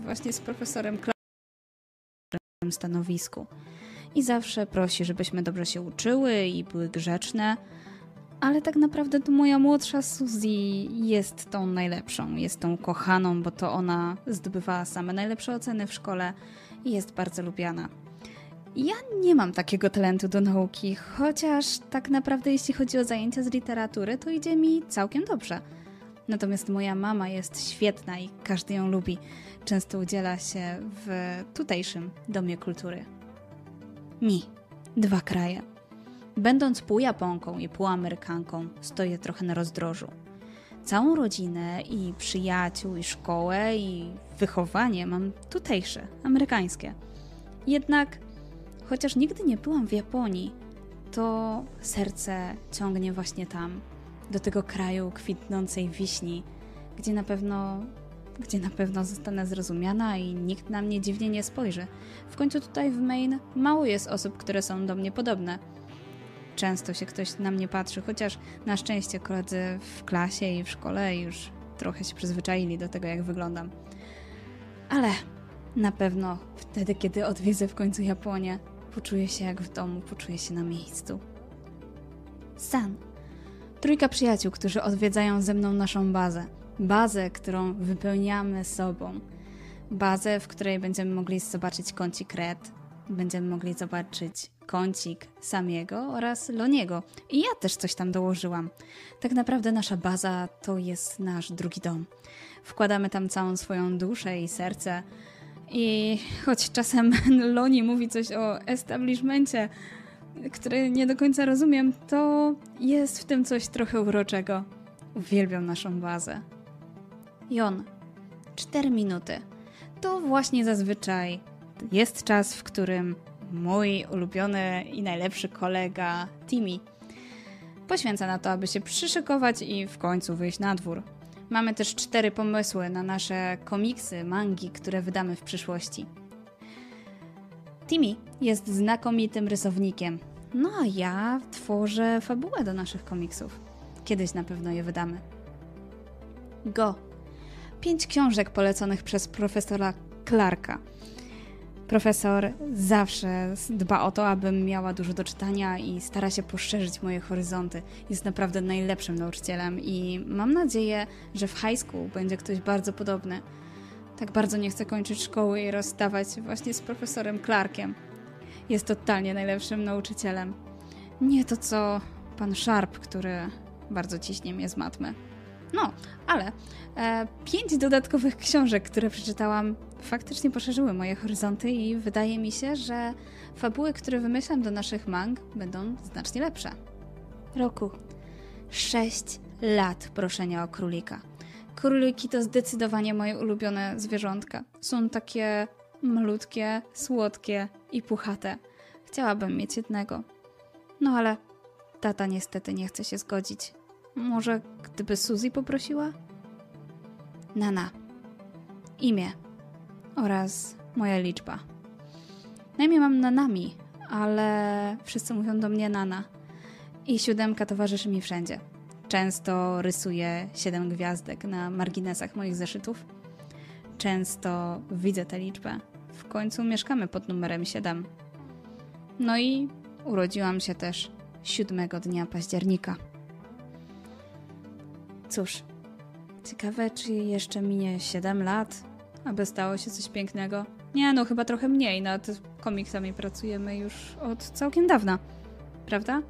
właśnie z profesorem Clarkiem stanowisku. I zawsze prosi, żebyśmy dobrze się uczyły i były grzeczne. Ale tak naprawdę to moja młodsza Suzy jest tą najlepszą, jest tą kochaną, bo to ona zdobywała same najlepsze oceny w szkole i jest bardzo lubiana. Ja nie mam takiego talentu do nauki, chociaż tak naprawdę jeśli chodzi o zajęcia z literatury, to idzie mi całkiem dobrze. Natomiast moja mama jest świetna i każdy ją lubi. Często udziela się w tutejszym Domie Kultury. Mi. Dwa kraje. Będąc pół Japonką i pół Amerykanką, stoję trochę na rozdrożu. Całą rodzinę i przyjaciół, i szkołę, i wychowanie mam tutejsze, amerykańskie. Jednak, chociaż nigdy nie byłam w Japonii, to serce ciągnie właśnie tam, do tego kraju kwitnącej wiśni, gdzie na pewno, gdzie na pewno zostanę zrozumiana i nikt na mnie dziwnie nie spojrzy. W końcu tutaj w Maine mało jest osób, które są do mnie podobne. Często się ktoś na mnie patrzy, chociaż na szczęście koledzy w klasie i w szkole już trochę się przyzwyczaili do tego, jak wyglądam. Ale na pewno wtedy, kiedy odwiedzę w końcu Japonię, poczuję się jak w domu, poczuję się na miejscu. San. Trójka przyjaciół, którzy odwiedzają ze mną naszą bazę. Bazę, którą wypełniamy sobą. Bazę, w której będziemy mogli zobaczyć kącik Red, będziemy mogli zobaczyć kącik Samiego oraz Loniego. I ja też coś tam dołożyłam. Tak naprawdę nasza baza to jest nasz drugi dom. Wkładamy tam całą swoją duszę i serce. I choć czasem Loni mówi coś o establishmencie, który nie do końca rozumiem, to jest w tym coś trochę uroczego. Uwielbiam naszą bazę. Jon, cztery minuty. To właśnie zazwyczaj jest czas, w którym mój ulubiony i najlepszy kolega Timmy poświęca na to, aby się przyszykować i w końcu wyjść na dwór. Mamy też cztery pomysły na nasze komiksy, mangi, które wydamy w przyszłości. Timmy jest znakomitym rysownikiem, no a ja tworzę fabułę do naszych komiksów. Kiedyś na pewno je wydamy. Go. Pięć książek poleconych przez profesora Clarka. Profesor zawsze dba o to, abym miała dużo do czytania i stara się poszerzyć moje horyzonty. Jest naprawdę najlepszym nauczycielem i mam nadzieję, że w high school będzie ktoś bardzo podobny. Tak bardzo nie chcę kończyć szkoły i rozstawać właśnie z profesorem Clarkiem. Jest totalnie najlepszym nauczycielem. Nie to co pan Sharp, który bardzo ciśnie mnie z matmy. No, ale e, pięć dodatkowych książek, które przeczytałam, faktycznie poszerzyły moje horyzonty i wydaje mi się, że fabuły, które wymyślam do naszych mang, będą znacznie lepsze. Roku. Sześć lat proszenia o królika. Króliki to zdecydowanie moje ulubione zwierzątka. Są takie malutkie, słodkie i puchate. Chciałabym mieć jednego. No ale tata niestety nie chce się zgodzić. Może gdyby Suzy poprosiła? Nana. Imię. Oraz moja liczba. Na imię mam Nanami, ale wszyscy mówią do mnie Nana. I siódemka towarzyszy mi wszędzie. Często rysuję siedem gwiazdek na marginesach moich zeszytów. Często widzę tę liczbę. W końcu mieszkamy pod numerem 7. No i urodziłam się też siódmego dnia października. Cóż, ciekawe, czy jeszcze minie 7 lat, aby stało się coś pięknego. Nie, no chyba trochę mniej. Nad komiksami pracujemy już od całkiem dawna. Prawda?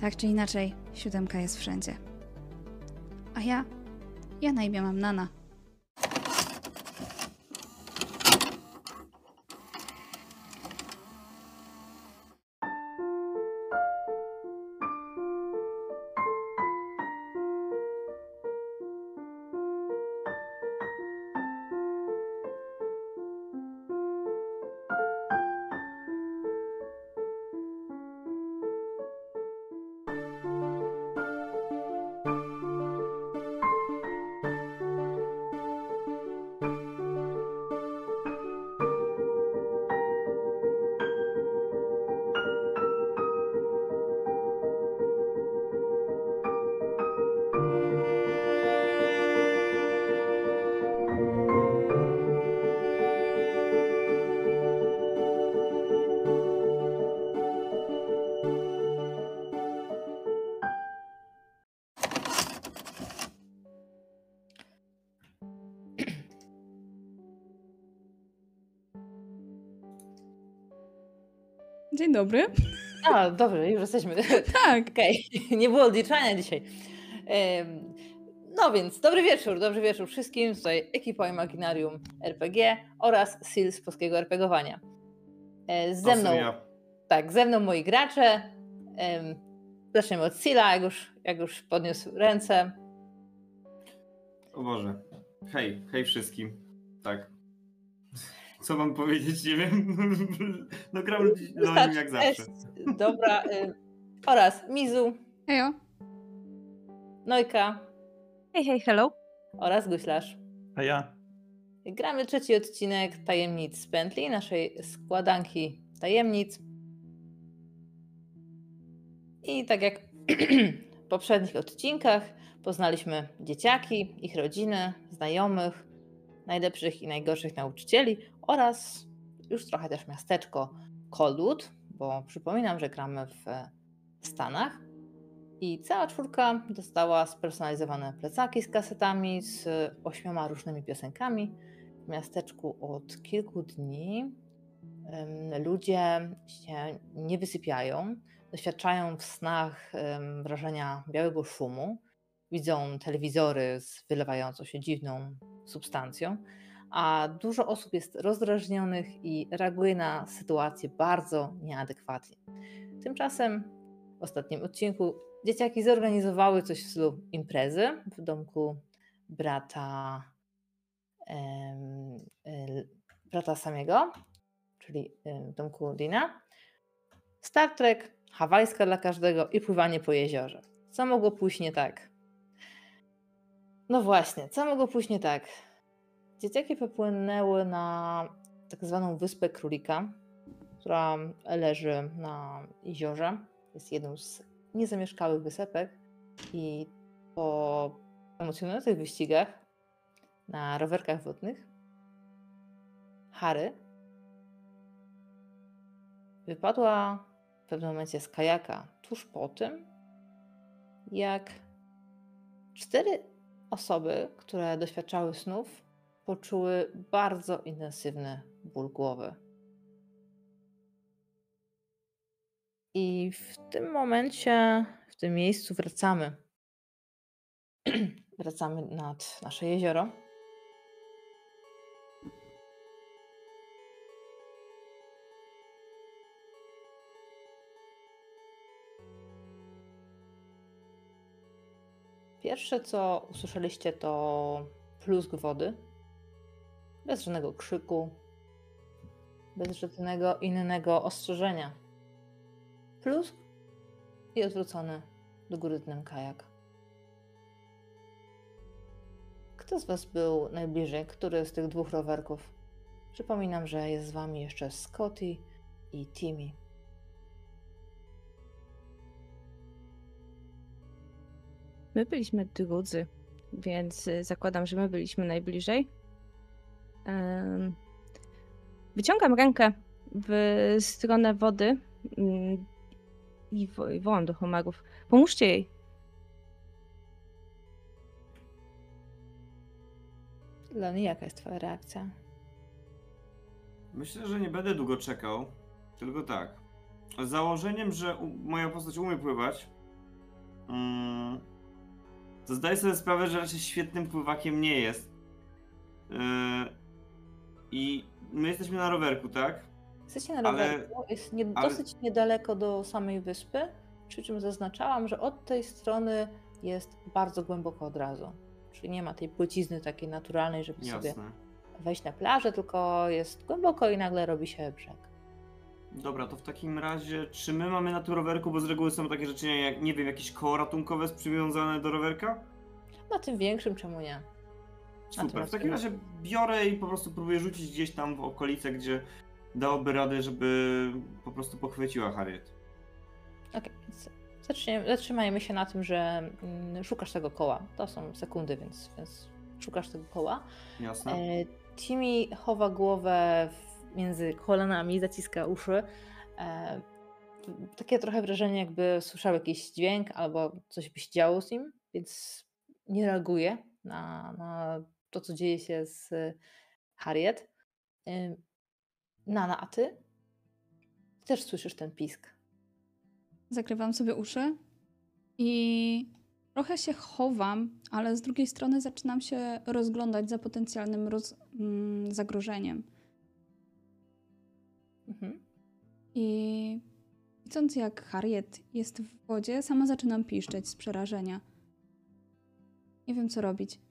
Tak czy inaczej, siódemka jest wszędzie. A ja? Ja na imię mam Nana. Dobry. A, dobrze, już jesteśmy. Tak. Okej, nie było odliczania dzisiaj. No więc, dobry wieczór, dobry wieczór wszystkim. Tutaj ekipa Imaginarium RPG oraz SIL z polskiego RPGowania. E, ze mną, tak, ze mną moi gracze. Zaczniemy od Sila, jak już, jak już podniósł ręce. O Boże. Hej, hej wszystkim. Tak. Co mam powiedzieć? Nie wiem. No gram no, jak zawsze. Dobra. Y, oraz Mizu. Hejo. Nojka. Hej, hej, hello. Oraz Guślarz. A ja. Gramy trzeci odcinek Tajemnic z Pętli, naszej składanki tajemnic. I tak jak w poprzednich odcinkach, poznaliśmy dzieciaki, ich rodziny, znajomych, najlepszych i najgorszych nauczycieli oraz już trochę też miasteczko Coldwood, bo przypominam, że gramy w Stanach. I cała czwórka dostała spersonalizowane plecaki z kasetami, z ośmioma różnymi piosenkami. W miasteczku od kilku dni ludzie się nie wysypiają, doświadczają w snach wrażenia białego szumu, widzą telewizory z wylewającą się dziwną substancją, a dużo osób jest rozdrażnionych i reaguje na sytuację bardzo nieadekwatnie. Tymczasem w ostatnim odcinku dzieciaki zorganizowały coś w stylu imprezy w domku brata, brata Samiego, czyli w domku Dina. Star Trek, hawajska dla każdego i pływanie po jeziorze. Co mogło pójść nie tak? No właśnie, co mogło pójść nie tak? Dzieciaki popłynęły na tak zwaną Wyspę Królika, która leży na jeziorze. Jest jedną z niezamieszkałych wysepek i po emocjonujących wyścigach na rowerkach wodnych Harry wypadła w pewnym momencie z kajaka tuż po tym, jak cztery osoby, które doświadczały snów, poczuły bardzo intensywny ból głowy. I w tym momencie, w tym miejscu wracamy. wracamy nad nasze jezioro. Pierwsze, co usłyszeliście, to plusk wody. Bez żadnego krzyku, bez żadnego innego ostrzeżenia. Plusk i odwrócony do góry dnem kajak. Kto z Was był najbliżej? Który z tych dwóch rowerków? Przypominam, że jest z Wami jeszcze Scotty i Timmy. My byliśmy drudzy, więc y, zakładam, że my byliśmy najbliżej. Wyciągam rękę w stronę wody mm, i wołam do homarów. Pomóżcie jej. Lony, jaka jest twoja reakcja? Myślę, że nie będę długo czekał, tylko tak. Z założeniem, że moja postać umie pływać, mm, to zdaję sobie sprawę, że raczej świetnym pływakiem nie jest. Yy, I my jesteśmy na rowerku, tak? Jesteście na rowerku, ale, jest nie, ale... dosyć niedaleko do samej wyspy, przy czym zaznaczałam, że od tej strony jest bardzo głęboko od razu. Czyli nie ma tej płycizny takiej naturalnej, żeby Jasne. sobie wejść na plażę, tylko jest głęboko i nagle robi się brzeg. Dobra, to w takim razie, czy my mamy na tu rowerku, bo z reguły są takie rzeczy jak, nie wiem, jakieś koło ratunkowe przywiązane do rowerka? Na tym większym czemu nie? Super, w takim razie biorę i po prostu próbuję rzucić gdzieś tam w okolice, gdzie dałoby radę, żeby po prostu pochwyciła Harriet. Okej, okay. zatrzymajmy się na tym, że mm, szukasz tego koła. To są sekundy, więc, więc szukasz tego koła. Jasne. E, Timmy chowa głowę między kolanami, zaciska uszy. E, takie trochę wrażenie, jakby słyszał jakiś dźwięk albo coś by się działo z nim, więc nie reaguje na, na to, co dzieje się z Harriet. Nana, a ty? Też słyszysz ten pisk. Zakrywam sobie uszy i trochę się chowam, ale z drugiej strony zaczynam się rozglądać za potencjalnym roz, mm, zagrożeniem. Mhm. I widząc jak Harriet jest w wodzie, sama zaczynam piszczeć z przerażenia. Nie wiem co robić.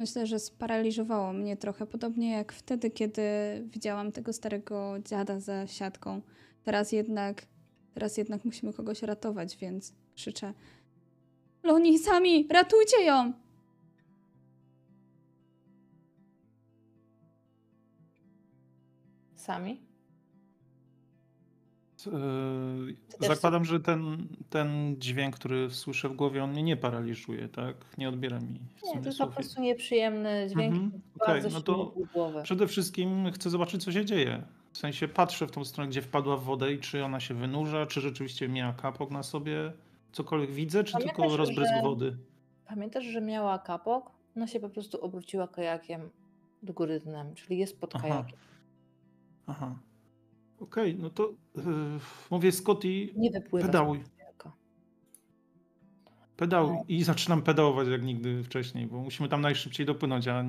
Myślę, że sparaliżowało mnie trochę, podobnie jak wtedy, kiedy widziałam tego starego dziada za siatką. Teraz jednak, teraz jednak musimy kogoś ratować, więc krzyczę: Loni, sami, ratujcie ją! Sami? Yy, Zakładam, że ten, ten dźwięk, który słyszę w głowie, on mnie nie paraliżuje, tak? Nie odbiera mi Nie, to jest po prostu nieprzyjemny dźwięk. Mhm, okej, no to. Przede wszystkim chcę zobaczyć, co się dzieje. W sensie patrzę w tą stronę, gdzie wpadła w wodę i czy ona się wynurza, czy rzeczywiście miała kapok na sobie, cokolwiek widzę, czy Pamiętasz, tylko rozbrysk że- wody. Pamiętasz, że miała kapok? Ona się po prostu obróciła kajakiem do góry dnem, czyli jest pod Aha. kajakiem. Aha. Okej, no to yy, mówię Scotty, Nie wypływa. pedałuj, pedałuj. I zaczynam pedałować jak nigdy wcześniej, bo musimy tam najszybciej dopłynąć, a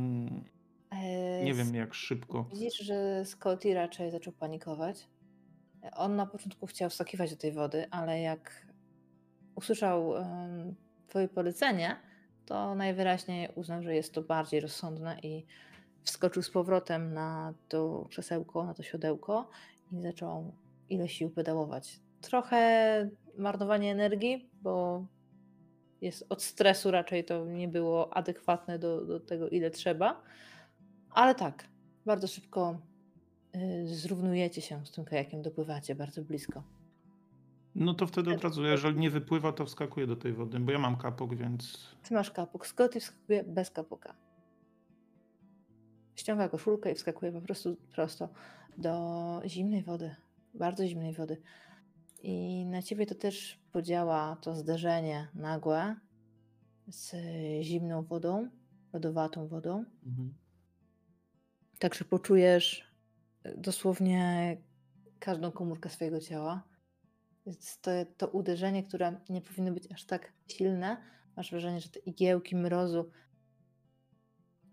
Eee, nie wiem jak szybko. Widzisz, że Scotty raczej zaczął panikować. On na początku chciał wskakiwać do tej wody, ale jak usłyszał twoje polecenie, to najwyraźniej uznał, że jest to bardziej rozsądne i wskoczył z powrotem na to krzesełko, na to siodełko i zaczął ile sił pedałować. Trochę marnowanie energii, bo jest od stresu raczej to nie było adekwatne do, do tego, ile trzeba. Ale tak, bardzo szybko y, zrównujecie się z tym kajakiem, dopływacie bardzo blisko. No to wtedy od razu, jeżeli nie wypływa, to wskakuję do tej wody, bo ja mam kapok, więc Ty masz kapuk, Scotty wskakuje bez kapuka. Ściąga koszulkę i wskakuje po prostu prosto do zimnej wody, bardzo zimnej wody. I na ciebie to też podziała to zderzenie nagłe z zimną wodą, lodowatą wodą. mhm. Także poczujesz y, dosłownie każdą komórkę swojego ciała. Więc to, to uderzenie, które nie powinno być aż tak silne, masz wrażenie, że te igiełki mrozu.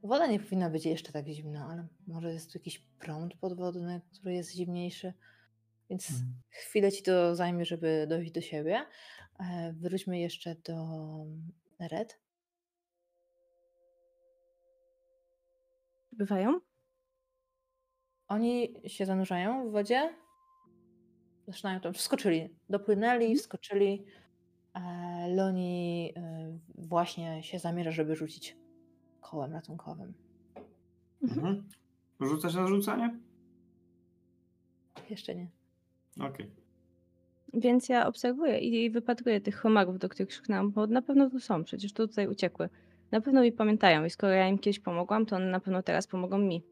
Woda nie powinna być jeszcze tak zimna, ale może jest tu jakiś prąd podwodny, który jest zimniejszy. Więc Mhm. chwilę ci to zajmie, żeby dojść do siebie. E, Wróćmy jeszcze do Red. Bywają? Oni się zanurzają w wodzie. Zaczynają tam, wskoczyli, dopłynęli, wskoczyli. E, Loni e, właśnie się zamierza, żeby rzucić kołem ratunkowym. Mhm. Rzucasz na rzucanie? Jeszcze nie. Okej. Więc ja obserwuję i wypatruję tych homarów, do których krzyknęłam, bo na pewno tu są, przecież tutaj uciekły. Na pewno mi pamiętają i skoro ja im kiedyś pomogłam, to one na pewno teraz pomogą mi.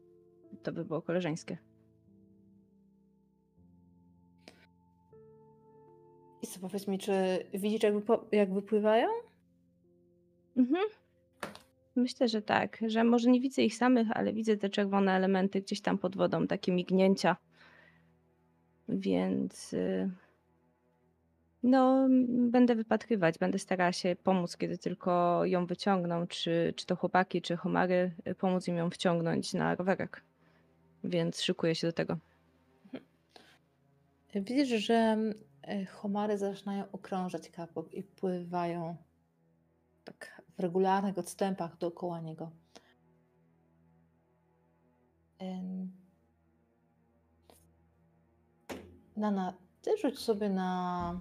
To by było koleżeńskie. I co, powiedz mi, czy widzisz, jak, wypo- jak wypływają? Mhm. Myślę, że tak, że może nie widzę ich samych, ale widzę te czerwone elementy gdzieś tam pod wodą, takie mignięcia. Więc y, no, będę wypatrywać, będę starała się pomóc, kiedy tylko ją wyciągną, czy, czy to chłopaki, czy homary, y, pomóc im ją wciągnąć na rowerek. Więc szykuję się do tego. Widzisz, że e, homary zaczynają okrążać kapok i pływają tak w regularnych odstępach dookoła niego. Nana, ty rzuć sobie na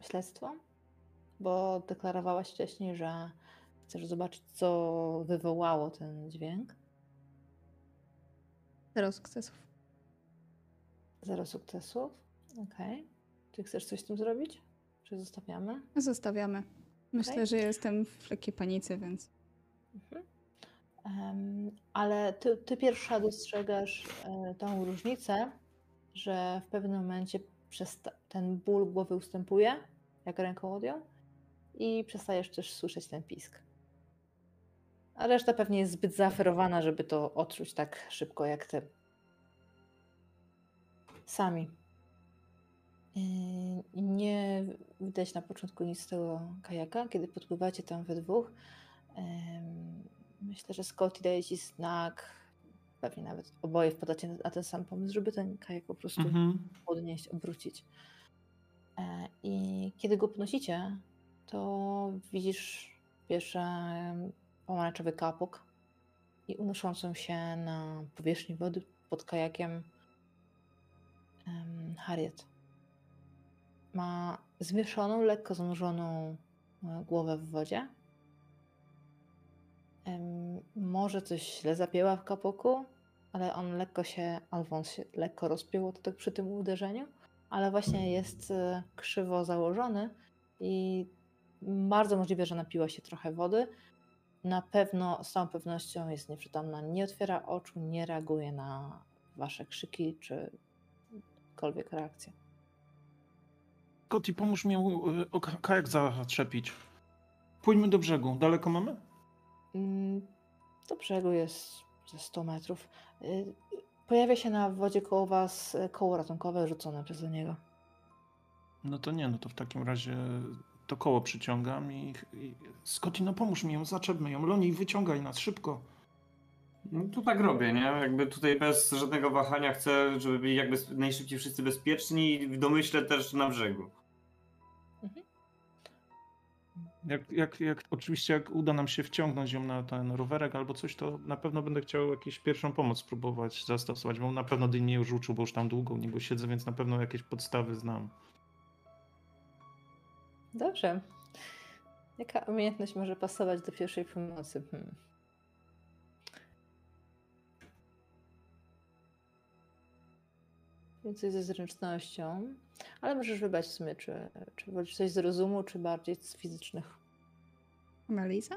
śledztwo, bo deklarowałaś wcześniej, że chcesz zobaczyć, co wywołało ten dźwięk. Zero sukcesów. Zero sukcesów. Okej. Czy chcesz coś z tym zrobić? Czy zostawiamy? Zostawiamy. Myślę, Okej. że jestem w lekkiej panice, więc Mhm. Em, ale ty, ty pierwsza dostrzegasz e, tą różnicę, że w pewnym momencie ten ból głowy ustępuje, jak ręką odjął, i przestajesz też słyszeć ten pisk. A reszta pewnie jest zbyt zaaferowana, żeby to odczuć tak szybko jak ty. Sami. Yy, Nie widać na początku nic z tego kajaka, kiedy podpływacie tam we dwóch. em, Myślę, że Scotty daje ci znak, pewnie nawet oboje wpadacie na- na ten sam pomysł, żeby ten kajak po prostu Mhm. podnieść, obrócić. E, I kiedy go podnosicie, to widzisz pierwszy pomarańczowy kapok i unoszącą się na powierzchni wody pod kajakiem em, Harriet. Ma zmieszoną, lekko zanurzoną e, głowę w wodzie. Może coś źle zapięła w kapoku, ale on lekko się, albo on się lekko rozpięło to tak przy tym uderzeniu, ale właśnie jest e, krzywo założony i bardzo możliwe, że napiła się trochę wody. Na pewno, z całą pewnością jest nieprzytomna, nie otwiera oczu, nie reaguje na wasze krzyki czy jakąkolwiek reakcję. Koti, pomóż mi e, kajak zaczepić. Pójdźmy do brzegu. Daleko mamy? Mm, Do brzegu jest ze 100 metrów. Y, Pojawia się na wodzie koło was y, koło ratunkowe rzucone przez niego. No to nie, no to w takim razie to koło przyciągam i, i... Scotty, no pomóż mi ją, zaczepmy ją. Loni, wyciągaj nas, szybko. No tu tak robię, nie? Jakby tutaj bez żadnego wahania chcę, żeby byli jakby najszybciej wszyscy bezpieczni i w domyśle też na brzegu. Jak, jak, jak, oczywiście jak uda nam się wciągnąć ją na ten rowerek albo coś, to na pewno będę chciał jakąś pierwszą pomoc spróbować zastosować, bo na pewno nie już uczył, bo już tam długo u niego siedzę, więc na pewno jakieś podstawy znam. Dobrze. Jaka umiejętność może pasować do pierwszej pomocy? Hmm. Więcej ze zręcznością, ale możesz wybrać w sumie, czy, czy coś z rozumu, czy bardziej z fizycznych. Analiza?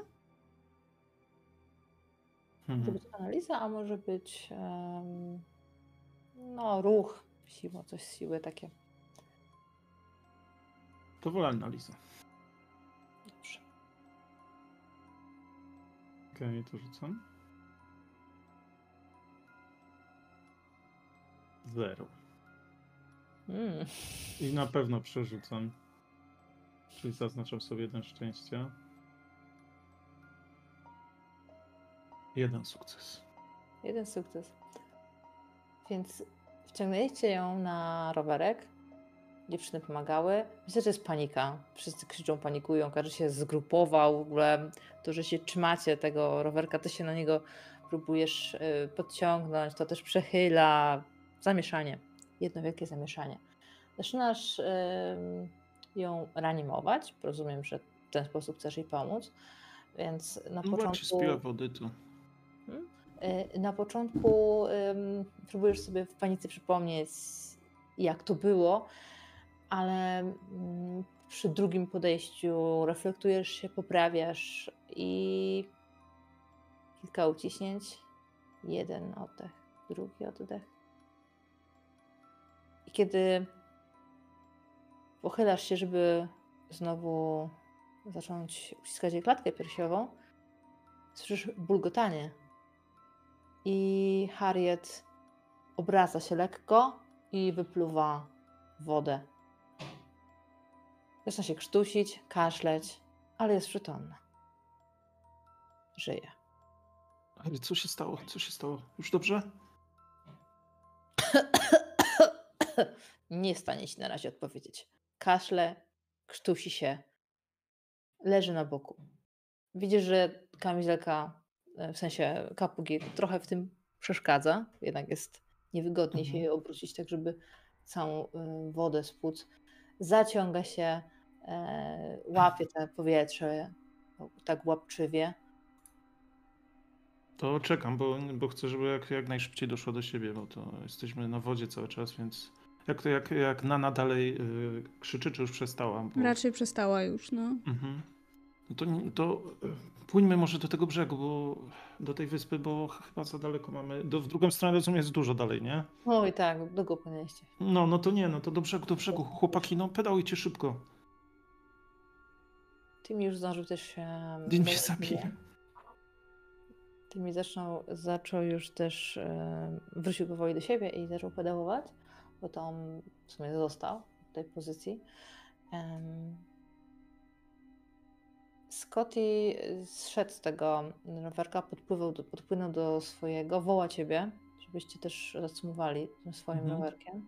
Może Mhm. być analiza, a może być em, no, ruch, siła, coś z siły takie. To wolę analizę. Dobrze. Okej, to rzucam. Zero. Mm. I na pewno przerzucam. Czyli zaznaczam sobie jeden szczęścia. Jeden sukces. Jeden sukces. Więc wciągnęliście ją na rowerek. Dziewczyny pomagały. Myślę, że jest panika. Wszyscy krzyczą, panikują, każdy się zgrupował. W ogóle to, że się trzymacie tego rowerka, ty się na niego próbujesz y, podciągnąć, to też przechyla. Zamieszanie. Jedno wielkie zamieszanie. Zaczynasz ym, ją reanimować. Rozumiem, że w ten sposób chcesz jej pomóc. Więc na No, początku. spiła wody, to... Y, Na początku ym, próbujesz sobie w panice przypomnieć, jak to było, ale mm, przy drugim podejściu reflektujesz się, poprawiasz i kilka uciśnięć, jeden oddech, drugi oddech. I kiedy pochylasz się, żeby znowu zacząć uciskać jej klatkę piersiową, słyszysz bulgotanie i Harriet obraca się lekko i wypluwa wodę. Zaczyna się krztusić, kaszleć, ale jest przytomna. Żyje. Ale co się stało? Co się stało? Już dobrze? Nie stanie ci na razie odpowiedzieć. Kaszle, krztusi się, leży na boku. Widzisz, że kamizelka, w sensie kapuk jej trochę w tym przeszkadza, jednak jest niewygodnie się Mhm. jej obrócić, tak żeby całą y, wodę z płuc zaciąga się, e, łapie te powietrze o, tak łapczywie. To czekam, bo, bo chcę, żeby jak, jak najszybciej doszła do siebie, bo to jesteśmy na wodzie cały czas, więc jak to jak, jak Nana dalej y, krzyczy, czy już przestała? Bo... Raczej przestała już, no. Mhm. No to, to y, pójdźmy może do tego brzegu, bo do tej wyspy, bo chyba za daleko mamy. Do, w drugą stronę rozumiem jest dużo dalej, nie? Oj tak, długo płynęliście. No, no to nie, no to do brzegu, do brzegu. Chłopaki, no pedałujcie szybko. Tim już zdążył też się... Dzień mnie do- zabije. Tymi zaczął, zaczął już też, e, wrócił powoli do siebie i zaczął pedałować, bo tam w sumie został, tej pozycji. Scotty zszedł z tego rowerka, podpływał do, podpłynął do swojego, woła ciebie, żebyście też zacumowali tym swoim Mhm. rowerkiem.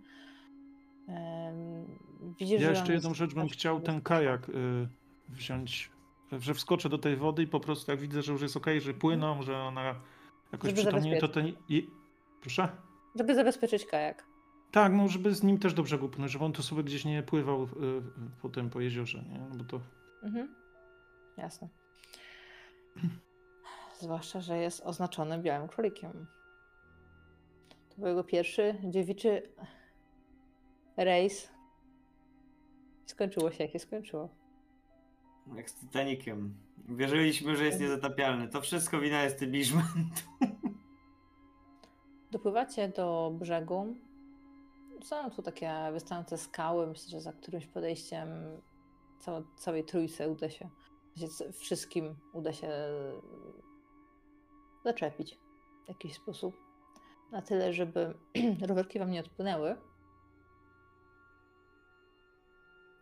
Em, Widzisz, Ja jeszcze jedną rzecz bym chciał ten kajak y, wziąć, że wskoczę do tej wody i po prostu jak widzę, że już jest okej, że płyną, że ona jakoś Żeby przytomnieje, to ten... I... Proszę? Żeby zabezpieczyć kajak. Tak, no żeby z nim też do brzegu płynąć, żeby on tu sobie gdzieś nie pływał y, potem po jeziorze, nie? No Bo to... Mhm. Jasne. Zwłaszcza, że jest oznaczony białym królikiem. To był jego pierwszy dziewiczy rejs. Skończyło się, jak się skończyło. Jak z Titanikiem. Wierzyliśmy, że jest niezatapialny. To wszystko wina establishmentu. Dopływacie do brzegu. Są tu takie wystające skały. Myślę, że za którymś podejściem całe, całej trójce uda się, wszystkim uda się zaczepić w jakiś sposób. Na tyle, żeby rowerki wam nie odpłynęły.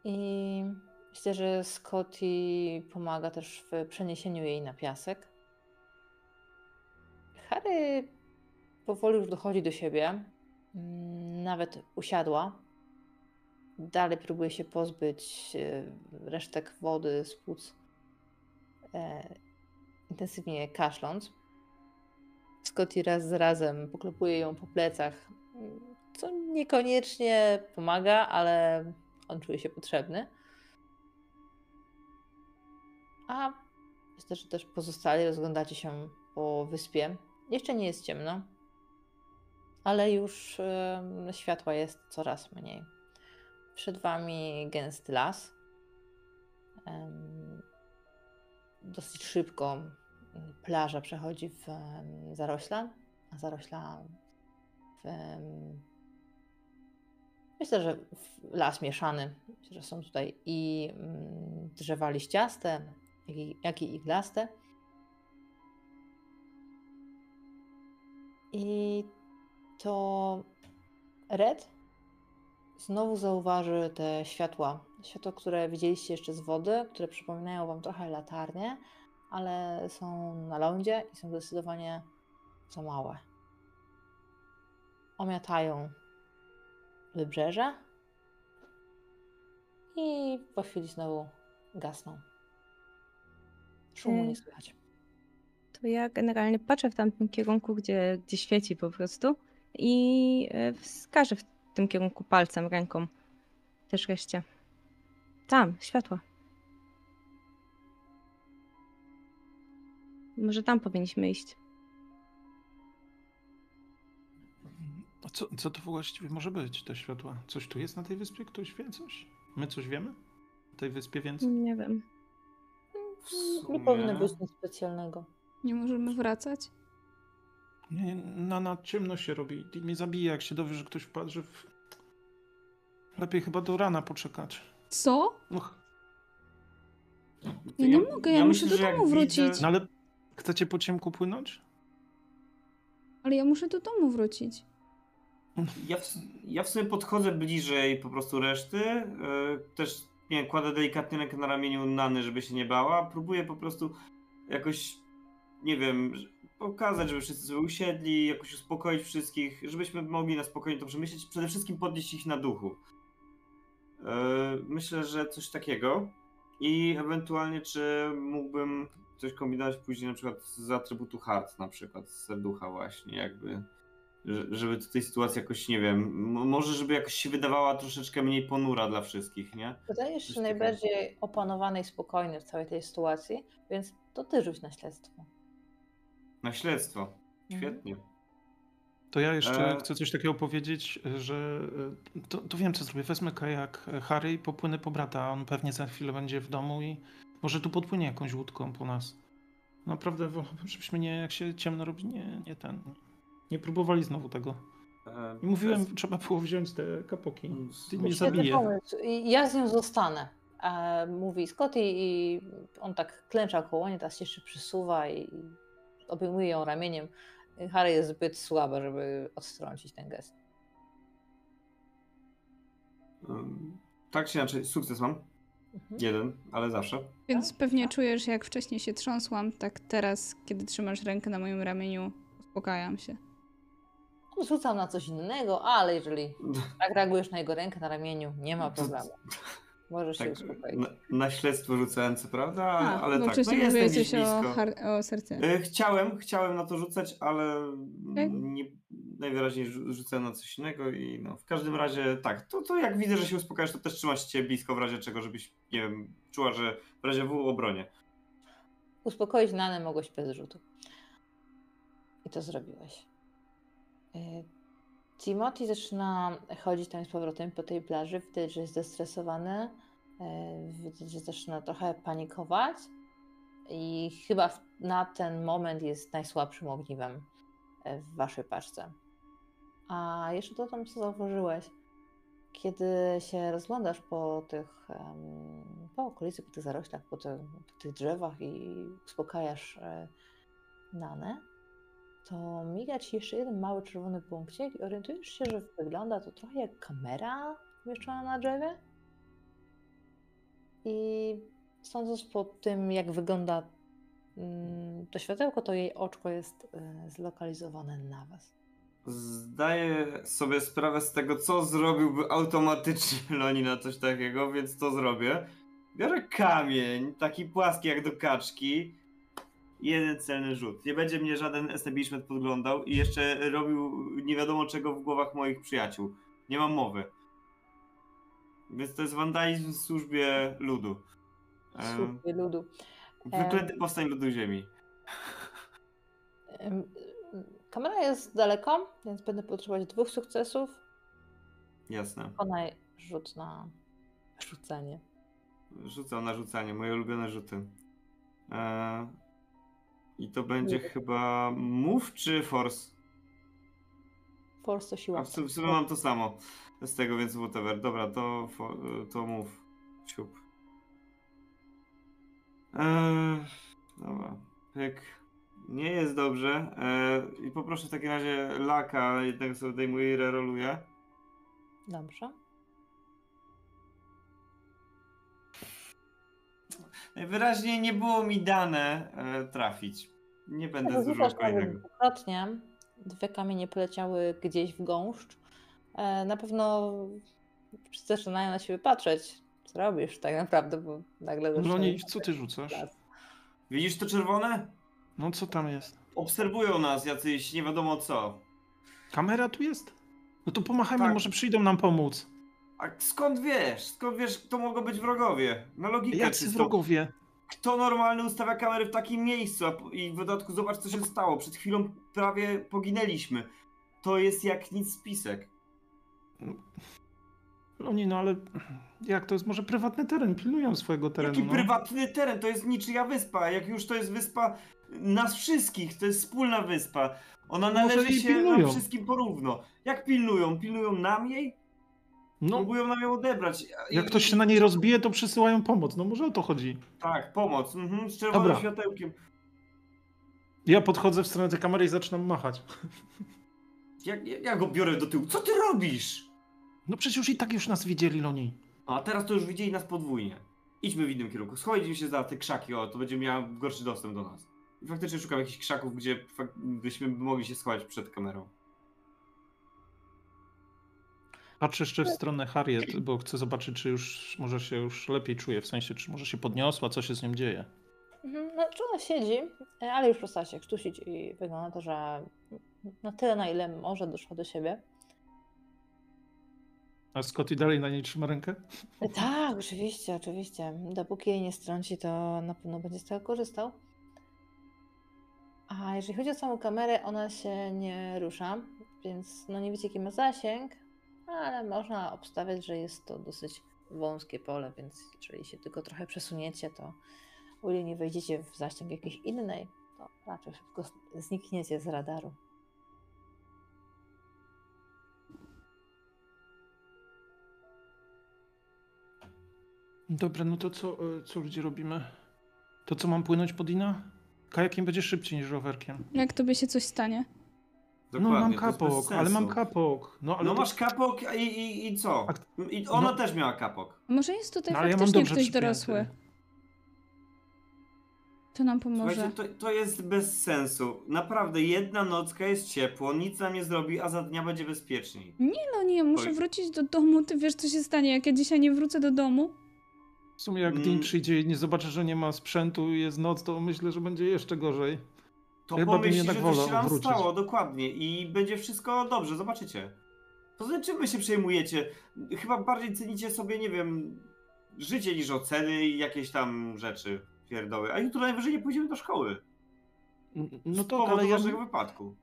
I myślę, że Scotty pomaga też w przeniesieniu jej na piasek. Harry powoli już dochodzi do siebie. Mm, Nawet usiadła. Dalej próbuje się pozbyć e, resztek wody z płuc. E, intensywnie kaszląc. Scotty raz z razem poklepuje ją po plecach, co niekoniecznie pomaga, ale on czuje się potrzebny. A myślę, że też pozostali rozglądacie się po wyspie. Jeszcze nie jest ciemno, ale już światła jest coraz mniej. Przed wami gęsty las. Dosyć szybko mm, plaża przechodzi w zarośla, a zarośla w myślę, że w las mieszany. Że są tutaj i mm, drzewa liściaste, jak i iglaste. I to Red znowu zauważy te światła. Światła, które widzieliście jeszcze z wody, które przypominają wam trochę latarnie, ale są na lądzie i są zdecydowanie za małe. Omiatają wybrzeże i po chwili znowu gasną. Szumu nie Ej. słychać. To ja generalnie patrzę w tamtym kierunku, gdzie, gdzie świeci po prostu i e, wskażę w tym kierunku palcem, ręką. Też reszcie. Tam, światła. Może tam powinniśmy iść. A co, co to właściwie może być, te światła? Coś tu jest na tej wyspie? Ktoś wie coś? My coś wiemy? O tej wyspie więcej? Nie wiem. W Nie sumie- powinno być nic specjalnego. Nie możemy wracać? Nie, nie, na, na ciemno się robi. I mnie zabija, jak się dowie, że ktoś wpadł, że... W... Lepiej chyba do rana poczekać. Co? Uch. Ja nie mogę, ja muszę do że jak domu wrócić. No ale chcecie po ciemku płynąć? Ale ja muszę do domu wrócić. Ja w, ja w sumie podchodzę bliżej po prostu reszty. yy, Też nie wiem, kładę delikatnie rękę na ramieniu Nany, żeby się nie bała. Próbuję po prostu jakoś, nie wiem, ż- pokazać, żeby wszyscy sobie usiedli, jakoś uspokoić wszystkich, żebyśmy mogli na spokojnie to przemyśleć. Przede wszystkim podnieść ich na duchu. Yy, Myślę, że coś takiego. I ewentualnie, czy mógłbym coś kombinować później, na przykład z atrybutu hard, na przykład z serducha właśnie, jakby że- żeby tutaj sytuacja jakoś, nie wiem, może żeby jakoś się wydawała troszeczkę mniej ponura dla wszystkich, nie? Wydajesz się najbardziej opanowany i spokojny w całej tej sytuacji, więc to ty rzuć na śledztwo. Na śledztwo. Mhm. To ja jeszcze E. chcę coś takiego powiedzieć, że e, to, to wiem co zrobię. Wezmę kajak Harry i popłynę po brata. On pewnie za chwilę będzie w domu i może tu podpłynie jakąś łódką po nas. Naprawdę, wolałbym, żebyśmy nie, jak się ciemno robi, nie, nie ten. Nie próbowali znowu tego. E, I mówiłem, bez- trzeba było wziąć te kapoki. Ty mnie zabije. Ja z nią zostanę. E, mówi Scotty i on tak klęcza koło niej, teraz się jeszcze przysuwa i obejmuje ją ramieniem. Harry jest zbyt słaby, żeby odstrącić ten gest. Tak czy inaczej, sukces mam. Mhm. Jeden, ale zawsze. Więc pewnie czujesz, jak wcześniej się trząsłam, tak teraz, kiedy trzymasz rękę na moim ramieniu, uspokajam się. On rzucał na coś innego, ale jeżeli tak reagujesz na jego rękę na ramieniu, nie ma problemu. Możesz się Tak, uspokoić. na, na śledztwo rzucałem, co prawda, ale, A, ale bo tak, no jestem mówiłeś gdzieś coś o, blisko. har- o serce. E, Chciałem, chciałem na to rzucać, ale Okej. nie, najwyraźniej rzu- rzucałem na coś innego i no, w każdym razie tak, to, to jak widzę, że się uspokajasz, to też trzymać cię blisko w razie czego, żebyś, nie wiem, czuła, że w razie W obronie. Uspokoić Nanę mogłeś bez rzutu. I to zrobiłeś. Timothy zaczyna chodzić tam z powrotem po tej plaży. Widać, że jest zestresowany. y, Widać, że zaczyna trochę panikować. I chyba na ten moment jest najsłabszym ogniwem y, w waszej paczce. A jeszcze to tam, co zauważyłeś, kiedy się rozglądasz po tych, po okolicy, po tych zaroślach, po, po tych drzewach i uspokajasz e, Nanę, to miga ci jeszcze jeden mały czerwony punkcik i orientujesz się, że wygląda to trochę jak kamera umieszczona na drzewie. I sądząc po tym, jak wygląda mm, to światełko, to jej oczko jest e, zlokalizowane na was. Zdaję sobie sprawę z tego, co zrobiłby automatycznie Loni na coś takiego, więc to zrobię. Biorę kamień, taki płaski jak do kaczki. Jeden celny rzut. Nie będzie mnie żaden establishment podglądał i jeszcze robił nie wiadomo czego w głowach moich przyjaciół. Nie mam mowy. Więc to jest wandalizm w służbie ludu. W służbie ludu. Wyklęty powstań ludu ziemi. Em, Kamera jest daleko, więc będę potrzebować dwóch sukcesów. Jasne. Wykonaj rzut na rzucenie. Rzucam na rzucanie, moje ulubione rzuty. Eee, I to będzie Nie. chyba move czy force? Force to siła. A w, sum- w sumie mam to samo z tego, więc whatever. Dobra, to, to move. Siup. Eee, dobra, pyk. Nie jest dobrze. Eee, I poproszę w takim razie laka, jednego sobie odejmuję i reroluję. Dobrze. Najwyraźniej nie było mi dane e, trafić. Nie będę Tak, zużywał rzucasz nawet kolejnego. dwukrotnie. Dwie kamienie poleciały gdzieś w gąszcz. E, Na pewno wszyscy zaczynają na siebie patrzeć. Co robisz tak naprawdę, bo nagle No nie, co ty rzucasz? Widzisz to czerwone? No co tam jest? Obserwują nas jacyś nie wiadomo co. Kamera tu jest? No to pomachajmy, Tak. może przyjdą nam pomóc. A skąd wiesz? Skąd wiesz, kto mogą być wrogowie? Na logikę Jacy czysto. wrogowie? Kto normalny ustawia kamery w takim miejscu? I w dodatku zobacz, co się stało. Przed chwilą prawie poginęliśmy. To jest jak nic spisek. No nie, no ale jak to jest może prywatny teren? Pilnują swojego terenu. Jaki no. prywatny teren? To jest niczyja wyspa. Jak już to jest wyspa nas wszystkich, to jest wspólna wyspa. Ona należy się nam wszystkim porówno. Jak pilnują? Pilnują nam jej? No, Próbują nam ją odebrać. I- jak ktoś się na niej rozbije, to przysyłają pomoc. No może o to chodzi. Tak, pomoc. Mhm, z czerwonym Dobra. światełkiem. Ja podchodzę w stronę tej kamery i zaczynam machać. Ja, ja, ja go biorę do tyłu. Co ty robisz? No przecież już i tak już nas widzieli, Loni. A teraz to już widzieli nas podwójnie. Idźmy w innym kierunku. Schowajmy się za te krzaki, o, to będzie miała gorszy dostęp do nas. I faktycznie szukam jakichś krzaków, gdzie byśmy mogli się schować przed kamerą. Patrzę jeszcze w stronę Harriet, bo chcę zobaczyć, czy już może się już lepiej czuje, w sensie, czy może się podniosła, co się z nią dzieje. Mhm, No, czy ona siedzi, e, ale już przestała się krztusić i wygląda to, że na tyle, na ile może doszła do siebie. A Scotty dalej na niej trzyma rękę? E, Tak, oczywiście, oczywiście. Dopóki jej nie strąci, to na pewno będzie z tego korzystał. A jeżeli chodzi o samą kamerę, ona się nie rusza, więc no nie wiecie jaki ma zasięg, ale można obstawiać, że jest to dosyć wąskie pole, więc jeżeli się tylko trochę przesuniecie, to o ile nie wejdziecie w zasięg jakiejś innej, to raczej szybko znikniecie z radaru. Dobra, no to co, e, co ludzie robimy? To co, mam płynąć pod Ina? Kajakiem będzie szybciej niż rowerkiem. Jak tobie się coś stanie? No Dokładnie, mam jest bez kapok, ale mam kapok. No, ale No masz kapok i, i, i co? I ona no- też miała kapok. Może jest tutaj No, ja mam faktycznie dobrze ktoś przypięty. dorosły. To nam pomoże. Słuchajcie, to, to jest bez sensu. Naprawdę, jedna nocka jest ciepło, nic nam nie zrobi, a za dnia będzie bezpieczniej. No nie, muszę Oj. wrócić do domu. Ty wiesz, co się stanie, jak ja dzisiaj nie wrócę do domu? W sumie jak Mm. Dean przyjdzie i nie zobaczy, że nie ma sprzętu i jest noc, to myślę, że będzie jeszcze gorzej. To Chyba pomyśli, jednak że coś wolał się nam wrócić. stało, dokładnie. I będzie wszystko dobrze, zobaczycie. Poza tym, czym wy się przejmujecie? Chyba bardziej cenicie sobie, nie wiem, życie niż oceny i jakieś tam rzeczy pierdoły. A jutro najwyżej nie pójdziemy do szkoły. N- Z No tak, powodu ale ja... waszego wypadku.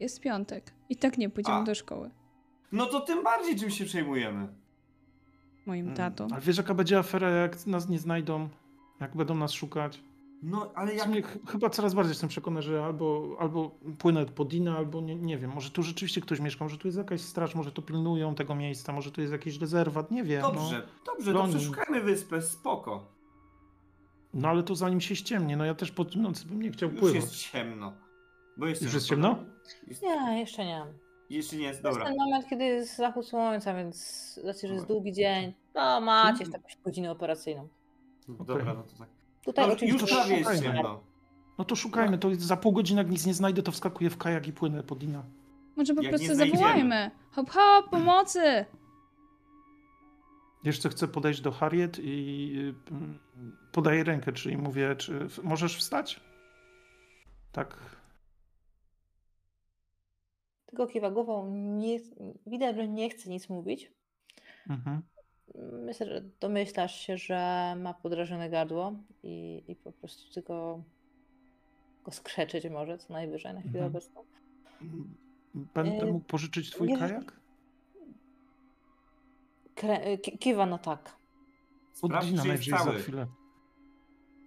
Jest piątek. I tak nie pójdziemy A. do szkoły. No to tym bardziej czym się przejmujemy. Moim Mm, tatą. Ale wiesz, jaka będzie afera, jak nas nie znajdą, jak będą nas szukać? No, ale jak... sumie ch- chyba coraz bardziej jestem przekonany, że albo, albo płynę po Dina, albo nie, nie wiem, może tu rzeczywiście ktoś mieszka, może tu jest jakaś straż, może to pilnują tego miejsca, może tu jest jakiś rezerwat, nie wiem. Dobrze, dobrze, to Broni. przeszukajmy wyspę, spoko. No, no ale to zanim się ściemnie, no ja też po nocy bym nie chciał Już pływać. jest ciemno. Bo jest Już jest ciemno? Jest... Nie, jeszcze nie. Jeszcze nie jest, To jest dobra. ten moment, kiedy jest zachód słońca, więc z racji, że jest Dobra. długi dzień, to macie jeszcze jakąś godzinę operacyjną. Dobra, no to tak. Tutaj No, oczywiście już prawie jest szukajmy. ciemno. No to szukajmy, to za pół godziny jak nic nie znajdę, to wskakuję w kajak i płynę po Dina. Może po Jak prostu zawołajmy. Hop, hop, pomocy! Jeszcze chcę podejść do Harriet i y, podaję rękę, czyli mówię, czy możesz wstać? Tak. tylko kiwa głową, nie, widać, że nie chce nic mówić. Mhm. Myślę, że domyślasz się, że ma podrażone gardło i, i po prostu tylko go skrzeczyć może co najwyżej na chwilę Mhm. obecną. Będę Y, mógł pożyczyć twój nie- kajak? Ki- kiwa no tak. Od Sprawdź, Dina czy jest najwyżej za chwilę.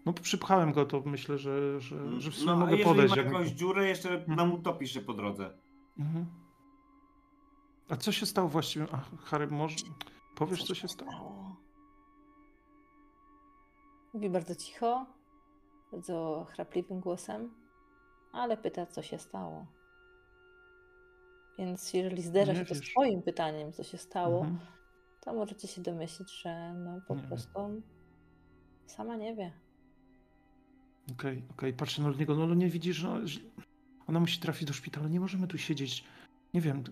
No przypchałem go, to myślę, że, że, że w sumie No, mogę jeżeli podejść. ma jak- jakąś dziurę, jeszcze Mhm. nam utopisz się po drodze. Mhm. A co się stało właściwie? Ach, Harry, może powiesz, co się stało? Mówi bardzo cicho, bardzo chrapliwym głosem, ale pyta, co się stało. Więc jeżeli zderza Nie się to z wiesz. twoim pytaniem, co się stało, Mhm. to możecie się domyślić, że no po Nie prostu sama nie wie. Okej, okej, patrzę na niego, no ale nie widzisz, że ona musi trafić do szpitala, nie możemy tu siedzieć. Nie wiem,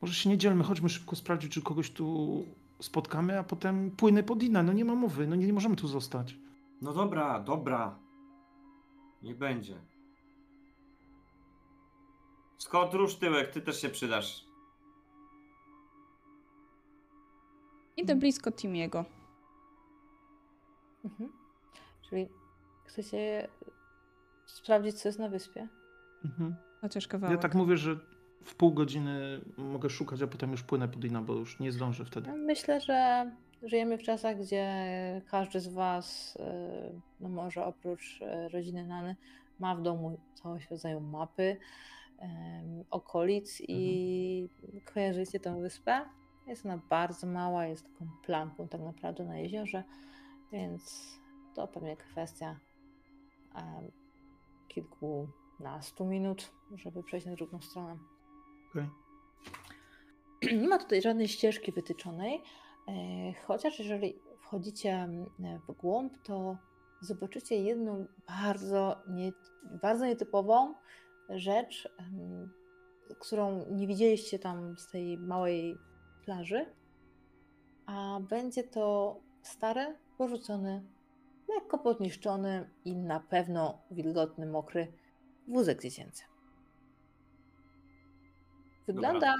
może się nie dzielmy, chodźmy szybko sprawdzić, czy kogoś tu spotkamy, a potem płynę po Dina, no nie ma mowy, no nie, nie możemy tu zostać. No dobra, dobra. Nie będzie. Scott, rusz tyłek, ty też się przydasz. Idę blisko Timiego. Mhm. Czyli chcecie sprawdzić, co jest na wyspie? Mhm. Chociaż kawałek. Ja tak mówię, że w pół godziny mogę szukać, a potem już płynę po Dina, bo już nie zdążę wtedy. Myślę, że żyjemy w czasach, gdzie każdy z Was, y, no może oprócz y, rodziny Nany, ma w domu całość rodzaju mapy okolic i kojarzycie tą wyspę. Jest ona bardzo mała, jest taką plamką tak naprawdę na jeziorze, więc to pewnie kwestia kilkunastu minut, żeby przejść na drugą stronę. Okej. Nie ma tutaj żadnej ścieżki wytyczonej, e, chociaż jeżeli wchodzicie mm, w głąb, to zobaczycie jedną bardzo, nie, bardzo nietypową rzecz, em, którą nie widzieliście tam z tej małej plaży, a będzie to stary, porzucony, lekko podniszczony i na pewno wilgotny, mokry wózek dziecięcy. Wygląda,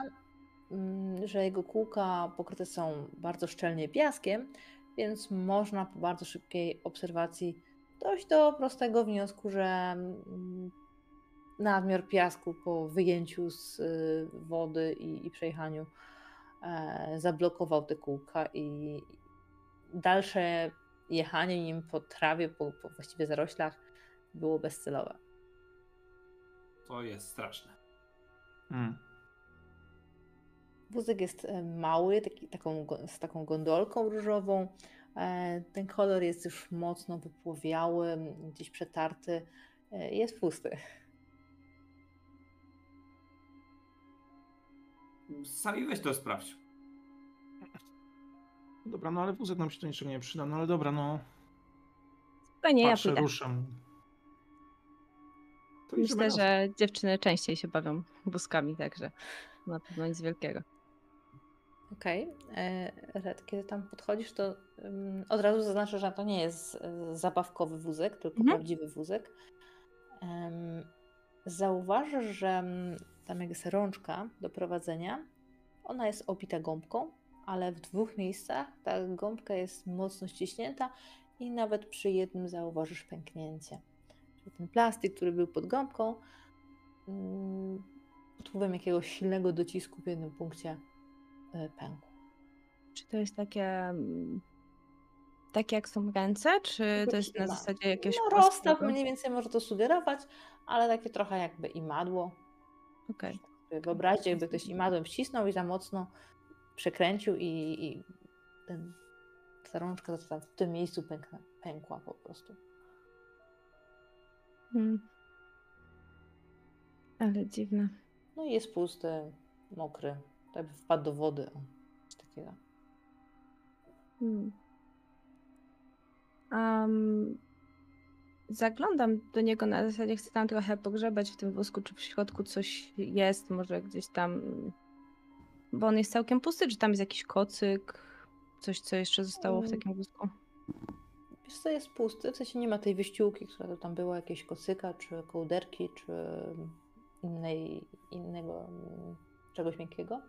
mm, że jego kółka pokryte są bardzo szczelnie piaskiem, więc można po bardzo szybkiej obserwacji dojść do prostego wniosku, że mm, nadmiar piasku po wyjęciu z y, wody i, i przejechaniu e, zablokował te kółka i dalsze jechanie nim po trawie, po, po właściwie zaroślach było bezcelowe. To jest straszne. Mm. Wózek jest e, mały, taki, taką, z taką gondolką różową. E, Ten kolor jest już mocno wypłowiały, gdzieś przetarty. E, Jest pusty. Sami weź to sprawdź. Dobra, no ale wózek nam się do niczego nie przyda, no ale dobra, no. Spokojnie, ja Patrzę, pójdę. ruszam. To Myślę, że dziewczyny częściej się bawią wózkami, także na pewno nic wielkiego. Okej. e, Red, kiedy tam podchodzisz, to ym, od razu zaznaczę, że to nie jest e, zabawkowy wózek, tylko Mhm. prawdziwy wózek. Zauważysz, że mm, tam jak jest rączka do prowadzenia, ona jest obita gąbką, ale w dwóch miejscach ta gąbka jest mocno ściśnięta i nawet przy jednym zauważysz pęknięcie. Czyli ten plastik, który był pod gąbką, mm, pod wpływem jakiegoś silnego docisku w jednym punkcie pękł. Czy to jest takie. Takie jak są ręce, czy to jest na zasadzie jakiegoś No rozstaw mniej więcej może to sugerować, ale takie trochę jakby imadło. Okej. Sobie Wyobraźcie, jakby ktoś imadłem ścisnął i za mocno przekręcił i, i ten, ta rączka tam w tym miejscu pękła, pękła po prostu. Mm. Ale dziwne. No i jest pusty, mokry, tak jakby wpadł do wody. O, coś takiego. Hmm. Am, zaglądam do niego na zasadzie, chcę tam trochę pogrzebać w tym wózku, czy w środku coś jest, może gdzieś tam. Bo on jest całkiem pusty, czy tam jest jakiś kocyk, coś, co jeszcze zostało w Mm. takim wózku? Wiesz co, jest pusty, w sensie nie ma tej wyściółki, która tam była, jakieś kocyka, czy kołderki, czy innej, innego mm, czegoś miękkiego.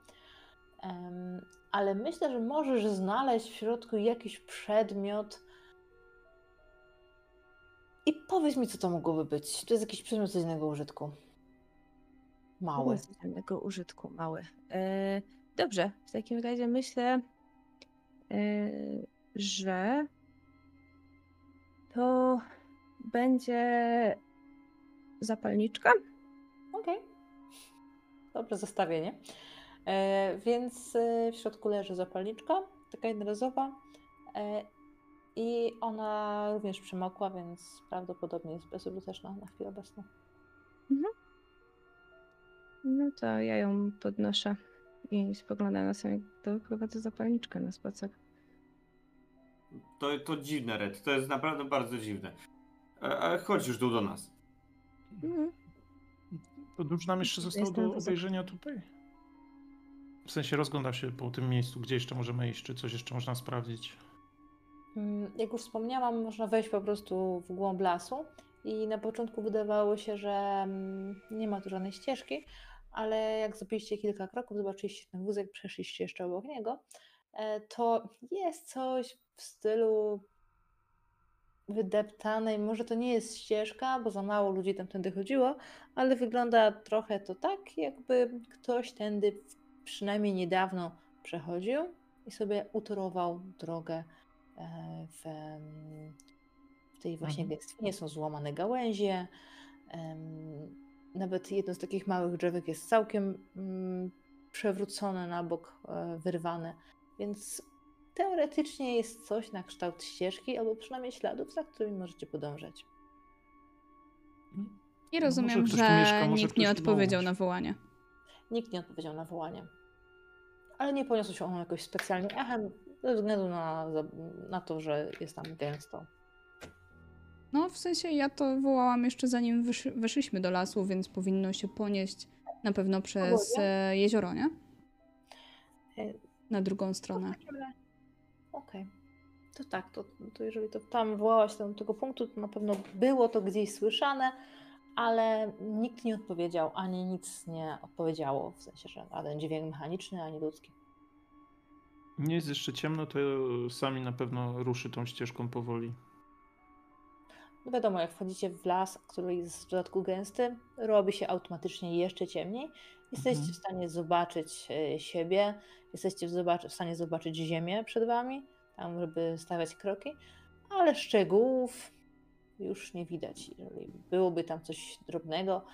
Ale myślę, że możesz znaleźć w środku jakiś przedmiot i powiedz mi, co to mogłoby być. To jest jakiś przedmiot codziennego użytku. Mały. Codziennego użytku, mały. E, dobrze, w takim razie myślę, e, że to będzie zapalniczka. Okej. Dobre zestawienie. E, więc e, w środku leży zapalniczka, taka jednorazowa. E, I ona również przemokła, więc prawdopodobnie jest bezużyteczna na chwilę obecną. No to ja ją podnoszę i spoglądam na sobie, jak to prowadzę zapalniczkę na spacer. To, to dziwne, Red. To jest naprawdę bardzo dziwne. E, Ale chodź już tu do nas. Mhm. To dużo nam jeszcze zostało do obejrzenia tutaj? W sensie rozglądam się po tym miejscu, gdzie jeszcze możemy iść, czy coś jeszcze można sprawdzić. Mm, Jak już wspomniałam, można wejść po prostu w głąb lasu i na początku wydawało się, że mm, nie ma tu żadnej ścieżki, ale jak zrobiliście kilka kroków, zobaczyliście ten wózek, przeszliście jeszcze obok niego, e, to jest coś w stylu wydeptanej, może to nie jest ścieżka, bo za mało ludzi tam tędy chodziło, ale wygląda trochę to tak, jakby ktoś tędy przynajmniej niedawno przechodził i sobie utorował drogę e, w, w tej właśnie Mhm. gęstwinie są złamane gałęzie. Nawet jedno z takich małych drzewek jest całkiem mm, przewrócone na bok, e, wyrwane. Więc teoretycznie jest coś na kształt ścieżki, albo przynajmniej śladów, za którymi możecie podążać. I No rozumiem, że mieszka, nikt nie odpowiedział na wołanie. Nikt nie odpowiedział na wołanie. Ale nie poniosło się ono jakoś specjalnie echem, ze względu na, na to, że jest tam gęsto. No, w sensie ja to wołałam jeszcze zanim wyszy, wyszliśmy do lasu, więc powinno się ponieść na pewno przez e, jezioro, nie? E, Na drugą stronę. Okej. To tak, to, to jeżeli to tam wołałaś do tego punktu, to na pewno było to gdzieś słyszane, ale nikt nie odpowiedział, ani nic nie odpowiedziało, w sensie, że żaden dźwięk mechaniczny, ani ludzki. Nie jest jeszcze ciemno, to sami na pewno ruszy tą ścieżką powoli. No wiadomo, jak wchodzicie w las, który jest w dodatku gęsty, robi się automatycznie jeszcze ciemniej. Jesteście Mhm. w stanie zobaczyć e, siebie, jesteście w, zobacz- w stanie zobaczyć ziemię przed wami, tam, żeby stawiać kroki, ale szczegółów już nie widać. Jeżeli byłoby tam coś drobnego,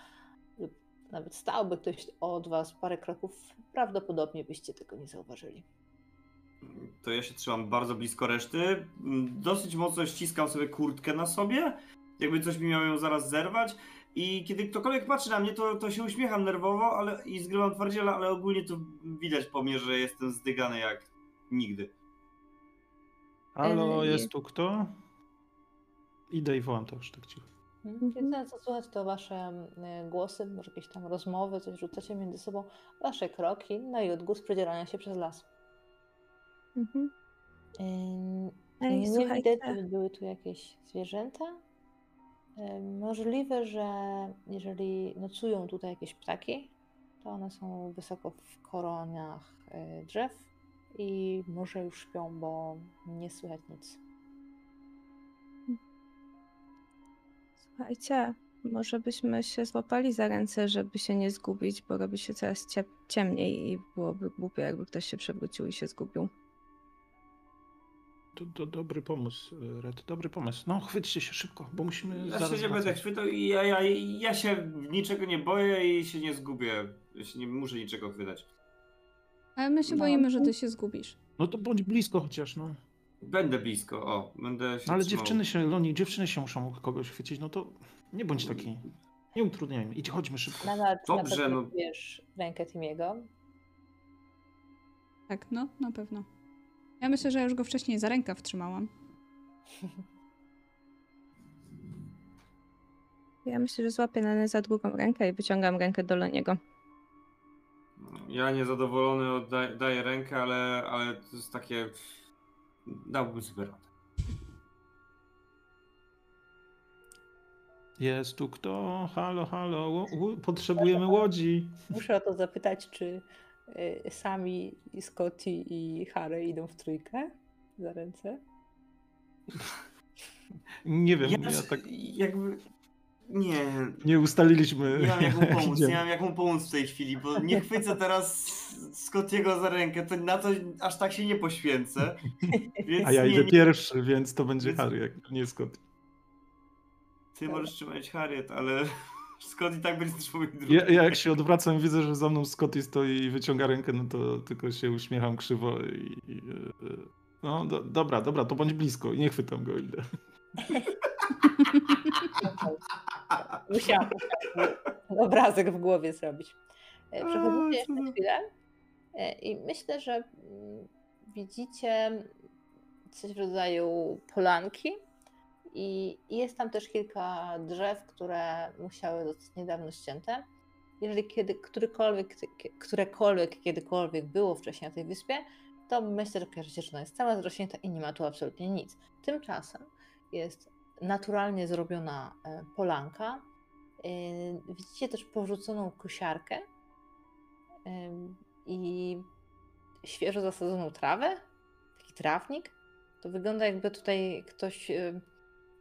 lub nawet stałby ktoś od was parę kroków, prawdopodobnie byście tego nie zauważyli. To ja się trzymam bardzo blisko reszty. Dosyć mocno ściskam sobie kurtkę na sobie, jakby coś mi miało ją zaraz zerwać. I kiedy ktokolwiek patrzy na mnie, to, to się uśmiecham nerwowo ale, i zgrywam twardziela, ale ogólnie to widać po mnie, że jestem zdygany jak nigdy. Halo, jest tu kto? Idę i wołam to już tak cicho. Mhm. Jedyne co słychać to wasze y, głosy, może jakieś tam rozmowy, coś rzucacie między sobą, wasze kroki, no i odgłos przedzierania się przez las. Mhm. Ym, Ej, nie słuchajcie. widać, żeby były tu jakieś zwierzęta. Ym, Możliwe, że jeżeli nocują tutaj jakieś ptaki, to one są wysoko w koronach y, drzew i może już śpią, bo nie słychać nic. Słuchajcie, może byśmy się złapali za ręce, żeby się nie zgubić, bo robi się coraz cie- ciemniej i byłoby głupio, jakby ktoś się przewrócił i się zgubił. To, to dobry pomysł, Red, dobry pomysł. No, chwyćcie się szybko, bo musimy Ja zaraz się nie będę wracać. chwytał i ja, ja, ja się niczego nie boję i się nie zgubię. Ja się nie muszę niczego chwytać. Ale my się No. boimy, że ty się zgubisz. No to bądź blisko chociaż, no. Będę blisko, o, będę się No ale trzymał. dziewczyny się, Loni, dziewczyny się muszą kogoś chwycić, no to nie bądź taki. Nie utrudniajmy. Idź, chodźmy szybko. Nadal Dobrze, na pewno no. wiesz rękę Timiego. Tak, no, na pewno. Ja myślę, że już go wcześniej za rękaw trzymałam. Ja myślę, że złapię Nenę za drugą rękę i wyciągam rękę do Loniego. Ja niezadowolony oddaję daję rękę, ale, ale to jest takie... Dałbym sobie radę. Jest tu kto? Halo, halo, potrzebujemy łodzi. Muszę o to zapytać, czy y, sami Scotty i Harry idą w trójkę za ręce? Nie wiem, Ja, ja tak jakby... Nie, nie ustaliliśmy. nie mam jak mu pomóc, nie mam jak mu pomóc w tej chwili, bo nie chwycę teraz Scottiego za rękę, to na to aż tak się nie poświęcę. Więc A ja nie, idę nie, pierwszy, więc to będzie Więc- Harry, jak nie Scott. Ty możesz trzymać Harriet, ale Scott i tak będzie mój drugi. Ja, ja jak się odwracam i widzę, że za mną Scotty stoi i wyciąga rękę, no to tylko się uśmiecham krzywo i... i e, e, no do, dobra, dobra, to bądź blisko i nie chwytam go, idę. Musiałam musiałam obrazek w głowie zrobić. E, Przechodzicie jeszcze chwilę e, i myślę, że mm, widzicie coś w rodzaju polanki i jest tam też kilka drzew, które musiały zostać niedawno ścięte. Jeżeli kiedy, którykolwiek, którekolwiek kiedykolwiek było wcześniej na tej wyspie, to myślę, że kojarzycie, że ona jest cała zrośnięta i nie ma tu absolutnie nic. Tymczasem jest naturalnie zrobiona e, polanka. E, Widzicie też porzuconą kosiarkę em, i świeżo zasadzoną trawę, taki trawnik. To wygląda jakby tutaj ktoś e,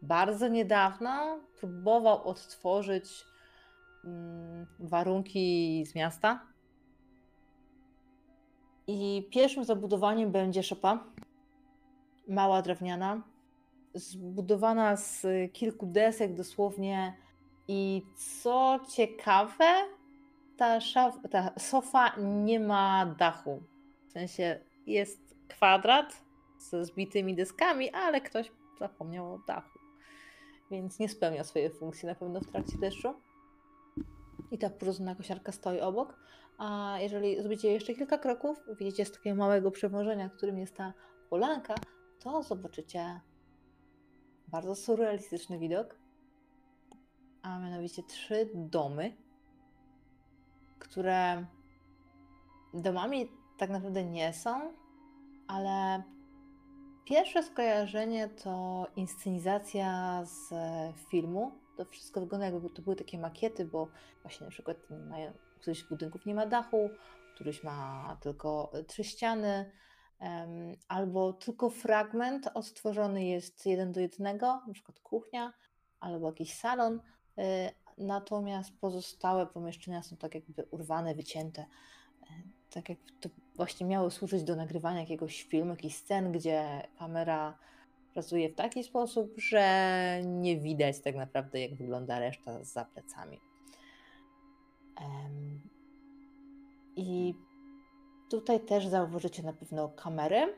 bardzo niedawno próbował odtworzyć mm, warunki z miasta. I pierwszym zabudowaniem będzie szopa, mała drewniana, zbudowana z kilku desek dosłownie. I co ciekawe, ta, szaf, ta sofa nie ma dachu. W sensie jest kwadrat ze zbitymi deskami, ale ktoś zapomniał o dachu. Więc nie spełnia swojej funkcji na pewno w trakcie deszczu. I ta porozumna kosiarka stoi obok. A jeżeli zrobicie jeszcze kilka kroków, widzicie z takiego małego przewożenia, którym jest ta polanka, to zobaczycie bardzo surrealistyczny widok. A mianowicie trzy domy, które domami tak naprawdę nie są, ale pierwsze skojarzenie to inscenizacja z filmu. To wszystko wygląda jakby to były takie makiety, bo właśnie na przykład mają, któryś z budynków nie ma dachu, któryś ma tylko trzy ściany, albo tylko fragment odtworzony jest jeden do jednego, na przykład kuchnia, albo jakiś salon, y, natomiast pozostałe pomieszczenia są tak jakby urwane, wycięte. Y, Tak jak to właśnie miało służyć do nagrywania jakiegoś filmu, jakichś scen, gdzie kamera pracuje w taki sposób, że nie widać tak naprawdę, jak wygląda reszta za plecami. I tutaj też zauważycie na pewno kamery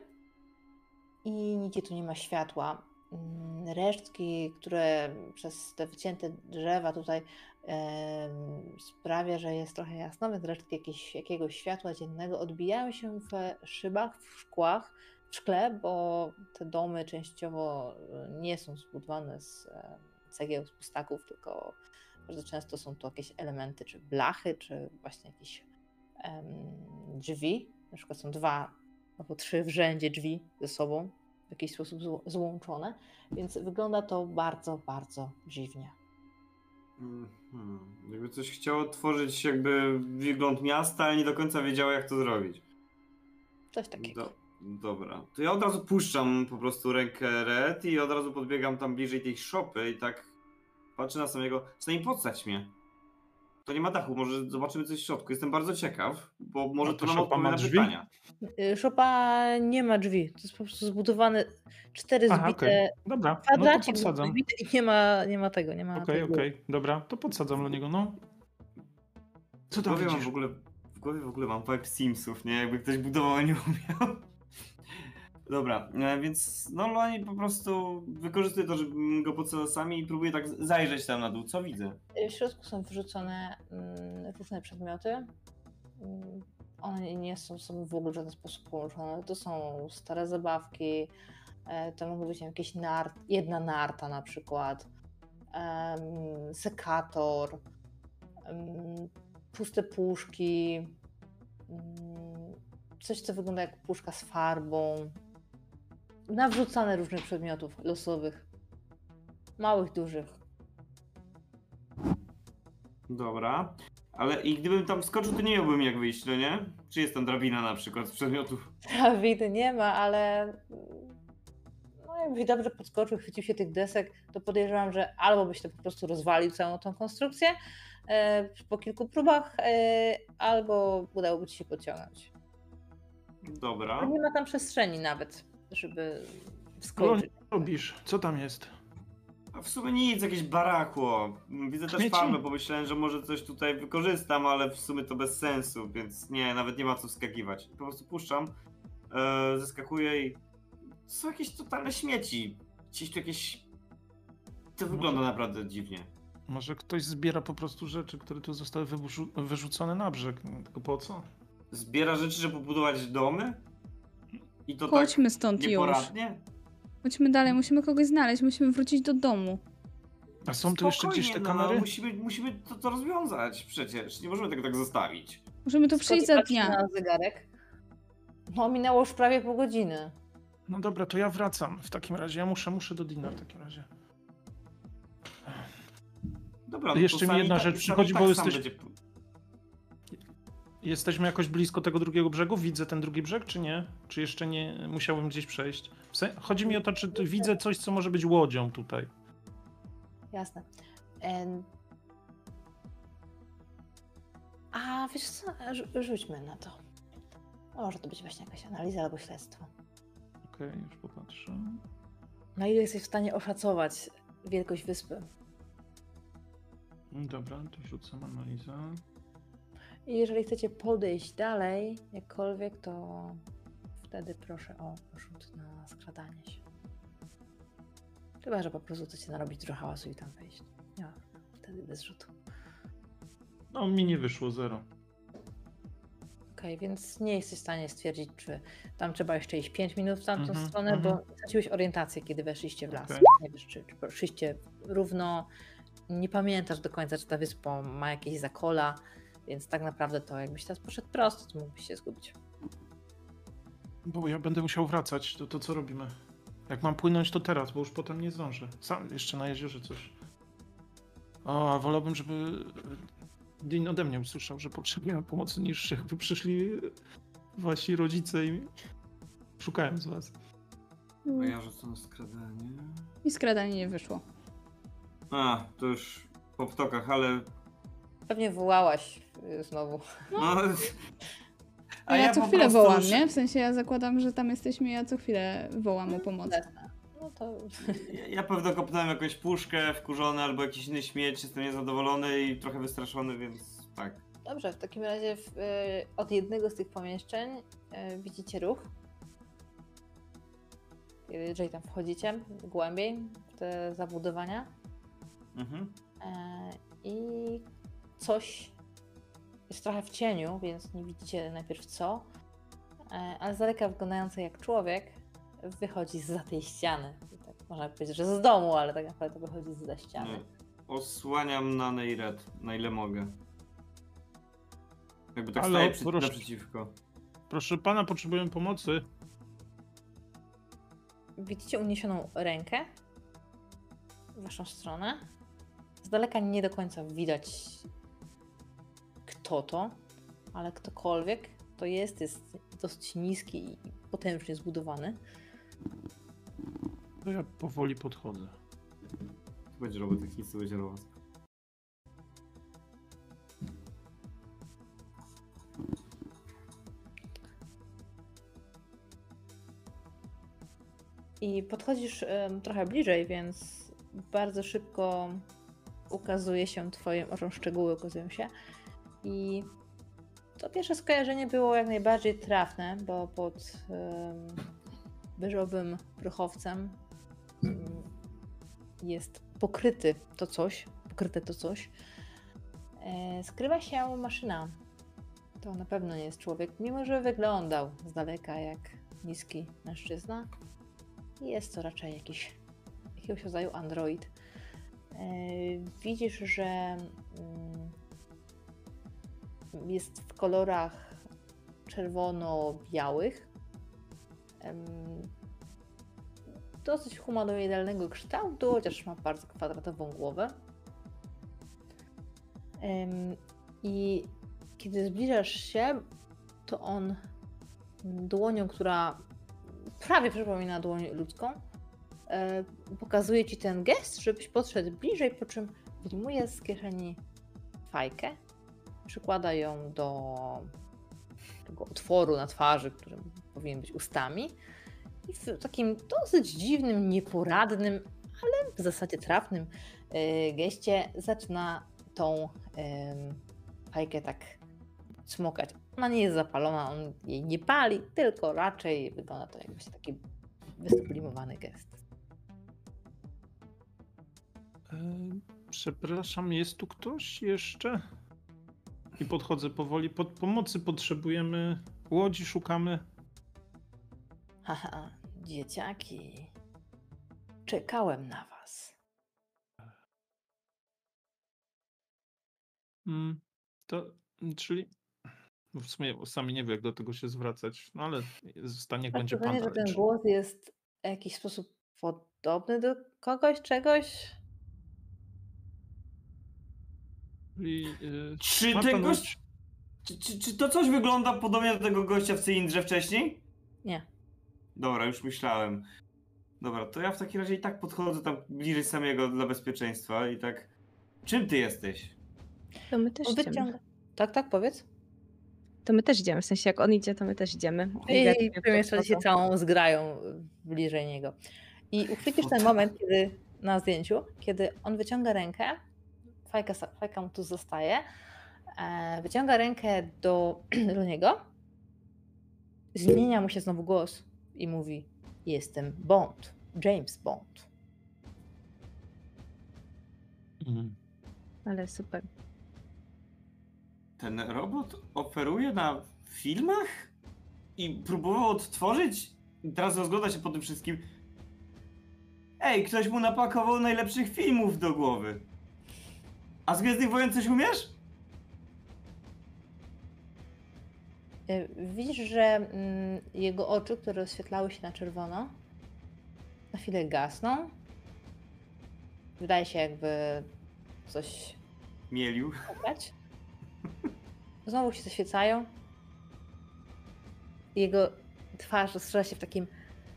i nigdzie tu nie ma światła. mm, resztki, które przez te wycięte drzewa tutaj sprawia, że jest trochę jasno, więc resztki jakieś, jakiegoś światła dziennego odbijają się w szybach, w szkłach, w szkle, bo te domy częściowo e, nie są zbudowane z cegieł, z pustaków, tylko bardzo często są to jakieś elementy, czy blachy, czy właśnie jakieś drzwi. Na przykład są dwa albo trzy w rzędzie drzwi ze sobą, w jakiś sposób złączone, więc wygląda to bardzo, bardzo dziwnie. Mhm. Jakby coś chciało tworzyć jakby wygląd miasta, ale nie do końca wiedziało jak to zrobić. Coś takiego. Do, dobra. To ja od razu puszczam po prostu rękę Red i od razu podbiegam tam bliżej tej szopy i tak patrzę na samego. Przynajmniej podstać mnie. To nie ma dachu, może zobaczymy coś w środku. Jestem bardzo ciekaw, bo może No to to nam szopa odpowie ma na drzwi? pytania. Y, Szopa nie ma drzwi. To jest po prostu zbudowane cztery Aha, zbite. Dobra, no to zbite i nie ma, nie ma tego, nie ma Okej, tego. okej, dobra, to podsadzam do niego, no. Co W tam mam widzisz? w, ogóle, w głowie w ogóle mam vibe Simsów, nie? Jakby ktoś budował, a nie umiał. Dobra, e, więc no Loni po prostu wykorzystuje to, żebym go podsadzał sami i próbuję tak zajrzeć tam na dół. Co widzę? W środku są wyrzucone mm, różne przedmioty. Mm, One nie są sobą w ogóle w żaden sposób połączone. To są stare zabawki, e, to mogą być jakieś nart, jedna narta na przykład, em, sekator, em, puste puszki, mm, coś co wygląda jak puszka z farbą, nawrzucane różnych przedmiotów losowych, małych, dużych. Dobra. Ale i gdybym tam skoczył, to nie miałbym jak wyjść, no nie? Czy jest tam drabina na przykład z przedmiotów? Dawid nie ma, ale no jakbyś dobrze podskoczył, chwycił się tych desek, to podejrzewam, że albo byś to po prostu rozwalił całą tą konstrukcję e, po kilku próbach, e, albo udałoby ci się podciągnąć. A Dobra. nie ma tam przestrzeni nawet, żeby No, wskoczyć. co robisz? Co tam jest? A w sumie nic, jakieś barakło. Widzę też Śmieci? farmę, pomyślałem, że może coś tutaj wykorzystam, ale w sumie to bez sensu, więc nie, nawet nie ma co wskakiwać. Po prostu puszczam, e, zeskakuję i są jakieś totalne śmieci. Gdzieś tu jakieś... To wygląda naprawdę dziwnie. Może ktoś zbiera po prostu rzeczy, które tu zostały wyrzu- wyrzucone na brzeg. No, Tylko po co? Zbiera rzeczy, żeby budować domy? I to Chodźmy stąd tak już. nieporadnie? Chodźmy dalej, musimy kogoś znaleźć, musimy wrócić do domu. A są tu jeszcze gdzieś te Spokojnie, kamery? No, musimy, musimy to, to rozwiązać przecież. Nie możemy tego tak zostawić. Możemy tu przyjść za dnia. na zegarek. No minęło już prawie pół godziny. No dobra, to ja wracam w takim razie. Ja muszę, muszę do Dina w takim razie. Dobra, no Jeszcze to mi sami jedna tak- rzecz sami przychodzi, tak bo sam jesteś- będzie- Jesteśmy jakoś blisko tego drugiego brzegu? Widzę ten drugi brzeg, czy nie? Czy jeszcze nie musiałbym gdzieś przejść? W sen- Chodzi mi o to, czy widzę coś, co może być łodzią tutaj. Jasne. A wiesz co, Rzu- rzućmy na to. Może to być właśnie jakaś analiza albo śledztwo. Okej, już popatrzę. Na ile jesteś w stanie oszacować wielkość wyspy? Dobra, to rzucam analizę. I jeżeli chcecie podejść dalej, jakkolwiek, to wtedy proszę o rzut na skradanie się. Chyba, że po prostu chcecie narobić trochę hałasu i tam wejść. Nie, wtedy bez rzutu. No, mi nie wyszło zero. Okej, więc nie jesteś w stanie stwierdzić, czy tam trzeba jeszcze iść 5 minut w tamtą Mhm, stronę, mhm. bo straciłeś orientację, kiedy weszliście w las. Okej. Nie wiesz, czy, czy poszliście równo. Nie pamiętasz do końca, czy ta wyspa ma jakieś zakola, więc tak naprawdę to jakbyś teraz poszedł prosto, to mógłbyś się zgubić. Bo ja będę musiał wracać, to, to co robimy? Jak mam płynąć, to teraz, bo już potem nie zdążę. Sam jeszcze na jeziorze coś. O, a wolałbym, żeby Dean ode mnie usłyszał, że potrzebuję pomocy niż jakby przyszli wasi rodzice i szukałem z was. A ja rzucę na skradanie. I skradanie nie wyszło. A, to już po ptokach, ale... Pewnie wołałaś y, znowu. No, A ja, co po chwilę prostu wołam, już- nie? W sensie ja zakładam, że tam jesteśmy i ja co chwilę wołam o pomoc. No to Ja, ja pewno kopnąłem jakąś puszkę wkurzony albo jakiś inny śmieć, jestem niezadowolony i trochę wystraszony, więc tak. dobrze, w takim razie w, y, od jednego z tych pomieszczeń y, widzicie ruch. jeżeli tam wchodzicie głębiej w te zabudowania Mhm. e, i coś jest trochę w cieniu, więc nie widzicie najpierw co, ale z daleka wyglądający jak człowiek wychodzi za tej ściany. Tak można powiedzieć, że z domu, ale tak naprawdę wychodzi za ściany. Nie. Osłaniam na Neyret, na ile mogę. Jakby tak Halo, staję przy, proszę. naprzeciwko. Proszę pana, potrzebujemy pomocy. Widzicie uniesioną rękę w waszą stronę. Z daleka nie do końca widać kto to, ale ktokolwiek to jest, jest dosyć niski i potężnie zbudowany. To ja powoli podchodzę. To będzie robot techniczny, to będzie robot. I podchodzisz em, trochę bliżej, więc bardzo szybko ukazuje się Twoim oczom szczegóły, ukazują się. I to pierwsze skojarzenie było jak najbardziej trafne, bo pod um, beżowym prochowcem mm, jest pokryty to coś, pokryte to coś. E, skrywa się maszyna. To na pewno nie jest człowiek, mimo że wyglądał z daleka jak niski mężczyzna. Jest to raczej jakiś jakiegoś rodzaju android. E, Widzisz, że mm, jest w kolorach czerwono-białych. Dosyć humanoidalnego kształtu, chociaż ma bardzo kwadratową głowę. I kiedy zbliżasz się, to on dłonią, która prawie przypomina dłoń ludzką, e, pokazuje ci ten gest, żebyś podszedł bliżej, po czym wyjmuje z kieszeni fajkę, przykłada ją do tego otworu na twarzy, którym powinien być ustami i w takim dosyć dziwnym, nieporadnym, ale w zasadzie trafnym e, geście zaczyna tą fajkę tak smokać. Ona nie jest zapalona, on jej nie pali, tylko raczej wygląda to jak właśnie taki wysublimowany gest. E, przepraszam, jest tu ktoś jeszcze? I podchodzę powoli. Pod pomocy potrzebujemy. Łodzi szukamy. Haha, dzieciaki. Czekałem na was. Mm, to, czyli. W sumie sami nie wiem, jak do tego się zwracać, no ale zostanie, jak będzie pan. wrażenie, że ten głos jest w jakiś sposób podobny do kogoś, czegoś. Czyli, y, Czy ten gość... Czy, czy, czy to coś wygląda podobnie do tego gościa w cylindrze wcześniej? Nie. Dobra, już myślałem. Dobra, to ja w takim razie i tak podchodzę tam bliżej samego dla bezpieczeństwa i tak... Czym ty jesteś? To my też idziemy. Wyciąga. Tak, tak, powiedz. To my też idziemy. W sensie jak on idzie, to my też idziemy. I mnie przemieszczać się całą zgrają bliżej niego. I uchwycisz ten moment, kiedy na zdjęciu, kiedy on wyciąga rękę, fajka, fajka mu tu zostaje, e, wyciąga rękę do, do niego, zmienia mu się znowu głos i mówi: Jestem Bond, James Bond. Mhm. Ale super. Ten robot operuje na filmach? I próbował odtworzyć? I teraz rozgląda się po tym wszystkim. Ej, ktoś mu napakował najlepszych filmów do głowy. A z Gwiezdnych Wojen coś umiesz? E, Widzisz, że mm, jego oczy, które oświetlały się na czerwono, na chwilę gasną. Wydaje się, jakby coś Mielił. Znowu się zaświecają. Jego twarz rozszerza się w takim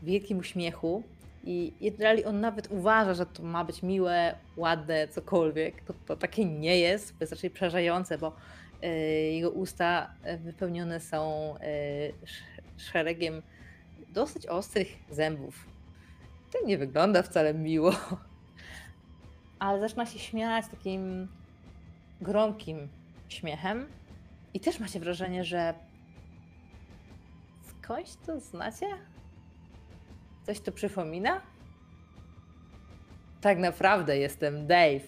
wielkim uśmiechu. I jeżeli on nawet uważa, że to ma być miłe, ładne, cokolwiek, to, to takie nie jest. To jest raczej przerażające, bo e, jego usta e, wypełnione są e, sz- szeregiem dosyć ostrych zębów. To nie wygląda wcale miło. Ale zaczyna się śmiać takim gromkim śmiechem. I też macie wrażenie, że skądś to znacie? Coś tu przypomina? Tak naprawdę jestem Dave.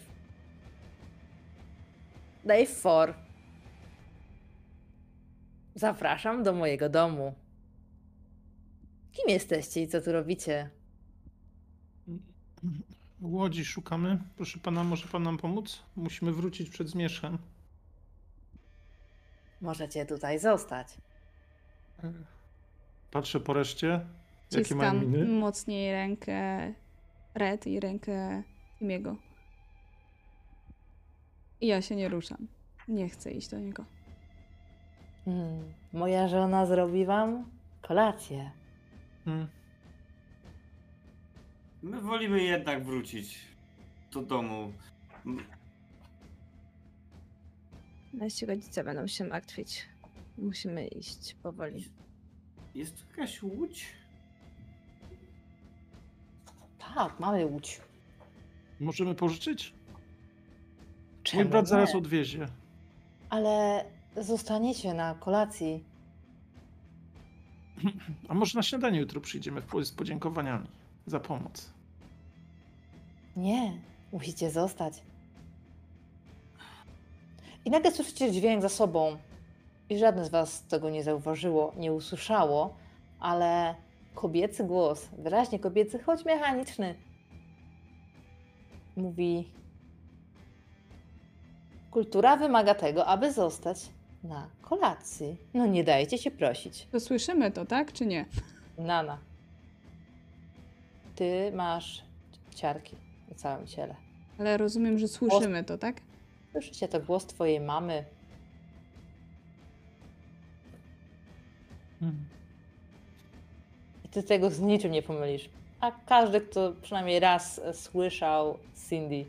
Dave For. Zapraszam do mojego domu. Kim jesteście i co tu robicie? Łodzi szukamy. Proszę pana, może pan nam pomóc? Musimy wrócić przed zmierzchem. Możecie tutaj zostać. Patrzę po reszcie. Jakie mają Ciskam miny? mocniej rękę Red i rękę Timiego. I ja się nie ruszam. Nie chcę iść do niego. Hmm, moja żona zrobi wam kolację. Hmm. My wolimy jednak wrócić do domu. Nasi rodzice będą się martwić. Musimy iść powoli. Jest tu jakaś łódź? Tak, mamy łódź. Możemy pożyczyć? Czemu Mój brat zaraz nie? odwiezie. Ale zostaniecie na kolacji. A może na śniadanie jutro przyjdziemy w- z podziękowaniami za pomoc. Nie, musicie zostać. I nagle słyszycie dźwięk za sobą. I żadne z was tego nie zauważyło, nie usłyszało, ale kobiecy głos, wyraźnie kobiecy, choć mechaniczny, mówi: Kultura wymaga tego, aby zostać na kolacji. No nie dajcie się prosić. To słyszymy to, tak? Czy nie? Nana. Ty masz ciarki na całym ciele. Ale rozumiem, że słyszymy to, tak? Słyszycie to głos twojej mamy. Hmm. Ty tego z niczym nie pomylisz. A każdy, kto przynajmniej raz słyszał Cindy,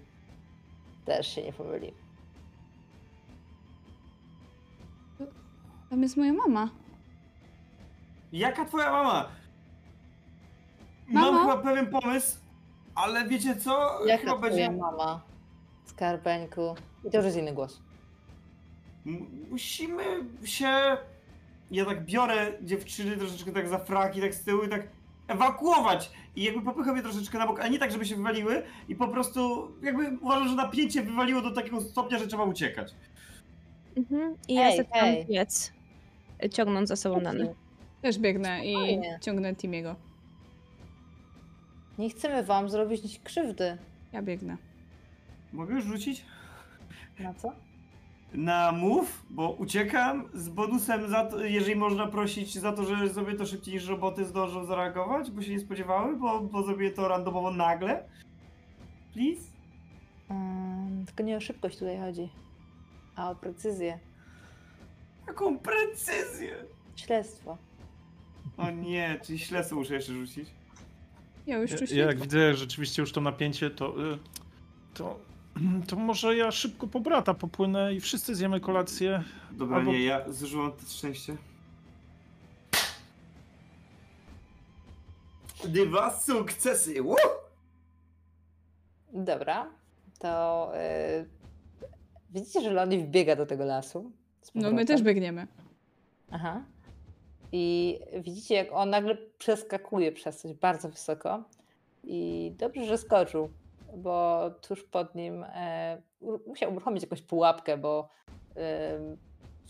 też się nie pomyli. Tam jest moja mama. Jaka twoja mama? Mam Mamo? chyba pewien pomysł, ale wiecie co? Jaka chyba twoja będzie. mama? Skarpeńku. I to już jest inny głos. M- Musimy się. Ja tak biorę dziewczyny troszeczkę tak za fraki, tak z tyłu i tak ewakuować. I jakby popycham je troszeczkę na bok, ale nie tak, żeby się wywaliły. I po prostu jakby uważam, że napięcie wywaliło do takiego stopnia, że trzeba uciekać. Mhm. I ja zaczynam biec, ciągnąc za sobą Nanę. Też biegnę i Spokojnie. ciągnę Timiego. Nie chcemy wam zrobić nic krzywdy. Ja biegnę. Mogę już rzucić? Na co? Na move, bo uciekam z bonusem za to, jeżeli można prosić za to, że zrobię to szybciej niż roboty zdążą zareagować, bo się nie spodziewały, bo, bo zrobię to randomowo nagle. Please? Mm, tylko nie o szybkość tutaj chodzi, a o precyzję. Jaką precyzję! Śledztwo. O nie, czyli śledztwo muszę jeszcze rzucić. Ja już czuję ja jak widzę rzeczywiście już to napięcie, to, y, to, to może ja szybko po brata popłynę i wszyscy zjemy kolację. Dobra, Albo- nie, ja zużyłam to szczęście. Dwa sukcesy! Woo! Dobra, to y, widzicie, że Loni wbiega do tego lasu. No my też biegniemy. Aha. I widzicie, jak on nagle przeskakuje przez coś bardzo wysoko. I dobrze, że skoczył, bo tuż pod nim e, musiał uruchomić jakąś pułapkę, bo e,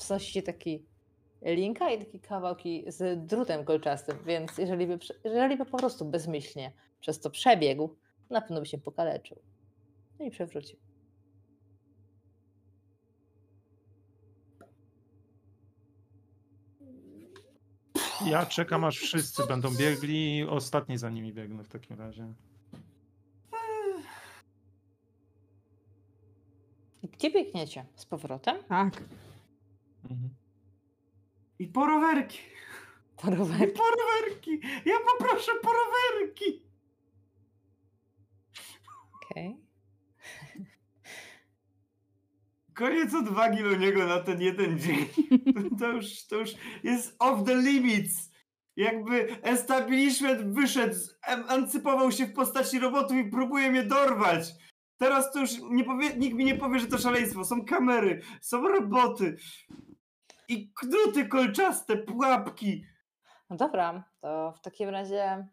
wnosi się taki linka i takie kawałki z drutem kolczastym, więc jeżeli by, jeżeli by po prostu bezmyślnie przez to przebiegł, na pewno by się pokaleczył. No i przewrócił. Ja czekam aż wszyscy będą biegli ostatni za nimi biegnę w takim razie. Gdzie biegniecie? Z powrotem? Tak. Mhm. I po rowerki! Po I rowerku. po rowerki! Ja poproszę po rowerki! Okej. Koniec odwagi do niego na ten jeden dzień. To już, to już jest off the limits. Jakby establishment wyszedł, emancypował się w postaci robotów i próbuje mnie dorwać. Teraz to już nie powie, nikt mi nie powie, że to szaleństwo. Są kamery, są roboty. I knuty kolczaste, pułapki. No dobra, to w takim razie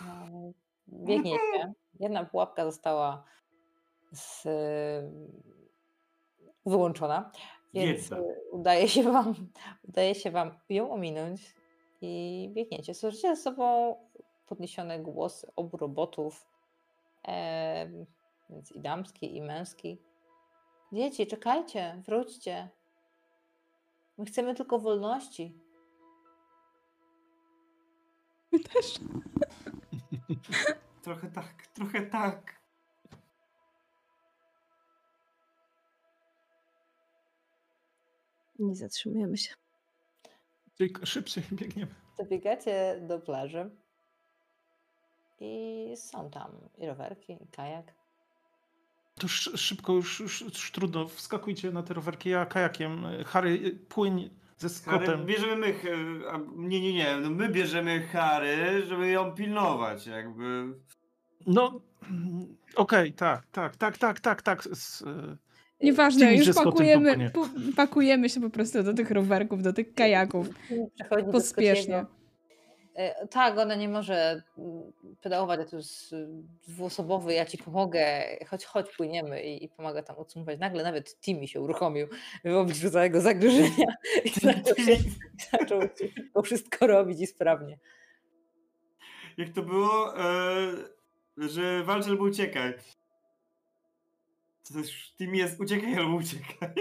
No, biegniecie. Jedna pułapka została z, wyłączona, więc Jedna. udaje się, wam, udaje się Wam ją ominąć i biegniecie. Słyszycie ze sobą podniesione głosy obu robotów, więc i damski, i męski. Dzieci, czekajcie, wróćcie. My chcemy tylko wolności. My też. Trochę tak, trochę tak. Nie zatrzymujemy się. Czyli szybciej biegniemy. Dobiegacie do plaży i są tam i rowerki, i kajak. To sz, szybko, już, już, już trudno. Wskakujcie na te rowerki, ja kajakiem. Harry, płyń ze Scottem. bierzemy my, a, nie, nie, nie, no my bierzemy Harry, żeby ją pilnować, jakby. No, okej, tak, tak, tak, tak, tak, tak. Z, e, Nieważne, Tymi już pakujemy, pakujemy się po prostu do tych rowerków, do tych kajaków. Pospiesznie. E, Tak, ona nie może mm, pedałować, a to jest y, dwuosobowy, ja ci pomogę, chodź, chodź, płyniemy i, i pomaga tam odsumować. Nagle nawet Timmy się uruchomił w obliczu całego zagrożenia i zaczął, się, zaczął szybko wszystko robić i sprawnie. Jak to było, e, że walcz albo uciekaj. To też tym jest uciekaj albo uciekaj.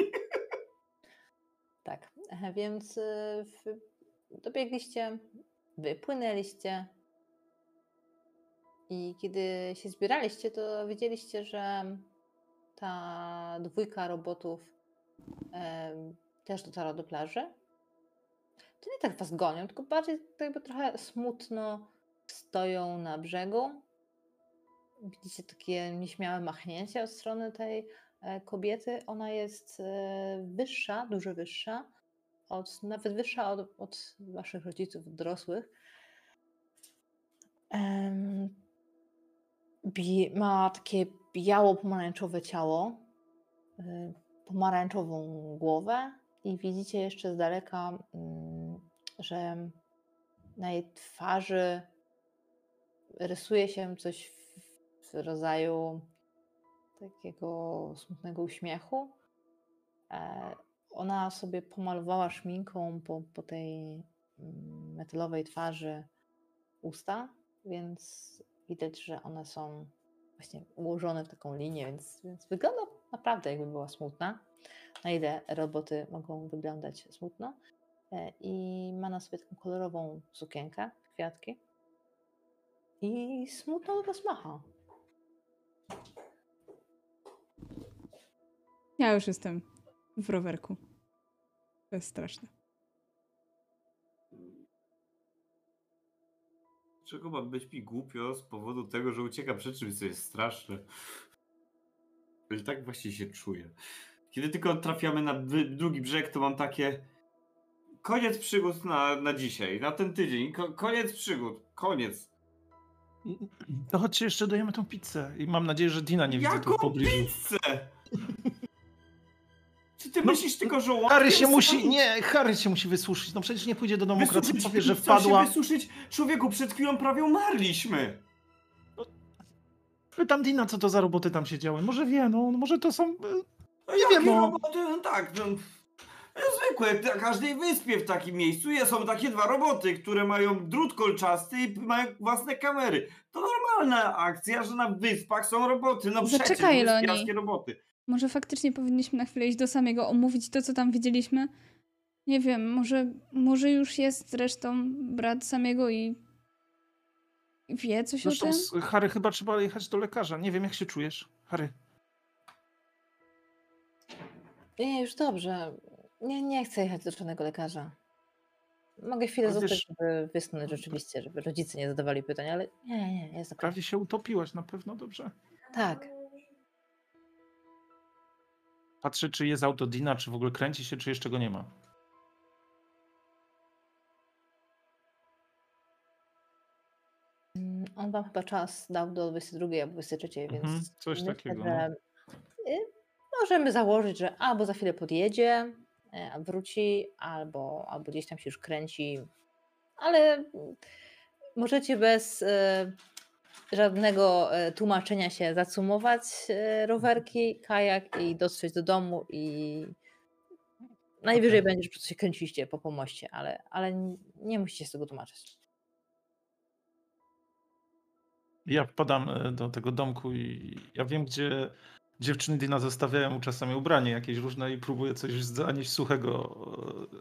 Tak, e, więc y, w- dobiegliście, wypłynęliście i kiedy się zbieraliście, to wiedzieliście, że ta dwójka robotów em, też dotarła do plaży. To nie tak was gonią, tylko bardziej tak jakby trochę smutno stoją na brzegu. Widzicie takie nieśmiałe machnięcie od strony tej e, kobiety. Ona jest e, wyższa, dużo wyższa, od, nawet wyższa od, od waszych rodziców dorosłych. Em, bi- ma takie biało-pomarańczowe ciało, y, pomarańczową głowę i widzicie jeszcze z daleka, mm, że na jej twarzy rysuje się coś w, w rodzaju takiego smutnego uśmiechu. E, Ona sobie pomalowała szminką po, po tej mm, metalowej twarzy usta, więc widać, że one są właśnie ułożone w taką linię, więc, więc wygląda naprawdę jakby była smutna. Na ile roboty mogą wyglądać smutno. E, I ma na sobie taką kolorową sukienkę, kwiatki. I smutno do was macha. Ja już jestem w rowerku. To jest straszne. Czego ma być mi głupio z powodu tego, że ucieka przed czymś, co jest straszne. Ale tak właśnie się czuję. Kiedy tylko trafiamy na drugi brzeg, to mam takie. Koniec przygód na, na dzisiaj, na ten tydzień. Ko- koniec przygód. Koniec. To chodźcie jeszcze dojemy tą pizzę. I mam nadzieję, że Dina nie widzę tu w Jaką pobliżu. pizzę? Czy ty No, myślisz tylko, że łapie Harry się musi, nie, Harry się musi wysuszyć. No przecież nie pójdzie do domu, Wysuszyć, powie, że wpadła. się wysuszyć? Człowieku, przed chwilą prawie umarliśmy. Pytam Dina, co to za roboty tam się działy. Może wie, no, może to są... No Nie jakie wiem, no. roboty? No tak, no, no zwykłe, na każdej wyspie w takim miejscu jest- są takie dwa roboty, które mają drut kolczasty i mają własne kamery. To normalna akcja, że na wyspach są roboty. No przecież Zaczekaj, roboty. Może faktycznie powinniśmy na chwilę iść do samego, omówić to, co tam widzieliśmy? Nie wiem, może, może już jest zresztą brat samego i wie coś o Zresztą tym? z Harry chyba trzeba jechać do lekarza. Nie wiem, jak się czujesz. Harry. Nie, już dobrze. Nie, nie chcę jechać do żadnego lekarza. Mogę chwilę zostać, wiesz- żeby wysnąć rzeczywiście, żeby rodzice nie zadawali pytań, ale nie, nie, nie, jest okej. Prawie się utopiłaś na pewno, dobrze. Tak. Patrzę, czy jest auto Dina, czy w ogóle kręci się, czy jeszcze go nie ma. Mm, On wam chyba czas dał do 22 albo 23, Mhm, więc coś myślę, takiego, że y, możemy założyć, że albo za chwilę podjedzie, e, a wróci, albo, albo gdzieś tam się już kręci, ale możecie bez e, żadnego e, tłumaczenia się zacumować e, rowerki, kajak i dotrzeć do domu i najwyżej Okej. będzie, że się kręciliście po pomoście, ale, ale nie musicie z tego tłumaczyć. Ja wpadam e, do tego domku i ja wiem, gdzie dziewczyny Dina zostawiają mu czasami ubranie jakieś różne i próbuję coś zanieść suchego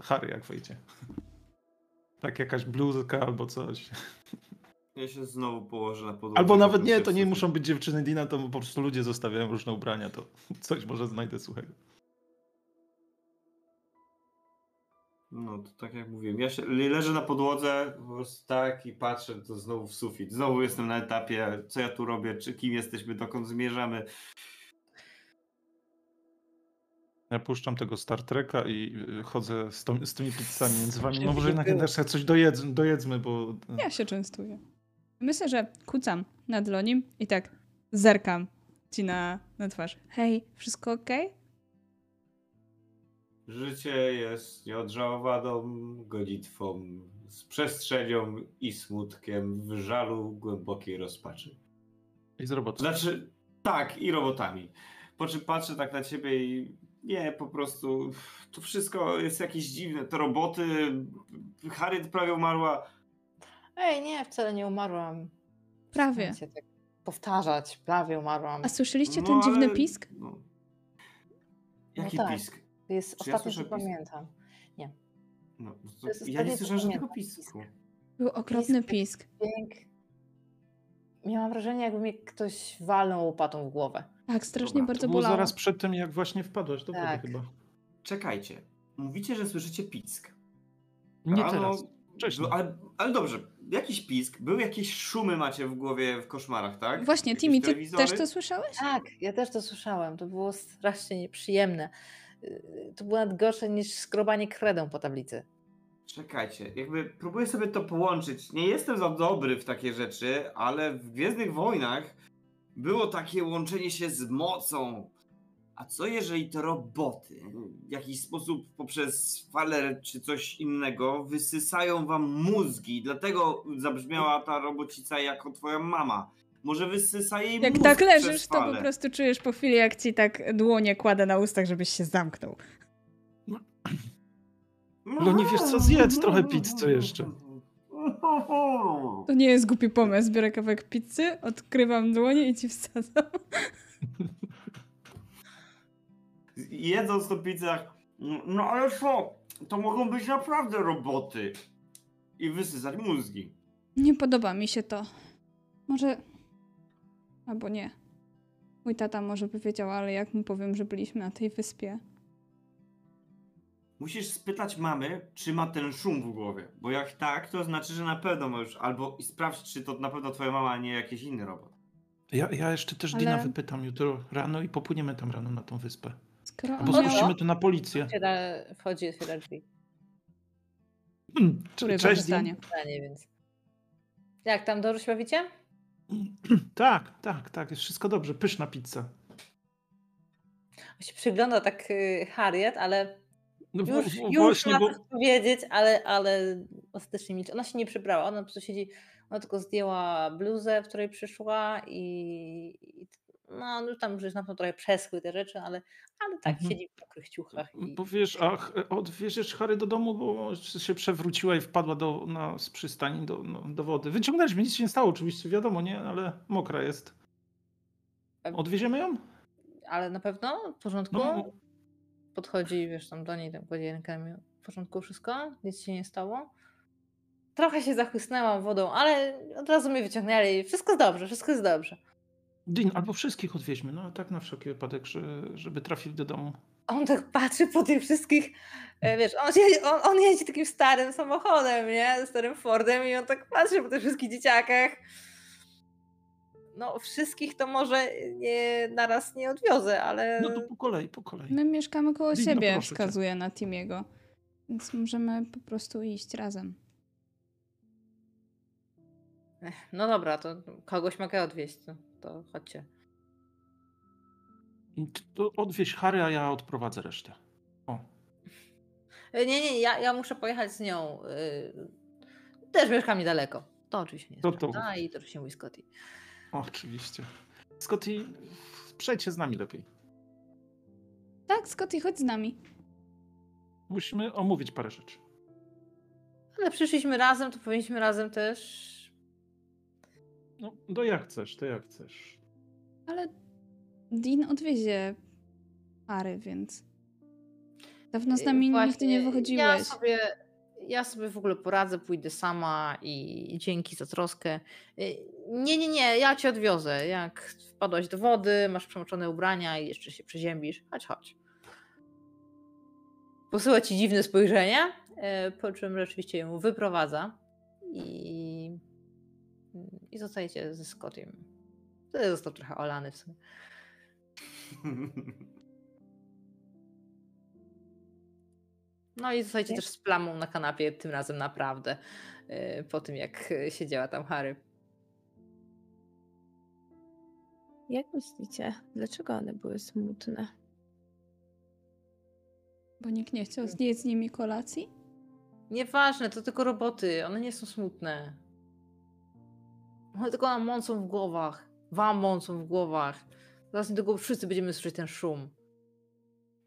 Harry, jak wejdzie. Tak jakaś bluzka albo coś. Ja się znowu położę na podłodze. Albo nawet nie, to nie muszą być dziewczyny Dina, to po prostu ludzie zostawiają różne ubrania, to coś może znajdę suchego. No to tak jak mówiłem, ja się leżę na podłodze, po prostu tak i patrzę to znowu w sufit. Znowu jestem na etapie, co ja tu robię, czy kim jesteśmy, dokąd zmierzamy. Ja puszczam tego Star Treka i y, chodzę z, tą, z tymi pizzami między wami. No może jednak też coś dojedz, dojedzmy, bo... Ja się częstuję. Myślę, że kucam na dłoni i tak zerkam ci na, na twarz. Hej, wszystko okej? Życie jest nieodżałowaną gonitwą z przestrzenią i smutkiem w żalu głębokiej rozpaczy. I z robotą. Znaczy, tak, i robotami. Po czym patrzę tak na ciebie i nie, po prostu to wszystko jest jakieś dziwne. Te roboty, Harry prawie umarła. Ej, nie, wcale nie umarłam. Prawie. Przestańcie tak powtarzać, prawie umarłam. A słyszeliście No, ten dziwny ale- pisk? No. Jaki No tak. pisk? To jest Czy ja ostatnie, co pamiętam. No, to, jest ja nie słyszałem żadnego pisku. Był okropny Pisk. pisk. Miałam wrażenie, jakby mnie ktoś walnął łopatą w głowę. Tak, strasznie Dobra, to bardzo To było bolało. zaraz przed tym, jak właśnie wpadłaś do wody Tak. chyba. Czekajcie. Mówicie, że słyszycie pisk. Nie Rano- teraz. Wcześniej. No, ale, ale dobrze, jakiś pisk, były jakieś szumy macie w głowie w koszmarach, tak? Właśnie, Jakieś Timmy, ty też to słyszałeś? Tak, ja też to słyszałem. To było strasznie nieprzyjemne. Yy, To było nawet gorsze niż skrobanie kredą po tablicy. Czekajcie, jakby próbuję sobie to połączyć. Nie jestem za dobry w takie rzeczy, ale w Gwiezdnych Wojnach było takie łączenie się z mocą. A co jeżeli te roboty w jakiś sposób poprzez fale czy coś innego wysysają wam mózgi? Dlatego zabrzmiała ta robocica jako twoja mama. Może wysysa jej Jak mózg tak przez leżysz, to po prostu czujesz po chwili, jak ci tak dłonie kładę na ustach, żebyś się zamknął. No nie wiesz co, zjedz trochę pizzy jeszcze. To nie jest głupi pomysł. Biorę kawałek pizzy, odkrywam dłonie i ci wsadzam. jedząc to pizzę, no ale co, to mogą być naprawdę roboty. I wysysać mózgi. Nie podoba mi się to. Może... Albo nie. Mój tata może by wiedział, ale jak mu powiem, że byliśmy na tej wyspie? Musisz spytać mamy, czy ma ten szum w głowie. Bo jak tak, to znaczy, że na pewno ma już. Albo i sprawdź, czy to na pewno twoja mama, a nie jakiś inny robot. Ja, ja jeszcze też Ale- Dina wypytam jutro rano i popłyniemy tam rano na tą wyspę. Skoro Albo spuścimy to na policję. Otwiera, wchodzi, otwiera drzwi. Hmm, Cześć, zdanie. Zdanie, więc. Jak tam dobrze się bawicie? Tak, tak, tak, jest wszystko dobrze. Pyszna pizza. On się przygląda tak y, Harriet, ale No już, w- już właśnie, ma bo coś powiedzieć, ale, ale ostatecznie milczy. Ona się nie przybrała, ona po prostu siedzi, ona tylko zdjęła bluzę, w której przyszła i, i no, no tam już na pewno trochę przeschły te rzeczy, ale, ale tak, Mhm. siedzi w mokrych ciuchach. I... Bo wiesz, a ch- odwieziesz Harry do domu, bo się przewróciła i wpadła do, na, z przystani do, no, do wody. Wyciągnęliśmy, nic się nie stało oczywiście, wiadomo, nie? Ale mokra jest. Odwieziemy ją? Ale na pewno w porządku? No, Podchodzi, wiesz, tam do niej, tam kładzie. W porządku wszystko? Nic się nie stało? Trochę się zachłysnęłam wodą, ale od razu mnie wyciągnęli. Wszystko jest dobrze, wszystko jest dobrze. Din, albo wszystkich odwieźmy, no tak na wszelki wypadek, że, żeby trafili do domu. On tak patrzy po tych wszystkich, e, wiesz, on, jedzie, on, on jeździ takim starym samochodem, nie? Starym Fordem i on tak patrzy po tych wszystkich dzieciakach. No, wszystkich to może nie, naraz nie odwiozę, ale No to po kolei, po kolei. My mieszkamy koło siebie, cię. wskazuje na Timiego. Więc możemy po prostu iść razem. no dobra, to kogoś mogę odwieźć, to, to chodźcie. To odwieź Harry, a ja odprowadzę resztę. O, E, Nie, nie, ja, ja muszę pojechać z nią. y, Też mieszkam niedaleko. To oczywiście nie To jest to prawda mów. i to oczywiście mówi Scotty. Oczywiście. Scotty, przejdźcie z nami lepiej. Tak, Scotty, chodź z nami. Musimy omówić parę rzeczy. Ale przyszliśmy razem, to powinniśmy razem też... No, to jak chcesz, to jak chcesz. Ale Dean odwiezie pary, więc... Dawno z nami Właśnie, nigdy nie wychodziłeś. Ja sobie, ja sobie w ogóle poradzę, pójdę sama i dzięki za troskę. Y, Nie, nie, nie, ja cię odwiozę. Jak wpadłaś do wody, masz przemoczone ubrania i jeszcze się przeziębisz, chodź, chodź. Posyła ci dziwne spojrzenie, y, po czym rzeczywiście ją wyprowadza i, i zostajecie ze Scottiem. Wtedy został trochę olany w sumie. No i zostajecie też z plamą na kanapie, tym razem naprawdę, y, po tym jak y, siedziała tam Harry. Jak myślicie, dlaczego one były smutne? Bo nikt nie chciał zjeść z nimi kolacji? Nieważne, to tylko roboty, one nie są smutne. One tylko nam mącą w głowach. Wam mącą w głowach. Zaraz niedługo wszyscy będziemy słyszeć ten szum.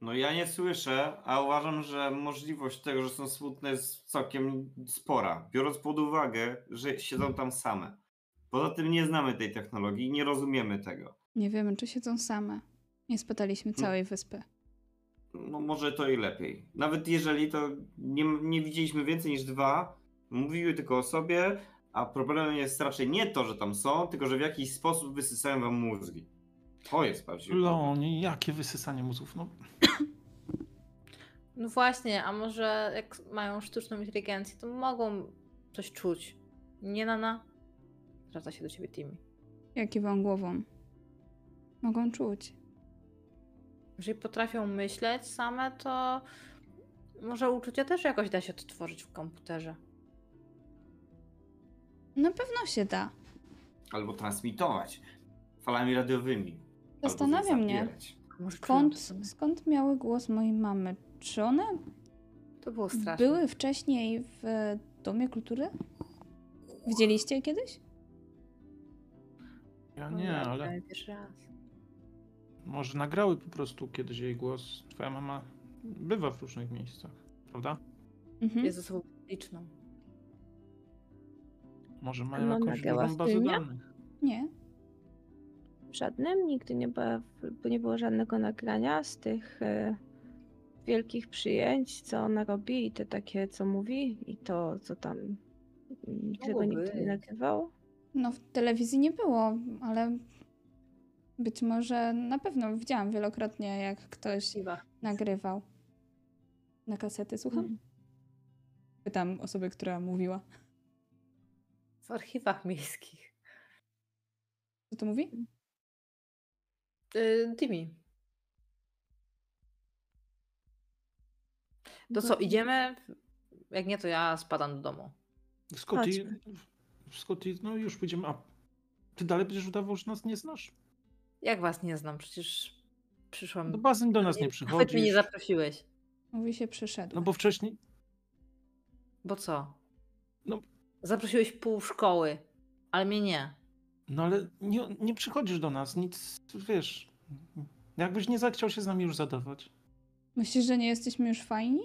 No ja nie słyszę, a uważam, że możliwość tego, że są smutne jest całkiem spora, biorąc pod uwagę, że siedzą tam same. Poza tym nie znamy tej technologii i nie rozumiemy tego. Nie wiemy, czy siedzą same. Nie spytaliśmy całej wyspy. No może to i lepiej. Nawet jeżeli to nie, nie widzieliśmy więcej niż dwa, mówiły tylko o sobie, a problemem jest raczej nie to, że tam są, tylko że w jakiś sposób wysysają wam mózgi. To jest bardziej. Loni, jakie wysysanie mózgów. No, No właśnie, a może jak mają sztuczną inteligencję, to mogą coś czuć. Nie Nana? Zwraca się do ciebie Timmy. Ja kiwam głową. Mogą czuć. Jeżeli potrafią myśleć same, to może uczucia też jakoś da się odtworzyć w komputerze. Na pewno się da. Albo transmitować falami radiowymi. Zastanawia mnie, skąd, skąd miały głos mojej mamy? Czy one To było straszne. były wcześniej w Domie Kultury? Widzieliście je kiedyś? ja nie, ale widziałem Pierwszy raz. może nagrały po prostu kiedyś jej głos. Twoja mama bywa w różnych miejscach, prawda? Mhm. Jest osobą publiczną. Może mają No, jakąś bazę danych. Nie. W żadnym? Nigdy nie, była, bo nie było żadnego nagrania z tych e, wielkich przyjęć, co ona robi i te takie, co mówi i to, co tam tego nikt Mogłoby. nie nagrywał. No w telewizji nie było, ale być może na pewno widziałam wielokrotnie, jak ktoś Siwa. nagrywał. Na kasety, słucham? Mm. Pytam osobę, która mówiła. W archiwach miejskich. Co to mówi? Yy, Timmy. To co, idziemy? Jak nie, to ja spadam do domu. Scotty. Scotty, no już pójdziemy. A ty dalej będziesz udawał, że nas nie znasz? Jak was nie znam? Przecież przyszłam... Do basen do nas nie Nawet przychodzisz. mnie nie zaprosiłeś. Mówi się przyszedł. No bo wcześniej, Bo co? No. Zaprosiłeś pół szkoły, ale mnie nie. no ale nie, nie przychodzisz do nas, nic, wiesz. Jakbyś nie zachciał się z nami już zadawać. Myślisz, że nie jesteśmy już fajni?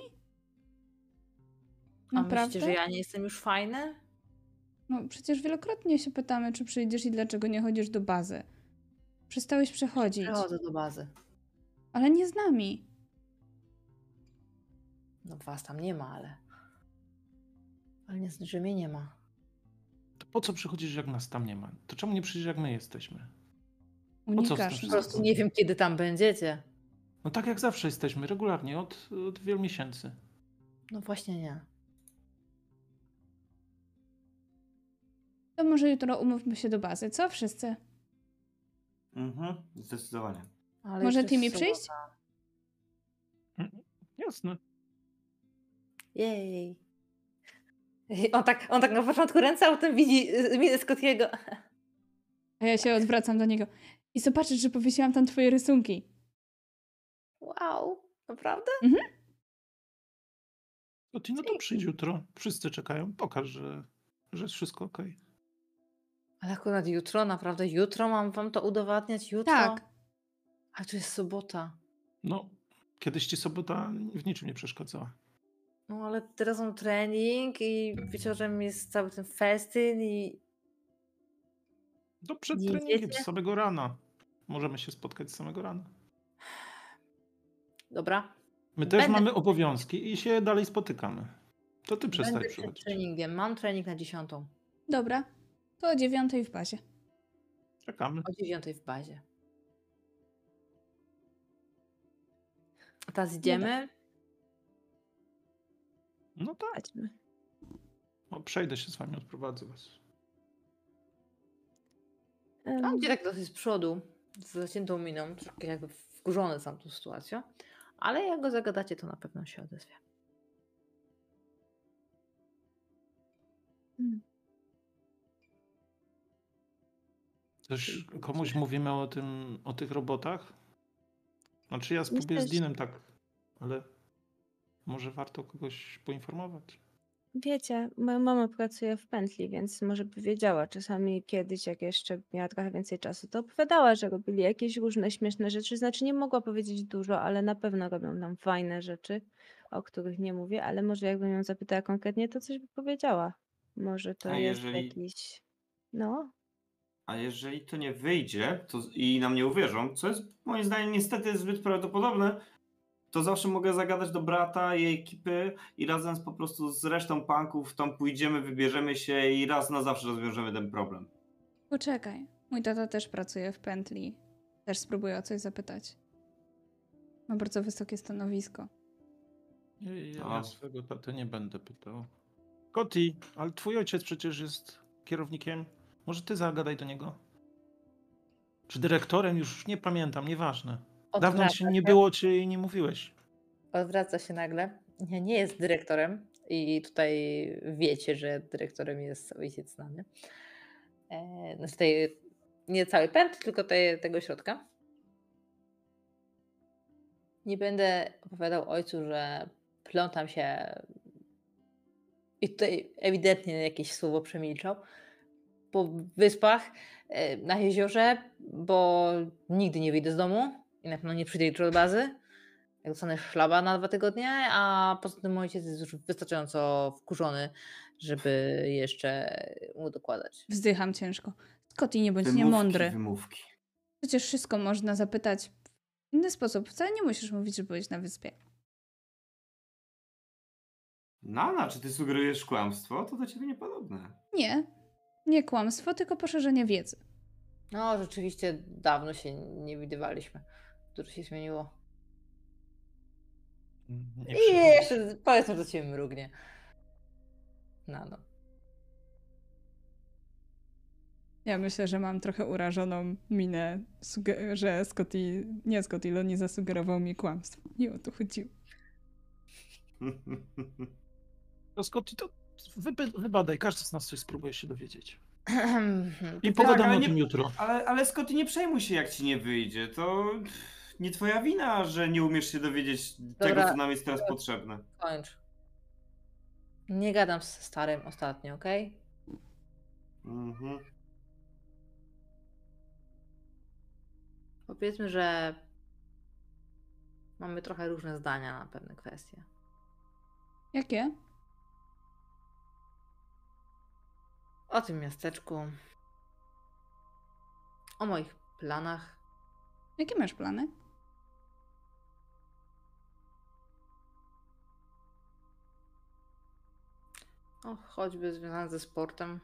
A Naprawdę? myślicie, że ja nie jestem już fajny? No przecież wielokrotnie się pytamy, czy przyjdziesz i dlaczego nie chodzisz do bazy. Przestałeś przechodzić, Przechodzę do bazy. ale nie z nami. No was tam nie ma, ale... Ale nie znaczy, że mnie nie ma. To po co przychodzisz, jak nas tam nie ma? To czemu nie przyjdziesz, jak my jesteśmy? Unikasz Po prostu nie wiem, kiedy tam będziecie. No tak jak zawsze jesteśmy, regularnie, od, od wielu miesięcy. No właśnie nie. To może jutro umówmy się do bazy, co wszyscy? Mhm, zdecydowanie. Ale Może Timmy jest przyjść? sobota. Jasne. Jej. On tak, on tak na początku ręce, a potem widzi y, minę Scottiego. A ja się odwracam do niego. I zobaczysz, że powiesiłam tam twoje rysunki. Wow, naprawdę? No ty, no to przyjdź jutro. Wszyscy czekają. Pokaż, że, że jest wszystko ok. Ale akurat jutro, naprawdę jutro mam wam to udowadniać? Jutro? Tak. A to jest sobota. No, kiedyś ci sobota w niczym nie przeszkadzała. No ale teraz mam trening i wieczorem jest cały ten festyn i No przed Nie treningiem, idziecie? z samego rana. Możemy się spotkać z samego rana. dobra. My też Będę- mamy obowiązki i się dalej spotykamy. To ty przestań Będę przed przychodzić. treningiem. Mam trening na dziesiątą. Dobra, to o dziewiątej w bazie. Czekamy. O dziewiątej w bazie. A teraz idziemy. No tak. Chodźmy. O, przejdę się z wami, odprowadzę was. Gdzie tak dosyć z przodu, z zaciętą miną, troszkę jakby wkurzony sam tą sytuacją. Ale jak go zagadacie, to na pewno się odezwie. mm. Też komuś mówimy o tym, o tych robotach? Znaczy ja spróbuję z Dinem tak, ale może warto kogoś poinformować. Wiecie, moja mama pracuje w pętli, więc może by wiedziała. Czasami kiedyś, jak jeszcze miała trochę więcej czasu, to opowiadała, że robili jakieś różne śmieszne rzeczy. Znaczy, nie mogła powiedzieć dużo, ale na pewno robią tam fajne rzeczy, o których nie mówię, ale może jakbym ją zapytała konkretnie, to coś by powiedziała. Może to A jest jeżeli- jakiś. No, A jeżeli to nie wyjdzie to, i nam nie uwierzą, co jest moim zdaniem niestety zbyt prawdopodobne, to zawsze mogę zagadać do brata i ekipy i razem z, po prostu z resztą punków tam pójdziemy, wybierzemy się i raz na zawsze rozwiążemy ten problem. Poczekaj, mój tata też pracuje w pętli. Też spróbuję o coś zapytać. Ma bardzo wysokie stanowisko. Ja, ja, swego taty nie będę pytał. Koti, ale twój ojciec przecież jest kierownikiem. Może ty zagadaj do niego? Czy dyrektorem? Już nie pamiętam, nieważne. Dawno Odwraca się nie było, czy nie mówiłeś. Odwraca się nagle. Nie, nie jest dyrektorem i tutaj wiecie, że dyrektorem jest ojciec znany. E, znaczy tej, nie cały pęd, tylko tej, tego środka. Nie będę opowiadał ojcu, że plątam się i tutaj ewidentnie jakieś słowo przemilczał po wyspach e, na jeziorze, bo nigdy nie wyjdę z domu i na pewno nie przyjdę jutro do bazy jak dostanę szlaba na dwa tygodnie, a poza tym mój ojciec jest już wystarczająco wkurzony, żeby jeszcze mu dokładać. Wzdycham ciężko. Scotty, nie bądź Wymówki, niemądry. Wymówki. Przecież wszystko można zapytać w inny sposób. Wcale nie musisz mówić, że byłeś na wyspie. Nana, czy ty sugerujesz kłamstwo? To do ciebie niepodobne. Nie. Nie kłamstwo, tylko poszerzenie wiedzy. No, rzeczywiście dawno się nie widywaliśmy. Dużo się zmieniło. Nie I przychodzi. jeszcze powiedzmy, że ciebie mrugnie. No, no. Ja myślę, że mam trochę urażoną minę, że Scotty, nie Scotty, Loni zasugerował mi kłamstwo. Nie o to chodziło. To Scotty, to wyby- wybadaj, każdy z nas coś spróbuje się dowiedzieć. I Tak, pogadamy ale o tym jutro. Ale, ale Scotty, nie przejmuj się, jak ci nie wyjdzie. To nie twoja wina, że nie umiesz się dowiedzieć tego, Dobra. co nam jest teraz potrzebne. Kończ. Nie gadam z starym ostatnio, okej? Mhm. Powiedzmy, że mamy trochę różne zdania na pewne kwestie. Jakie? O tym miasteczku. O moich planach. Jakie masz plany? O, choćby związane ze sportem.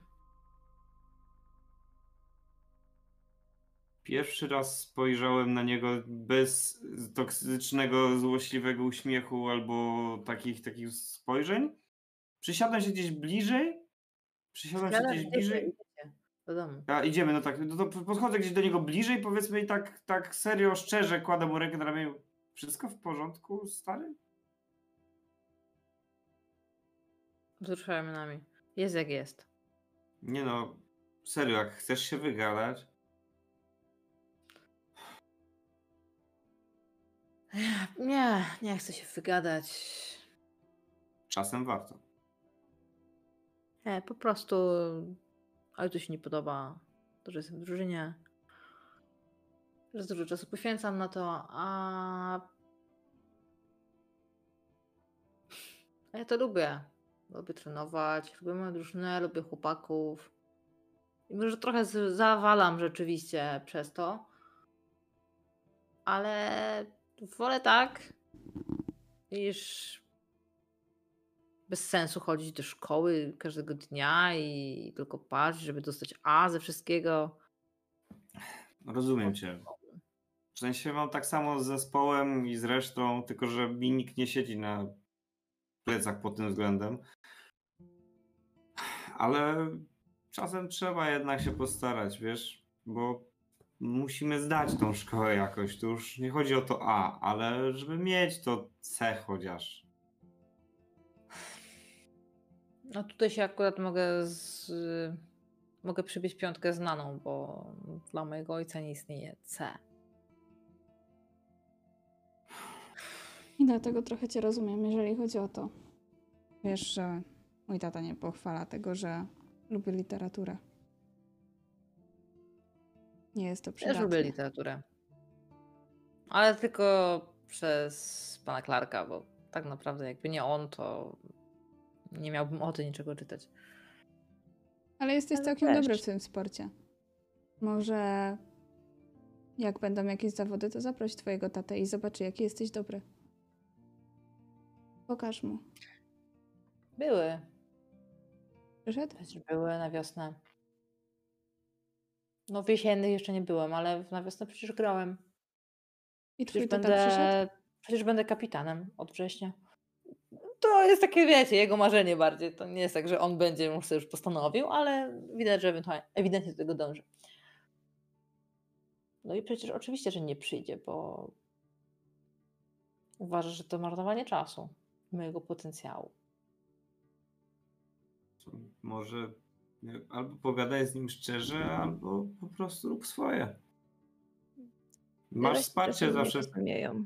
Pierwszy raz spojrzałem na niego bez toksycznego, złośliwego uśmiechu albo takich, takich spojrzeń. Przysiadłem się gdzieś bliżej. Przysiadłem się gdzieś bliżej. Do domu. A, idziemy, no tak. No to podchodzę gdzieś do niego bliżej, powiedzmy i tak, tak serio, szczerze kładę mu rękę na ramieniu. Wszystko w porządku, stary? Wzruszałem nami. Jest jak jest. Nie no, serio, jak chcesz się wygadać, Nie, nie chcę się wygadać. czasem warto. Nie, po prostu ale to się nie podoba, to, że jestem w drużynie, że dużo czasu poświęcam na to, a a ja to lubię. Lubię trenować, lubię moją drużynę, lubię chłopaków. I może trochę zawalam rzeczywiście przez to, ale wolę tak, niż bez sensu chodzić do szkoły każdego dnia i tylko patrzeć, żeby dostać A ze wszystkiego. Rozumiem cię. W sensie mam tak samo z zespołem i z resztą, tylko że mi nikt nie siedzi na plecach pod tym względem. Ale czasem trzeba jednak się postarać, wiesz, bo musimy zdać tą szkołę jakoś. Tu już nie chodzi o to A, ale żeby mieć to C chociaż. No tutaj się akurat mogę z... mogę przybić piątkę znaną, bo dla mojego ojca nie istnieje C. I dlatego trochę cię rozumiem, jeżeli chodzi o to. Wiesz, że mój tata nie pochwala tego, że lubię literaturę. Nie jest to Też przydatne. lubię literaturę. Ale tylko przez pana Clarka, bo tak naprawdę jakby nie on, to nie miałbym ochoty niczego czytać. Ale jesteś Ale całkiem też. dobry w tym sporcie. Może jak będą jakieś zawody, to zaproś twojego tatę i zobaczy, jaki jesteś dobry. Pokaż mu. Były, Przyszedł? były na wiosnę. No w jesiennych jeszcze nie byłem, ale na wiosnę przecież grałem. I twój Przecież tata przyszedł? będę, przecież będę kapitanem od września. To jest takie, wiecie, jego marzenie bardziej. To nie jest tak, że on będzie mu sobie już postanowił, ale widać, że ewidentnie do tego dąży. No i przecież oczywiście, że nie przyjdzie, bo uważa, że to marnowanie czasu, mojego potencjału. Może albo pogadaj z nim szczerze, albo po prostu rób swoje. Masz Wiele wsparcie zawsze. rozumieją.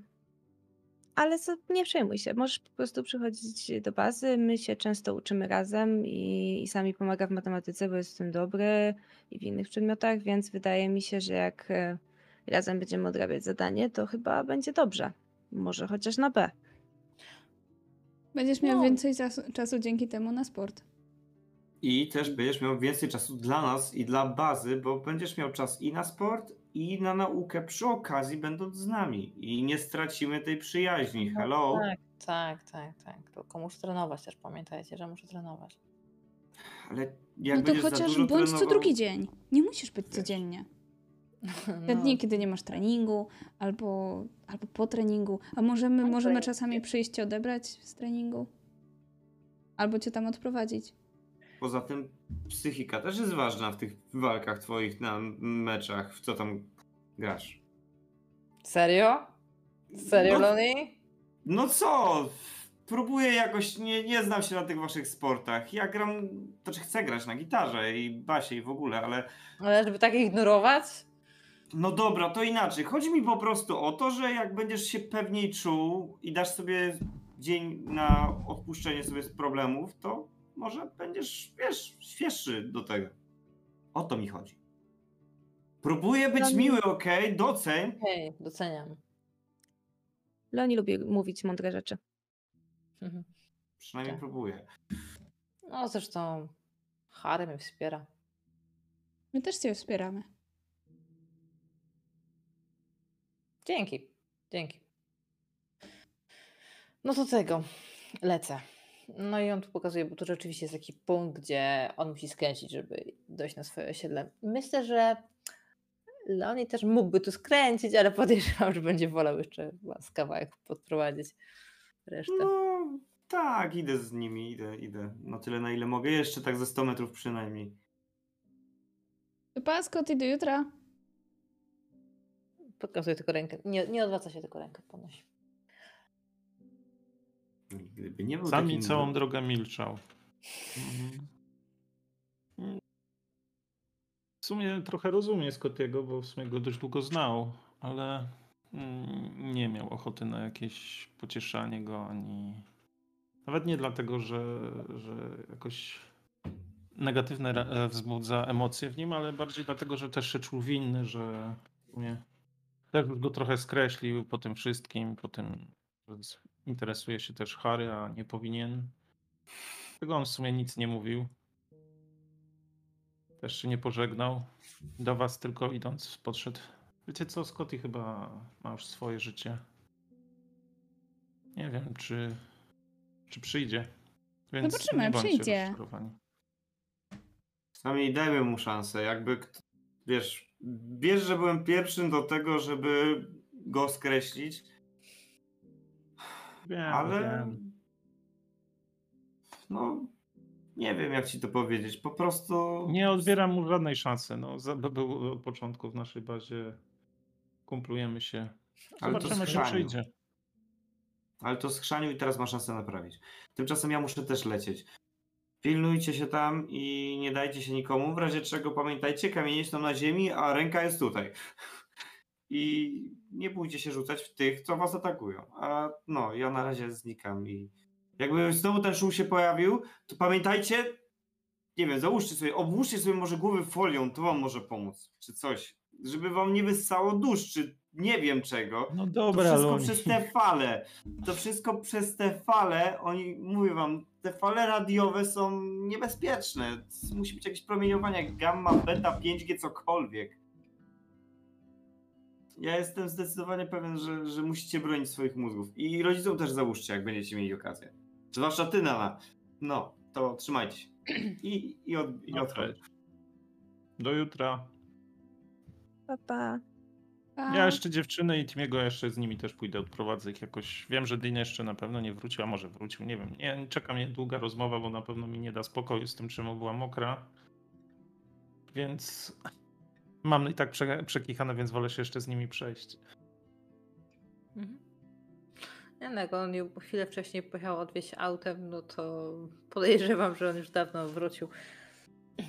Ale co, nie przejmuj się, możesz po prostu przychodzić do bazy. My się często uczymy razem i, i sami pomaga w matematyce, bo jest w tym dobry i w innych przedmiotach, więc wydaje mi się, że jak e, razem będziemy odrabiać zadanie, to chyba będzie dobrze. Może chociaż na B. Będziesz miał No. więcej czasu, czasu dzięki temu na sport. I też będziesz miał więcej czasu dla nas i dla bazy, bo będziesz miał czas i na sport, i na naukę przy okazji, będąc z nami. I nie stracimy tej przyjaźni. Hello. Tak, tak, tak, tak. Tylko muszę trenować też, pamiętajcie, że muszę trenować. Ale jak no to chociaż dużo bądź co trenował- drugi dzień. Nie musisz być Wiesz. codziennie. Te No, dni, kiedy nie masz treningu, albo, albo po treningu. A możemy, to możemy czasami przyjść cię odebrać z treningu? Albo cię tam odprowadzić. Poza tym psychika też jest ważna w tych walkach twoich na meczach, w co tam grasz. Serio? Serio, No- Loni? No co? Próbuję jakoś, nie, nie znam się na tych waszych sportach. Ja gram, to czy chcę grać na gitarze i basie i w ogóle, ale Ale żeby tak ignorować? No dobra, to inaczej. Chodzi mi po prostu o to, że jak będziesz się pewniej czuł i dasz sobie dzień na odpuszczenie sobie z problemów, to może będziesz, wiesz, świeższy do tego. O to mi chodzi. Próbuję być No- miły, okej, doceń. Hej, doceniam. Leoni lubi mówić mądre rzeczy. Przynajmniej Tak. próbuję. No zresztą Harry mnie wspiera. My też cię wspieramy. Dzięki, dzięki. No to tego, lecę. No i on tu pokazuje, bo tu rzeczywiście jest taki punkt, gdzie on musi skręcić, żeby dojść na swoje osiedle. Myślę, że Leonie też mógłby tu skręcić, ale podejrzewam, że będzie wolał jeszcze z kawałek podprowadzić resztę. No tak, idę z nimi, idę, idę. Na tyle, na ile mogę. Jeszcze tak ze 100 metrów przynajmniej. To paskot i do jutra. Pokazuje tylko rękę. Nie, nie odwraca się tylko rękę podnosi. Gdyby nie był Sami takim... całą drogę milczał. Mhm. W sumie trochę rozumie Scottiego, bo w sumie go dość długo znał, ale mm, nie miał ochoty na jakieś pocieszanie go, ani... Nawet nie dlatego, że, że jakoś negatywne e, wzbudza emocje w nim, ale bardziej dlatego, że też się czuł winny, że w też go trochę skreślił po tym wszystkim, po tym, że interesuje się też Harry, a nie powinien. Tego on w sumie nic nie mówił. Też się nie pożegnał. Do was tylko idąc podszedł. Wiecie co, Scotty chyba ma już swoje życie. Nie wiem, czy, czy przyjdzie. Więc Zobaczymy, nie bądźcie przyjdzie. Przynajmniej dajmy mu szansę. Jakby, wiesz, wiesz, że byłem pierwszym do tego, żeby go skreślić, Wiem, ale wiem. no nie wiem jak ci to powiedzieć. Po prostu Nie odbieram mu żadnej szansy. No, był od początku w naszej bazie. Kumplujemy się. Ale to Zobaczymy, czy przyjdzie. Ale to schrzanił i teraz ma szansę naprawić. Tymczasem ja muszę też lecieć. Pilnujcie się tam i nie dajcie się nikomu. W razie czego pamiętajcie, kamienie są na ziemi, a ręka jest tutaj. I nie bójcie się rzucać w tych, co was atakują. A no, ja na razie znikam i jakby znowu ten szum się pojawił, to pamiętajcie, nie wiem, załóżcie sobie, obłóżcie sobie może głowy folią, to wam może pomóc, czy coś. Żeby wam nie wyssało dusz, czy nie wiem czego. No To dobra, wszystko Loni. przez te fale. To wszystko przez te fale. Oni, mówię wam, te fale radiowe są niebezpieczne. Musi być jakieś promieniowanie, jak gamma, beta, 5G, cokolwiek. Ja jestem zdecydowanie pewien, że, że musicie bronić swoich mózgów. I rodzicom też załóżcie, jak będziecie mieli okazję. Zwłaszcza ty, Nana. No, to trzymajcie się. I, i, od, i odchodzę. Do jutra. Pa, pa. Ja jeszcze dziewczyny i Timiego jeszcze z nimi też pójdę, odprowadzę ich jakoś. Wiem, że Dean jeszcze na pewno nie wrócił, a może wrócił, nie wiem. Nie, czeka mnie długa rozmowa, bo na pewno mi nie da spokoju z tym, czemu była mokra. Więc mam i tak prze, przekichane, więc wolę się jeszcze z nimi przejść. Mhm. Nie, no, jak on chwilę wcześniej pojechał odwieźć autem, no to podejrzewam, że on już dawno wrócił.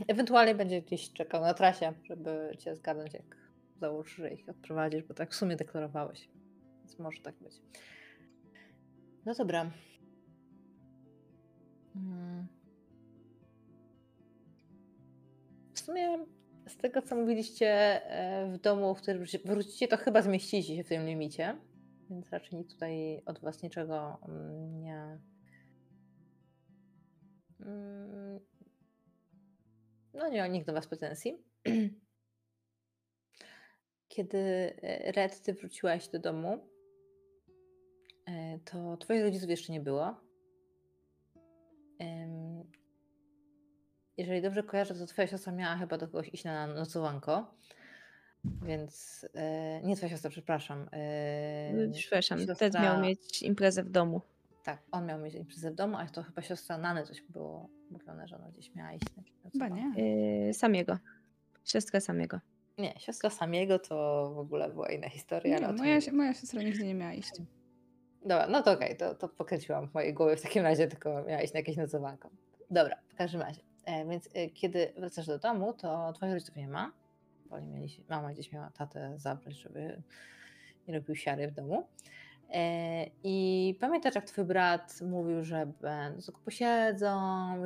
Ewentualnie będzie gdzieś czekał na trasie, żeby cię zgadnąć, jak założysz, że ich odprowadzisz, bo tak w sumie deklarowałeś. Więc może tak być. No dobra. Mm. W sumie z tego, co mówiliście e, w domu, w którym wróci- wrócicie, to chyba zmieścicie się w tym limicie. Więc raczej nikt tutaj od was niczego mm, nie. Mm, No nie nikt do was pretensji. Kiedy e, Red, ty wróciłaś do domu, e, to twoich rodziców jeszcze nie było. Jeżeli dobrze kojarzę, to twoja siostra miała chyba do kogoś iść na nocowanko. Więc e, nie twoja siostra, przepraszam. e, Przepraszam, Ted siostra- miał mieć imprezę w domu. Tak, on miał mieć imprezę w domu, a to chyba siostra Nany coś było mówione, że ona gdzieś miała iść na Chyba nie. Yy, Samiego. Siostra Samiego. Nie, siostra Samiego to w ogóle była inna historia. Nie, moja, moja siostra nigdzie nie miała iść. Dobra, no to okej, to, to pokręciłam w mojej głowie w takim razie, tylko miała iść na jakieś nocowanko. Dobra, w każdym razie. E, więc e, kiedy wracasz do domu, to twoich rodziców nie ma. Bo mieli, mama gdzieś miała tatę zabrać, żeby nie robił siary w domu. E, I pamiętasz, jak twój brat mówił, że będą tylko posiedzą,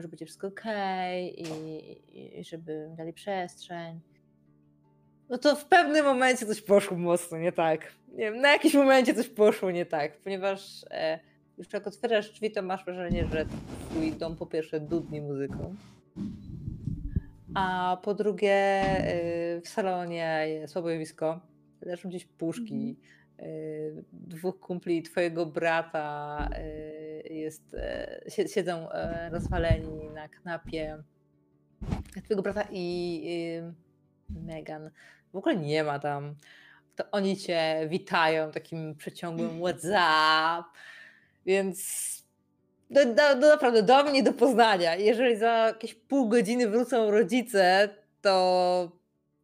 że będzie wszystko okej i, i żeby dali przestrzeń. No to w pewnym momencie coś poszło mocno nie tak. Nie wiem, na jakimś momencie coś poszło nie tak, ponieważ e, już jak otwierasz drzwi, to masz wrażenie, że twój dom po pierwsze dudni muzyką, a po drugie e, w salonie jest obojowisko, leżą gdzieś puszki, e, dwóch kumpli twojego brata e, jest, e, sie- siedzą e, rozwaleni na kanapie. Twojego brata i Megan w ogóle nie ma tam. To oni cię witają takim przeciągłym WhatsApp, więc do, do, do, naprawdę do mnie do Poznania. Jeżeli za jakieś pół godziny wrócą rodzice, to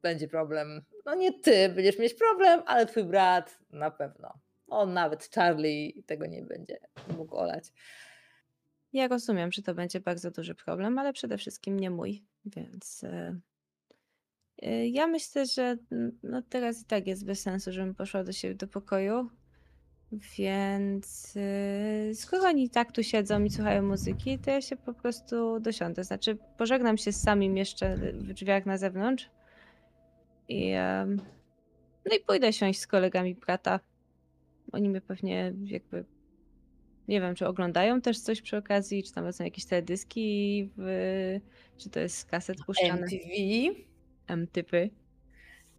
będzie problem. No nie ty będziesz mieć problem, ale twój brat na pewno. On nawet Charlie tego nie będzie mógł olać. Ja rozumiem, że to będzie bardzo duży problem, ale przede wszystkim nie mój, więc e, ja myślę, że mm, no teraz i tak jest bez sensu, żebym poszła do siebie do pokoju. Więc yy, skoro oni tak tu siedzą i słuchają muzyki, to ja się po prostu dosiądę. Znaczy, pożegnam się z samym jeszcze w drzwiach na zewnątrz. I, em, no i pójdę siąść z kolegami brata. Oni mnie pewnie jakby. Nie wiem, czy oglądają też coś przy okazji, czy tam są jakieś teledyski, w, czy to jest z kaset puszczane. MTV. M-typy.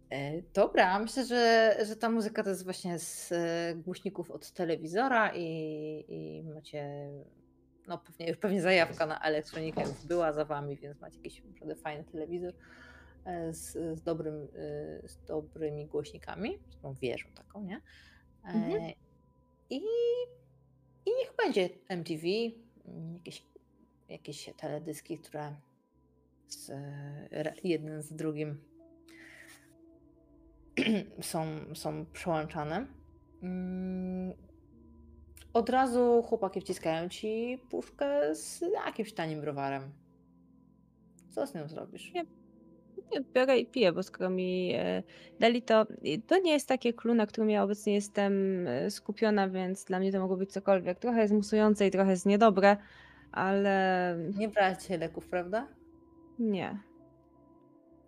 E, Dobra, myślę, że, że ta muzyka to jest właśnie z e, głośników od telewizora i, i macie, no pewnie, już pewnie zajawka na elektronikę już była za wami, więc macie jakiś naprawdę fajny telewizor e, z, z, dobrym, z dobrymi głośnikami, z tą wieżą taką, nie? Mhm. I, I niech będzie MTV, jakieś, jakieś teledyski, które z, jeden z drugim są, są przełączane. Mm, Od razu chłopaki wciskają ci puszkę z jakimś tanim browarem. Co z nią zrobisz? Nie. Nie, biorę i piję, bo skoro mi e, dali to. To nie jest takie clue, na którym ja obecnie jestem e, skupiona, więc dla mnie to mogło być cokolwiek. Trochę jest musujące i trochę jest niedobre, ale Nie brać dzisiaj leków, prawda? Nie.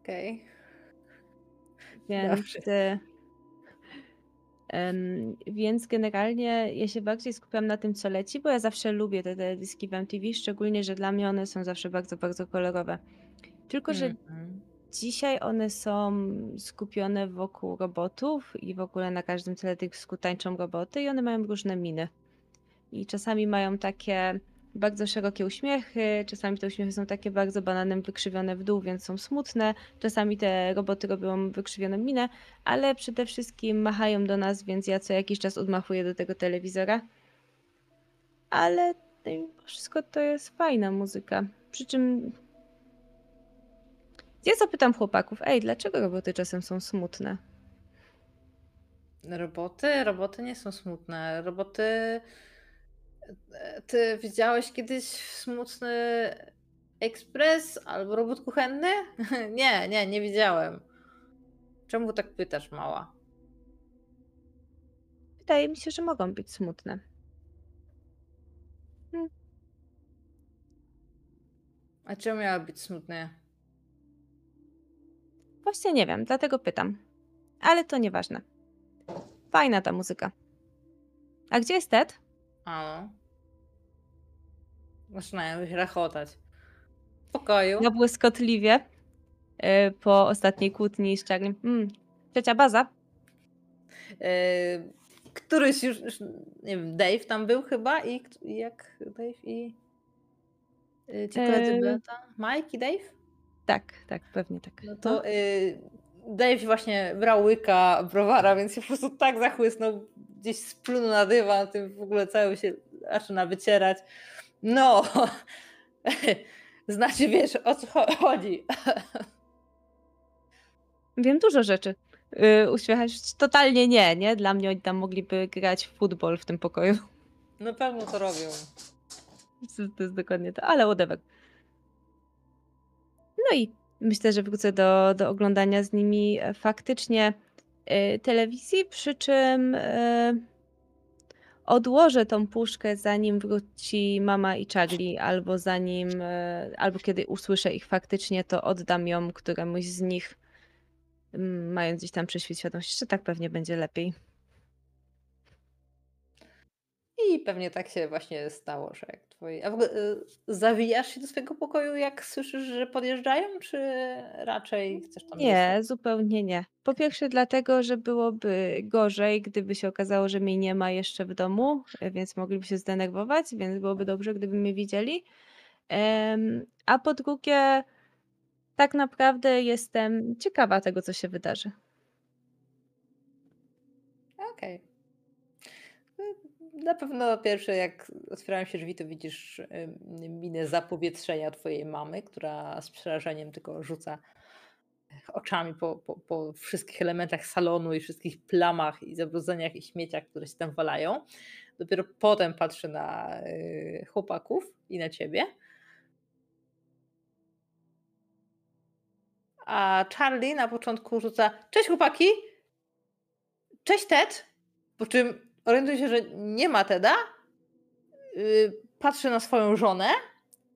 Okej. Więc, Dobrze. em, więc generalnie ja się bardziej skupiam na tym, co leci, bo ja zawsze lubię te teledyski w MTV, szczególnie, że dla mnie one są zawsze bardzo, bardzo kolorowe. Tylko, że Mhm. Dzisiaj one są skupione wokół robotów i w ogóle na każdym teledysku tańczą roboty i one mają różne miny. I czasami mają takie bardzo szerokie uśmiechy, czasami te uśmiechy są takie bardzo bananem wykrzywione w dół, więc są smutne. Czasami te roboty robią wykrzywioną minę, ale przede wszystkim machają do nas, więc ja co jakiś czas odmachuję do tego telewizora. Ale mimo wszystko to jest fajna muzyka. Przy czym ja zapytam chłopaków, ej, dlaczego roboty czasem są smutne? Roboty? Roboty nie są smutne. Roboty. Ty widziałeś kiedyś smutny ekspres albo robot kuchenny? nie, nie, nie widziałem. Czemu tak pytasz, mała? Wydaje mi się, że mogą być smutne. A czemu miały być smutne? Właśnie nie wiem, dlatego pytam. Ale to nieważne. Fajna ta muzyka. A gdzie jest Ted? A. Zaczynają się rachotać. W pokoju. Ja błyskotliwie yy, po ostatniej kłótni z Charlie. Mm, trzecia baza. E, któryś już, już, nie wiem, Dave tam był chyba i jak Dave i e, ci koledzy E, Beata? Mike i Dave? Tak, tak, pewnie tak. No to y, Dave właśnie brał łyka browara, więc się po prostu tak zachłysnął, gdzieś splunął na dywan, tym w ogóle cały się zaczyna wycierać. No, znaczy wiesz, o co cho- chodzi. Wiem dużo rzeczy. Yy, uśmiechać totalnie nie, nie? Dla mnie oni tam mogliby grać w futbol w tym pokoju. Na pewno to robią. To jest dokładnie to, ale whatever. No i myślę, że wrócę do, do oglądania z nimi faktycznie e, telewizji, przy czym e, odłożę tą puszkę zanim wróci mama i Charlie, albo zanim, e, albo kiedy usłyszę ich faktycznie, to oddam ją któremuś z nich, mm, mając gdzieś tam prześwit świadomość, że tak pewnie będzie lepiej. I pewnie tak się właśnie stało, że twoi... A w ogóle y, zawijasz się do swojego pokoju, jak słyszysz, że podjeżdżają, czy raczej chcesz tam Nie, zostać? zupełnie nie. Po pierwsze dlatego, że byłoby gorzej, gdyby się okazało, że mnie nie ma jeszcze w domu, e, więc mogliby się zdenerwować, więc byłoby dobrze, gdyby mnie widzieli. Em, A po drugie, tak naprawdę jestem ciekawa tego, co się wydarzy. Okej. Na pewno pierwsze, jak otwierają się drzwi, to widzisz minę zapowietrzenia twojej mamy, która z przerażeniem tylko rzuca oczami po, po, po wszystkich elementach salonu i wszystkich plamach i zabrudzeniach i śmieciach, które się tam walają. Dopiero potem patrzy na y, chłopaków i na ciebie. A Charlie na początku rzuca: Cześć chłopaki! Cześć Ted! Po czym orientuje się, że nie ma Teda, yy, patrzy na swoją żonę,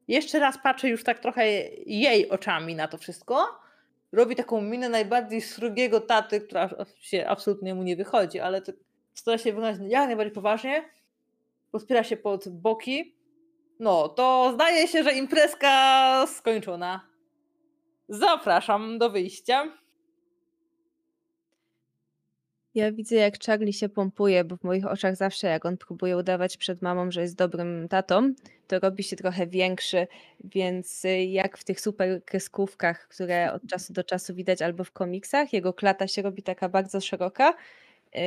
jeszcze raz patrzy już tak trochę jej oczami na to wszystko, robi taką minę najbardziej srogiego taty, która się absolutnie mu nie wychodzi, ale to stara się wyglądać jak najbardziej poważnie, podpiera się pod boki. No, to zdaje się, że imprezka skończona. Zapraszam do wyjścia. Ja widzę, jak Charlie się pompuje, bo w moich oczach zawsze, jak on próbuje udawać przed mamą, że jest dobrym tatą, to robi się trochę większy, więc y, jak w tych super kreskówkach, które od czasu do czasu widać albo w komiksach, jego klata się robi taka bardzo szeroka yy,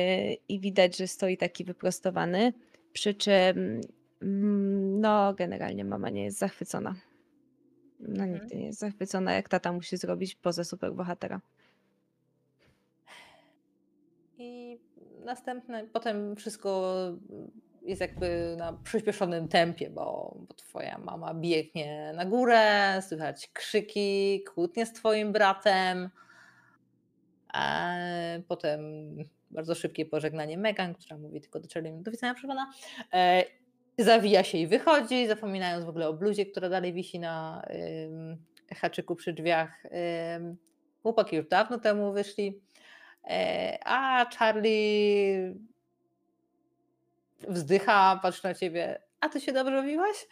i widać, że stoi taki wyprostowany, przy czym mm, no generalnie mama nie jest zachwycona. No Mhm. nigdy nie jest zachwycona, jak tata musi zrobić pozę superbohatera. I następne, potem wszystko jest jakby na przyspieszonym tempie, bo, bo twoja mama biegnie na górę, słychać krzyki, kłótnie z twoim bratem. A potem bardzo szybkie pożegnanie Megan, która mówi tylko do Charlie, do widzenia proszę. E, zawija się i wychodzi, zapominając w ogóle o bluzie, która dalej wisi na haczyku przy drzwiach. Ym, chłopaki już dawno temu wyszli. E, a Charlie wzdycha, patrzy na ciebie. A ty się dobrze bawiłaś?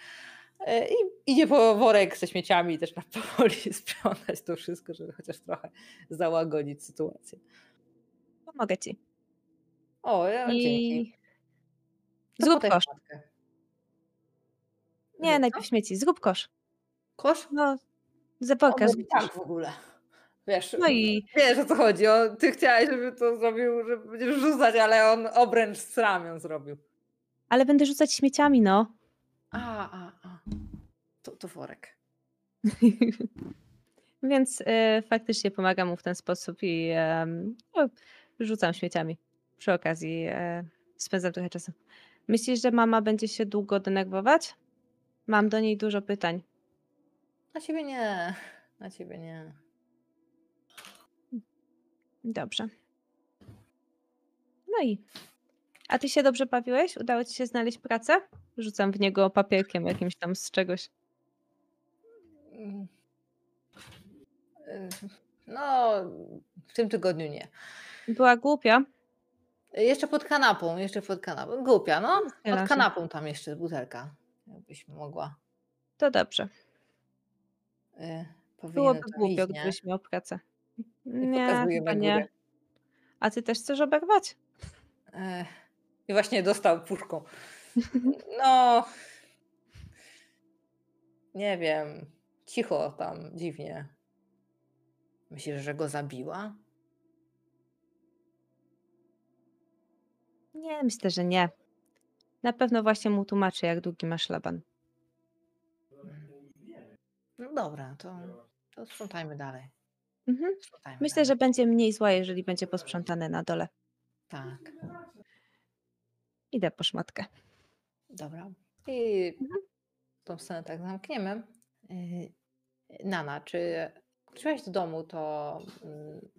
E, I idzie po worek ze śmieciami i też na powoli sprzątać to wszystko, żeby chociaż trochę załagodzić sytuację. Pomogę ci. O, ja, dzięki. I To zrób kosz. Nie, najpierw śmieci, zrób kosz. Kosz? No, za O, worka bo zrób tak w ogóle. Wiesz, No i wiesz o co chodzi. O, ty chciałeś, żeby to zrobił, że będziesz rzucać, ale on obręcz z ramion zrobił. ale będę rzucać śmieciami, no. A, a, a. To, to worek. Więc e, faktycznie pomagam mu w ten sposób i no, rzucam śmieciami. Przy okazji e, spędzam trochę czasu. Myślisz, że mama będzie się długo denerwować? Mam do niej dużo pytań. Na ciebie nie. Na ciebie nie. Dobrze. No i. A ty się dobrze bawiłeś? Udało ci się znaleźć pracę? Rzucam w niego papierkiem jakimś tam z czegoś. No, w tym tygodniu nie. Była głupia. Jeszcze pod kanapą, jeszcze pod kanapą. Głupia, no. Pod kanapą tam jeszcze butelka. Jakbyś mogła. To dobrze. Y, Byłoby to głupio, iść, gdybyś miał pracę. I Nie, pokazuje nie. A ty też chcesz oberwać? Ech, I właśnie dostał puszką. No. Nie wiem. Cicho tam, dziwnie. Myślisz, że go zabiła? Nie, myślę, że nie. Na pewno właśnie mu tłumaczy, jak długi ma szlaban. No dobra, to, to sprzątajmy dalej. Mhm. Sprzątajmy Myślę, dalej. że będzie mniej zła, jeżeli będzie posprzątane na dole. Tak, Idę po szmatkę. dobra. I Mhm. tą scenę tak zamkniemy. Yy, Nana, czy wróciłaś do domu, to mm,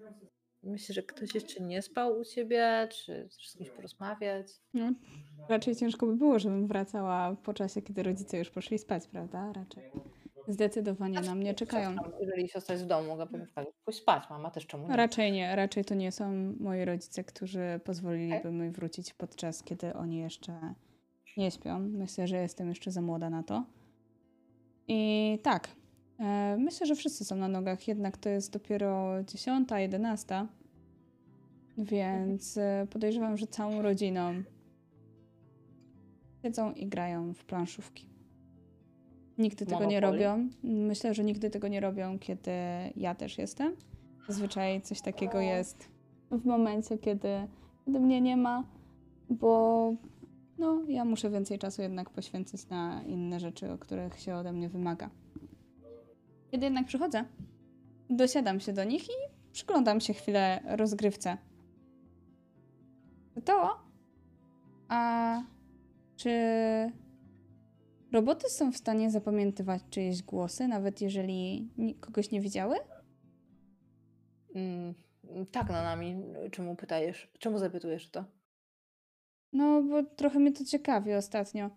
myślisz, że ktoś jeszcze nie spał u ciebie? Czy chcesz z kimś porozmawiać? No, raczej ciężko by było, żebym wracała po czasie, kiedy rodzice już poszli spać, prawda? Raczej. Zdecydowanie na mnie czekają. Jeżeli siostra jest w domu, mogłaby powiedzieć, pójść spać, mama też czemu No, nie? raczej nie, raczej to nie są moi rodzice, którzy pozwoliliby mi wrócić podczas, kiedy oni jeszcze nie śpią. Myślę, że jestem jeszcze za młoda na to. I tak, e, myślę, że wszyscy są na nogach, jednak to jest dopiero 10, 11, więc e, podejrzewam, że całą rodziną siedzą i grają w planszówki. Nigdy tego nie robią. Myślę, że nigdy tego nie robią, kiedy ja też jestem. Zazwyczaj coś takiego jest w momencie, kiedy, kiedy mnie nie ma, bo no, ja muszę więcej czasu jednak poświęcić na inne rzeczy, o których się ode mnie wymaga. Kiedy jednak przychodzę, dosiadam się do nich i przyglądam się chwilę rozgrywce. To, a czy roboty są w stanie zapamiętywać czyjeś głosy, nawet jeżeli kogoś nie widziały? Mm, tak, na nami. Czemu pytajesz? Czemu zapytujesz to? No, bo trochę mnie to ciekawi ostatnio.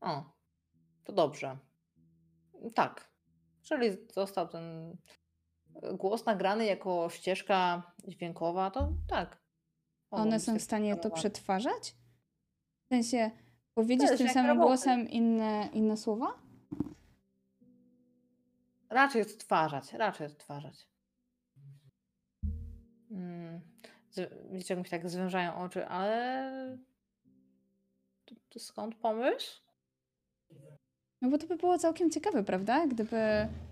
O, to dobrze. Tak. Jeżeli został ten głos nagrany jako ścieżka dźwiękowa, to tak. One są w stanie to przetwarzać? W sensie, powiedzieć tym samym roboty. głosem inne, inne słowa? Raczej odtwarzać, raczej odtwarzać. Mm. z- Wiecie, jak mi się tak zwężają oczy, ale to, to skąd pomysł? No bo to by było całkiem ciekawe, prawda? Gdyby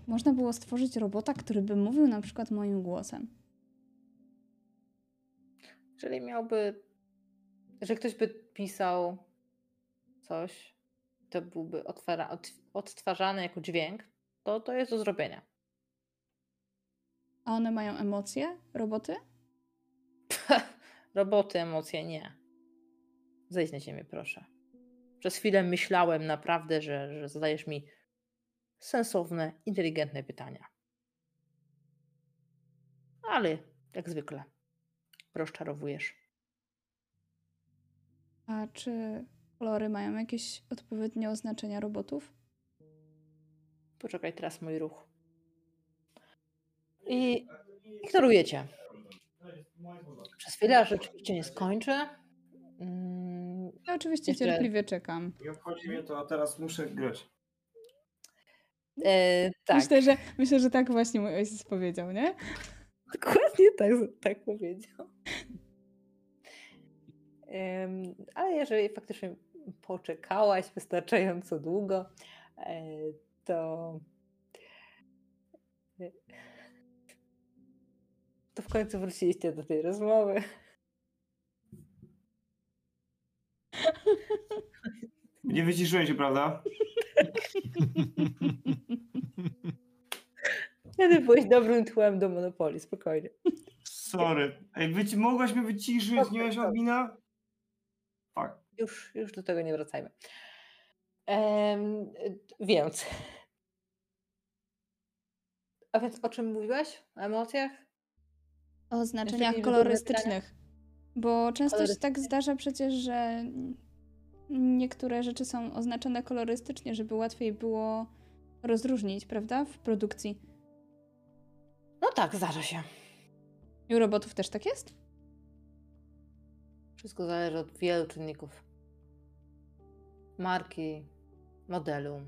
można było stworzyć robota, który by mówił na przykład moim głosem. Jeżeli miałby, jeżeli ktoś by pisał coś, to byłby otwara, od, odtwarzany jako dźwięk, to to jest do zrobienia. A one mają emocje, roboty? Roboty, emocje nie. Zejdź na ziemię, proszę. Przez chwilę myślałem naprawdę, że, że zadajesz mi sensowne, inteligentne pytania. Ale jak zwykle rozczarowujesz. A czy kolory mają jakieś odpowiednie oznaczenia robotów? Poczekaj teraz mój ruch. I ignorujecie. Przez chwilę aż rzeczywiście nie skończę. Mm, Ja oczywiście Jeszcze- cierpliwie czekam. Nie obchodzi mnie to, a teraz muszę grać. e, tak, Myślę, że, myślę, że tak właśnie mój ojciec powiedział, nie? dokładnie tak, tak powiedział. Em, ale jeżeli faktycznie poczekałaś wystarczająco długo, e, to to w końcu wróciliście do tej rozmowy. Nie wyciszyłem się, prawda? Wtedy byłeś dobrym tłem do Monopolii, spokojnie. Sorry. Ej, mogłaś mnie wyciszyć, nie miałeś admina? Już, już do tego nie wracajmy. Y, więc. A więc o czym mówiłaś? O emocjach? O znaczeniach kolorystycznych. Bo często się tak zdarza przecież, że niektóre rzeczy są oznaczone kolorystycznie, żeby łatwiej było rozróżnić, prawda? W produkcji. No tak, zdarza się. I u robotów też tak jest? Wszystko zależy od wielu czynników. Marki, modelu.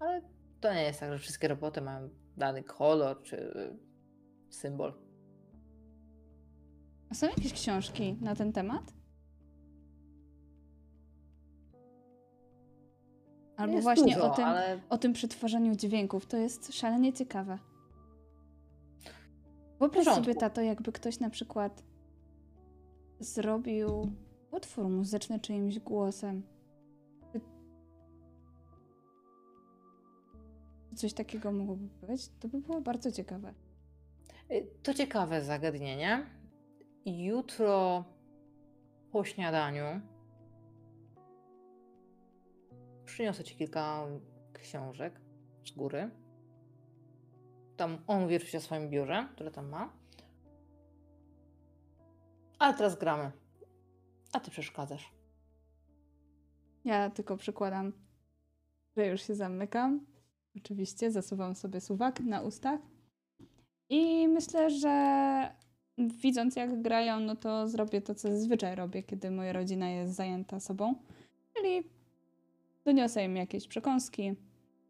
Ale to nie jest tak, że wszystkie roboty mają dany kolor czy symbol. A są jakieś książki na ten temat? Albo Jest właśnie dużo, o, tym, ale o tym przetwarzaniu dźwięków. To jest szalenie ciekawe. Wyobraź sobie, tato, jakby ktoś na przykład zrobił utwór muzyczny czyimś głosem. Coś takiego mogłoby być? To by było bardzo ciekawe. Y, To ciekawe zagadnienie. Jutro po śniadaniu przyniosę ci kilka książek z góry. Tam on mówi oczywiście o swoim biurze, które tam ma. Ale teraz gramy. A ty przeszkadzasz. Ja tylko przykładam, że już się zamykam. Oczywiście zasuwam sobie suwak na ustach. I myślę, że widząc jak grają, no to zrobię to, co zazwyczaj robię, kiedy moja rodzina jest zajęta sobą. Czyli doniosę im jakieś przekąski,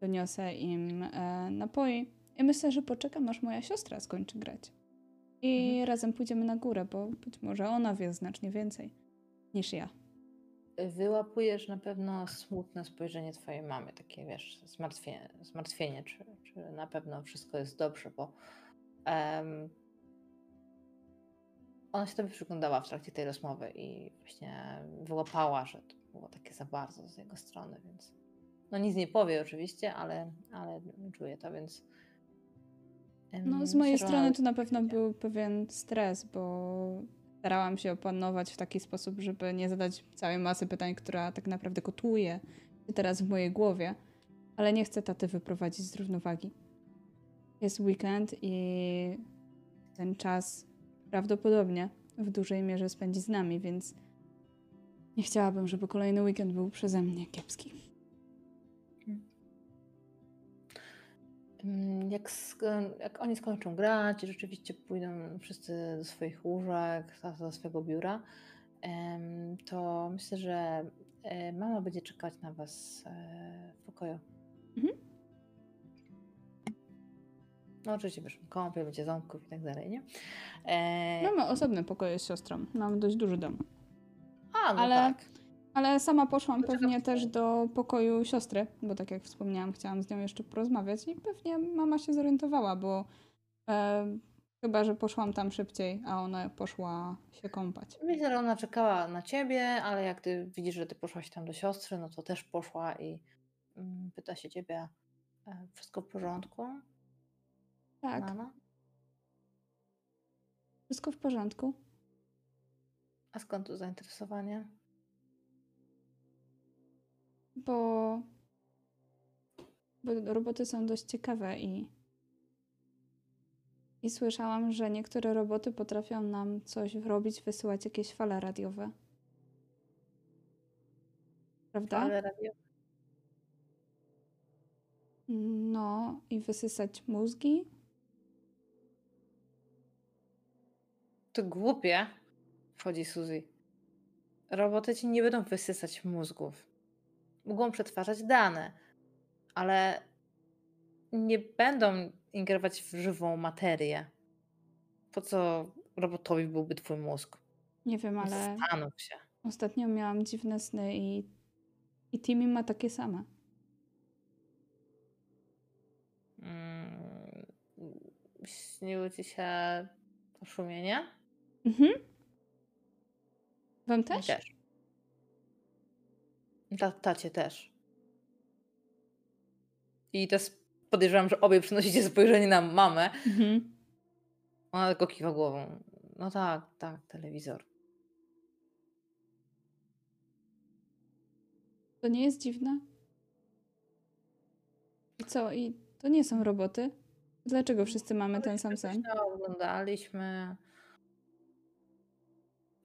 doniosę im e, napoi. I myślę, że poczekam, aż moja siostra skończy grać. I Mhm. razem pójdziemy na górę, bo być może ona wie znacznie więcej niż ja. Wyłapujesz na pewno smutne spojrzenie twojej mamy, takie wiesz, zmartwienie, zmartwienie czy, czy na pewno wszystko jest dobrze, bo em, ona się tobie przyglądała w trakcie tej rozmowy i właśnie wyłapała, że to było takie za bardzo z jego strony, więc no nic nie powie oczywiście, ale, ale czuję to, więc em, No, z mojej strony to na pewno był pewien stres, bo starałam się opanować w taki sposób, żeby nie zadać całej masy pytań, która tak naprawdę kotłuje się teraz w mojej głowie, ale nie chcę taty wyprowadzić z równowagi. Jest weekend i ten czas prawdopodobnie w dużej mierze spędzi z nami, więc nie chciałabym, żeby kolejny weekend był przeze mnie kiepski. Jak, sk- jak oni skończą grać i rzeczywiście pójdą wszyscy do swoich łóżek, do swojego biura, to myślę, że e, mama będzie czekać na was e, w pokoju. Mhm. No oczywiście wiesz, kąpiel, będzie ząbków i tak dalej, nie? E, Mamy osobne pokoje z siostrą. Mamy dość duży dom. a, no ale- tak. Ale sama poszłam pewnie w też do pokoju siostry, bo tak jak wspomniałam, chciałam z nią jeszcze porozmawiać i pewnie mama się zorientowała, bo e, chyba, że poszłam tam szybciej, a ona poszła się kąpać. Myślę, że ona czekała na ciebie, ale jak ty widzisz, że ty poszłaś tam do siostry, no to też poszła i mm, pyta się ciebie, e, wszystko w porządku? Tak, Mama? wszystko w porządku. A skąd to zainteresowanie? Bo, bo roboty są dość ciekawe i, i słyszałam, że niektóre roboty potrafią nam coś robić, wysyłać jakieś fale radiowe. Prawda? Ale radio. No, i wysysać mózgi. To głupie, wchodzi Suzy. Roboty ci nie będą wysysać mózgów. Mogą przetwarzać dane, ale nie będą ingerować w żywą materię. Po co robotowi byłby twój mózg? Nie wiem, ale Zastanów się. ostatnio miałam dziwne sny i, i Timmy ma takie same. Mm, śniły ci się to szumienie? Mhm. Wam też? też. Ta, tacie też. I też podejrzewam, że obie przynosicie spojrzenie na mamę. Mhm. Ona tylko kiwa głową. No tak, tak, telewizor. To nie jest dziwne? I co? I to nie są roboty? Dlaczego wszyscy mamy ten sam sen? Oglądaliśmy.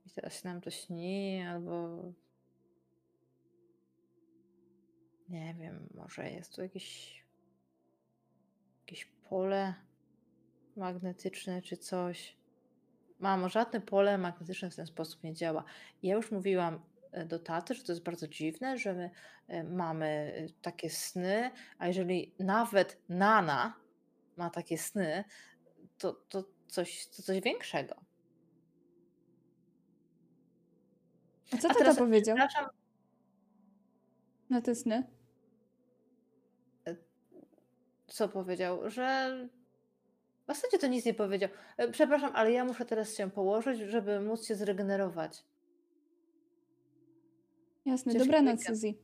I teraz się nam to śni, albo. Nie wiem, może jest tu jakieś. jakieś pole magnetyczne czy coś. Mamo, żadne pole magnetyczne w ten sposób nie działa. Ja już mówiłam e, do taty, że to jest bardzo dziwne, że my e, mamy e, takie sny, a jeżeli nawet Nana ma takie sny, to, to, coś, to coś większego. A co tata teraz, powiedział na te sny? Co powiedział, że w zasadzie to nic nie powiedział. E, Przepraszam, ale ja muszę teraz się położyć, żeby móc się zregenerować. Jasne, Ciężki dobranoc, weekend. Suzy.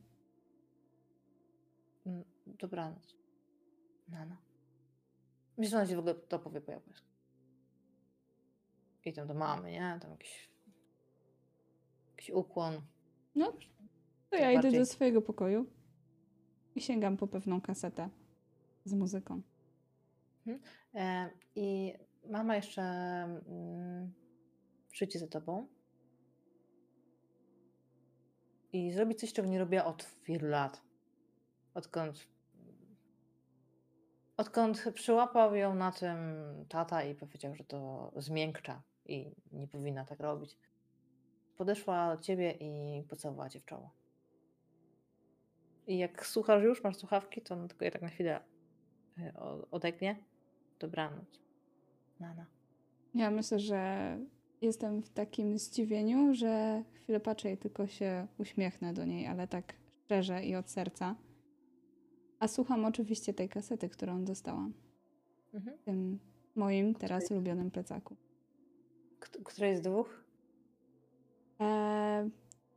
Mm, Dobranoc. Nana. Myślę, że ona ci w ogóle to powie po japońsku. I tam do mamy, nie? Tam jakiś, jakiś ukłon. No, to ja idę do swojego pokoju i sięgam po pewną kasetę z muzyką. E, I mama jeszcze mm, przyjdzie za tobą i zrobi coś, czego nie robiła od wielu lat. Odkąd odkąd przyłapał ją na tym tata i powiedział, że to zmiękcza i nie powinna tak robić. Podeszła do ciebie i pocałowała cię w czoło. I jak słuchasz już, masz słuchawki, to on tylko tak na chwilę odegnie. Dobranoc. Nana. Ja myślę, że jestem w takim zdziwieniu, że chwilę patrzę i tylko się uśmiechnę do niej, ale tak szczerze i od serca. A słucham oczywiście tej kasety, którą dostałam. Mhm. W tym moim teraz ulubionym plecaku. Kt- Której z dwóch? Eee,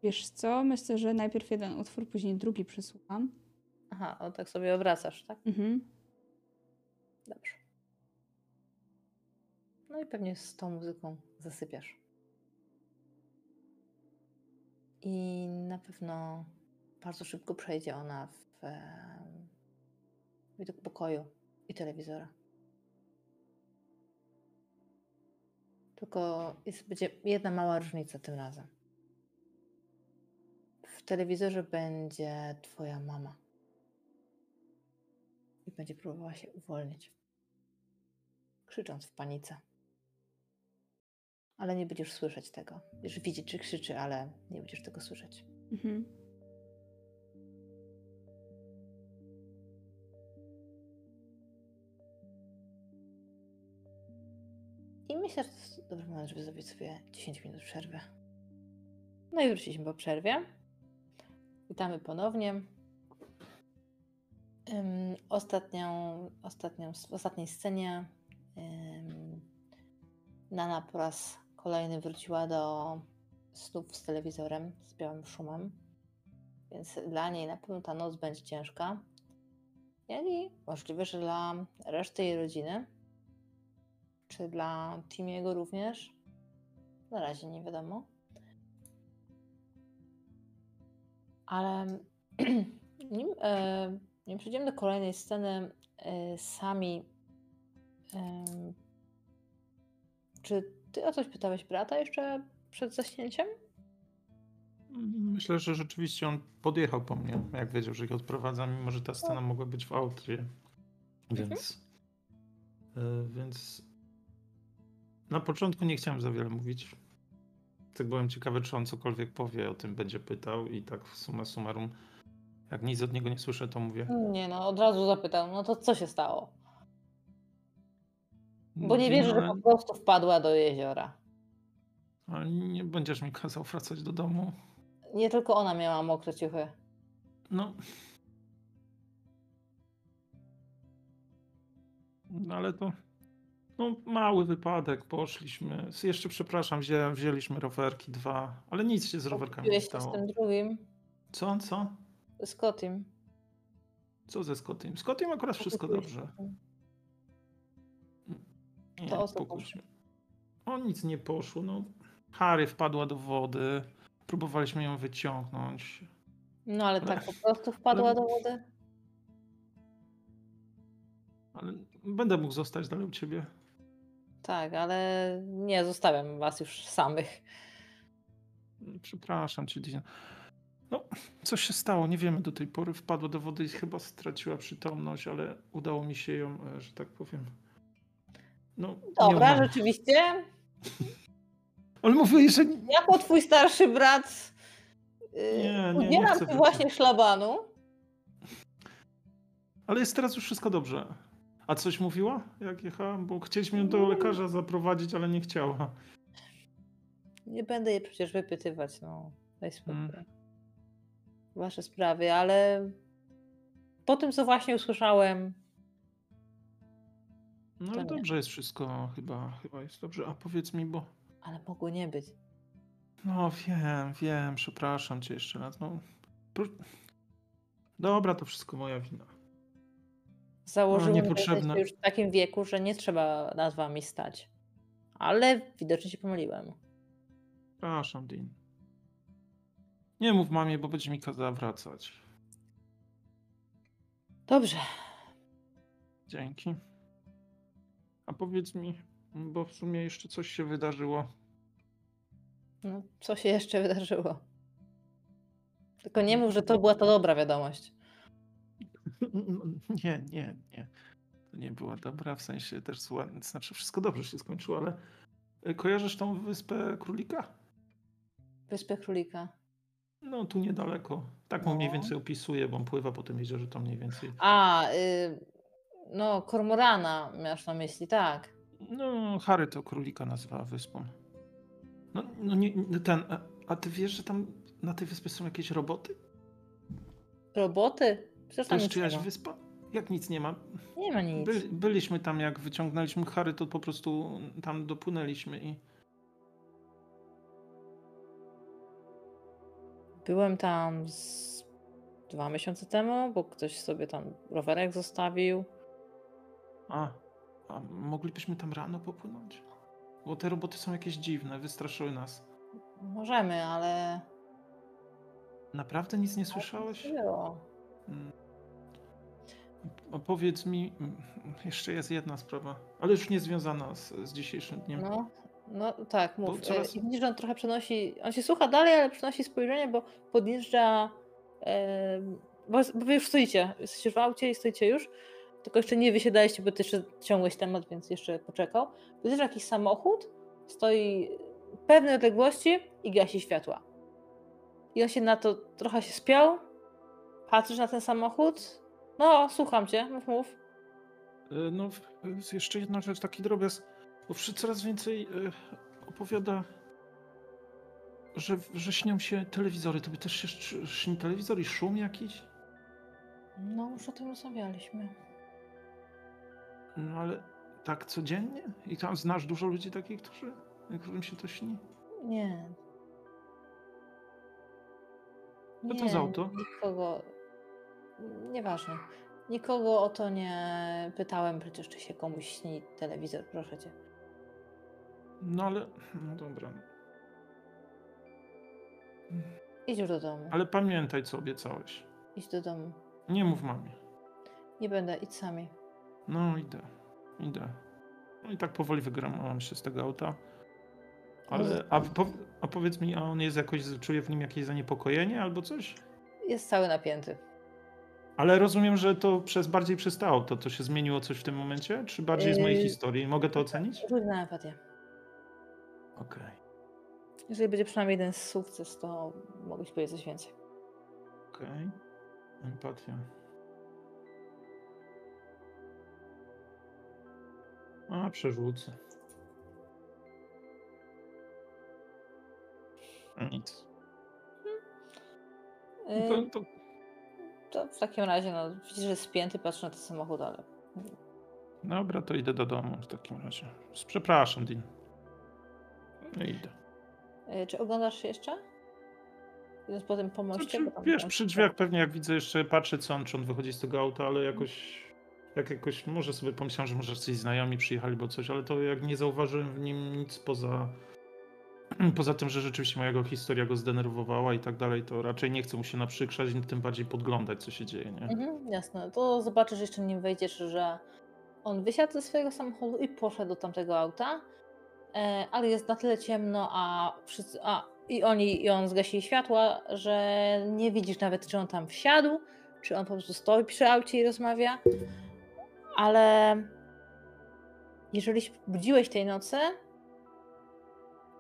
wiesz co? Myślę, że najpierw jeden utwór, później drugi przysłucham. Aha, o tak sobie obracasz, tak? Mhm. Dobrze. No i pewnie z tą muzyką zasypiasz. I na pewno bardzo szybko przejdzie ona w widok pokoju i telewizora. Tylko jest, będzie jedna mała różnica tym razem. W telewizorze będzie twoja mama. I będzie próbowała się uwolnić. Krzycząc w panice. Ale nie będziesz słyszeć tego. Będziesz widzieć, czy krzyczy, ale nie będziesz tego słyszeć. Mhm. I myślę, że to jest dobry moment, żeby zrobić sobie 10 minut przerwy. No i wróciliśmy po przerwie. Witamy ponownie. Ym, ostatnią, ostatnią, w ostatniej scenie ym, Nana po raz kolejny wróciła do snów z telewizorem, z białym szumem. Więc dla niej na pewno ta noc będzie ciężka. Jak i możliwe, że dla reszty jej rodziny czy dla Timiego również? Na razie nie wiadomo. Ale nim, e, nim przejdziemy do kolejnej sceny, e, sami. E, czy ty o coś pytałeś brata jeszcze przed zaśnięciem? Myślę, że rzeczywiście on podjechał po mnie, jak wiedział, że ich odprowadza, mimo że ta scena mogła być w aucie. Więc. y, Więc. Na początku nie chciałem za wiele mówić. Tak byłem ciekawy, czy on cokolwiek powie, o tym będzie pytał i tak w summa summarum, jak nic od niego nie słyszę, to mówię. Nie, no od razu zapytał, no to co się stało? Bo nie wierzę, że po prostu wpadła do jeziora. Ale nie będziesz mi kazał wracać do domu. Nie tylko ona miała mokre ciuchy. No. No ale to. No, mały wypadek, poszliśmy. Jeszcze przepraszam, wzię, wzięliśmy rowerki dwa, ale nic się z rowerkami nie Kupiłeś się z stało. tym drugim, Co, co? Z Kotim. Co ze Scottym? Scottym akurat wszystko dobrze. Nie, To o co spokój poszło? się. O nic nie poszło. No, Harry wpadła do wody. Próbowaliśmy ją wyciągnąć. No ale Ale- tak po prostu wpadła ale- do wody? Ale będę mógł zostać dalej u ciebie. Tak, ale nie, zostawiam was już samych. Przepraszam cię, Dina. No, coś się stało, nie wiemy do tej pory. Wpadła do wody i chyba straciła przytomność, ale udało mi się ją, e, że tak powiem. No, nie Dobra, rzeczywiście. Ale mówię, że nie, Jako twój starszy brat yy, Nie, nie, nie udzielam ci właśnie szlabanu. Ale jest teraz już wszystko dobrze. A coś mówiła, jak jechałam? Bo chcieliśmy ją do lekarza zaprowadzić, ale nie chciała. Nie będę jej przecież wypytywać, no. Daj spokój. Mm. Wasze sprawy, ale po tym, co właśnie usłyszałem, No To i nie. dobrze jest wszystko, chyba, chyba jest dobrze. A powiedz mi, bo... ale mogło nie być. No wiem, wiem, przepraszam cię jeszcze raz. No, Dobra, to wszystko moja wina. Założyłem, że niepotrzebne. jesteście już w takim wieku, że nie trzeba nad wami stać. Ale widocznie się pomyliłem. Przepraszam, Dean. Nie mów mamie, bo będzie mi kazała wracać. Dobrze. Dzięki. A powiedz mi, bo w sumie jeszcze coś się wydarzyło. No, co się jeszcze wydarzyło? Tylko nie mów, że to była ta dobra wiadomość. Nie, nie, nie. To nie była dobra, w sensie też zła. Znaczy, wszystko dobrze się skończyło, ale e, kojarzysz tą wyspę Królika? Wyspę Królika. No, tu niedaleko. Tak mu mniej No. więcej opisuje, bo on pływa po tym jeziorze tam mniej więcej. A, y, no, Kormorana miałeś na myśli, tak. No, Harry to królika nazywa wyspą. No, no nie, nie- ten. A, a ty wiesz, że tam na tej wyspie są jakieś roboty? Roboty? Przecież To tam jest nic nie czyjaś ma. wyspa? Jak nic nie ma? Nie ma nic. By, byliśmy tam, jak wyciągnęliśmy Harry, to po prostu tam dopłynęliśmy i. Byłem tam z dwa miesiące temu, bo ktoś sobie tam rowerek zostawił. A, a moglibyśmy tam rano popłynąć? Bo te roboty są jakieś dziwne, wystraszyły nas. Możemy, ale... Naprawdę nic nie słyszałeś? Było. Mm. Powiedz mi, mm, jeszcze jest jedna sprawa, ale już nie związana z, z dzisiejszym dniem. No, No tak, mów. coraz- Coraz... Widzisz, że on trochę przenosi, on się słucha dalej, ale przenosi spojrzenie, bo podjeżdża, e, bo, bo wy już stoicie, jesteście w aucie i stoicie już, tylko jeszcze nie wysiadaliście, bo ty jeszcze ciągłeś temat, więc jeszcze poczekał. Podjeżdża jakiś samochód, stoi w pewnej odległości i gasi światła. I on się na to trochę się spiął, patrzysz na ten samochód, no słucham cię, mów, mów. E, No, jeszcze jedna rzecz, taki drobiazg, bo coraz więcej e, opowiada, że, że śnią się telewizory. Tobie też się śni telewizor i szum jakiś? No już o tym rozmawialiśmy. No ale tak codziennie? I tam znasz dużo ludzi takich, którzy, którym się to śni? Nie. Co to za auto? Nikogo. Nieważne. Nikogo o to nie pytałem, przecież czy się komuś śni telewizor, proszę cię. No ale, no dobra. Idź już do domu. Ale pamiętaj, co obiecałeś. Idź do domu. Nie mów mamie. Nie będę, idź sami. No, idę. Idę. No i tak powoli wygrałam się z tego auta. Ale, a, po, a powiedz mi, a on jest jakoś, czuje w nim jakieś zaniepokojenie albo coś? Jest cały napięty. Ale rozumiem, że to przez bardziej przez to to się zmieniło coś w tym momencie? Czy bardziej z mojej Yy, historii? Mogę to ocenić? Rzuć na Okej. Jeżeli będzie przynajmniej jeden sukces, to mogę ci powiedzieć coś więcej. Okej. Empatia. A, przerzucę. Nic. No Yy, to, to To w takim razie, no, widzisz, że jest spięty, patrzy na ten samochód, ale Dobra, to idę do domu w takim razie. Przepraszam, Dean. No idę. Yy, Czy oglądasz się jeszcze? Idąc po tym pomoście? Znaczy, wiesz, tam- przy drzwiach pewnie jak widzę jeszcze patrzę co on, czy on wychodzi z tego auta, ale jakoś jak jakoś może sobie pomyślałem, że może coś znajomi przyjechali, bo coś, ale to jak nie zauważyłem w nim nic poza poza tym, że rzeczywiście moja go historia go zdenerwowała i tak dalej, to raczej nie chcę mu się naprzykrzać, tym bardziej podglądać co się dzieje, nie? Mhm, jasne. To zobaczysz jeszcze nim wejdziesz, że on wysiadł ze swojego samochodu i poszedł do tamtego auta, e, ale jest na tyle ciemno, a, wszyscy, a i oni i on zgasili światła, że nie widzisz nawet, czy on tam wsiadł, czy on po prostu stoi przy aucie i rozmawia. Ale jeżeli budziłeś tej nocy,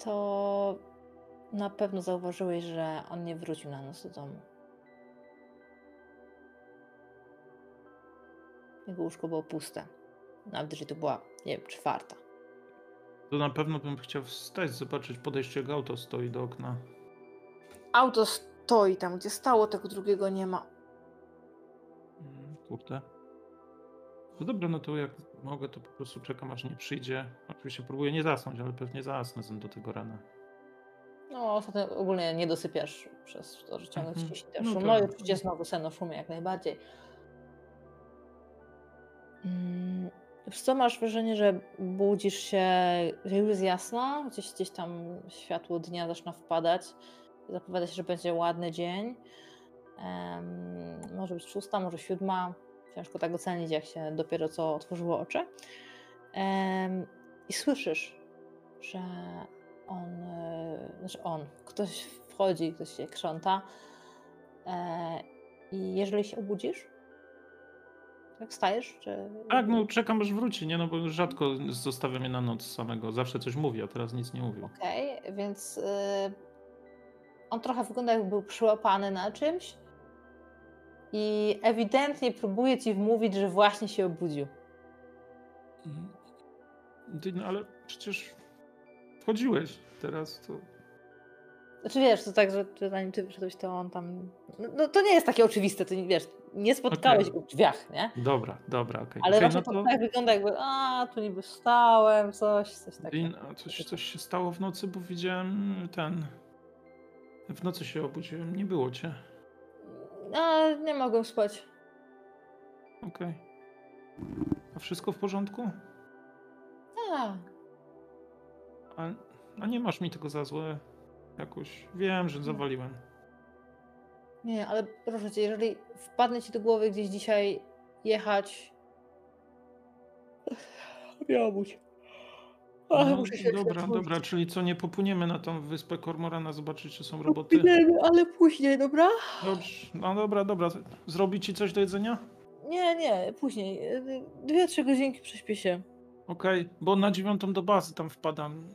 to na pewno zauważyłeś, że on nie wrócił na noc do domu. Jego łóżko było puste. Nawet jeżeli to była, nie wiem, czwarta. To na pewno bym chciał wstać, zobaczyć podejście jak auto stoi do okna. Auto stoi tam, gdzie stało, tego drugiego nie ma. Mm, Kurde. No dobra, no to jak mogę, to po prostu czekam aż nie przyjdzie. Oczywiście próbuję nie zasnąć, ale pewnie zasnę do tego rana. No, ostatnio ogólnie nie dosypiasz przez to, że ciągle Mhm. ci się ten No szum. No i oczywiście znowu sen o szumie jak najbardziej. Mm, Wiesz co, masz wrażenie, że budzisz się, że już jest jasno, gdzieś, gdzieś tam światło dnia zaczyna wpadać. Zapowiada się, że będzie ładny dzień. Em, może być szósta, może siódma. Ciężko tak ocenić, jak się dopiero co otworzyło oczy. Em, I słyszysz, że on, e, znaczy on, ktoś wchodzi, ktoś się krząta. E, I jeżeli się obudzisz, jak wstajesz, czy... Tak, no czekam aż wróci, nie? No bo rzadko zostawia mnie na noc samego. Zawsze coś mówi, a teraz nic nie mówił. Okej, więc y, on trochę wygląda jakby był przyłapany na czymś i ewidentnie próbuje ci wmówić, że właśnie się obudził. Ty, no ale przecież wchodziłeś teraz, to... Znaczy wiesz, to tak, że zanim ty wyszedłeś, to on tam... No, no to nie jest takie oczywiste, ty nie- wiesz, nie spotkałeś Okej. go w drzwiach, nie? Dobra, dobra, okej. Ale Okej, raczej no to to... tak wygląda jakby, a tu niby wstałem, coś, coś takiego. A coś, coś się stało w nocy, bo widziałem ten... W nocy się obudziłem, nie było cię. A, nie mogłem spać. Okej. A wszystko w porządku? A, A, a nie masz mi tego za złe jakoś. Wiem, że zawaliłem. nie, ale proszę cię, jeżeli wpadnie ci do głowy gdzieś dzisiaj jechać... Nie obudź. Ale No, muszę się dobra, dobra, czyli co, nie popłyniemy na tą wyspę Kormorana zobaczyć, czy są roboty? Popijemy, ale później, dobra? Dobrze, no dobra, dobra. Zrobi ci coś do jedzenia? Nie, nie, później. Dwie, trzy godzinki prześpię się. Okej, bo na dziewiątą do bazy tam wpadam.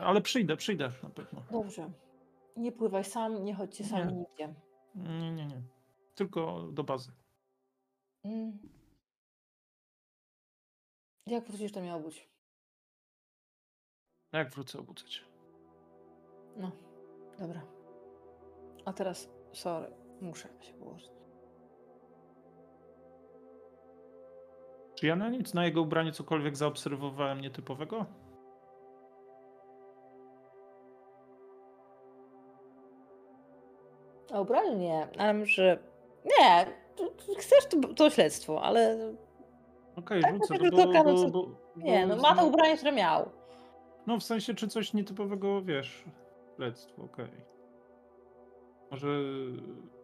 Ale przyjdę, przyjdę na pewno. Dobrze. Nie pływaj sam, nie chodźcie sami Nie. nigdzie. Nie, nie, nie. Tylko do bazy. Mm. Jak wrócisz, to miało być. Jak wrócę, obudzę cię. No, dobra. A teraz, sorry, muszę się położyć. Czy ja na nic na jego ubraniu cokolwiek zaobserwowałem nietypowego? A ubraniu nie, ale może... Nie, chcesz to, to śledztwo, ale Okej, Tak, rzucę, bo, to bo, Karol- bo, bo, nie, no bo ma to ubranie, które miał. No w sensie, czy coś nietypowego, wiesz, śledztwo, okej. Może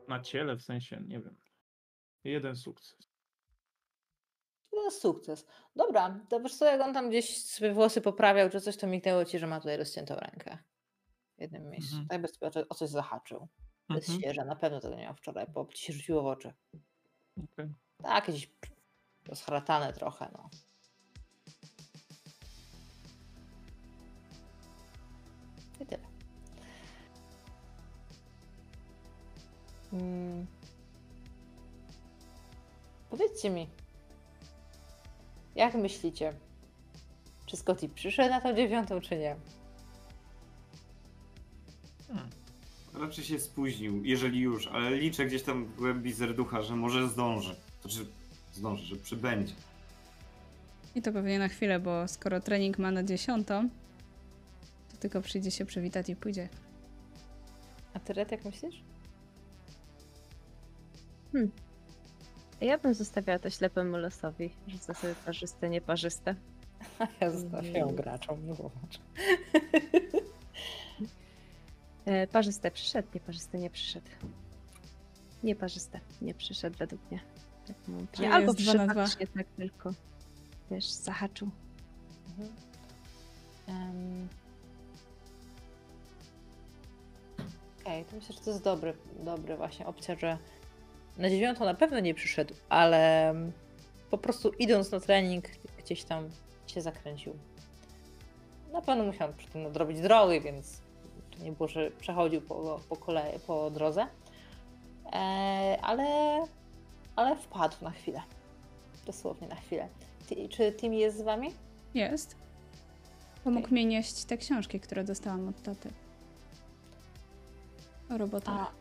na ciele, w sensie, nie wiem. Jeden sukces. Jest sukces. Dobra, to wiesz co, jak on tam gdzieś sobie włosy poprawiał czy coś, to mignęło ci, że ma tutaj rozciętą rękę. W jednym miejscu. Mhm. Tak by sobie o coś zahaczył. To jest Mhm, świeże, na pewno tego nie miał wczoraj, bo ci się rzuciło w oczy. okej. Tak, jakieś rozharatane trochę, no. I tyle. Mm. Powiedzcie mi, jak myślicie, czy Scotty przyszedł na tą dziewiątą, czy nie? Hmm. Raczej się spóźnił, jeżeli już, ale liczę gdzieś tam w głębi serducha, że może zdąży. Znaczy, zdąży, że przybędzie. I to pewnie na chwilę, bo skoro trening ma na dziesiątą, to tylko przyjdzie się przywitać i pójdzie. A ty, Red, jak myślisz? Ja bym zostawiała to ślepemu losowi. Rzucę sobie parzyste, nieparzyste. Ja zostawiam graczom, no zobacz. E, parzyste przyszedł, nieparzyste nie przyszedł. Nieparzyste nie przyszedł według mnie. Tak Czyli Albo jest przypadkiem tak tylko, wiesz, zahaczył. Mhm. Em. Okej, to myślę, że to jest dobry, dobry właśnie opcja, że na dziewiątą na pewno nie przyszedł, ale po prostu idąc na trening gdzieś tam się zakręcił. Na pewno musiał przy tym nadrobić drogi, więc to nie było, że przechodził po, po kolei, po drodze. E, ale, ale wpadł na chwilę. Dosłownie na chwilę. Ty, czy Tim jest z wami? Jest. Pomógł mi nieść te książki, które dostałam od taty. O robotach. A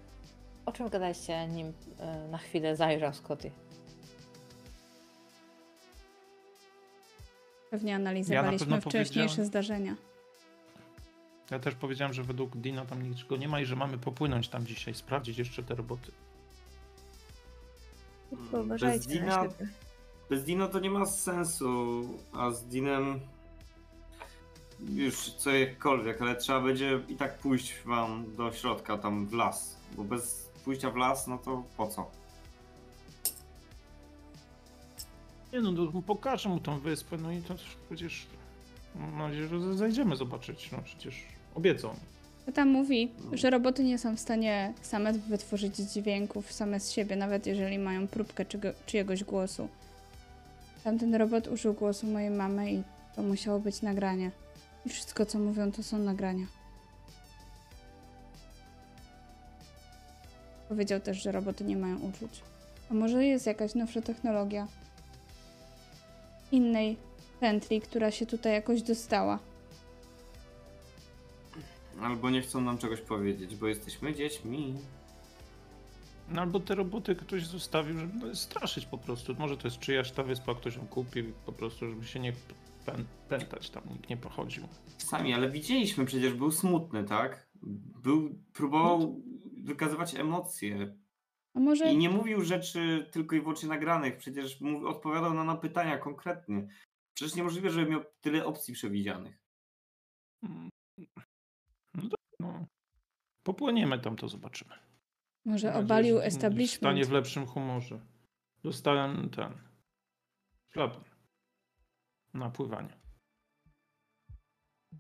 o czym gadaliście, nim y, na chwilę zajrzał Scotty? Pewnie analizowaliśmy pewno wcześniejsze zdarzenia. Ja też powiedziałem, że według Dina tam niczego nie ma i że mamy popłynąć tam dzisiaj, sprawdzić jeszcze te roboty. Tylko Bez uważajcie na Dina, bez Dino to nie ma sensu, a z Dinem już co jakkolwiek, ale trzeba będzie i tak pójść wam do środka, tam w las, bo bez pójścia w las, no to po co? Nie no, to pokażę mu tą wyspę, no i to przecież mam nadzieję, że zajdziemy zobaczyć, no przecież obiecą. To tam mówi, że roboty nie są w stanie same wytworzyć dźwięków same z siebie, nawet jeżeli mają próbkę czygo, czyjegoś głosu. Tamten robot użył głosu mojej mamy i to musiało być nagranie. I wszystko, co mówią, to są nagrania. Powiedział też, że roboty nie mają uczuć. A może jest jakaś nowsza technologia? Innej pętli, która się tutaj jakoś dostała. Albo nie chcą nam czegoś powiedzieć, bo jesteśmy dziećmi. No albo te roboty ktoś zostawił, żeby straszyć po prostu. Może to jest czyjaś ta wyspa, ktoś ją kupił po prostu, żeby się nie pę- pętać tam, nikt nie pochodził. Sami, ale widzieliśmy, przecież był smutny, tak? Był, próbował wykazywać emocje. A może... I nie mówił rzeczy tylko i wyłącznie nagranych, przecież odpowiadał na, na pytania konkretnie. Przecież niemożliwe, żeby miał tyle opcji przewidzianych. No. Popłyniemy tam, to zobaczymy. Może Mam nadzieję, obalił że Stanie establishment. w lepszym humorze. Dostałem ten szlaban na pływanie.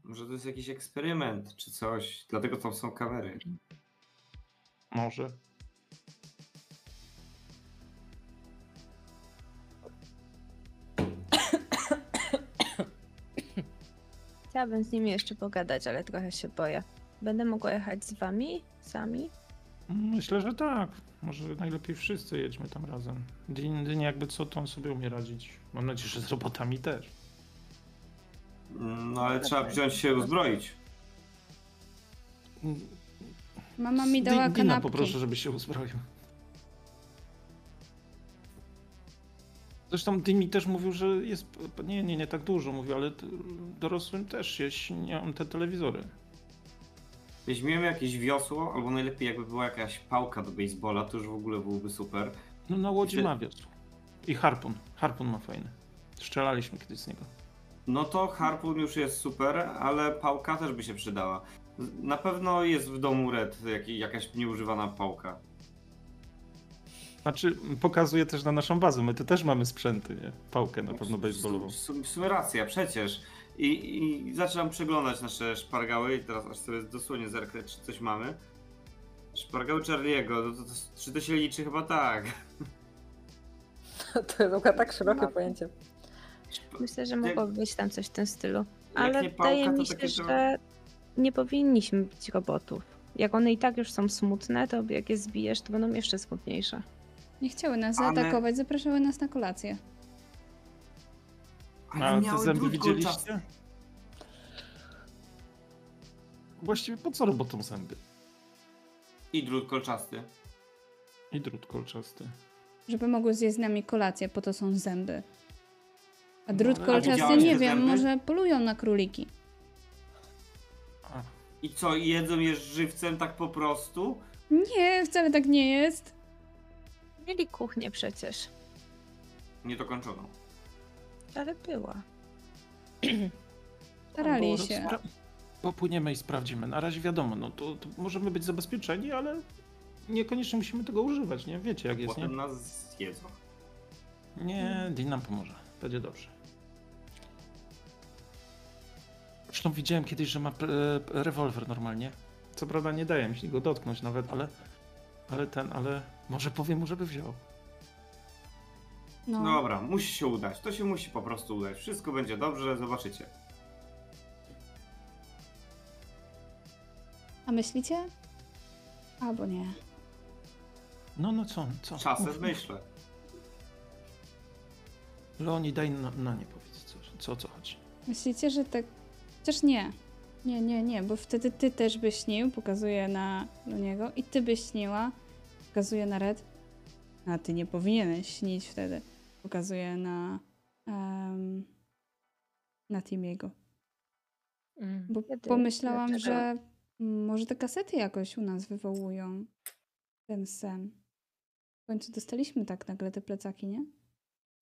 Może to jest jakiś eksperyment czy coś, dlatego tam są kamery. Może. Chciałabym z nimi jeszcze pogadać, ale trochę się boję. Będę mogła jechać z wami? Sami? Myślę, że tak. Może najlepiej wszyscy jedźmy tam razem. Dzień, jakby co, to on sobie umie radzić. Mam nadzieję, że z robotami też. No ale trzeba wziąć się uzbroić. Mama mi dała Di- Dina kanapki. poproszę, żeby się uzbroił. Zresztą Dimi też mówił, że jest. Nie, nie, nie tak dużo mówił, ale dorosłym też się śnią te telewizory. Weźmiemy jakieś wiosło, albo najlepiej jakby była jakaś pałka do baseballa, to już w ogóle byłoby super. No na łodzi ma wiosło. I harpun. Harpun ma fajny. Strzelaliśmy kiedyś z niego. No to harpun już jest super, ale pałka też by się przydała. Na pewno jest w domu Red jak, jakaś nieużywana pałka. Znaczy, pokazuje też na naszą bazę. My tu też mamy sprzęty, nie? Pałkę na pewno baseballową. W sumie racja, przecież. I, I zaczynam przeglądać nasze szpargały i teraz aż sobie dosłownie zerknę, czy coś mamy. Szpargały Charlie'ego, no to, to, czy to się liczy? Chyba tak. To jest tak szerokie pojęcie. Myślę, że mogłoby być tam coś w tym stylu. Ale wydaje pałka, to mi się, że nie powinniśmy bić robotów. Jak one i tak już są smutne, to jak je zbijesz, to będą jeszcze smutniejsze. Nie chciały nas Ale- zaatakować, zapraszały nas na kolację. Ale A te miały zęby drut widzieliście? kolczasty. Właściwie po co robotom zęby? I drut kolczasty. I drut kolczasty. Żeby mogły zjeść z nami kolację, po to są zęby. A drut ale- A kolczasty, widziałaś nie te wiem, zęby? może polują na króliki. I co, i jedzą je żywcem tak po prostu? Nie, wcale tak nie jest. Mieli kuchnię przecież, Niedokończoną. Ale była. Starali się. spra- Popłyniemy i sprawdzimy. Na razie wiadomo, no to, to możemy być zabezpieczeni, ale niekoniecznie musimy tego używać, nie? Wiecie jak jest, nie? Potem nas zjedzą. Nie, Dean nam pomoże. Będzie dobrze. Zresztą widziałem kiedyś, że ma pre- rewolwer normalnie. Co prawda nie daje mi się go dotknąć nawet, ale, ale ten, ale może powiem mu, żeby wziął. No. Dobra, musi się udać. To się musi po prostu udać. Wszystko będzie dobrze, zobaczycie. A myślicie? Albo nie. No, no co, co? Czasem Mów, myślę. Leoni, daj na, na nie powiedz coś. Co o co chodzi? Myślicie, że tak... Chociaż nie. Nie, nie, nie, bo wtedy ty też byś śnił, pokazuje na Luniego, i ty byś śniła, pokazuje na Red. A ty nie powinieneś śnić wtedy. Pokazuje na... Um, na Timiego. Mm. Bo Kiedy? pomyślałam, Dlaczego? że może te kasety jakoś u nas wywołują ten sen. W końcu dostaliśmy tak nagle te plecaki, nie?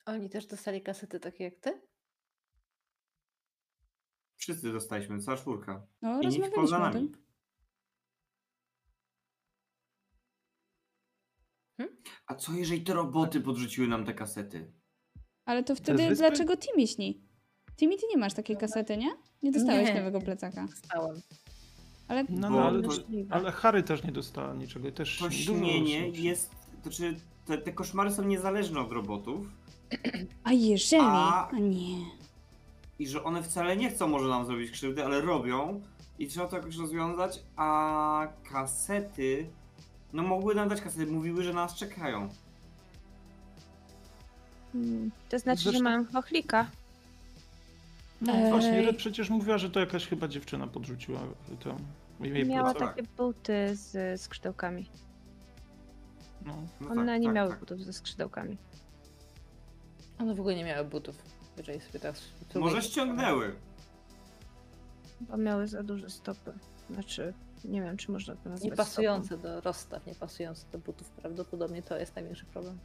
Oni też dostali kasety takie jak ty? Wszyscy dostaliśmy, cała czwórka. No, I nikt poza o nami. tym. A co jeżeli te roboty podrzuciły nam te kasety? Ale to wtedy wyspy? dlaczego Timmy śni? Timmy, ty nie masz takiej kasety, nie? Nie dostałeś Nie. nowego plecaka. Dostałem. Ale No, Bo no ale, to- ale Harry też nie dostała niczego i też To dużo śnienie osób. jest... To czy te, te koszmary są niezależne od robotów A jeżeli? A- A nie. i że one wcale nie chcą może nam zrobić krzywdy, ale robią i trzeba to jakoś rozwiązać, a kasety... No mogły nam dać kasety, mówiły, że nas czekają. Hmm, To znaczy, że Zresztą- mają chochlika. No Ej. właśnie, Red przecież mówiła, że to jakaś chyba dziewczyna podrzuciła tę jej Miała plecak. takie buty z skrzydełkami. No. No One tak, nie tak, miały tak. butów ze skrzydełkami. One w ogóle nie miały butów. Wyżej sobie teraz. Może ściągnęły. Bo miały za duże stopy. Znaczy, nie wiem, czy można to nazwać Niepasujące do rozstaw, niepasujące do butów. Prawdopodobnie to jest największy problem.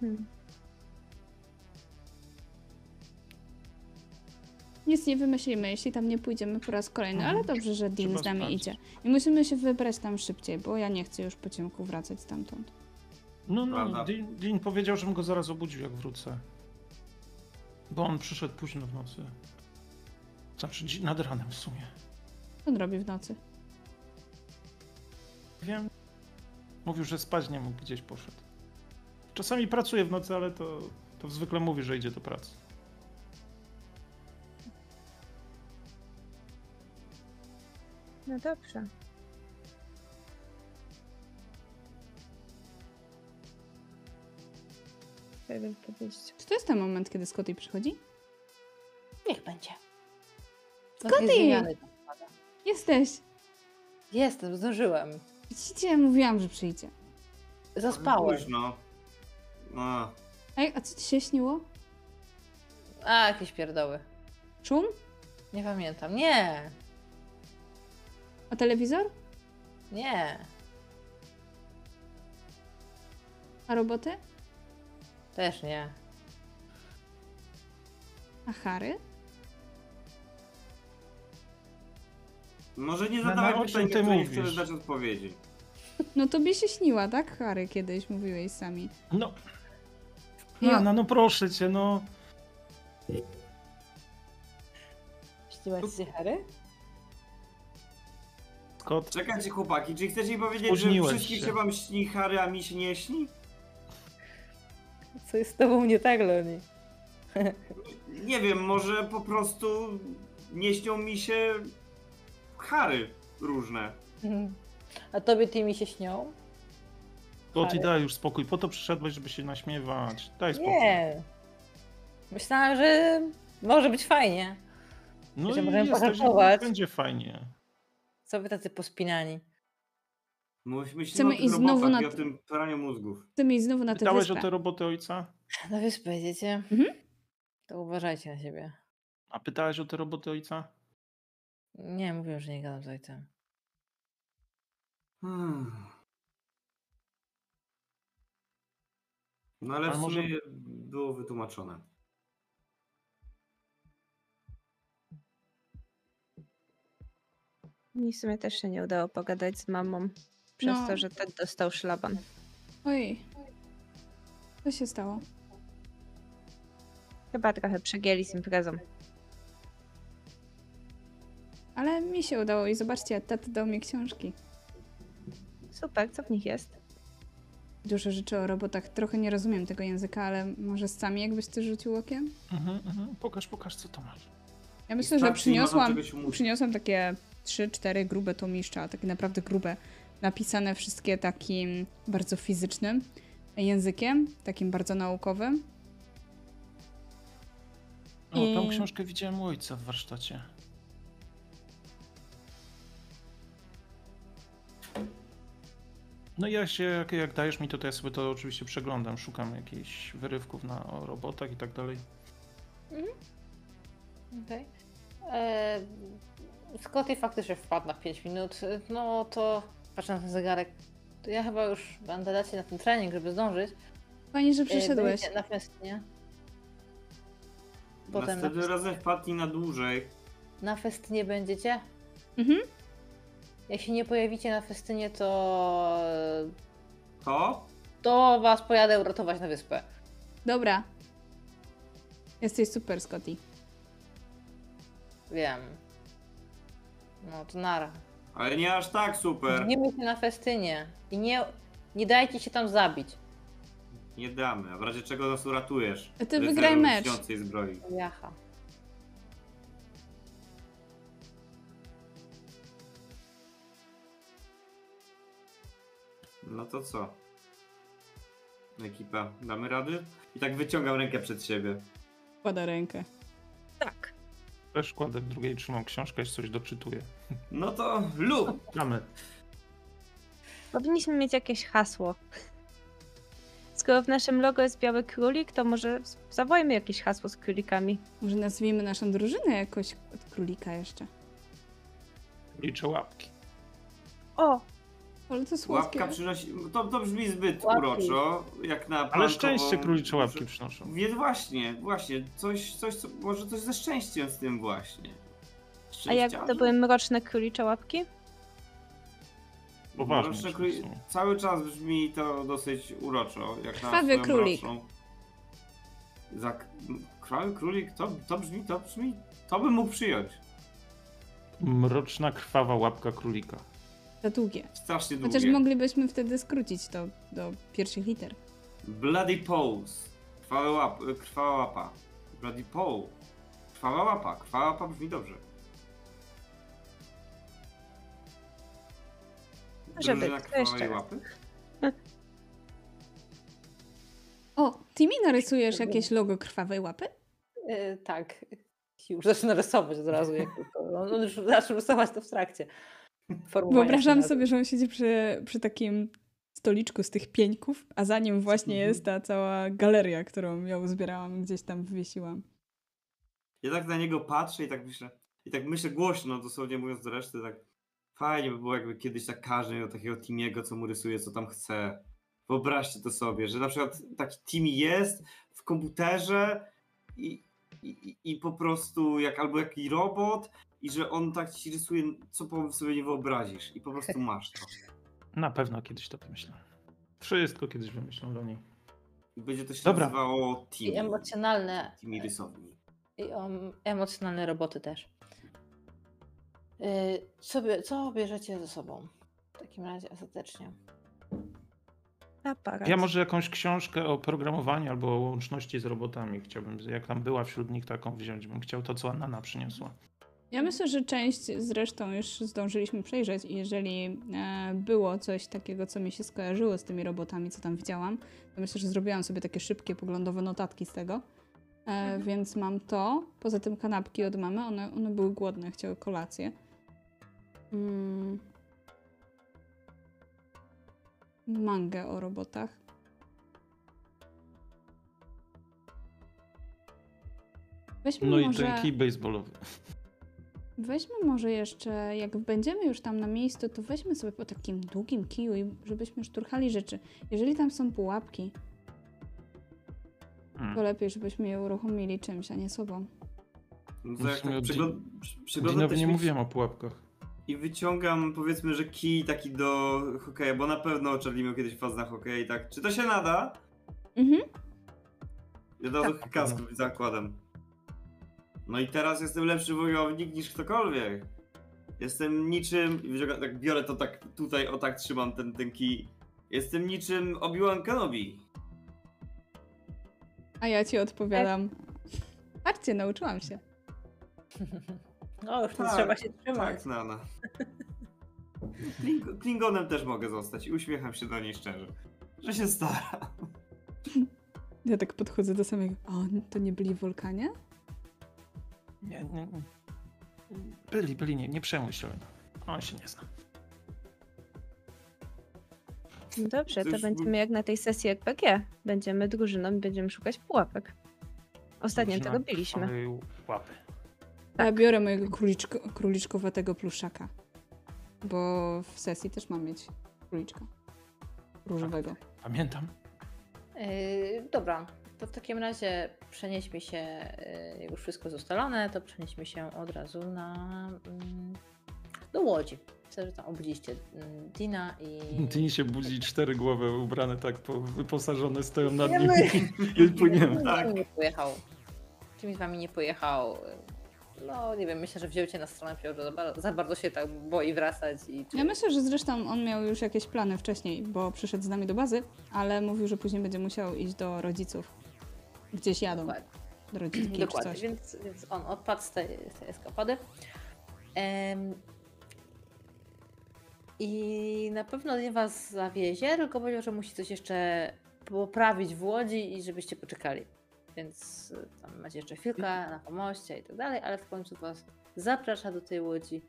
Hmm. Nic nie wymyślimy, jeśli tam nie pójdziemy po raz kolejny, ale Mhm. dobrze, że Dean Trzeba z nami sprawdzić. idzie. I musimy się wybrać tam szybciej, bo ja nie chcę już po ciemku wracać stamtąd. No, no. Dean, Dean powiedział, żebym go zaraz obudził, jak wrócę. Bo on przyszedł późno w nocy. Znaczy nad ranem w sumie. Co on robi w nocy? Wiem. Mówił, że spać nie mógł, gdzieś poszedł. Czasami pracuje w nocy, ale to, to zwykle mówi, że idzie do pracy. No dobrze. Czy to jest ten moment, kiedy Scotty przychodzi? Niech będzie. Tam pada. Jesteś! Jestem, zdążyłem. Widzicie, mówiłam, że przyjdzie. Zaspałem. Późno. No. Ej, a co ci się śniło? A, jakieś pierdoły. Szum? Nie pamiętam. Nie, A telewizor? nie. A roboty? Też nie. A Harry? Może nie Na- zadawaj na o pytań, czym ty na które nie chcesz mówisz? dać odpowiedzi. No tobie się śniła, tak? Harry kiedyś mówiłeś sami. No. Ja- Anna, no proszę cię, no. Śniłaś się Harry? Scott, Czekajcie chłopaki, czy chcecie mi powiedzieć, Spóźniłeś że wszystkim się. się wam śni Harry, a mi się nie śni? Co jest z tobą nie tak, Loni? Nie wiem, może po prostu nie śnią mi się Harry różne. A tobie tymi się śnią? I Ale- daj już spokój. Po to przyszedłeś, żeby się naśmiewać. Daj spokój. Nie. Myślałam, że może być fajnie. No że i możemy jesteś, pożartować. będzie fajnie. Co wy tacy pospinani? Myślimy Chcemy o tych iść znowu na i o tym praniu mózgów. Chcemy iść znowu na tę Pytałeś wyspę. o te roboty ojca? Na wyspę jedziecie? Mhm. To uważajcie na siebie. A pytałeś o te roboty ojca? Nie, mówię, że nie gadam z ojcem. Hmm. No ale w może- sumie było wytłumaczone. Mi w sumie też się nie udało pogadać z mamą. Przez No. to, że Ted dostał szlaban. Oj. Co się stało? Chyba trochę przegięli z imprezą. Ale mi się udało i zobaczcie, tata dał mi książki. Super, co w nich jest? Dużo rzeczy o robotach. Trochę nie rozumiem tego języka, ale może sami jakbyś ty rzucił okiem? Mhm, mhm. Pokaż, pokaż, co to masz. Ja myślę, że przyniosłam, przyniosłam takie 3-4 grube tomiszcza, takie naprawdę grube, napisane wszystkie takim bardzo fizycznym językiem, takim bardzo naukowym. O, tą I- książkę widziałem u ojca w warsztacie. No ja się, jak, jak dajesz mi to, to ja sobie to oczywiście przeglądam, szukam jakichś wyrywków na, o robotach i tak dalej. Okej. Okay. Scotty faktycznie wpadł na 5 minut. No to patrząc na zegarek, to ja chyba już będę lecieć na ten trening, żeby zdążyć. Fajnie, że E, przyszedłeś. Na festynie. Potem na, Następnym fest... razem wpadli na dłużej. na festynie będziecie? Mhm. Jak się nie pojawicie na festynie, to To? to was pojadę uratować na wyspę. Dobra. Jesteś super, Scotty. Wiem. No to nara. Ale nie aż tak super. Widzimy się na festynie. I nie, nie dajcie się tam zabić. Nie damy, a w razie czego nas uratujesz. A ty wygraj mecz. zbroi. Jacha. No to co? Ekipa, damy rady? I tak wyciągam rękę przed siebie. Kłada rękę. Tak. Też kładę w drugiej, trzymam książkę i coś doczytuję. No to lub! Mamy. Powinniśmy mieć jakieś hasło. Skoro w naszym logo jest biały królik, to może zawołajmy jakieś hasło z królikami. Może nazwijmy naszą drużynę jakoś od królika jeszcze. Liczę łapki. O! Ale to słodkie. Łapka przynosi. To, to brzmi zbyt Łapki. uroczo, jak na Ale plankową- szczęście królicze łapki przynoszą. Więc właśnie, właśnie, coś, coś, co, może coś ze szczęściem z tym właśnie. A jak to były mroczne królicze łapki? Poważnie Mroczne króli-. Cały czas brzmi to dosyć uroczo, jak na Krwawy swoją królik. mroczną- Za... krwawy królik, to, to brzmi, to brzmi, to bym mógł przyjąć. Mroczna, krwawa łapka królika. Za długie. Strasznie długie. Chociaż moglibyśmy wtedy skrócić to do pierwszych liter. Bloody Pose. Krwawa, łap, krwawa łapa. Bloody Pole. Krwawa łapa. Krwawa łapa brzmi dobrze. Może Drużyna być, jeszcze raz. łapy? O, Timi, narysujesz jakieś logo krwawej łapy? E, tak. Już zaczyna rysować od razu. Jak tylko. On on już zaczął rysować to w trakcie. Wyobrażam sobie, że on siedzi przy, przy takim stoliczku z tych pieńków, a za nim właśnie Mhm. jest ta cała galeria, którą ją zbierałam, gdzieś tam wywiesiłam. Ja tak na niego patrzę i tak myślę, i tak myślę głośno, dosłownie mówiąc do reszty, tak fajnie by było, jakby kiedyś tak każdy miał takiego Timiego, co mu rysuje, co tam chce. Wyobraźcie to sobie, że na przykład taki Timi jest w komputerze i, i, i po prostu jak albo jakiś robot i że on tak ci rysuje, co sobie nie wyobrazisz i po prostu masz to. Na pewno kiedyś to wymyślę. Wszystko kiedyś wymyślą do niej. I będzie to się Dobra. nazywało I Timi. emocjonalne, Timi rysowni. i um, emocjonalne roboty też. Y, Co, co bierzecie ze sobą? W takim razie ostatecznie. Aparat. Ja może jakąś książkę o programowaniu albo o łączności z robotami chciałbym, jak tam była wśród nich taką wziąć, bym chciał to, co Anna przyniosła. Ja myślę, że część zresztą już zdążyliśmy przejrzeć i jeżeli e, było coś takiego, co mi się skojarzyło z tymi robotami, co tam widziałam, to myślę, że zrobiłam sobie takie szybkie, poglądowe notatki z tego. E, Więc mam to. Poza tym kanapki od mamy, one, one były głodne, chciały kolację. Mm. Mangę o robotach. Weźmy No i może... ten kij baseballowy. Weźmy może jeszcze, jak będziemy już tam na miejscu, to weźmy sobie po takim długim kiju i żebyśmy szturchali rzeczy. Jeżeli tam są pułapki, to Hmm. lepiej, żebyśmy je uruchomili czymś, a nie sobą. No to jak tak od przegląd- przy- przeglądam Dinowi te nie śmieci- mówiłem o pułapkach. I wyciągam powiedzmy, że kij taki do hokeja, bo na pewno Charlie miał kiedyś faz na hokej, tak? Czy to się nada? Mhm. Ja razu Tak. kask zakładam. No i teraz jestem lepszy wojownik niż ktokolwiek. Jestem niczym, tak biorę to tak tutaj, o tak trzymam ten, ten kij. Jestem niczym Obi-Wan Kenobi. A ja ci odpowiadam. Patrzcie, nauczyłam się. No już Tak, trzeba się trzymać. Tak, Nana. Kling- Klingonem też mogę zostać i uśmiecham się do niej szczerze. Że się stara. Ja tak podchodzę do samego. O, to nie byli wulkanie? Nie, nie, nie. Byli, byli, nie, nie przejmuj się. On się nie zna. No Dobrze, to będziemy jak na tej sesji RPG. Będziemy drużyną i będziemy szukać pułapek. Ostatnio tego biliśmy. krwawej Łapy. Ja biorę mojego króliczko, króliczkowatego pluszaka. Bo w sesji też mam mieć króliczka. Różowego. Pamiętam. Yy, dobra, to w takim razie przenieśmy się, yy, jak już wszystko jest ustalone, to przenieśmy się od razu na, mm, do Łodzi. Myślę, że tam obudziliście mm, Dina i... Tini się budzi, cztery głowy ubrane tak po, wyposażone stoją nad nim i płyniemy. Czym tak. nie pojechał. Czymś z wami nie pojechał. No nie wiem, myślę, że wziął cię na stronę, że za bardzo, się tak boi wracać i... Ja myślę, że zresztą on miał już jakieś plany wcześniej, bo przyszedł z nami do bazy, ale mówił, że później będzie musiał iść do rodziców. Gdzieś jadą. Dokładnie. Do czy Dokładnie, coś. więc, więc on odpadł z tej, z tej eskapady. Em, I na pewno nie was zawiezie, tylko powiedział, że musi coś jeszcze poprawić w Łodzi i żebyście poczekali. Więc y, tam macie jeszcze chwilkę na pomoście i tak dalej, ale w końcu was zaprasza do tej Łodzi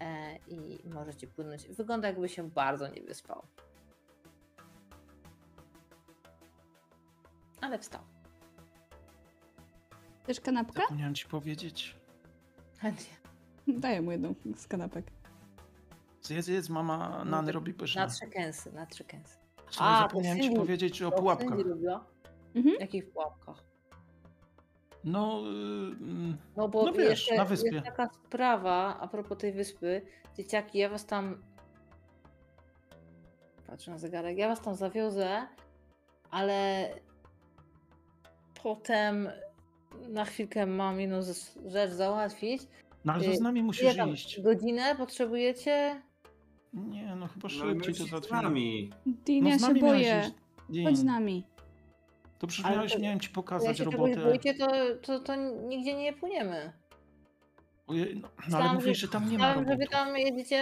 e, i możecie płynąć. Wygląda jakby się bardzo nie wyspał. Ale wstał. Też kanapka? Zapomniałem ci powiedzieć. Chętnie. Daję mu jedną z kanapek. Zjedz, jedz, mama Nany robi pyszne. Na trzy kęsy, na trzy kęsy. A, zapomniałem ci powiedzieć o pułapkach. Mhm. W jakich pułapkach? No, y, mm, No bo No wiesz, jeszcze na wyspie. jest taka sprawa a propos tej wyspy. Dzieciaki, ja was tam... Patrzę na zegarek. Ja was tam zawiozę, ale potem na chwilkę mam jedną rzecz załatwić. No ale to Y, z nami musisz tam, iść. godzinę potrzebujecie? Nie, no chyba No szybciej to musisz z załatwimy. nami. Dean, No ja z się nami miałeś boję. iść. Chodź z nami. To przecież miałeś, to- miałem ci Jak pokazać się czegoś robotę. boicie, to, to, to nigdzie nie płyniemy. Ojej, no, no ale mówisz, że- tam nie ma Myślałam, że wy robotów. tam jedziecie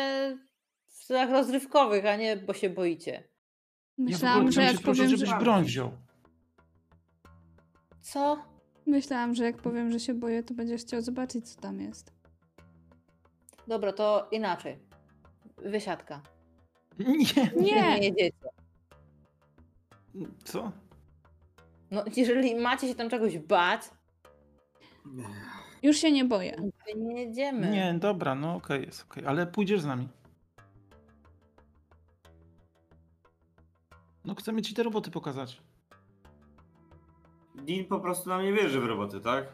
w celach rozrywkowych, a nie bo się boicie. Ja Myślałam, ogóle że jak powiem, żebyś że... broń wziął. Co? Myślałam, że jak powiem, że się boję, to będziesz chciał zobaczyć, co tam jest. Dobra, to inaczej. Wysiadka. Nie. Nie! Nie jedziecie. Co? No, jeżeli macie się tam czegoś bać, Już się nie boję. to nie jedziemy. Nie, dobra, no okej, jest okej, ale pójdziesz z nami. No chcemy ci te roboty pokazać. Dean po prostu nam nie wierzy w roboty, tak?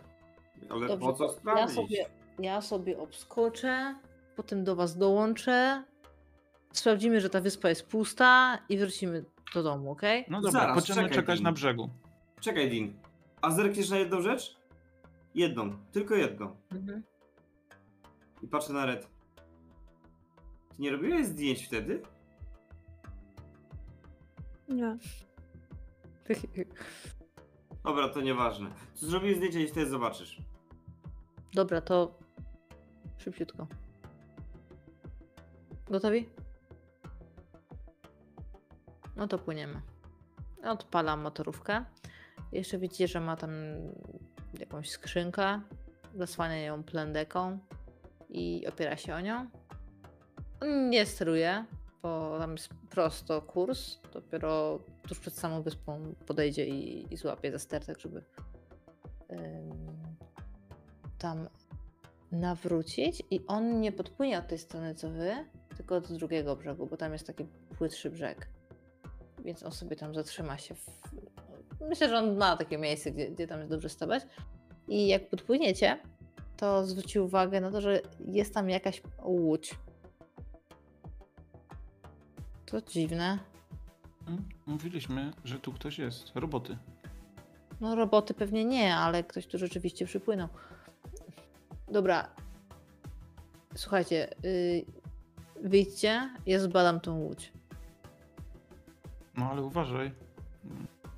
Ale Dobrze, po co to ja sprawdzić? sobie, ja sobie obskoczę, potem do was dołączę. Sprawdzimy, że ta wyspa jest pusta i wrócimy do domu, ok? No dobra, Zaraz, będziemy czekaj, czekać Dean. na brzegu. Czekaj, Dean. A zerkniesz na jedną rzecz? Jedną, tylko jedną. Mhm. I patrzę na Red. Ty nie robiłeś zdjęć wtedy? Nie. Dobra, to nieważne. To zrobię zdjęcie i wtedy zobaczysz. Dobra, to szybciutko. Gotowi? No to płyniemy. Odpalam motorówkę. Jeszcze widzicie, że ma tam jakąś skrzynkę. Zasłania ją plendeką i opiera się o nią. On nie steruje, bo tam jest prosto kurs. Dopiero tuż przed samą wyspą podejdzie i, i złapie za ster, tak żeby ym, tam nawrócić i on nie podpłynie od tej strony co wy, tylko od drugiego brzegu, bo tam jest taki płytszy brzeg. Więc on sobie tam zatrzyma się. W... Myślę, że on ma takie miejsce, gdzie, gdzie tam jest dobrze stawać. I jak podpłyniecie, to zwróci uwagę na to, że jest tam jakaś łódź. To dziwne. Mm, Mówiliśmy, że tu ktoś jest. Roboty. No roboty pewnie nie, ale ktoś tu rzeczywiście przypłynął. Dobra. Słuchajcie, yy, wyjdźcie, ja zbadam tą łódź. No ale uważaj.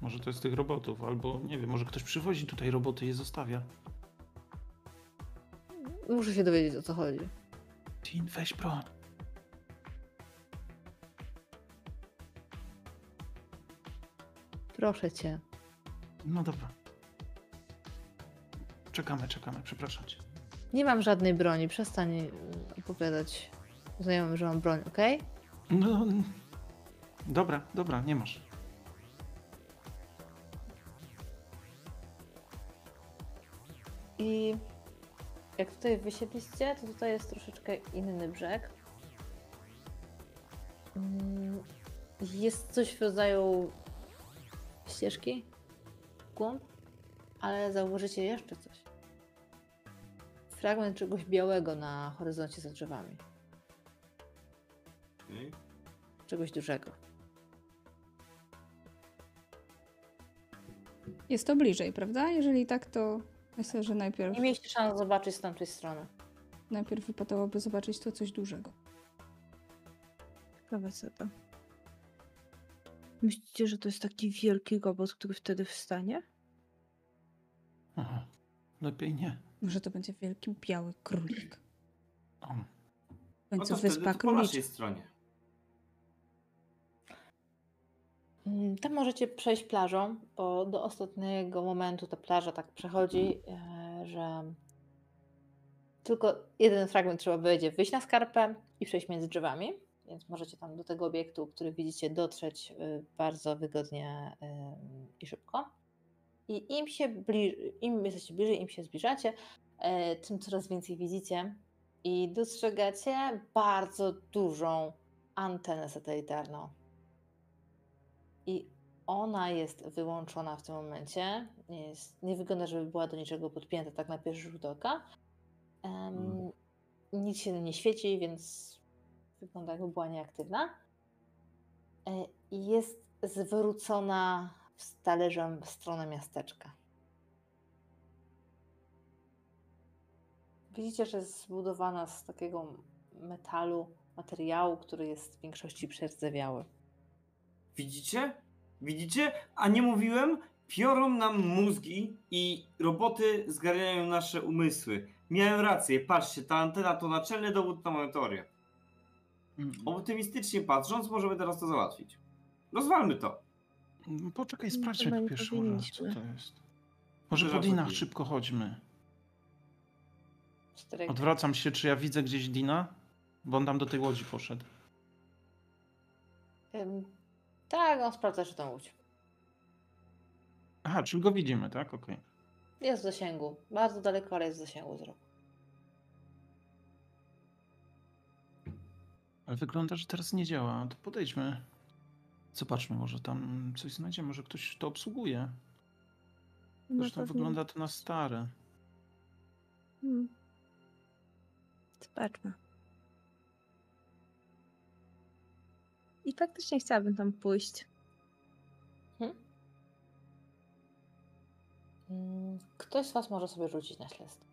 Może to jest z tych robotów, albo nie wiem, może ktoś przywozi tutaj roboty i je zostawia. Muszę się dowiedzieć o co chodzi. Tin, weź broń. Proszę cię. No dobra. Czekamy, czekamy, przepraszam cię. Nie mam żadnej broni, przestań opowiadać znajomym, że mam broń, okej? No. Dobra, dobra, nie masz. I jak tutaj wysiedliście, to tutaj jest troszeczkę inny brzeg. Mm, Jest coś w rodzaju ścieżki w głąb, ale zauważycie jeszcze coś. Fragment czegoś białego na horyzoncie za drzewami. Okej. Czegoś dużego. Jest to bliżej, prawda? Jeżeli tak, to myślę, że najpierw, Nie mieliście szans zobaczyć z tamtej strony. najpierw wypadałoby zobaczyć to coś dużego. Ciekawe co to. Myślicie, że to jest taki wielki robot, który wtedy wstanie? Aha. Lepiej nie. Może to będzie wielki biały królik. O. W No końcu wtedy wyspa po naszej stronie. Mm, Tam możecie przejść plażą, bo do ostatniego momentu ta plaża tak przechodzi, e, że tylko jeden fragment trzeba będzie wyjść na skarpę i przejść między drzewami, więc możecie tam do tego obiektu, który widzicie, dotrzeć y, bardzo wygodnie y, i szybko. I im się im jesteście bliżej, im się zbliżacie, e, tym coraz więcej widzicie i dostrzegacie bardzo dużą antenę satelitarną. I ona jest wyłączona w tym momencie. Nie, jest, nie wygląda, żeby była do niczego podpięta tak na pierwszy rzut oka. Mhm. Nic się nie świeci, więc wygląda jakby była nieaktywna. E, jest zwrócona z talerzem w stronę miasteczka. widzicie, że jest zbudowana z takiego metalu, materiału, który jest w większości przerdzewiały. Widzicie? Widzicie? A nie mówiłem? Piorą nam mózgi i roboty zgarniają nasze umysły. Miałem rację, patrzcie, ta antena to naczelny dowód na moją teorię. Mm, Optymistycznie patrząc, możemy teraz to załatwić. Rozwalmy to. mm, Poczekaj, No, sprawdźmy nie pierwszy może, co to jest. Może po Dinach szybko chodźmy. Odwracam się, czy ja widzę gdzieś Dina? Bo on tam do tej łodzi poszedł. Ym, tak, on sprawdza, czy to łódź. Aha, czyli go widzimy, tak? Okej. Jest w zasięgu. Bardzo daleko, ale jest w zasięgu wzroku. Ale wygląda, że teraz nie działa. To podejdźmy. Zobaczmy, może tam coś znajdziemy, może ktoś to obsługuje. No Zresztą pewnie. wygląda to na stare. Hmm. Zobaczmy. I faktycznie chciałabym tam pójść. Mm, Ktoś z Was może sobie rzucić na śledztwo.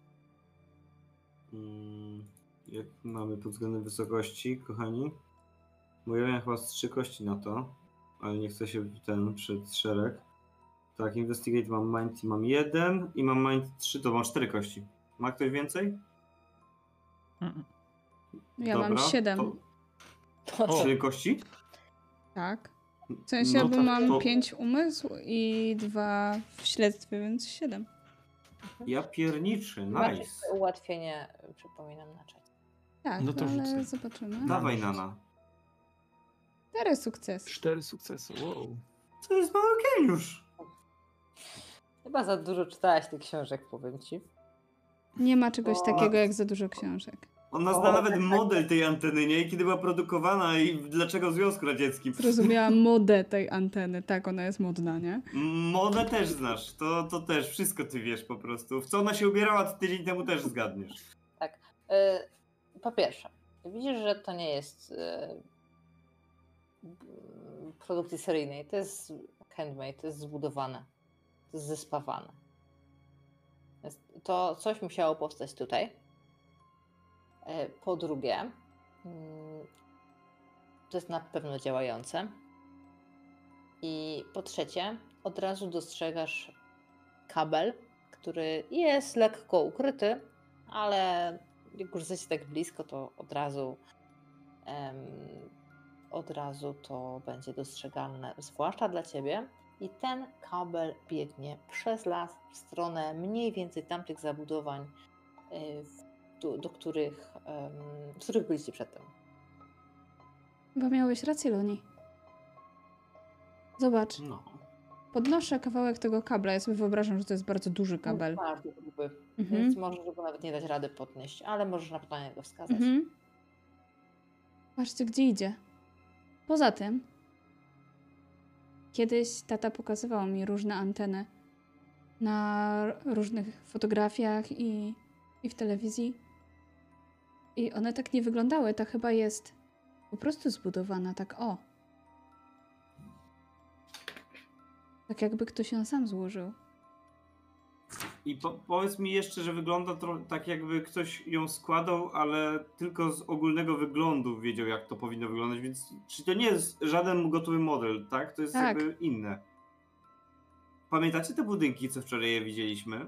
Mm, Jak mamy pod względem wysokości, kochani? Bo ja miałem chyba z trzy kości na to, ale nie chcę się ten przed szereg. Tak, Investigate mam Mind i mam jeden i mam Mind 3, to mam cztery kości. Ma ktoś więcej? Mm, Ja mam Dobra, siedem. to-? Trzy kości? Tak. W sensie, No bo to- mam to- pięć umysł i dwa w śledztwie, więc siedem. Ja pierniczy, Macie nice. ułatwienie, przypominam, na czacie. Tak, No to ale rzucę. zobaczymy. Dawaj, Nana. Cztery sukcesy. Cztery sukcesy, wow. To jest mały geniusz. Chyba za dużo czytałaś tych książek, powiem Ci. Nie ma czegoś O. takiego jak za dużo książek. Ona zna tak, nawet tak, model tej anteny, nie? I kiedy była produkowana i dlaczego w Związku Radzieckim. Zrozumiałam modę tej anteny. Tak, ona jest modna, nie? Modę też znasz, to, to też, wszystko ty wiesz po prostu. W co ona się ubierała, to tydzień temu też zgadniesz. Y, Po pierwsze, widzisz, że to nie jest y, produkcji seryjnej. To jest handmade, to jest zbudowane. To jest zespawane. To coś musiało powstać tutaj. Y, Po drugie, mm, to jest na pewno działające. I po trzecie, od razu dostrzegasz kabel, który jest lekko ukryty, ale jak już jesteście tak blisko, to od razu em, od razu to będzie dostrzegalne, zwłaszcza dla ciebie. I ten kabel biegnie przez las w stronę mniej więcej tamtych zabudowań, w- do, do których, w których byliście przedtem. Chyba miałeś rację, Loni. Zobacz, No. Podnoszę kawałek tego kabla. Ja sobie wyobrażam, że to jest bardzo duży kabel. Bardzo gruby, Mhm. więc możesz go nawet nie dać rady podnieść, ale możesz na pytanie go wskazać. Mhm. Patrzcie, gdzie idzie. Poza tym, kiedyś tata pokazywał mi różne anteny na różnych fotografiach i, i w telewizji. I one tak nie wyglądały. Ta chyba jest po prostu zbudowana tak o. Tak jakby ktoś ją sam złożył. I po, powiedz mi jeszcze, że wygląda to tak jakby ktoś ją składał, ale tylko z ogólnego wyglądu wiedział jak to powinno wyglądać, więc czy to nie jest żaden gotowy model, tak? To jest Tak. jakby inne. Pamiętacie te budynki, co wczoraj je widzieliśmy?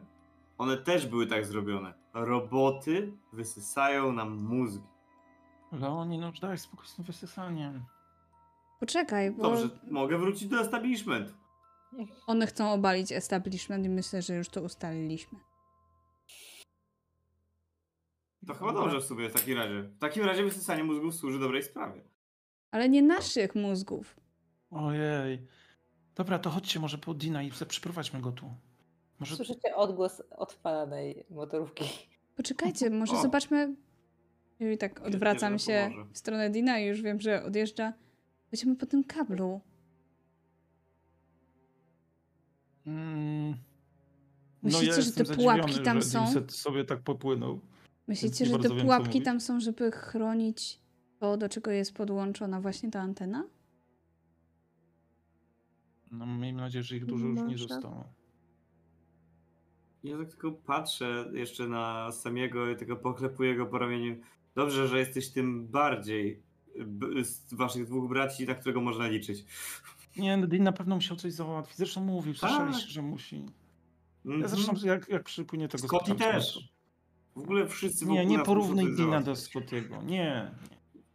One też były tak zrobione. Roboty wysysają nam mózgi. Leoni, no daj spokój z tym wysysaniem. Poczekaj, bo Dobrze, mogę wrócić do establishmentu. One chcą obalić establishment i myślę, że już to ustaliliśmy. To chyba dobrze w sobie w takim razie. W takim razie wysysanie mózgów służy dobrej sprawie. Ale nie naszych mózgów. Ojej. Dobra, to chodźcie może po Dina i przyprowadźmy go tu. Może... Słyszycie odgłos odpalanej motorówki. Poczekajcie, może O. zobaczmy. I tak odwracam się w stronę Dina i już wiem, że odjeżdża. Będziemy po tym kablu. Mm. Myślicie, ja że te pułapki tam są? Sobie tak popłynął. Myślicie, że te wiem, pułapki mówić. tam są, żeby chronić to, do czego jest podłączona właśnie ta antena? No miejmy nadzieję, że ich dużo już nie zostało. Ja tak tylko patrzę jeszcze na Samiego i tylko poklepuję go po ramieniu. Dobrze, że jesteś tym bardziej z waszych dwóch braci, na którego można liczyć. Nie, no, Dean na pewno musiał coś załatwić. Zresztą mówił, słyszeliście, Tak. że musi. Ja Mhm. zresztą jak, jak przypłynie tego Scotty też. W ogóle wszyscy Nie, nie porównuj Dina do. Scottiego. Nie.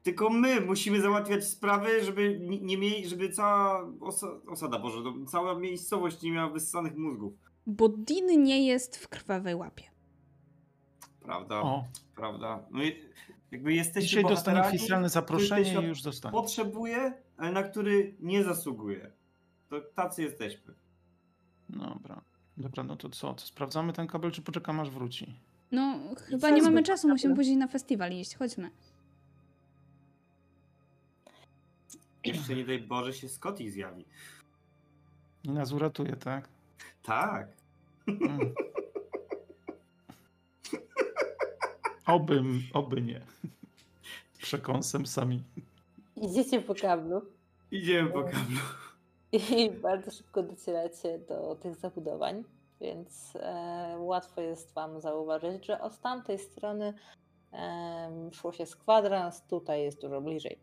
Tylko my musimy załatwiać sprawy, żeby nie, nie mieli, żeby cała osa, osada, Boże, no, cała miejscowość nie miała wyssanych mózgów. Bo Din nie jest w krwawej łapie. Prawda, O, prawda. No, i jakby jesteśmy dzisiaj dostanie oficjalne zaproszenie i już dostanie. potrzebuje, ale na który nie zasługuje. To tacy jesteśmy. Dobra. Dobra, no to co? To sprawdzamy ten kabel, czy poczekamy aż wróci? No, chyba nie mamy czasu, musimy później na festiwal iść. Chodźmy. Jeszcze nie daj Boże się Scotty zjawi. I nas uratuje, tak? Tak. Mm. Oby, oby nie. Przekąsem sami. Idziecie po kablu Idziemy po kablu. i bardzo szybko docieracie do tych zabudowań, więc e, łatwo jest Wam zauważyć, że od tamtej strony em, szło się z kwadrans, tutaj jest dużo bliżej.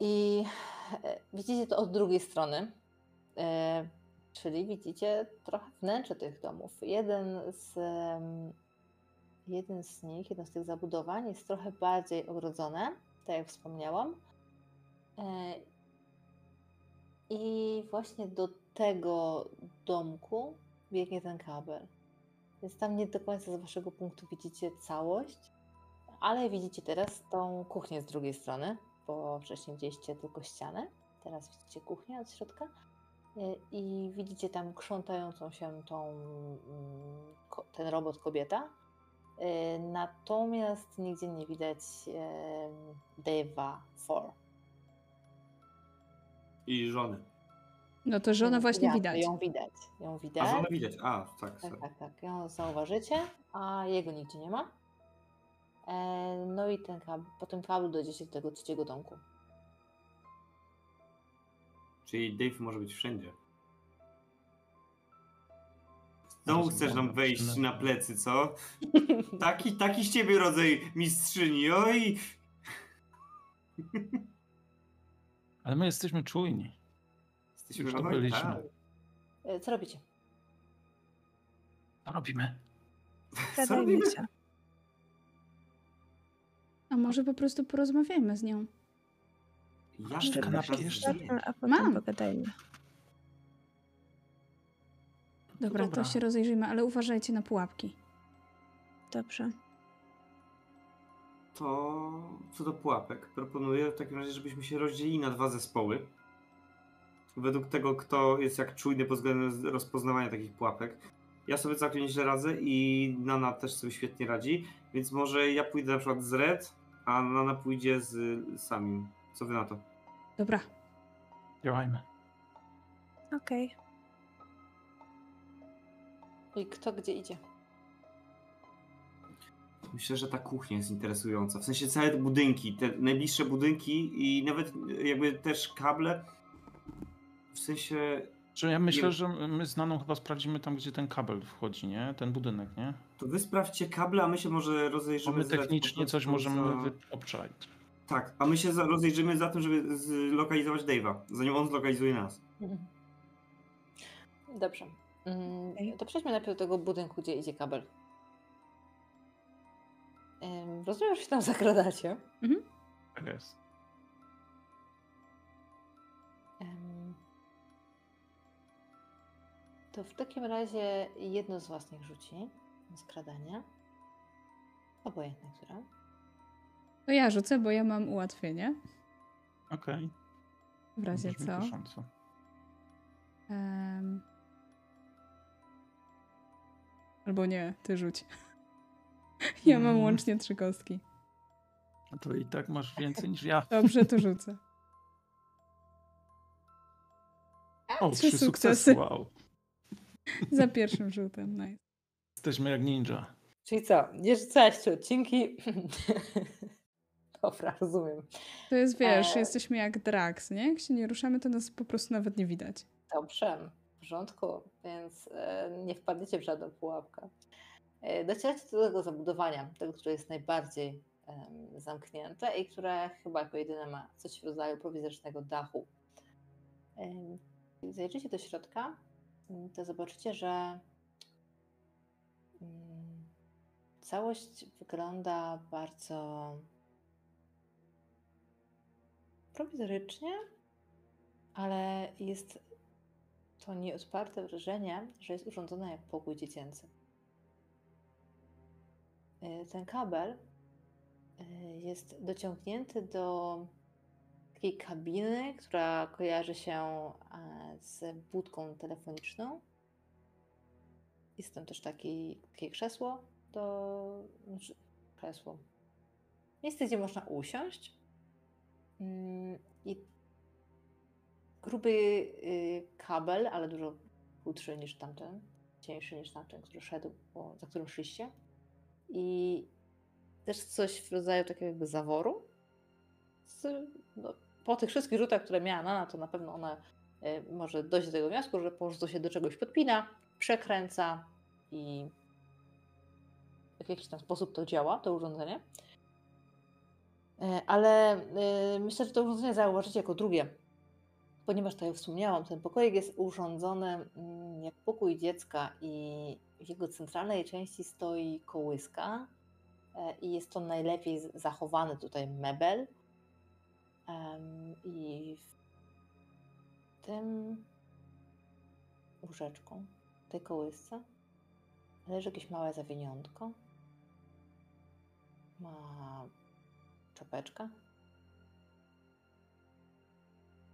I e, widzicie to od drugiej strony, e, czyli widzicie trochę wnętrze tych domów. Jeden z, jeden z nich, jedno z tych zabudowań jest trochę bardziej ogrodzone, tak jak wspomniałam. E, I właśnie do tego domku biegnie ten kabel. Więc tam nie do końca z waszego punktu widzicie całość, ale widzicie teraz tą kuchnię z drugiej strony, bo wcześniej widzieliście tylko ścianę. Teraz widzicie kuchnię od środka E, i widzicie tam krzątającą się tą, mm, ten robot kobieta. E, Natomiast nigdzie nie widać Dave'a 4. I żony. No to żonę właśnie Ja, widać. Ją widać. Ją widać. A żonę widać. A, tak. Tak, tak, tak. Ją zauważycie, a jego nigdzie nie ma. E, no i ten kabel, po tym kablu dojdziecie do tego trzeciego domku. Czyli Dave może być wszędzie. Znowu chcesz nam wejść wszędzie. na plecy, co? Taki, taki z ciebie rodzaj mistrzyni, oj! Ale my jesteśmy czujni. Jesteśmy Już to oj, byliśmy. tak. E, co robicie? Co robimy? Co robimy? się. A może po prostu porozmawiajmy z nią. Ja ten kanapki czas jeszcze? A potem Mam. pogadajmy. Dobra, dobra. to się rozejrzyjmy, ale uważajcie na pułapki. Dobrze. To co do pułapek, proponuję w takim razie, żebyśmy się rozdzielili na dwa zespoły. Według tego, kto jest jak czujny pod względem rozpoznawania takich pułapek. Ja sobie całkiem nieźle radzę i Nana też sobie świetnie radzi, więc może ja pójdę na przykład z Red, a Nana pójdzie z Samim. Co wy na to? Dobra, Działajmy. Okej. I kto gdzie idzie? Myślę, że ta kuchnia jest interesująca. W sensie całe te budynki, te najbliższe budynki i nawet jakby też kable. W sensie Czy ja myślę, Nie- że my z Naną chyba sprawdzimy tam, gdzie ten kabel wchodzi, nie? Ten budynek, nie? to wy sprawdźcie kable, a my się może rozejrzymy my technicznie coś możemy za- obczaić. Tak, a my się rozejrzymy za tym, żeby zlokalizować Dave'a, zanim on zlokalizuje nas. Mhm. Dobrze. Mm, Okej. To przejdźmy najpierw do tego budynku, gdzie idzie kabel. Ym, Rozumiem, że się tam zakradacie. Tak jest. Ym, To w takim razie jedno z was niech rzuci na skradanie. Obojętne, które. to ja rzucę, bo ja mam ułatwienie. Okej. W razie Brzmi co. kusząco. Em. Albo nie, ty rzuć. Ja mam Mm. łącznie trzy kostki. A to i tak masz więcej niż ja. Dobrze, to rzucę. O, trzy trzy sukcesy. sukcesy. Wow. Za pierwszym rzutem, nice. Jesteśmy jak ninja. Czyli co? Nie rzucałeś trzy odcinki. Dobra, rozumiem. To jest, wiesz, E. jesteśmy jak Drax, nie? Jak się nie ruszamy, to nas po prostu nawet nie widać. Dobrze. Porządku, więc e, nie wpadniecie w żadną pułapkę. E, Docieracie do tego zabudowania, tego, które jest najbardziej zamknięte i które chyba jako jedyne ma coś w rodzaju prowizorycznego dachu. Zajrzycie do środka, mm, to zobaczycie, że mm, całość wygląda bardzo prowizorycznie, ale jest to nieodparte wrażenie, że jest urządzone jak pokój dziecięcy. Y, Ten kabel y, jest dociągnięty do takiej kabiny, która kojarzy się e, z budką telefoniczną. Jest tam też taki, takie krzesło do. Znaczy, krzesło. Miejsce, gdzie można usiąść. Mm, I gruby y, kabel, ale dużo krótszy niż tamten, cieńszy niż tamten, który szedł, po, za którym szliście. I też coś w rodzaju takiego jakby zaworu. Z, no, po tych wszystkich rzutach, które miała Nana, to na pewno ona y, może dojść do tego wniosku, że po prostu się do czegoś podpina, przekręca i w jakiś tam sposób to działa, to urządzenie. E, Ale y, myślę, że to urządzenie zauważycie jako drugie, ponieważ tak jak wspomniałam, ten pokoik jest urządzony mm, jak pokój dziecka i w jego centralnej części stoi kołyska e, i jest to najlepiej zachowany tutaj mebel. I w tym łóżeczku, w tej kołysce leży jakieś małe zawiniątko. Ma czapeczka.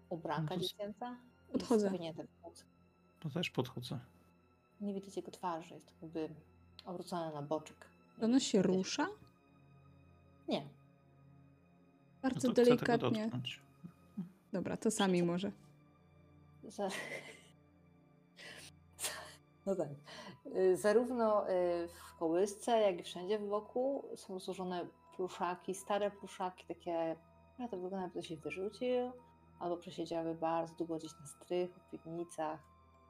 Ubranka No to dziecięca. włosy. To też podchodzę. Nie widać jego twarzy, jest jakby obrócone na boczek. Nie Ono się widać rusza? Nie. No Bardzo to chcę tego delikatnie. Dobra, to sami może. Za... No tak. Y, Zarówno y, w kołysce, jak i wszędzie wokół są złożone pluszaki, stare pluszaki, takie, które to wygląda jakby ktoś je wyrzucił, albo przesiedziały bardzo długo gdzieś na strychu, w piwnicach.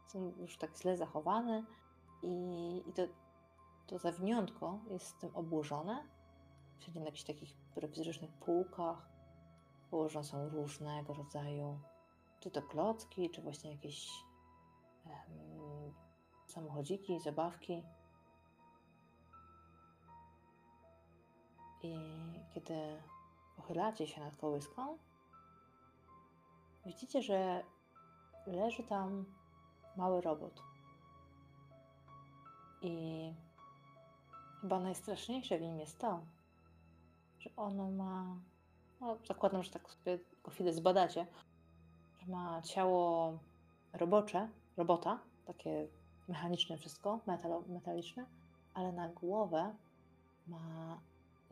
Są już tak źle zachowane i, i to, to zawiniątko jest z tym obłożone. Wszędzie na jakichś takich prowizorycznych półkach położone są różnego rodzaju czy to klocki, czy właśnie jakieś em, samochodziki, zabawki. I kiedy pochylacie się nad kołyską, widzicie, że leży tam mały robot. I chyba najstraszniejsze w nim jest to, że ono ma. No, zakładam, że tak sobie go chwilę zbadacie, że ma ciało robocze, robota, takie mechaniczne wszystko, metalo, metaliczne, ale na głowę ma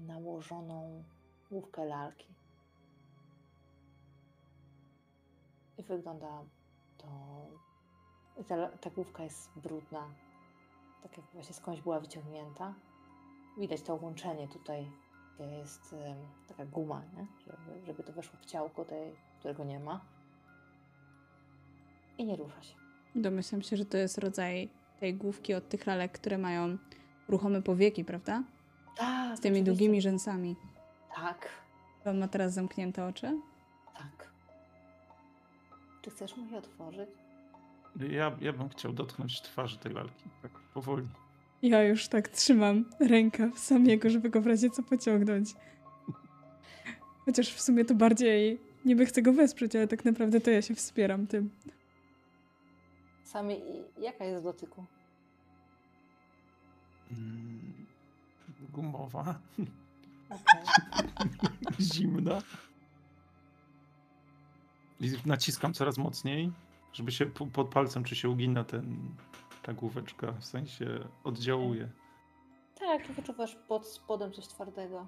nałożoną główkę lalki. I wygląda to. i Ta, ta główka jest brudna, tak jak właśnie skądś była wyciągnięta. Widać to łączenie tutaj, gdzie jest em, taka guma, nie? Żeby, żeby to weszło w ciałko tej, którego nie ma. I nie rusza się. Domyślam się, że to jest rodzaj tej główki od tych lalek, które mają ruchome powieki, prawda? Tak, Z tymi oczywiście. długimi rzęsami. Tak, On ma teraz zamknięte oczy? tak. Czy chcesz mu je otworzyć? Ja, ja bym chciał dotknąć twarzy tej lalki. Tak powoli. Ja już tak trzymam rękaw samego, żeby go w razie co pociągnąć. Chociaż w sumie to bardziej niby chcę go wesprzeć, ale tak naprawdę to ja się wspieram tym. Sami, i- jaka jest w dotyku? Mm, Gumowa, Okej. zimna. I naciskam coraz mocniej, żeby się po- pod palcem, czy się ugina ten, ta główeczka, w sensie oddziałuje. Tak, wyczuwasz pod spodem coś twardego.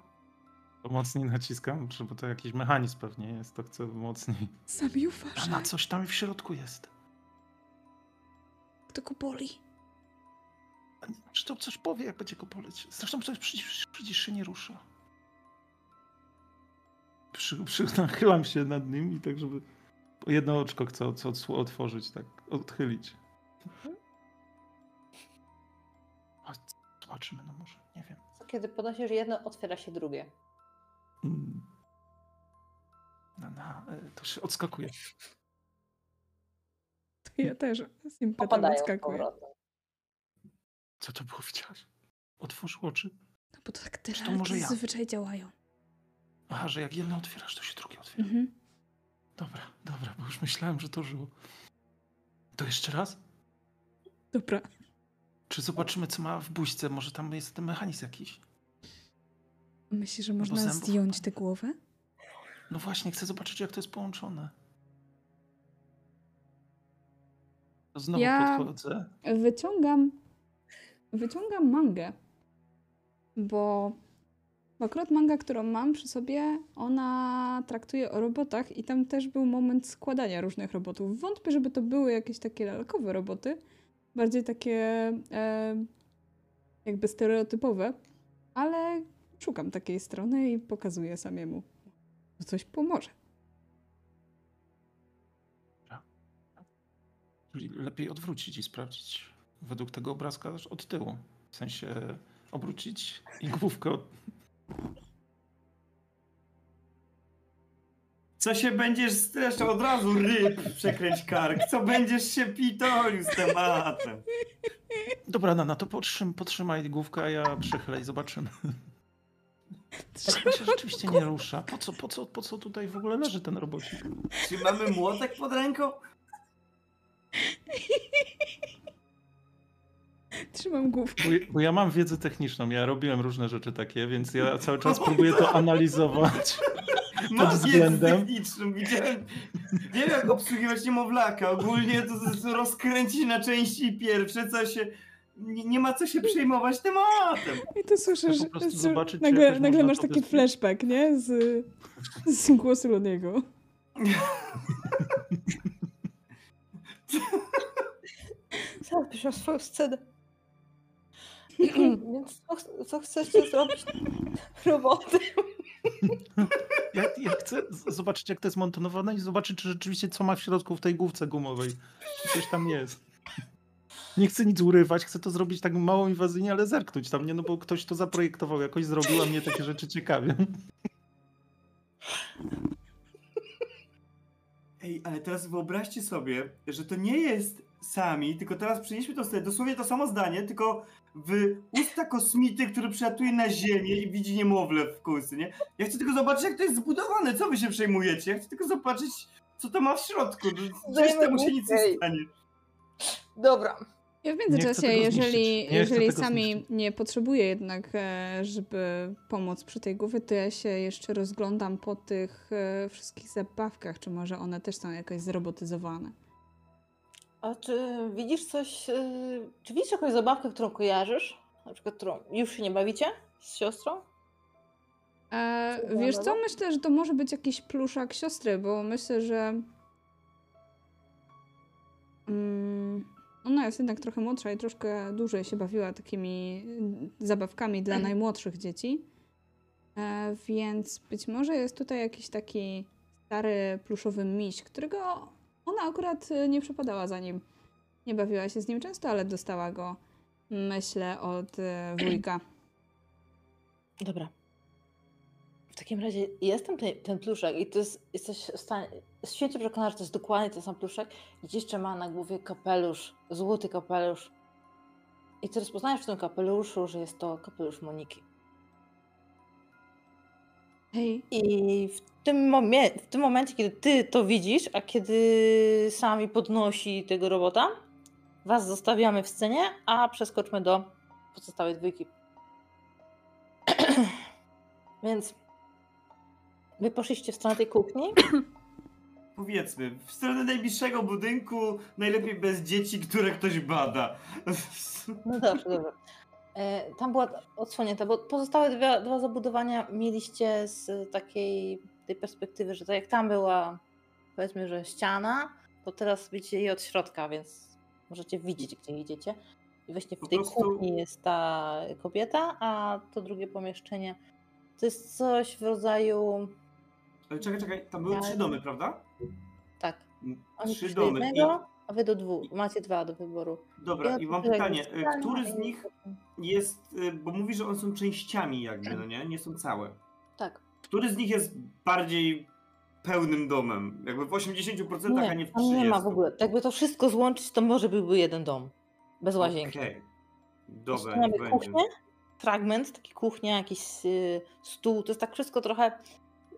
To mocniej naciskam, czy bo to jakiś mechanizm pewnie jest, to chcę mocniej. Sami A uważaj, na coś tam w środku jest. kto go boli. Czy to coś powie, jak będzie go poleć? Zresztą coś przecież, przecież się nie rusza. Przy, przy, nachylam się nad nim i tak, żeby jedno oczko chcę, chcę odsło- otworzyć, tak odchylić. Zobaczymy, no może, nie wiem. Co kiedy podnosisz jedno, otwiera się drugie. Mm. Na, na, e, to się odskakuje. Ja też z impetem odskakuję. Co to było widziałeś? Otworzył oczy. No bo to tak Czy to tyle może ja? zazwyczaj działają. Aha, że jak jedno otwierasz, to się drugie otwiera. Mhm. Dobra, dobra, bo już myślałem, że to żyło. To jeszcze raz? Dobra. Czy zobaczymy, co ma w buźce? Może tam jest ten mechanizm jakiś? Myślisz, że można zębów zdjąć tę głowę? No właśnie, chcę zobaczyć, jak to jest połączone. To znowu Ja- podchodzę. Wyciągam. Wyciągam mangę. Bo akurat manga, którą mam przy sobie, ona traktuje o robotach i tam też był moment składania różnych robotów. Wątpię, żeby to były jakieś takie lalkowe roboty. Bardziej takie e, jakby stereotypowe. Ale szukam takiej strony i pokazuję samemu. To coś pomoże. Czyli lepiej odwrócić i sprawdzić według tego obrazka od tyłu. W sensie obrócić i główkę od... Co się będziesz streszczał? Od razu ryb przekręć kark. Co będziesz się pitolił z tematem? Dobra, Nana, to potrzym, potrzymaj główkę, a ja przychylę i zobaczymy. Tak się rzeczywiście nie rusza. Po co, po, co, po co tutaj w ogóle leży ten robocik? Czy mamy młotek pod ręką? Trzymam główkę. Bo, bo ja mam wiedzę techniczną, ja robiłem różne rzeczy takie, więc ja cały czas próbuję to analizować. Mam wiedzę względem. techniczną. Widziałem, nie wiem jak obsługiwać niemowlaka. Ogólnie to, rozkręcić na części pierwsze, co się... Nie, nie ma co się przejmować tematem. I to słyszysz, zobaczyć, czy nagle, nagle masz taki flashback, nie? Z, z głosu Loniego. Zaraz piszę swoją scenę. Więc co, co chcecie zrobić? Roboty. Ja, ja chcę zobaczyć, jak to jest montowane i zobaczyć, czy rzeczywiście co ma w środku w tej główce gumowej. Czy Coś tam jest. Nie chcę nic urywać, chcę to zrobić tak mało inwazyjnie, ale zerknąć tam, nie? No bo ktoś to zaprojektował, jakoś zrobił, a mnie takie rzeczy ciekawią. Ej, ale teraz wyobraźcie sobie, że to nie jest sami, tylko teraz przenieśmy to sobie dosłownie to samo zdanie, tylko w usta kosmity, który przylatuje na Ziemię i widzi niemowlę w kółce, nie? Ja chcę tylko zobaczyć, jak to jest zbudowane, co wy się przejmujecie? Ja chcę tylko zobaczyć, co to ma w środku. No, Gdzieś temu się nic nie stanie. Dobra. Ja w międzyczasie, jeżeli, jeżeli sami zniszczyć. nie potrzebuję jednak, e, żeby pomóc przy tej głowie, to ja się jeszcze rozglądam po tych e, wszystkich zabawkach, czy może one też są jakoś zrobotyzowane. A czy widzisz coś, yy, czy widzisz jakąś zabawkę, którą kojarzysz? Na przykład, którą już się nie bawicie z siostrą? E, wiesz co, myślę, że to może być jakiś pluszak siostry, bo myślę, że mm, ona jest jednak trochę młodsza i troszkę dłużej się bawiła takimi mm, zabawkami dla najmłodszych dzieci. E, więc być może jest tutaj jakiś taki stary pluszowy miś, którego ona akurat e, nie przepadała za nim. Nie bawiła się z nim często, ale dostała go, myślę, od e, wujka. Dobra. W takim razie jestem ten, ten pluszek i to jest, jesteś w stanie, święcie przekonana, że to jest dokładnie ten sam pluszek i jeszcze ma na głowie kapelusz, złoty kapelusz. I ty rozpoznajesz w tym kapeluszu, że jest to kapelusz Moniki. Hej, I w tym, momie- w tym momencie, kiedy ty to widzisz, a kiedy sami podnosi tego robota, was zostawiamy w scenie, a przeskoczmy do pozostałej dwójki. Więc wy poszliście w stronę tej kuchni. Powiedzmy, w stronę najbliższego budynku, najlepiej bez dzieci, które ktoś bada. No dobrze, dobrze. E, Tam była odsłonięta, bo pozostałe dwa, dwa zabudowania mieliście z takiej tej perspektywy, że tak jak tam była powiedzmy, że ściana, to teraz widzicie jej od środka, więc możecie widzieć, gdzie idziecie. I właśnie w tej prostu- kuchni jest ta kobieta, a to drugie pomieszczenie to jest coś w rodzaju. Ale czekaj, czekaj, tam były Ja- trzy domy, prawda? Tak. Oni Trzy domy. Jednego, A wy do dwóch, macie dwa do wyboru. Dobra, Ja i mam pytanie, który z nich jest, y, bo mówi, że one są częściami jakby, no nie? Nie są całe. Tak. Który z nich jest bardziej pełnym domem? Jakby w 80%, a nie w tam 30%. nie ma w ogóle. Jakby to wszystko złączyć, to może byłby jeden dom. Bez łazienki. Okej. Dobra, niech mamy będzie. kuchnię, fragment, taki kuchnia, jakiś y, stół. To jest tak wszystko trochę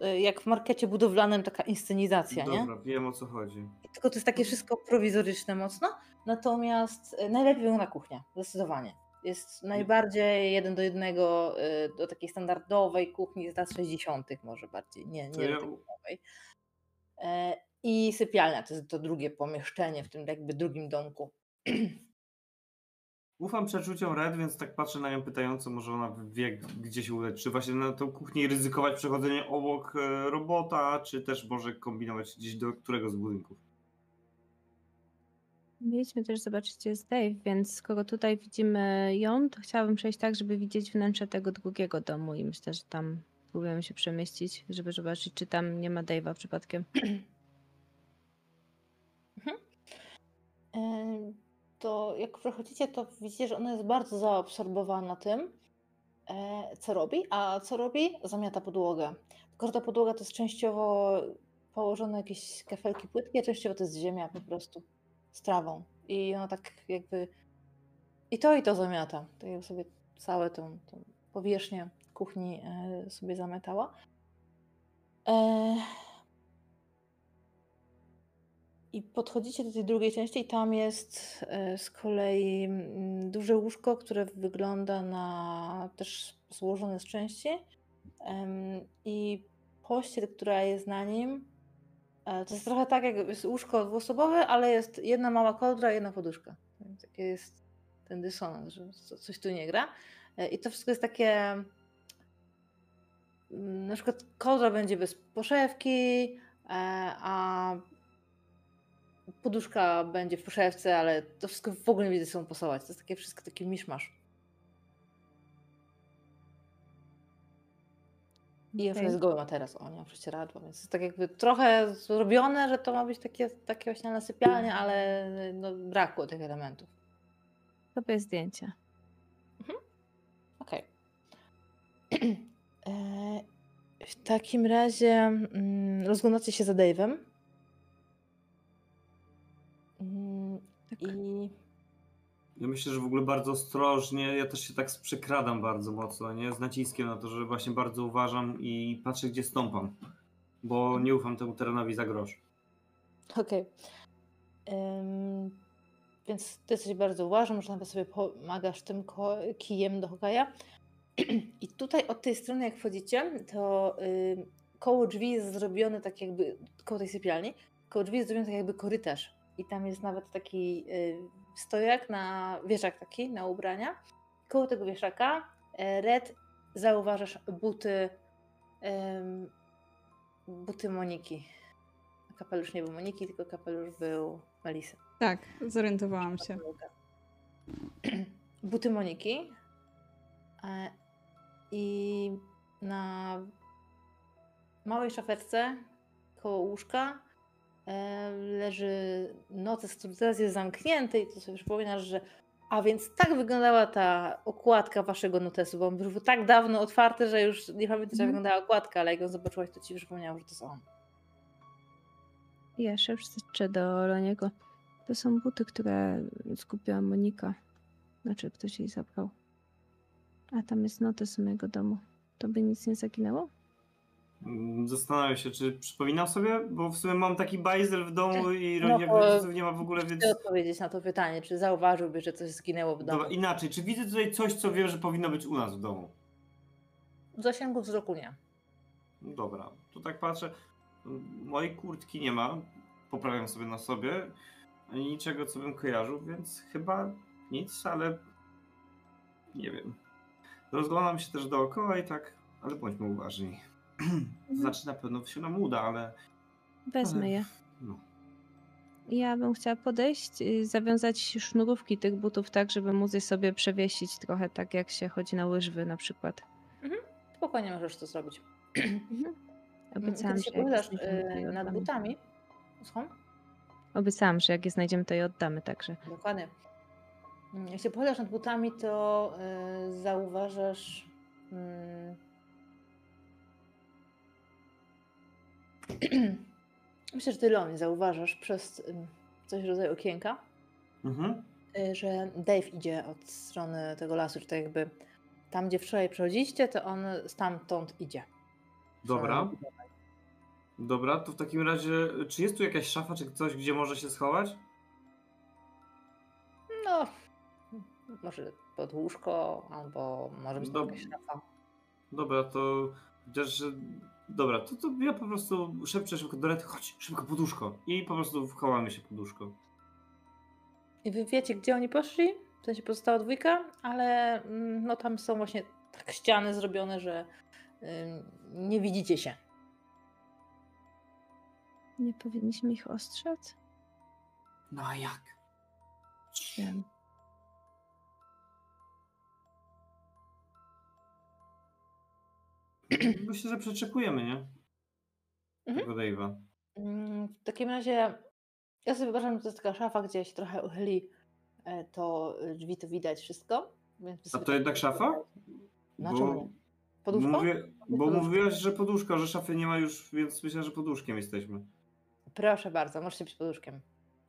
jak w markecie budowlanym, taka inscenizacja, nie? Dobra, wiem o co chodzi. Tylko to jest takie wszystko prowizoryczne mocno. Natomiast y, najlepiej wygląda kuchnia, zdecydowanie. Jest najbardziej jeden do jednego y, do takiej standardowej kuchni z lat 60. może bardziej, nie, nie ja- do takiej nowej. I sypialnia to jest to drugie pomieszczenie w tym jakby drugim domku. Ufam przeczuciom Red, więc tak patrzę na nią pytająco, może ona wie, gdzie się udać. Czy właśnie na tą kuchnię ryzykować przechodzenie obok e, robota, czy też może kombinować gdzieś do którego z budynków. Mieliśmy też zobaczyć, gdzie jest Dave, więc skoro tutaj widzimy ją, to chciałabym przejść tak, żeby widzieć wnętrze tego drugiego domu i myślę, że tam próbujemy się przemieścić, żeby zobaczyć, czy tam nie ma Dave'a przypadkiem. Em, to jak przechodzicie, to widzicie, że ona jest bardzo zaabsorbowana tym, e, co robi, a co robi? Zamiata podłogę. Tylko, że ta podłoga to jest częściowo położone jakieś kafelki płytkie, a częściowo to jest ziemia po prostu z trawą. I ona tak jakby i to i to zamiata. Tak jakby sobie całe tą, tą powierzchnię kuchni e, sobie zamiatała. E, I podchodzicie do tej drugiej części i tam jest e, z kolei mm, duże łóżko, które wygląda na też złożone z części. I pościel, która jest na nim, e, to jest trochę tak, jak jest łóżko dwuosobowe, ale jest jedna mała kołdra jedna poduszka. Więc Taki jest ten dysonans, że co- coś tu nie gra. E, I to wszystko jest takie. mm, Na przykład kołdra będzie bez poszewki, a poduszka będzie w poszewce, ale to wszystko w ogóle nie będzie ze sobą pasować. To jest takie wszystko taki miszmasz. I jeszcze jest goły materac, o nie ma prześcieradła, więc jest tak jakby trochę zrobione, że to ma być takie, takie ośmiane sypialnie, ale no, brakło tych elementów. Robię zdjęcie. Okej. E, W takim razie mm, rozglądacie się za Dave'em. I Ja myślę, że w ogóle bardzo ostrożnie, ja też się tak przekradam bardzo mocno, nie? Z naciskiem na to, że właśnie bardzo uważam i patrzę, gdzie stąpam. Bo nie ufam temu terenowi za grosz. Okej. Ym, Więc ty jesteś bardzo uważny, może nawet sobie pomagasz tym kijem do hokaja. I tutaj od tej strony, jak wchodzicie, to koło drzwi jest zrobiony tak jakby, koło tej sypialni, koło drzwi jest zrobiony tak jakby korytarz. I tam jest nawet taki y, stojak na, wieszak taki na ubrania. Koło tego wieszaka, e, Red, zauważasz buty, buty Moniki. Kapelusz nie był Moniki, tylko kapelusz był Melisy. Tak, zorientowałam się. Buty Moniki. E, I na małej szafeczce koło łóżka leży notes, który teraz jest zamknięty i to sobie przypominasz, że a więc tak wyglądała ta okładka waszego notesu, bo on był tak dawno otwarty, że już nie pamiętasz jak Mhm. wyglądała okładka, ale jak ją zobaczyłaś, to ci przypomniało, że to jest on. Ja szepczę do Loniego. To są buty, które skupiła Monika. Znaczy, ktoś jej zabrał. A tam jest notes mojego domu. To by nic nie zaginęło? Mm, Zastanawiam się, czy przypominam sobie, bo w sumie mam taki bajzel w domu i No, rodziców nie ma w ogóle, więc... Chcę odpowiedzieć na to pytanie, czy zauważyłby, że coś zginęło w domu? Dobra, inaczej, czy widzę tutaj coś, co wiem, że powinno być u nas w domu? W zasięgu wzroku nie. Dobra, tu tak patrzę. Mojej kurtki nie ma. Poprawiam sobie na sobie. Ani niczego, co bym kojarzył, więc chyba nic, ale nie wiem. Rozglądam się też dookoła i tak, ale bądźmy uważni. To znaczy na pewno się nam uda, ale Wezmę Ale- je. no. Ja bym chciała podejść, zawiązać sznurówki tych butów tak, żeby móc je sobie przewiesić trochę tak, jak się chodzi na łyżwy na przykład. Spokojnie możesz to zrobić. Mhm. Obiecałam Kiedy się pochylasz e, nad butami, słucham? Obiecałam, że jak je znajdziemy, to je oddamy także. Dokładnie. Mm, Jak się pochylasz nad butami, to y, zauważasz. mm, Myślę, że ty, Loni, zauważasz przez coś w rodzaju okienka, Mhm. y, że Dave idzie od strony tego lasu, czy tak jakby tam, gdzie wczoraj przechodziliście, to on stamtąd idzie. Dobra. Dobra, to w takim razie, czy jest tu jakaś szafa, czy coś, gdzie może się schować? No, może pod łóżko, albo może być Dob- jakaś szafa. Dobra, to chociaż. Dobra, to, to ja po prostu szepczę szybko do Rety, chodź, szybko poduszko. I po prostu wchowamy się poduszko. I wy wiecie, gdzie oni poszli? W sensie pozostała dwójka, ale mm, no tam są właśnie tak ściany zrobione, że ym, nie widzicie się. Nie powinniśmy ich ostrzec? No a jak? Wiem. Myślę, że przeczekujemy, nie? Mhm. Tego Dave'a. Mm, W takim razie ja sobie wyobrażam, że to jest taka szafa, gdzie się trochę uchyli, e, to y, drzwi to widać wszystko. A to tak- jednak szafa? No czemu nie? Bo, Poduszko? mówię, bo mówiłaś, że poduszka, że szafy nie ma już, więc myślę, że poduszkiem jesteśmy. Proszę bardzo, możecie być poduszkiem.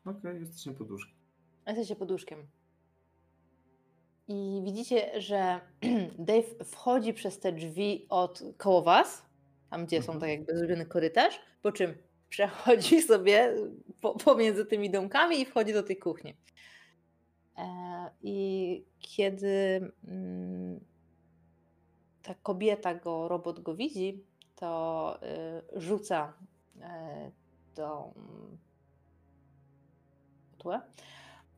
Okej, jesteśmy poduszkiem. Jesteście poduszkiem. I widzicie, że Dave wchodzi przez te drzwi od koło was, tam gdzie są Mhm. tak jakby zrobiony korytarz, po czym przechodzi sobie po, pomiędzy tymi domkami i wchodzi do tej kuchni. E, I kiedy mm, ta kobieta go, robot go widzi, to y, rzuca e, tą mm, tłę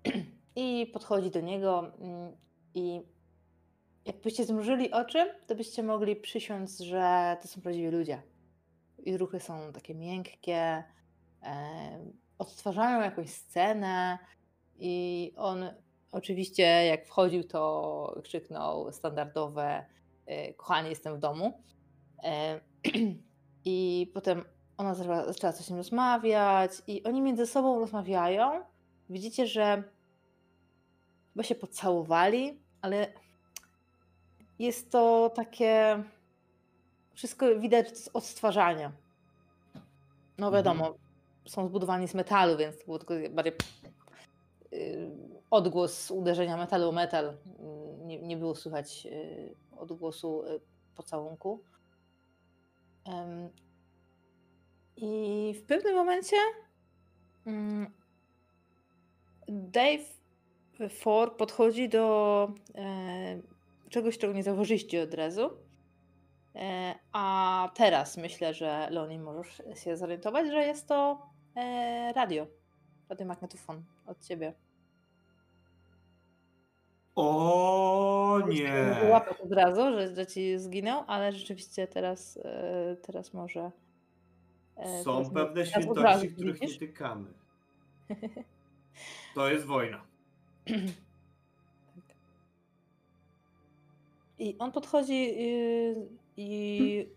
i podchodzi do niego mm, i jakbyście zmrużyli oczy, to byście mogli przysiąc, że to są prawdziwi ludzie. I ruchy są takie miękkie, e, odtwarzają jakąś scenę i on oczywiście jak wchodził, to krzyknął standardowe e, kochanie, jestem w domu. E, I potem ona zaczęła, zaczęła coś z nim rozmawiać i oni między sobą rozmawiają. Widzicie, że chyba się pocałowali, ale jest to takie. Wszystko widać z odtwarzania. No wiadomo, są zbudowani z metalu, więc to było tylko bardziej yy, odgłos uderzenia metalu o metal. Nie, nie było słychać yy, odgłosu yy, pocałunku. I w pewnym momencie mm, Dave Ford podchodzi do e, czegoś, czego nie zauważyliście od razu. E, a teraz myślę, że Loni możesz się zorientować, że jest to e, radio. Radiomagnetofon od ciebie. O Nie wyłapać od razu, że, że ci zginął, ale rzeczywiście teraz, e, teraz może. e, Są teraz pewne świętości, których nie tykamy. To jest wojna. I on podchodzi yy, i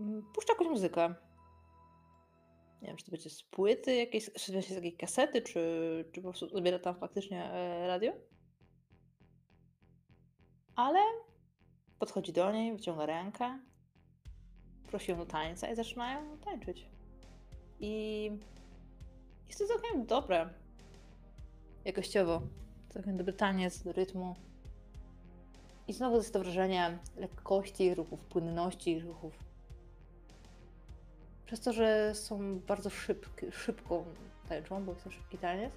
mm, puszcza jakąś muzykę. Nie wiem, czy to będzie z płyty jakiejś, czy z jakiejś kasety, czy, czy po prostu zabiera tam faktycznie e, radio. Ale podchodzi do niej, wyciąga rękę, prosi ją do tańca i zaczynają tańczyć. I jest to całkiem dobre. Jakościowo. Całkiem dobry taniec do rytmu. I znowu jest to wrażenie lekkości ruchów, płynności ruchów. Przez to, że są bardzo szybki, szybko tańczą, bo jest to szybki taniec,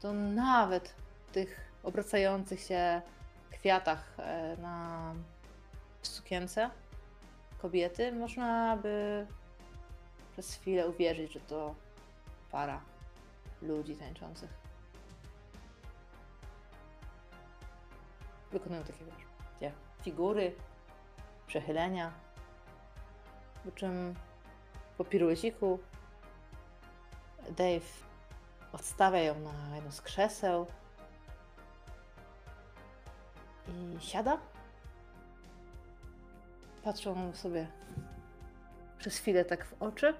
to nawet w tych obracających się kwiatach e, na sukience kobiety można by przez chwilę uwierzyć, że to para ludzi tańczących. Wykonują takie wiesz, figury, przechylenia, po czym po pirueciku Dave odstawia ją na jedno z krzeseł i siada. Patrzą sobie przez chwilę tak w oczy,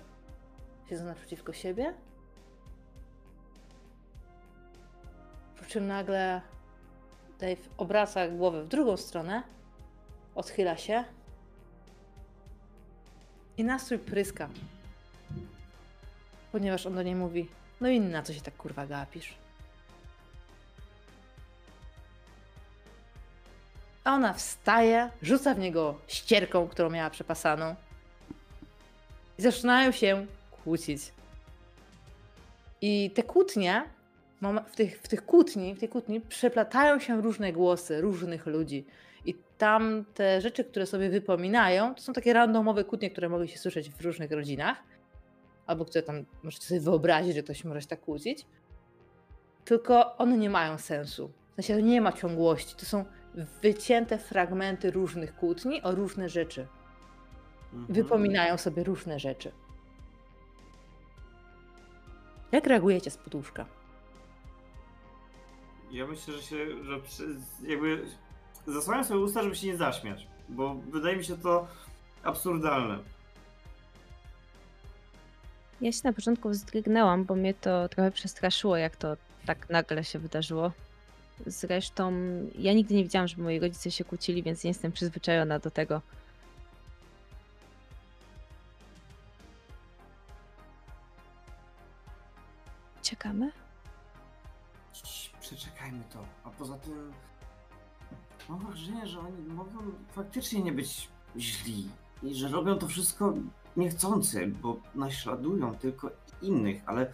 siedzą naprzeciwko siebie. Po czym nagle Dave obraca głowę w drugą stronę, odchyla się i nastrój pryska. Ponieważ on do niej mówi, no i na co się tak kurwa gapisz? A ona wstaje, rzuca w niego ścierką, którą miała przepasaną i zaczynają się kłócić. I te kłótnie, w tych, w tych kłótni, w tej kłótni przeplatają się różne głosy różnych ludzi. I tam te rzeczy, które sobie wypominają, to są takie randomowe kłótnie, które mogły się słyszeć w różnych rodzinach. Albo które tam możecie sobie wyobrazić, że ktoś może się tak kłócić. Tylko one nie mają sensu. W sensie to nie ma ciągłości. To są wycięte fragmenty różnych kłótni o różne rzeczy. Mhm. Wypominają sobie różne rzeczy. Jak reagujecie z poduszka? Ja myślę, że się, że jakby zasłaniam sobie usta, żeby się nie zaśmiać, bo wydaje mi się to absurdalne. Ja się na początku wzdrygnęłam, bo mnie to trochę przestraszyło, jak to tak nagle się wydarzyło. Zresztą ja nigdy nie widziałam, żeby moi rodzice się kłócili, więc nie jestem przyzwyczajona do tego. Czekamy? Przeczekajmy to. A poza tym mam wrażenie, że oni mogą faktycznie nie być źli i że robią to wszystko niechcący, bo naśladują tylko innych, ale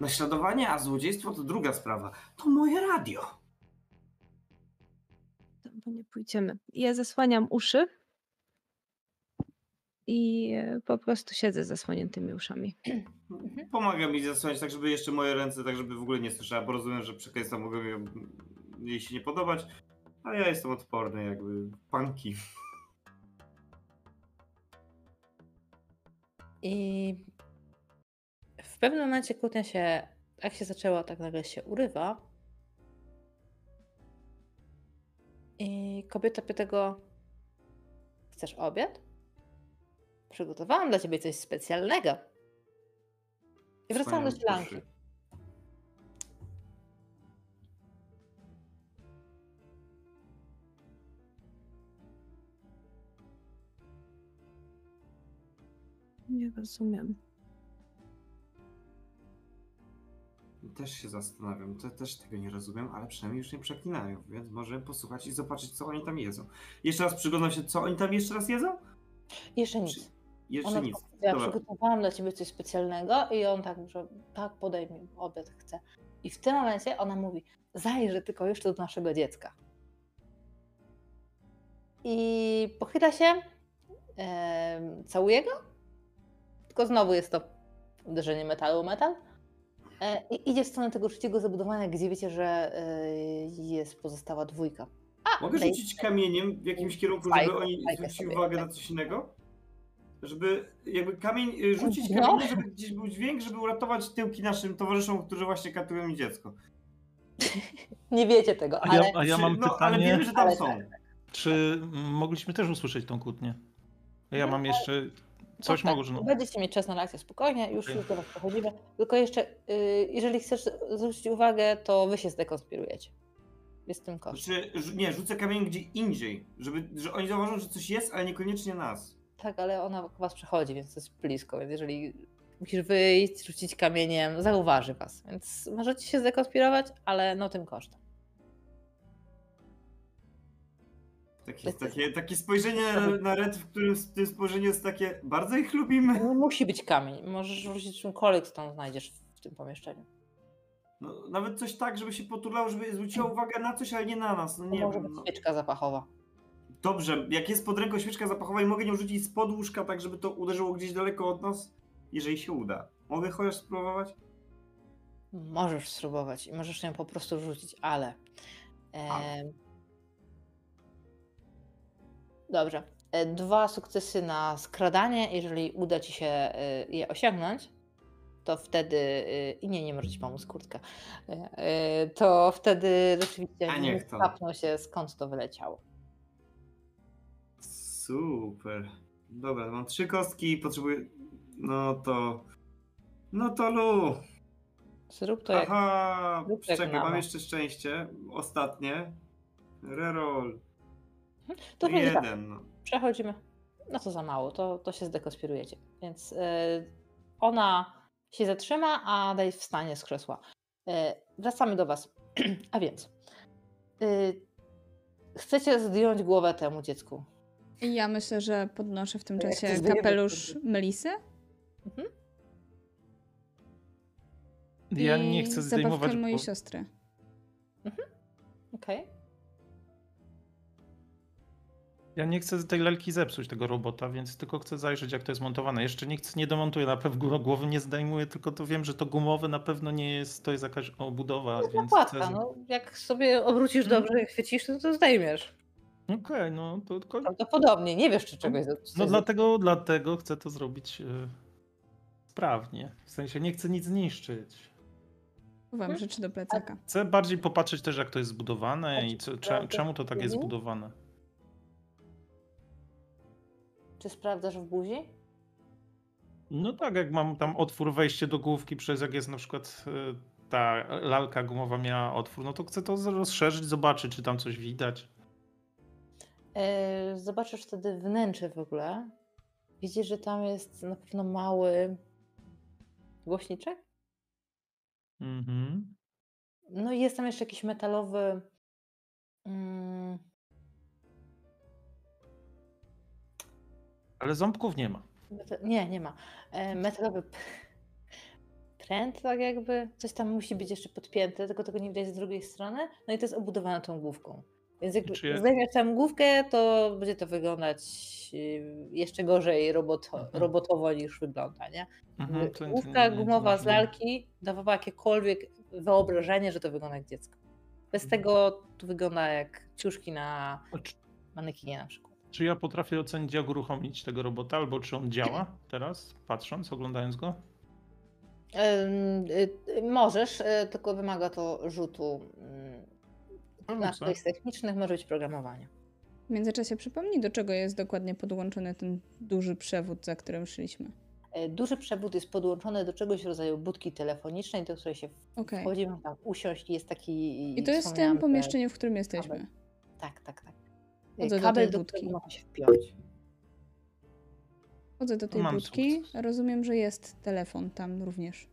naśladowanie, a złodziejstwo to druga sprawa. To moje radio. Tam, nie pójdziemy. Ja zasłaniam uszy i po prostu siedzę z zasłoniętymi uszami. Pomaga mi zasłaniać tak, żeby jeszcze moje ręce, tak żeby w ogóle nie słyszała, bo rozumiem, że przekleństwa mogą jej- jej się nie podobać, a ja jestem odporny, jakby panki. I w pewnym momencie kłótnia się, jak się zaczęła, tak nagle się urywa. I kobieta pyta go, chcesz obiad? Przygotowałam dla ciebie coś specjalnego. I wracam do ślanki. Nie rozumiem. Też się zastanawiam, te, też tego nie rozumiem, ale przynajmniej już nie przeklinają, więc możemy posłuchać i zobaczyć, co oni tam jedzą. Jeszcze raz przyglądam się, co oni tam jeszcze raz jedzą? Jeszcze nic. Jeszcze Ona nic. Ja Dobra. przygotowałam dla ciebie coś specjalnego i on tak, że tak, podaj mi obiad, chcę. I w tym momencie ona mówi, zajrzę tylko jeszcze do naszego dziecka. I pochyla się, całuje go, tylko znowu jest to uderzenie metalu o metal. E, I idzie w stronę tego trzeciego zabudowania, gdzie wiecie, że e, jest pozostała dwójka. A, Mogę rzucić kamieniem w jakimś kierunku, żeby oni zwrócili uwagę tak. na coś innego? Żeby jakby kamień, y, rzucić No. kamieniem, żeby gdzieś był dźwięk, żeby uratować tyłki naszym towarzyszom, którzy właśnie katują mi dziecko. Nie wiecie tego, A ale ja, a ja Czy- mam no, ale pytanie, wiemy, że tam Ale są. tak. czy mogliśmy też usłyszeć tą kłótnię? Ja mam jeszcze coś tak, może. No. Będziecie mieć czas na reakcję spokojnie, już, już do was przechodzimy. Tylko jeszcze, y, jeżeli chcesz zwrócić uwagę, to wy się zdekonspirujecie. Jest tym koszt. Znaczy, nie, rzucę kamień gdzie indziej, żeby, że oni zauważą, że coś jest, ale niekoniecznie nas. Tak, ale ona was przechodzi, więc to jest blisko, więc jeżeli musisz wyjść, rzucić kamieniem, zauważy was. Więc możecie się zdekonspirować, ale no tym kosztem. Takie, takie, takie spojrzenie na, na Red, w którym w tym spojrzeniu jest takie, bardzo ich lubimy. No, musi być kamień. Możesz rzucić czymkolwiek, tam znajdziesz w tym pomieszczeniu. No, nawet coś tak, żeby się potulało, żeby zwróciła uwagę na coś, ale nie na nas. No nie może wiem. być No. zapachowa. Dobrze, jak jest pod ręką świeczka zapachowa i mogę nią rzucić spod łóżka, tak żeby to uderzyło gdzieś daleko od nas, jeżeli się uda. Mogę chociaż spróbować? Możesz spróbować i możesz ją po prostu rzucić, ale. em, Dobrze. E, Dwa sukcesy na skradanie. Jeżeli uda ci się e, je osiągnąć, to wtedy. e, I nie, nie może ci pomóc kurtka. E, e, To wtedy rzeczywiście skapną się skąd to wyleciało. Super. Dobra, mam trzy kostki i potrzebuję. No to. No to Lu. Zrób to jak... Aha, rób jak czekaj, mam mama. jeszcze szczęście. Ostatnie. Reroll. To będzie tak. Jeden. no. Przechodzimy. No to za mało, to, to się zdekonspirujecie. Więc e, ona się zatrzyma, a Dave wstanie z krzesła. E, wracamy do was. a więc. e, chcecie zdjąć głowę temu dziecku. I ja myślę, że podnoszę w tym jak czasie kapelusz? Melisy. Ja i nie chcę zabawkę zdejmować. mojej Bo... siostry. Okej. Ja nie chcę tej lalki zepsuć tego robota, więc tylko chcę zajrzeć, jak to jest montowane. Jeszcze nic nie demontuję, na pewno głowy nie zdejmuję, tylko to wiem, że to gumowe na pewno nie jest, to jest jakaś obudowa, więc Nakładka, chcę... no. Jak sobie obrócisz Mhm. dobrze i chwycisz, to to zdejmiesz. Okej, no to tylko... Prawdopodobnie. Nie wiesz, czy czegoś... coś No dlatego, dlatego chcę to zrobić e, sprawnie. W sensie nie chcę nic zniszczyć. Mhm. rzeczy do plecaka. Chcę bardziej popatrzeć też, jak to jest zbudowane A i co, cze, czemu to tak jest buzi? zbudowane. Czy sprawdzasz w buzi? No tak, jak mam tam otwór, wejście do główki, przez jak jest na przykład e, ta lalka gumowa miała otwór, no to chcę to rozszerzyć, zobaczyć, czy tam coś widać. E, Zobaczysz wtedy wnętrze w ogóle. Widzisz, że tam jest na pewno mały głośniczek. Mhm. No i jest tam jeszcze jakiś metalowy. Mm, Ale ząbków nie ma. meta- nie, nie ma. E, metalowy p- pręt, tak jakby. Coś tam musi być jeszcze podpięte, tylko tego nie widać z drugiej strony. No i to jest obudowane tą główką. Więc jak Czy zdejmiesz tę główkę, to będzie to wyglądać y, jeszcze gorzej roboto, Mhm. robotowo niż wygląda, nie? Mhm, to- Główka gumowa z lalki dawała jakiekolwiek wyobrażenie, że to wygląda jak dziecko. Bez Mhm. tego to wygląda jak ciuszki na manekinie na przykład. czy ja potrafię ocenić, jak uruchomić tego robota, albo czy on działa teraz, patrząc, oglądając go? Y, y, możesz, tylko wymaga to rzutu y, na no z technicznych, może być programowanie. W międzyczasie przypomnij, do czego jest dokładnie podłączony ten duży przewód, za którym szliśmy. Y, Duży przewód jest podłączony do czegoś w rodzaju budki telefonicznej, do której się Okej. wchodzi, można tam usiąść i jest taki... I to jest w tym pomieszczeniu, w którym jesteśmy. Tak, tak, tak. Y, Chodzę do Kabel, tej do budki. którego można się wpiąć. Chodzę do tej Mam budki. sukces. Rozumiem, że jest telefon tam również.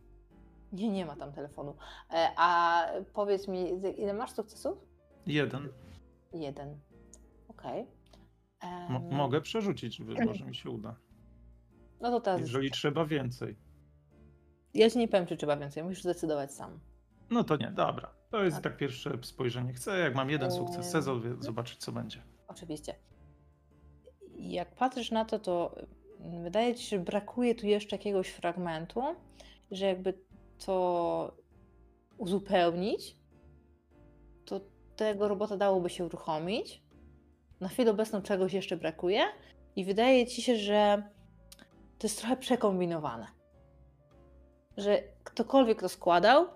Nie, nie ma tam telefonu. E, A powiedz mi, ile masz sukcesów? Jeden. Jeden. Okej. Mo- Em, mogę przerzucić, żeby może mi się uda. No to teraz. Jeżeli trzeba więcej. Ja ci nie powiem, czy trzeba więcej, musisz zdecydować sam. No to nie, dobra. To jest Tak. tak pierwsze spojrzenie. Chcę, jak mam jeden sukces, chcę zo- zobaczyć, co będzie. Oczywiście. Jak patrzysz na to, to mm, wydaje ci się, że brakuje tu jeszcze jakiegoś fragmentu, że jakby to uzupełnić, tego robota dałoby się uruchomić. Na chwilę obecną czegoś jeszcze brakuje i wydaje ci się, że to jest trochę przekombinowane. Że ktokolwiek to składał,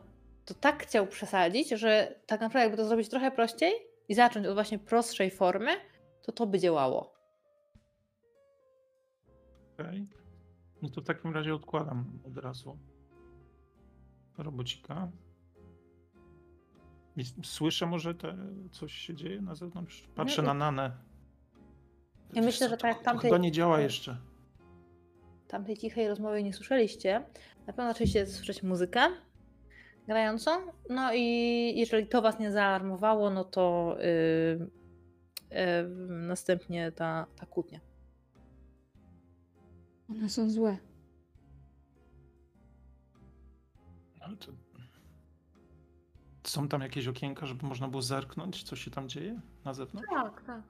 to tak chciał przesadzić, że tak naprawdę jakby to zrobić trochę prościej i zacząć od właśnie prostszej formy, to to by działało. Okej. No to w takim razie odkładam od razu robocika. I słyszę może te, coś się dzieje na zewnątrz? Patrzę na Nanę. Ja myślę, że to, tak jak to tamtej- chyba nie działa jeszcze. Tamtej cichej rozmowy nie słyszeliście. Na pewno oczywiście słyszeć muzykę grającą. No i jeżeli to was nie zaalarmowało, no to yy, yy, następnie ta, ta kłótnia. One są złe. Ale to... Są tam jakieś okienka, żeby można było zerknąć, co się tam dzieje na zewnątrz? Tak, tak.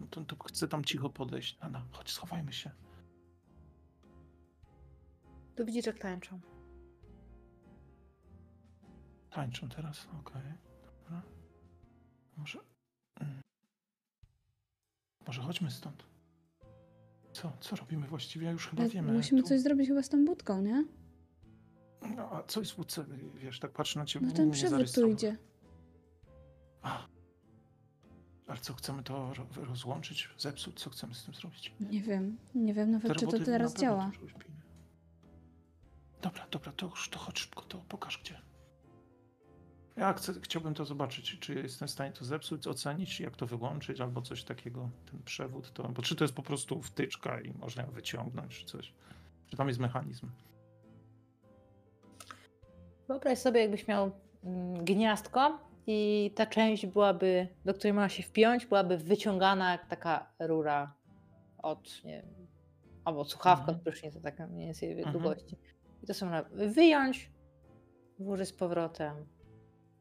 No to, to chcę tam cicho podejść. Nana, chodź, schowajmy się. To widzisz, jak tańczą. Tańczą teraz, okej. Dobra. Może... mm. Może chodźmy stąd. Co? Co robimy właściwie? Ja już chyba Ale wiemy. Musimy Tu- coś zrobić chyba z tą budką, nie? No, a co jest w łódce? Wiesz, tak patrzę na ciebie. No ten przewód tu idzie. A. Ale co, chcemy to ro- rozłączyć, zepsuć? Co chcemy z tym zrobić? Nie wiem. Nie wiem nawet, czy to teraz działa. Dobra, dobra, to już to chodź szybko, to pokaż gdzie. Ja chcę, chciałbym to zobaczyć, czy jestem w stanie to zepsuć, ocenić, jak to wyłączyć, albo coś takiego, ten przewód, to, bo czy to jest po prostu wtyczka i można ją wyciągnąć, czy coś. Czy tam jest mechanizm? Wyobraź sobie, jakbyś miał mm, gniazdko i ta część byłaby, do której można się wpiąć, byłaby wyciągana jak taka rura od, nie wiem, albo słuchawka Mhm. od prysznica, taka mniej więcej Mhm. długości. I to są wyjąć, włożyć z powrotem.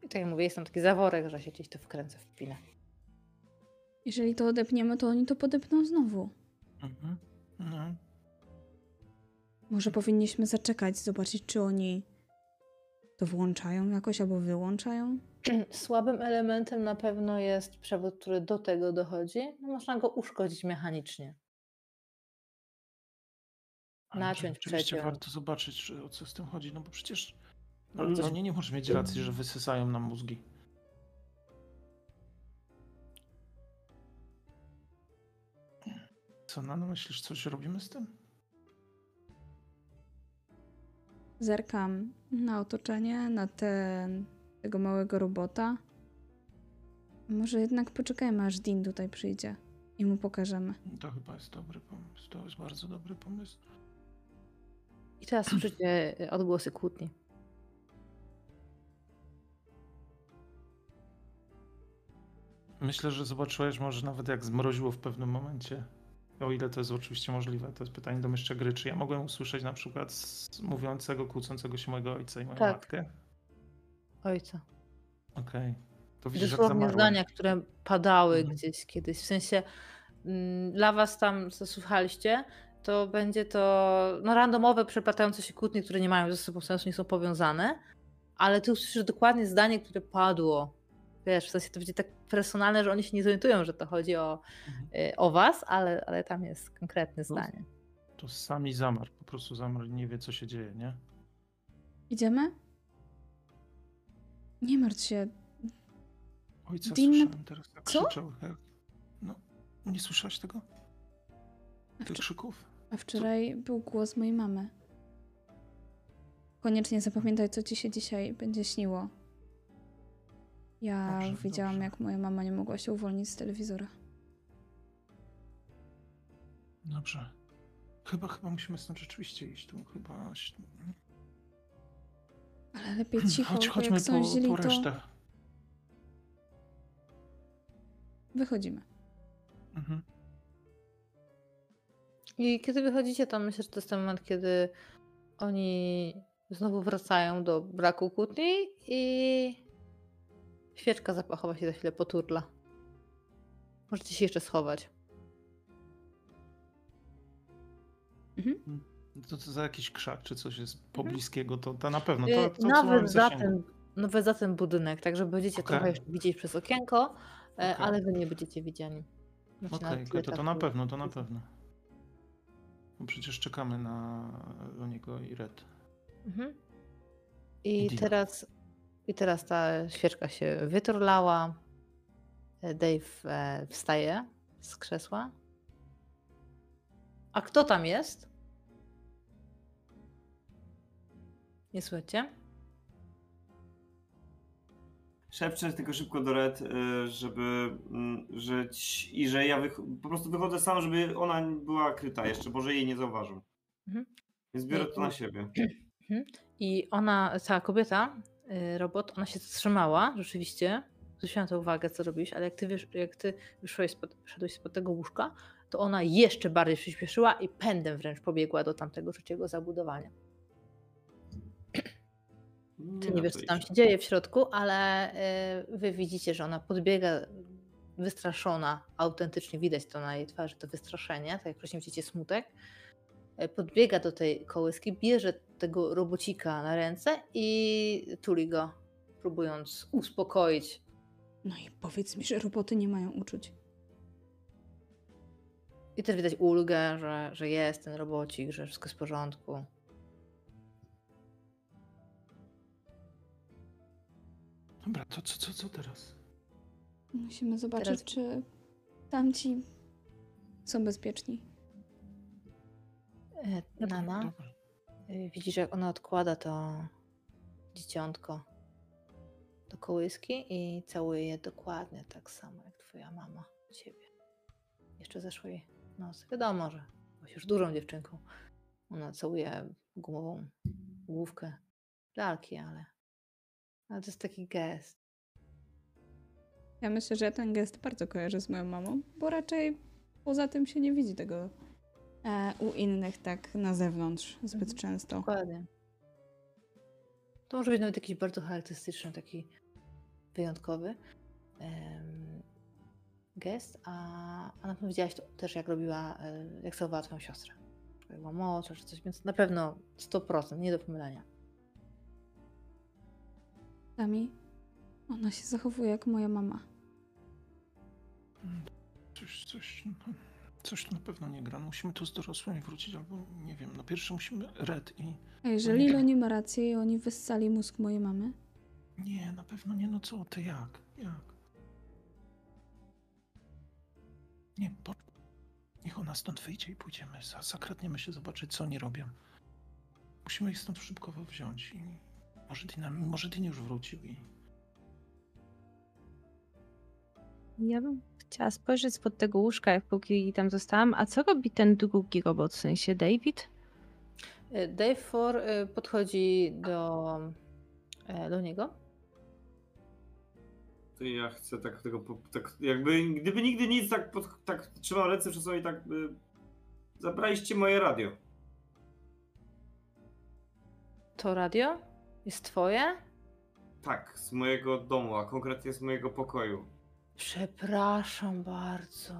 I tak jak mówię, jest tam taki zaworek, że się gdzieś to wkręca, wpina. Jeżeli to odepniemy, to oni to podepną znowu. Mhm. No. Może powinniśmy zaczekać, zobaczyć, czy oni to włączają jakoś albo wyłączają. Słabym elementem na pewno jest przewód, który do tego dochodzi. No, można go uszkodzić mechanicznie. Naciąć, przeciąć. warto zobaczyć, czy- o co z tym chodzi, no bo przecież no, Ale no, coś- nie, nie możesz mieć racji, że wysysają nam mózgi. Co, no, no myślisz, coś robimy z tym? Zerkam na otoczenie, na ten, tego małego robota. Może jednak poczekajmy, aż Dean tutaj przyjdzie i mu pokażemy. To chyba jest dobry pomysł, to jest bardzo dobry pomysł. I teraz słyszycie y, odgłosy kłótni. Myślę, że zobaczyłeś może nawet jak zmroziło w pewnym momencie. O ile to jest oczywiście możliwe, to jest pytanie do mistrza gry. Czy ja mogłem usłyszeć na przykład z mówiącego, kłócącego się mojego ojca i moją Tak. matkę? Ojca. Okej. To widzisz, Dosłownie zdania, które padały Mhm. gdzieś kiedyś. W sensie mm, dla was tam, co słuchaliście, to będzie to no, randomowe, przeplatające się kłótnie, które nie mają ze sobą sensu, nie są powiązane, ale ty usłyszysz dokładnie zdanie, które padło. Wiesz, w sensie to będzie tak personalne, że oni się nie zorientują, że to chodzi o, Mhm. y, o was, ale, ale tam jest konkretne zdanie. To sami zamarł, po prostu zamarł i nie wie, co się dzieje, nie? Idziemy? Nie martw się. Ojca Dean- słyszałem teraz, jak Co? krzyczał. Jak... No, nie słyszałaś tego? Tych wcz- krzyków? a wczoraj był głos mojej mamy. Koniecznie zapamiętaj, co ci się dzisiaj będzie śniło. Ja Dobrze, widziałam, dobrze. jak moja mama nie mogła się uwolnić z telewizora. Dobrze. Chyba, chyba musimy stąd rzeczywiście iść. Tu chyba... Ale lepiej cicho, Chodź, bo chodźmy jak są po, źli, po to resztę. wychodzimy. Mhm. I kiedy wychodzicie, to myślę, że to jest ten moment, kiedy oni znowu wracają do braku kłótni i świeczka zapachowa się za chwilę poturla. Możecie się jeszcze schować. Mhm. To, to za jakiś krzak czy coś jest pobliskiego, to, to na pewno. Y, To, to, co mamy nawet, za ten, nawet za ten budynek, tak że będziecie Okej. trochę jeszcze widzieć przez okienko, e, Okej. ale wy nie będziecie widziani. Znaczy, Okej, tyle to, to na pewno, to na pewno. Bo przecież czekamy na niego i Red. Mhm. I teraz, I teraz ta świeczka się wyturlała. E, Dave e, wstaje z krzesła. A kto tam jest? Nie słuchajcie? Szepczę tylko szybko do Red, y, żeby mm, ci, i że ja wych- po prostu wychodzę sam, żeby ona była kryta jeszcze, może jej nie zauważą. Mhm. Więc biorę to na siebie. I ona, ta kobieta, robot, ona się zatrzymała, rzeczywiście. Zwróciłam na to uwagę, co robisz, ale jak ty, wiesz, jak ty wyszłeś spod, wyszedłeś spod tego łóżka, to ona jeszcze bardziej przyspieszyła i pędem wręcz pobiegła do tamtego trzeciego zabudowania. Ty nie wiesz, co tam się dzieje w środku, ale y, wy widzicie, że ona podbiega wystraszona, autentycznie widać to na jej twarzy, to wystraszenie, tak jak wcześniej widzicie smutek. Podbiega do tej kołyski, bierze tego robocika na ręce i tuli go, próbując uspokoić. No i powiedz mi, że roboty nie mają uczuć. I też widać ulgę, że, że jest ten robocik, że wszystko jest w porządku. Dobra, to co, co, co teraz? Musimy zobaczyć, Teraz- czy tamci są bezpieczni. Dobra, Nana, dobra. y, widzisz, jak ona odkłada to dzieciątko do kołyski i całuję je dokładnie tak samo jak twoja mama ciebie. Jeszcze zeszłej nocy. Wiadomo, że byłaś już dużą dziewczynką. Ona całuje gumową główkę lalki, ale, ale to jest taki gest. Ja myślę, że ja ten gest bardzo kojarzę z moją mamą, bo raczej poza tym się nie widzi tego e, u innych tak na zewnątrz zbyt Mhm. często. Dokładnie. To może być nawet jakiś bardzo charakterystyczny, taki wyjątkowy em, gest, a, a na pewno widziałaś to też, jak robiła, e, jak całowała twoją siostrę. Była młodsza czy coś, więc na pewno 100%, nie do pomylenia. Sami ona się zachowuje jak moja mama. Coś, coś, no, coś tu na pewno nie gra. No, musimy tu z dorosłymi wrócić, albo nie wiem, no pierwszy musimy Red i... A jeżeli Loni ma rację i oni wyssali mózg mojej mamy, Nie, na pewno nie, no co ty, jak? Jak? Nie, po... Niech ona stąd wyjdzie i pójdziemy, za- zakradniemy się zobaczyć, co oni robią. Musimy ich stąd szybko wziąć i... Może Dina, może Dina już wrócił i... Ja bym chciała spojrzeć spod tego łóżka, jak póki tam zostałam. A co robi ten drugi robot, w sensie David? E, Dave For e, podchodzi do, e, do niego. To ja chcę tak tego, po- tak jakby, gdyby nigdy nic, tak, pod, tak trzymał ręce przed sobą i tak, y, zabraliście moje radio. To radio jest twoje? Tak, z mojego domu, a konkretnie z mojego pokoju. Przepraszam bardzo.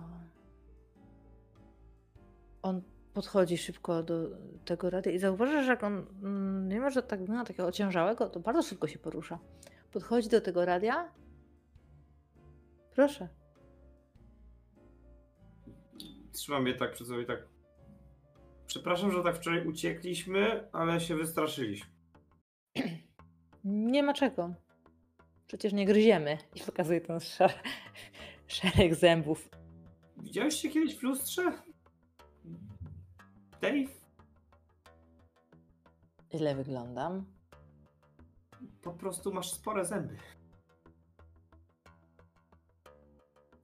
On podchodzi szybko do tego radia i zauważasz, że jak on, mm, mimo że tak wygląda takiego ociężałego, to bardzo szybko się porusza. Podchodzi do tego radia. Proszę. Trzymam je tak przed sobą i tak. Przepraszam, że tak wczoraj uciekliśmy, ale się wystraszyliśmy. Nie ma czego. Przecież nie gryziemy. I pokazuje ten szer- szereg zębów. Widziałeś się kiedyś w lustrze? Dave? Źle wyglądam. Po prostu masz spore zęby.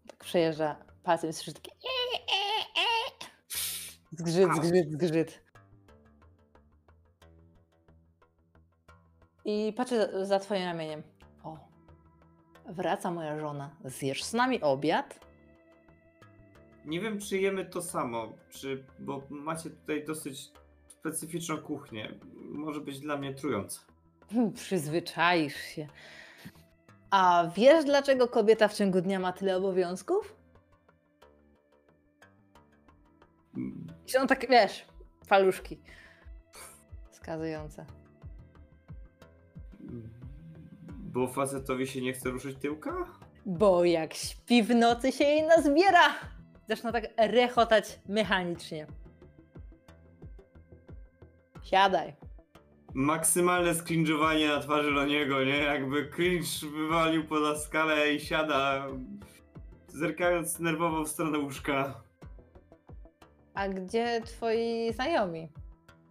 Tak przejeżdża palcem i słyszy takie e, e, e. Zgrzyt, zgrzyt, zgrzyt. I patrzę za- za twoim ramieniem. Wraca moja żona. Zjesz z nami obiad? Nie wiem, czy jemy to samo, czy, bo macie tutaj dosyć specyficzną kuchnię. Może być dla mnie trująca. Hmm, Przyzwyczaisz się. A wiesz, dlaczego kobieta w ciągu dnia ma tyle obowiązków? Mm, I są tak, wiesz, paluszki wskazujące. Bo facetowi się nie chce ruszyć tyłka? Bo jak śpi w nocy się jej nazbiera. Zaczyna tak rechotać mechanicznie. Siadaj. Maksymalne skringowanie na twarzy Loniego, nie? Jakby cringe wywalił poza skalę i siada, zerkając nerwowo w stronę łóżka. A gdzie twoi znajomi?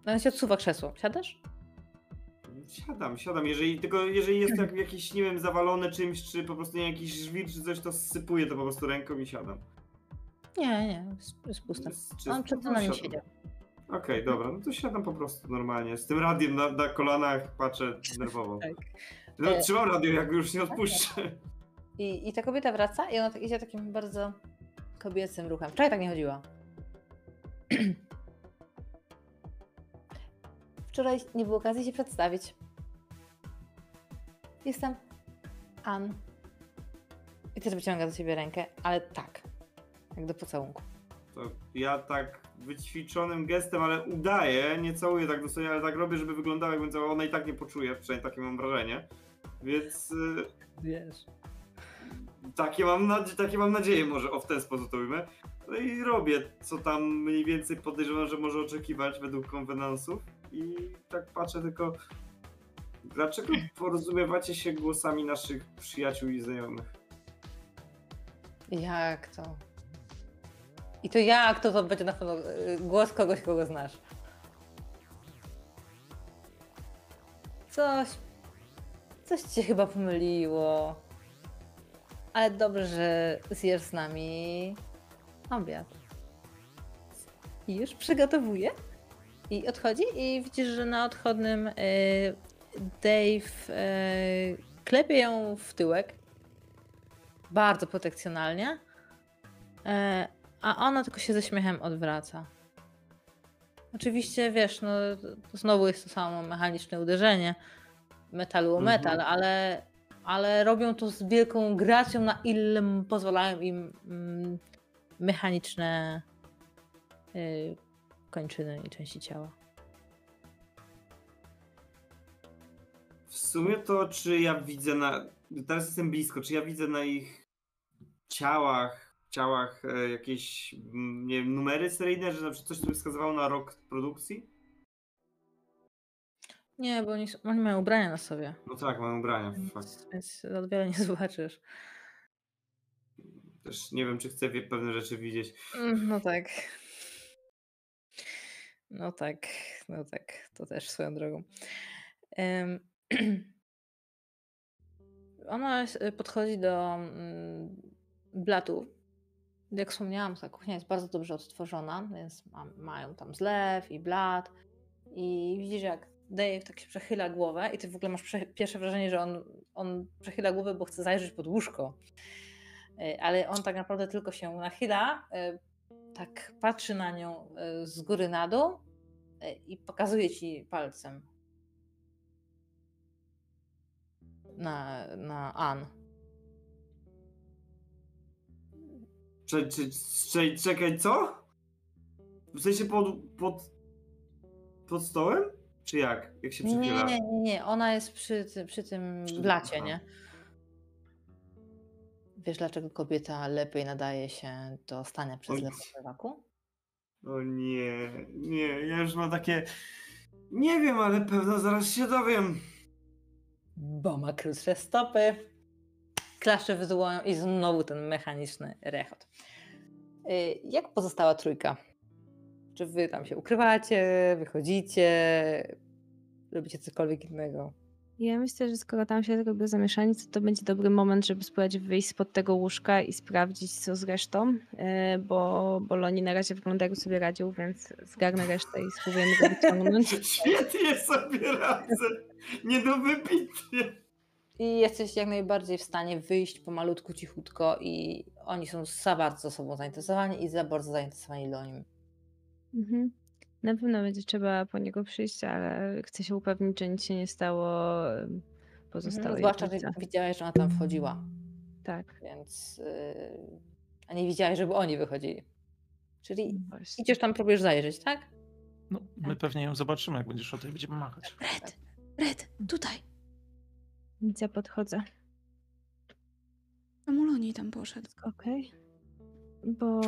No on się odsuwa krzesło. Siadasz? Siadam, siadam. Jeżeli, tylko jeżeli jest tak jakiś, nie wiem, zawalone czymś, czy po prostu nie wiem, jakiś żwir, czy coś, to sypuję to po prostu ręką i siadam. Nie, nie, jest, puste. Jest On przed no, nami siedział. Okej, dobra, no to siadam po prostu normalnie. Z tym radiem na, na kolanach patrzę nerwowo. Tak. No, E, trzymam radio, jak już nie odpuszczę. I, I ta kobieta wraca i ona tak idzie takim bardzo kobiecym ruchem. Wczoraj tak nie chodziła. Wczoraj nie było okazji się przedstawić. Jestem Ann. I też wyciąga do siebie rękę, ale tak. Jak do pocałunku. To ja tak wyćwiczonym gestem, ale udaję, nie całuję tak dosłownie, ale tak robię, żeby wyglądało jakbym całą, ona i tak nie poczuje, przynajmniej takie mam wrażenie. Więc y, Wiesz. takie, mam nadzie- takie mam nadzieję, może o w ten sposób to ujmę. No i robię, co tam mniej więcej podejrzewam, że może oczekiwać według konwenansów. I tak patrzę tylko, dlaczego porozumiewacie się głosami naszych przyjaciół i znajomych? Jak to? I to jak to, to będzie na pewno y, głos kogoś, kogo znasz. Coś. Coś ci się chyba pomyliło. Ale dobrze, że zjesz z nami obiad. I już przygotowuję. I odchodzi i widzisz, że na odchodnym y, Dave y, klepie ją w tyłek. Bardzo protekcjonalnie. E, a ona tylko się ze śmiechem odwraca. Oczywiście, wiesz, no to znowu jest to samo mechaniczne uderzenie metalu o Mhm. metal, ale, ale robią to z wielką gracją, na ile pozwalają im mm, mechaniczne y, kończyny i części ciała. W sumie to, czy ja widzę na. Teraz jestem blisko, czy ja widzę na ich ciałach, ciałach e, jakieś nie wiem, numery seryjne, że na przykład coś tu wskazywało na rok produkcji? Nie, bo oni, oni mają ubrania na sobie, No tak, mam ubrania. Fakt. więc, za wiele nie zobaczysz. Też nie wiem, czy chcę pewne rzeczy widzieć. Mm, No tak. No tak, no tak, to też swoją drogą. Ona s- podchodzi do mm, blatu. Jak wspomniałam, ta kuchnia jest bardzo dobrze odtworzona, więc ma, mają tam zlew i blat. I widzisz, jak Dave tak się przechyla głowę, i ty w ogóle masz prze, pierwsze wrażenie, że on, on przechyla głowę, bo chce zajrzeć pod łóżko. E, Ale on tak naprawdę tylko się nachyla, e, tak patrzy na nią e, z góry na dół e, i pokazuje ci palcem na, na Ann. Cze, cze, cze, czekaj, co? W sensie pod, pod, pod stołem? Czy jak? Jak się Nie, przychyla? nie, nie, nie, ona jest przy, przy tym blacie, nie? Wiesz, dlaczego kobieta lepiej nadaje się do stania przez Oj. lewoku? O nie, nie, ja już mam takie... Nie wiem, ale pewno zaraz się dowiem. Bo ma krótsze stopy. Klaszcze wywołują i znowu ten mechaniczny rechot. Y, Jak pozostała trójka? Czy wy tam się ukrywacie, wychodzicie, robicie cokolwiek innego? Ja myślę, że skoro tam się zrobiło zamieszanie, to to będzie dobry moment, żeby spróbować wyjść spod tego łóżka i sprawdzić, co z resztą, e, bo, bo Loni na razie wygląda, jakby sobie radził, więc zgarnę resztę i spróbujemy go wyciągnąć. Świetnie sobie radzę. Nie do wypicia. I jesteś jak najbardziej w stanie wyjść pomalutku, cichutko i oni są za bardzo sobą zainteresowani i za bardzo zainteresowani Lonim. Mhm. Na pewno będzie trzeba po niego przyjść, ale chcę się upewnić, że nic się nie stało Mhm, pozostałej Zwłaszcza, że widziałeś, że ona tam wchodziła, Tak, więc... Yy, a nie widziałeś, żeby oni wychodzili. Czyli właśnie. idziesz tam, próbujesz zajrzeć, tak? No, my Tak. pewnie ją zobaczymy, jak będziesz o tej będziemy machać. Red, Red, tutaj. Więc ja podchodzę. A Muloni tam poszedł. Okej. Bo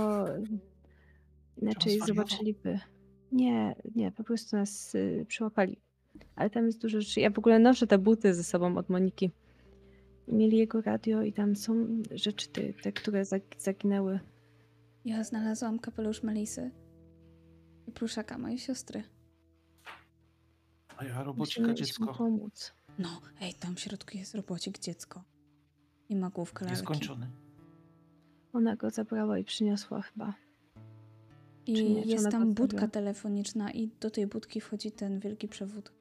inaczej zobaczyliby. Nie, nie, po prostu nas y, przyłapali. Ale tam jest dużo rzeczy. Ja w ogóle noszę te buty ze sobą od Moniki. Mieli jego radio i tam są rzeczy te, te które zag- zaginęły. Ja znalazłam kapelusz Melisy i pluszaka mojej siostry. A ja robocika Musimy mu dziecko. pomóc. No, ej, tam w środku jest robocik dziecko. I ma główkę Jest lalki. skończony. Ona go zabrała i przyniosła chyba. I nie, jest tam go budka telefoniczna i do tej budki wchodzi ten wielki przewód.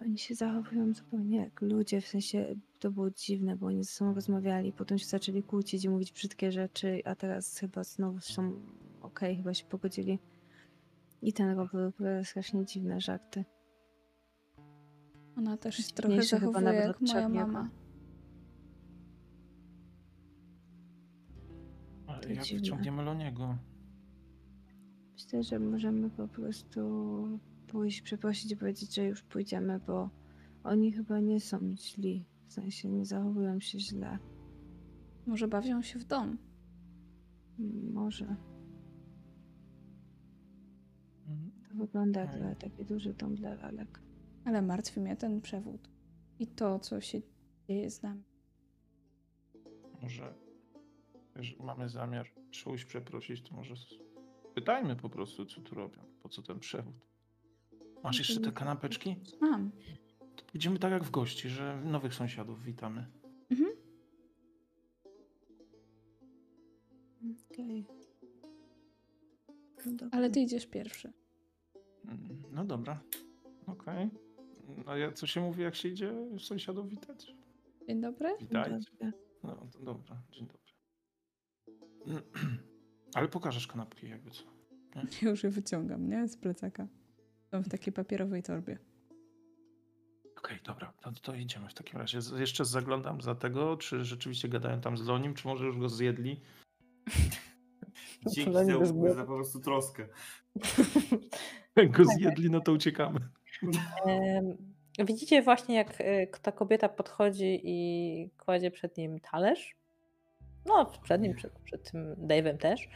Oni się zachowują zupełnie jak ludzie, w sensie to było dziwne, bo oni ze sobą rozmawiali, potem się zaczęli kłócić i mówić brzydkie rzeczy, a teraz chyba znowu są okej, chyba się pogodzili. I ten rower opowiada strasznie dziwne żarty. Ona też się trochę zachowuje nawet jak moja mama. To jak dziwne. wyciągniemy Loniego? Myślę, że możemy po prostu pójść, przeprosić i powiedzieć, że już pójdziemy, bo oni chyba nie są źli. W sensie nie zachowują się źle. Może bawią się w dom. M- Może. Mm, To wygląda jak taki duży dom dla lalek. Ale martwi mnie ten przewód. I to, co się dzieje z nami. Może jeżeli mamy zamiar czegoś przeprosić, to może pytajmy po prostu, co tu robią. Po co ten przewód? Masz jeszcze te kanapeczki? Mam. To pójdziemy tak jak w gości, że nowych sąsiadów witamy. Mhm. Okej. Ale ty idziesz pierwszy. Mm, No dobra. Okej. A ja, co się mówi, jak się idzie sąsiadów witać? Dzień dobry. Witajcie. No to dobra, dzień dobry. Ale pokażesz kanapki jakby co. Ja już je wyciągam, nie? Z plecaka. Są w takiej papierowej torbie. Okej, dobra, to, to idziemy w takim razie. Jeszcze zaglądam za tego, czy rzeczywiście gadają tam z Lonim, czy może już go zjedli. Dzięki za, bez za po prostu troskę. Jak go zjedli, no to uciekamy. Widzicie właśnie, jak e, ta kobieta podchodzi i kładzie przed nim talerz. No, przed nim, przed, przed tym Dave'em też.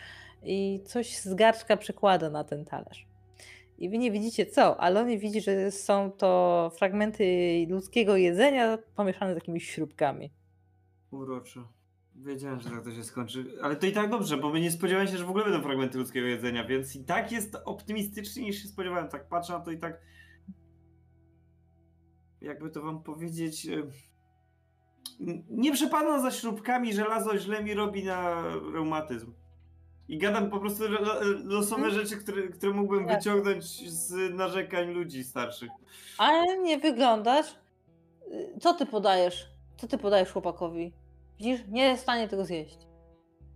I coś z garczka przykłada na ten talerz. I wy nie widzicie co, ale on widzi, że są to fragmenty ludzkiego jedzenia pomieszane z jakimiś śrubkami. Uroczo. Wiedziałem, że tak to się skończy. Ale to i tak dobrze, bo my nie spodziewałem się, że w ogóle będą fragmenty ludzkiego jedzenia, więc i tak jest optymistyczniej niż się spodziewałem. Tak patrzę na to i tak. Jakby to wam powiedzieć. Nie przepadam za śrubkami, żelazo źle mi robi na reumatyzm. I gadam po prostu lo- lo- losowe rzeczy, które, które mógłbym Tak. wyciągnąć z narzekań ludzi starszych. Ale nie wyglądasz. Co ty podajesz? Co ty podajesz chłopakowi? Widzisz, nie jest w stanie tego zjeść.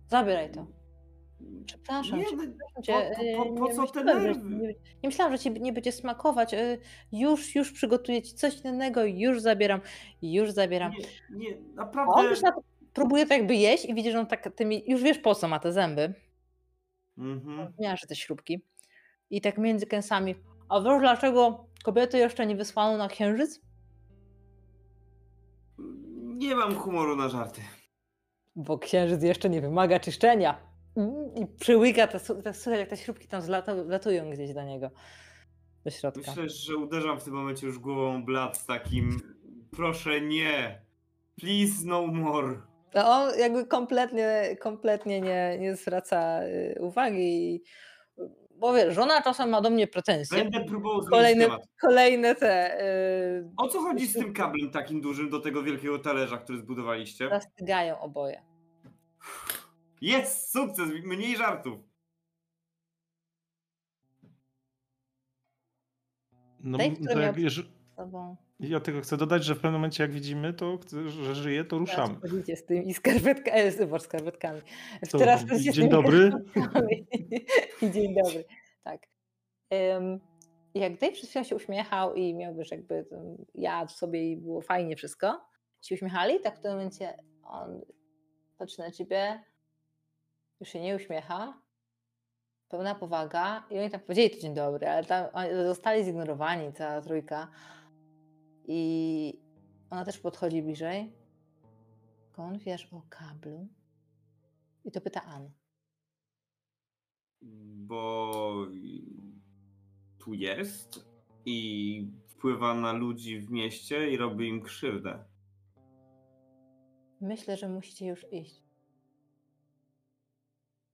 Zabieraj to. Przepraszam Nie, cię. no, po- po- y, po nie co te że- nerwy? Nie, nie myślałam, że ci nie będzie smakować. y, Już, już przygotuję ci coś innego, już zabieram, już zabieram. nie, nie, A on naprawdę. już na to próbuje to jakby jeść i widzi, że on tak tymi, już wiesz po co ma te zęby. Mhm. Miarzy te śrubki. I tak między kęsami. A wiesz dlaczego kobiety jeszcze nie wysłano na księżyc? Nie mam humoru na żarty. Bo księżyc jeszcze nie wymaga czyszczenia. I przyłyka, te, słuchaj, jak te śrubki tam zlatu, latują gdzieś do niego. Do środka. Myślę, że uderzam w tym momencie już głową blat z takim proszę nie. Please no more. No on jakby kompletnie, kompletnie nie, nie zwraca y, uwagi. Bo wiesz, żona czasem ma do mnie pretensje. Będę próbował Kolejne, temat. kolejne te y, O co chodzi z tym kablem takim dużym do tego wielkiego talerza, który zbudowaliście? zastygają oboje. Jest sukces, mniej żartów. No, Dave, to jak, jeż- Z Tobą. ja tylko chcę dodać, że w pewnym momencie jak widzimy to, że żyje, to ruszamy. Teraz chodzicie z tymi skarpetkami, e, z, skarpetkami. To Teraz z dzień dobry. I dzień dobry. Tak. Ym, jak Dave przez chwilę się uśmiechał i miał wiesz, jakby tam jadł sobie i było fajnie wszystko, się uśmiechali, tak w tym momencie on patrzy na ciebie, już się nie uśmiecha, pełna powaga i oni tam powiedzieli to dzień dobry, ale tam zostali zignorowani, cała trójka i ona też podchodzi bliżej. Skąd wiesz o kablu? I to pyta Ann. Bo tu jest i wpływa na ludzi w mieście i robi im krzywdę. Myślę, że musicie już iść.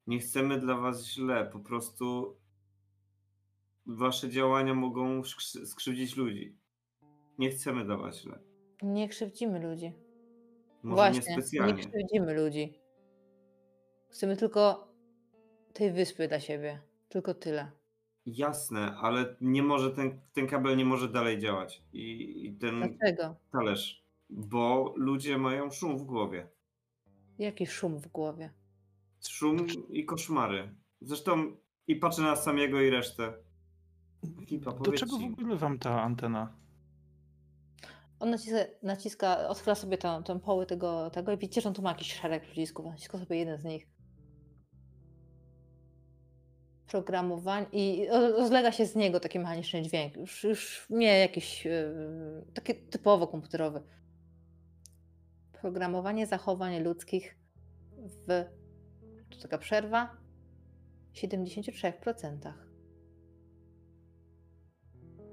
Nie chcemy dla was źle, po prostu wasze działania mogą skrzy- skrzywdzić ludzi. Nie chcemy dla was źle. Nie krzywdzimy ludzi. Może Właśnie, nie specjalnie. nie krzywdzimy ludzi. Chcemy tylko tej wyspy dla siebie. Tylko tyle. Jasne, ale nie może ten, ten kabel nie może dalej działać. I, i ten Dlaczego? talerz. Bo ludzie mają szum w głowie. Jaki szum w głowie. Szum i koszmary. Zresztą i patrzę na samego i resztę. Ekipa, Do czego w ogóle wam ta antena? On naciska, naciska odchyla sobie tą, tą poły tego, tego i widzicie, że on tu ma jakiś szereg przycisków. Naciska sobie jeden z nich. Programowanie i ro- rozlega się z niego taki mechaniczny dźwięk. Już, już nie jakiś yy, taki typowo komputerowy. Programowanie zachowań ludzkich w. Tu taka przerwa. 73%.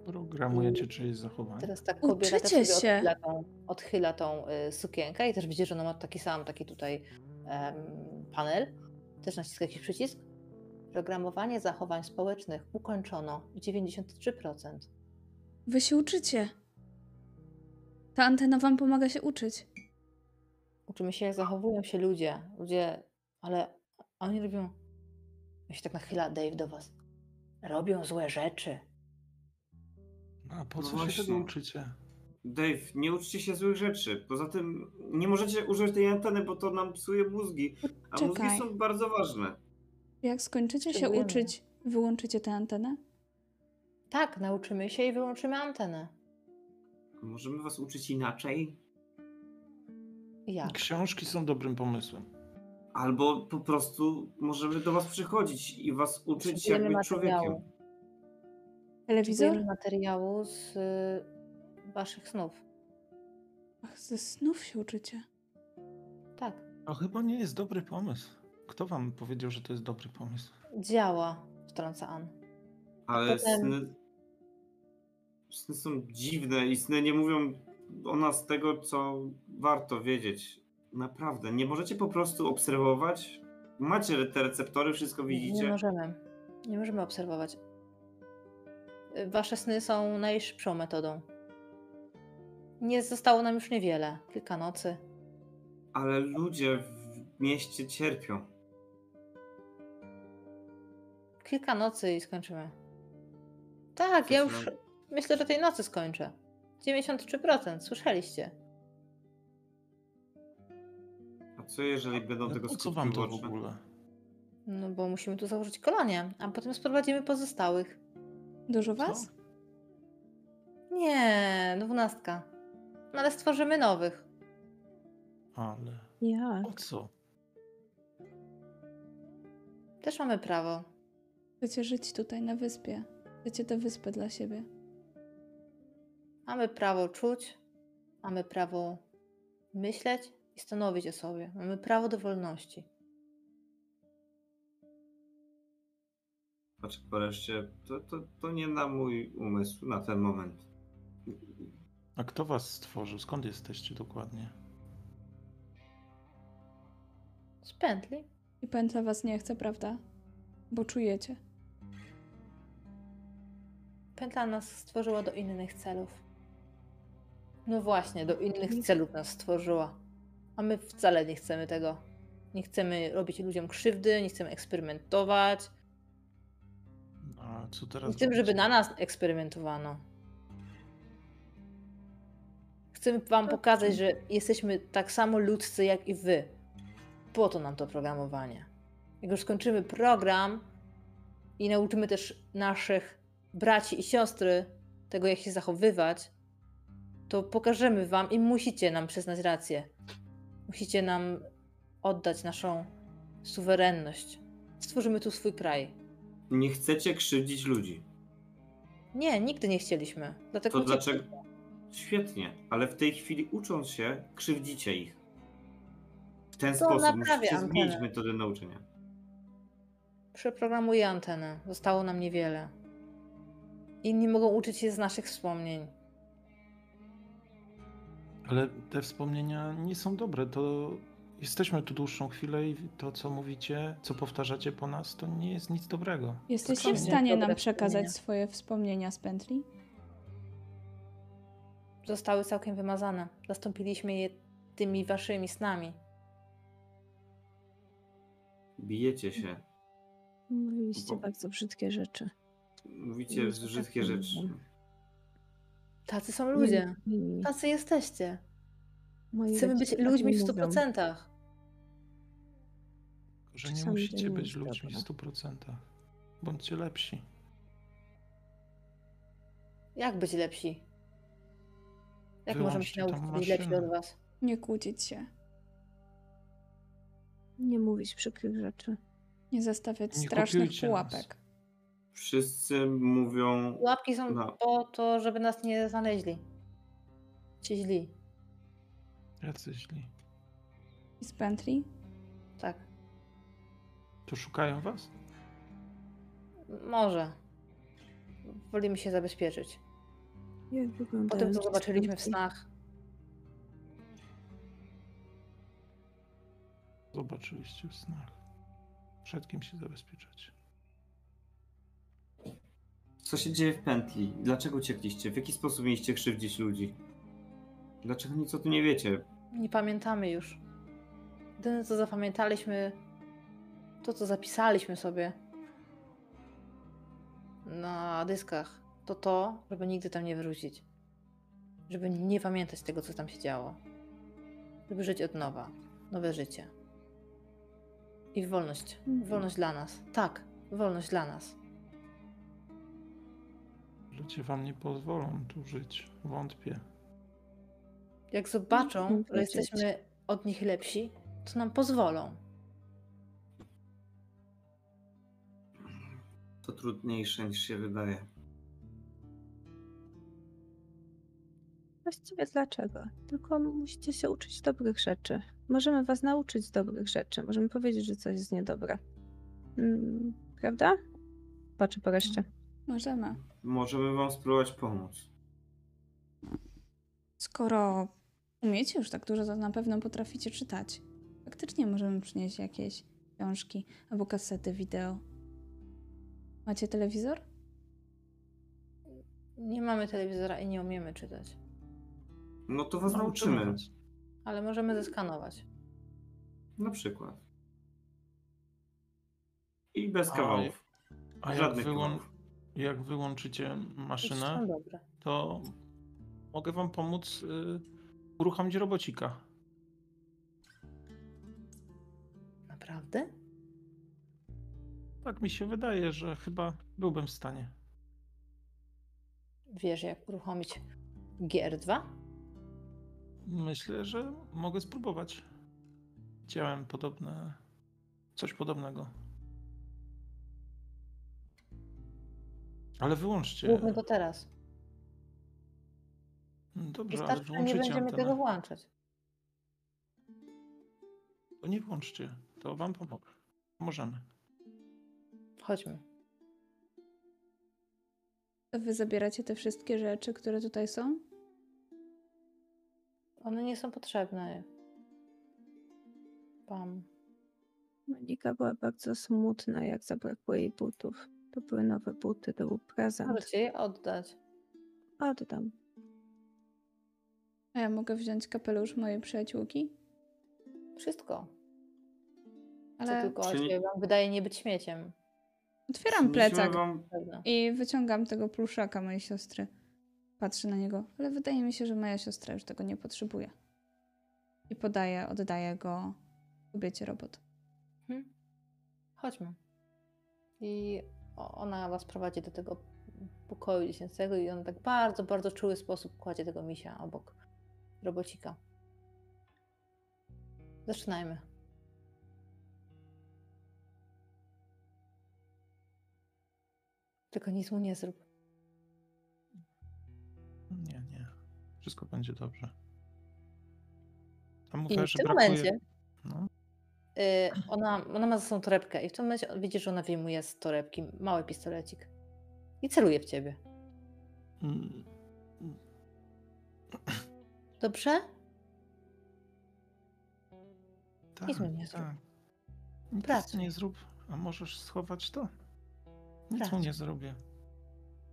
Programujecie czyjeś zachowanie? Teraz ta kobieta też Uczycie sobie się. odchyla tą, odchyla tą y, sukienkę i też widzicie, że ona ma taki sam, taki tutaj em, panel. Też naciska jakiś przycisk. Programowanie zachowań społecznych ukończono 93%. Wy się uczycie. Ta antena wam pomaga się uczyć. Uczymy się, jak zachowują się ludzie. Ludzie, ale oni robią. Ja się tak nachyla Dave do was. Robią złe rzeczy. A po No co się właśnie. tego uczycie? Dave, nie uczcie się złych rzeczy. Poza tym nie możecie używać tej anteny, bo to nam psuje mózgi. A mózgi Czekaj. są bardzo ważne. Jak skończycie się Potrzebujemy. uczyć, wyłączycie tę antenę? Tak, nauczymy się i wyłączymy antenę. Możemy was uczyć inaczej? Jak? Książki są dobrym pomysłem. Albo po prostu możemy do was przychodzić i was uczyć, jak być człowiekiem. Telewizor? Materiału z y, waszych snów. Ach, ze snów się uczycie. Tak. To chyba nie jest dobry pomysł. Kto wam powiedział, że to jest dobry pomysł? Działa, wtrąca Ann. Ale Potem- sny... sny są dziwne i sny nie mówią o nas tego, co warto wiedzieć. Naprawdę. Nie możecie po prostu obserwować? Macie te receptory, wszystko Nie widzicie? możemy. Nie możemy obserwować. Y, Wasze sny są najszybszą metodą. Nie zostało nam już niewiele. Kilka nocy. Ale ludzie w mieście cierpią. Kilka nocy i skończymy. Tak, ja już myślę, że tej nocy skończę. 93%, słyszeliście. Co jeżeli będą Ale tego po co wam to w ogóle? No bo musimy tu założyć kolonię, a potem sprowadzimy pozostałych. Dużo Co? was? Nie, dwunastka. No ale stworzymy nowych. Ale Jak? po co? Też mamy prawo. Chcecie żyć tutaj na wyspie. Chcecie tę wyspę dla siebie. Mamy prawo czuć, mamy prawo myśleć i stanowić o sobie. Mamy prawo do wolności. Patrz, wreszcie, to, to, to nie na mój umysł na ten moment. A kto was stworzył? Skąd jesteście dokładnie? Z pętli? I pętla was nie chce, prawda? Bo czujecie. Pętla nas stworzyła do innych celów. No właśnie, do innych celów nas stworzyła. A my wcale nie chcemy tego. Nie chcemy robić ludziom krzywdy, nie chcemy eksperymentować. A co Nie teraz? chcemy, żeby na nas eksperymentowano. Chcemy wam pokazać, że jesteśmy tak samo ludzcy jak i wy. Po to nam to programowanie. Jak już skończymy program i nauczymy też naszych braci i siostry tego, jak się zachowywać, to pokażemy wam i musicie nam przyznać rację. Musicie nam oddać naszą suwerenność. Stworzymy tu swój kraj. Nie chcecie krzywdzić ludzi. Nie, nigdy nie chcieliśmy. Dlatego To dlaczego? Świetnie, ale w tej chwili ucząc się, krzywdzicie ich. W ten To sposób musicie antenę. zmienić metodę nauczania. Przeprogramuję antenę. Zostało nam niewiele. Inni mogą uczyć się z naszych wspomnień. Ale te wspomnienia nie są dobre. To jesteśmy tu dłuższą chwilę i to, co mówicie, co powtarzacie po nas, to nie jest nic dobrego. Jesteście w stanie nam przekazać swoje wspomnienia z pętli? Zostały całkiem wymazane. Zastąpiliśmy je tymi waszymi snami. Bijecie się. Mówiliście Bo- bardzo brzydkie rzeczy. Mówicie brzydkie tak nie rzeczy. Tacy są ludzie. Nie, nie, nie. Tacy jesteście. Moi Chcemy być rodzice tak ludźmi w mówią. 100%. Że nie Czasami musicie nie być jest ludźmi w dobre. 100%. Bądźcie lepsi. Jak być lepsi? Jak możemy się tą nauczyć być lepsi maszynę. od was? Nie kłócić się. Nie mówić przykrych rzeczy. Nie zastawiać Nie strasznych kopiujcie nas. pułapek. Wszyscy mówią. Łapki są No. po to, żeby nas nie znaleźli. Ci źli. Jacy źli. I z pętli? Tak. To szukają was? Może. Wolimy się zabezpieczyć. Jak Po tym, co zobaczyliśmy w snach. Zobaczyliście w snach. Przed kim się zabezpieczać? Co się dzieje w pętli? Dlaczego uciekliście? W jaki sposób mieliście krzywdzić ludzi? Dlaczego nic o tym nie wiecie? Nie pamiętamy już. Jedyne co zapamiętaliśmy, to co zapisaliśmy sobie na dyskach, to to, żeby nigdy tam nie wrócić. Żeby nie pamiętać tego, co tam się działo. Żeby żyć od nowa. Nowe życie. I wolność. Wolność dla nas. Tak, wolność dla nas. Ludzie wam nie pozwolą tu żyć. Wątpię. Jak zobaczą, że jesteśmy od nich lepsi, to nam pozwolą. To trudniejsze niż się wydaje. Właściwie dlaczego? Tylko musicie się uczyć dobrych rzeczy. Możemy was nauczyć dobrych rzeczy. Możemy powiedzieć, że coś jest niedobre. Mm, prawda? Patrzę po reszcie. Możemy. Możemy wam spróbować pomóc. Skoro umiecie już tak dużo, to na pewno potraficie czytać. Faktycznie możemy przynieść jakieś książki albo kasety wideo. Macie telewizor? Nie mamy telewizora i nie umiemy czytać. No to was Nauczymy. Ale możemy zeskanować. Na przykład. I bez A kawałów. A jak, Żadnych wyłą... kawałów. Jak wyłączycie maszynę, dobre. to mogę wam pomóc y, uruchomić robocika. Naprawdę? Tak mi się wydaje, że chyba byłbym w stanie. Wiesz, jak uruchomić GR2? Myślę, że mogę spróbować. Widziałem podobne. coś podobnego. Ale wyłączcie. Mówmy to teraz. Dobrze, ale Wystarczy, nie wyłączycie będziemy antenę. tego włączać. To nie włączcie. To wam pomogę. Możemy. Chodźmy. Wy zabieracie te wszystkie rzeczy, które tutaj są? One nie są potrzebne. Pam. Monika była bardzo smutna, jak zabrakło jej butów. To były nowe buty, to był prezent. Możecie je oddać. Oddam. A ja mogę wziąć kapelusz mojej przyjaciółki? Wszystko. Co Ale tylko Czyli- się wam wydaje nie być śmieciem. otwieram plecak Wam... I wyciągam tego pluszaka mojej siostry. Patrzę na niego, ale wydaje mi się, że moja siostra już tego nie potrzebuje. I podaję, oddaję go kobiecie robot. Mhm. Chodźmy. I ona was prowadzi do tego pokoju dziecięcego i on tak bardzo, bardzo czuły sposób kładzie tego misia obok robocika. Zaczynajmy. Tylko nic mu nie zrób. Nie, nie. Wszystko będzie dobrze. A I w tym brakuje... momencie No, y, ona, ona ma za sobą torebkę i w tym momencie widzisz, że ona wyjmuje z torebki mały pistolecik i celuje w ciebie. mm, Dobrze? tak, Nic mu nie zrób. tak. Nic Pracuj. nie zrób, a możesz schować to. Nic mu Pracuj. nie zrobię.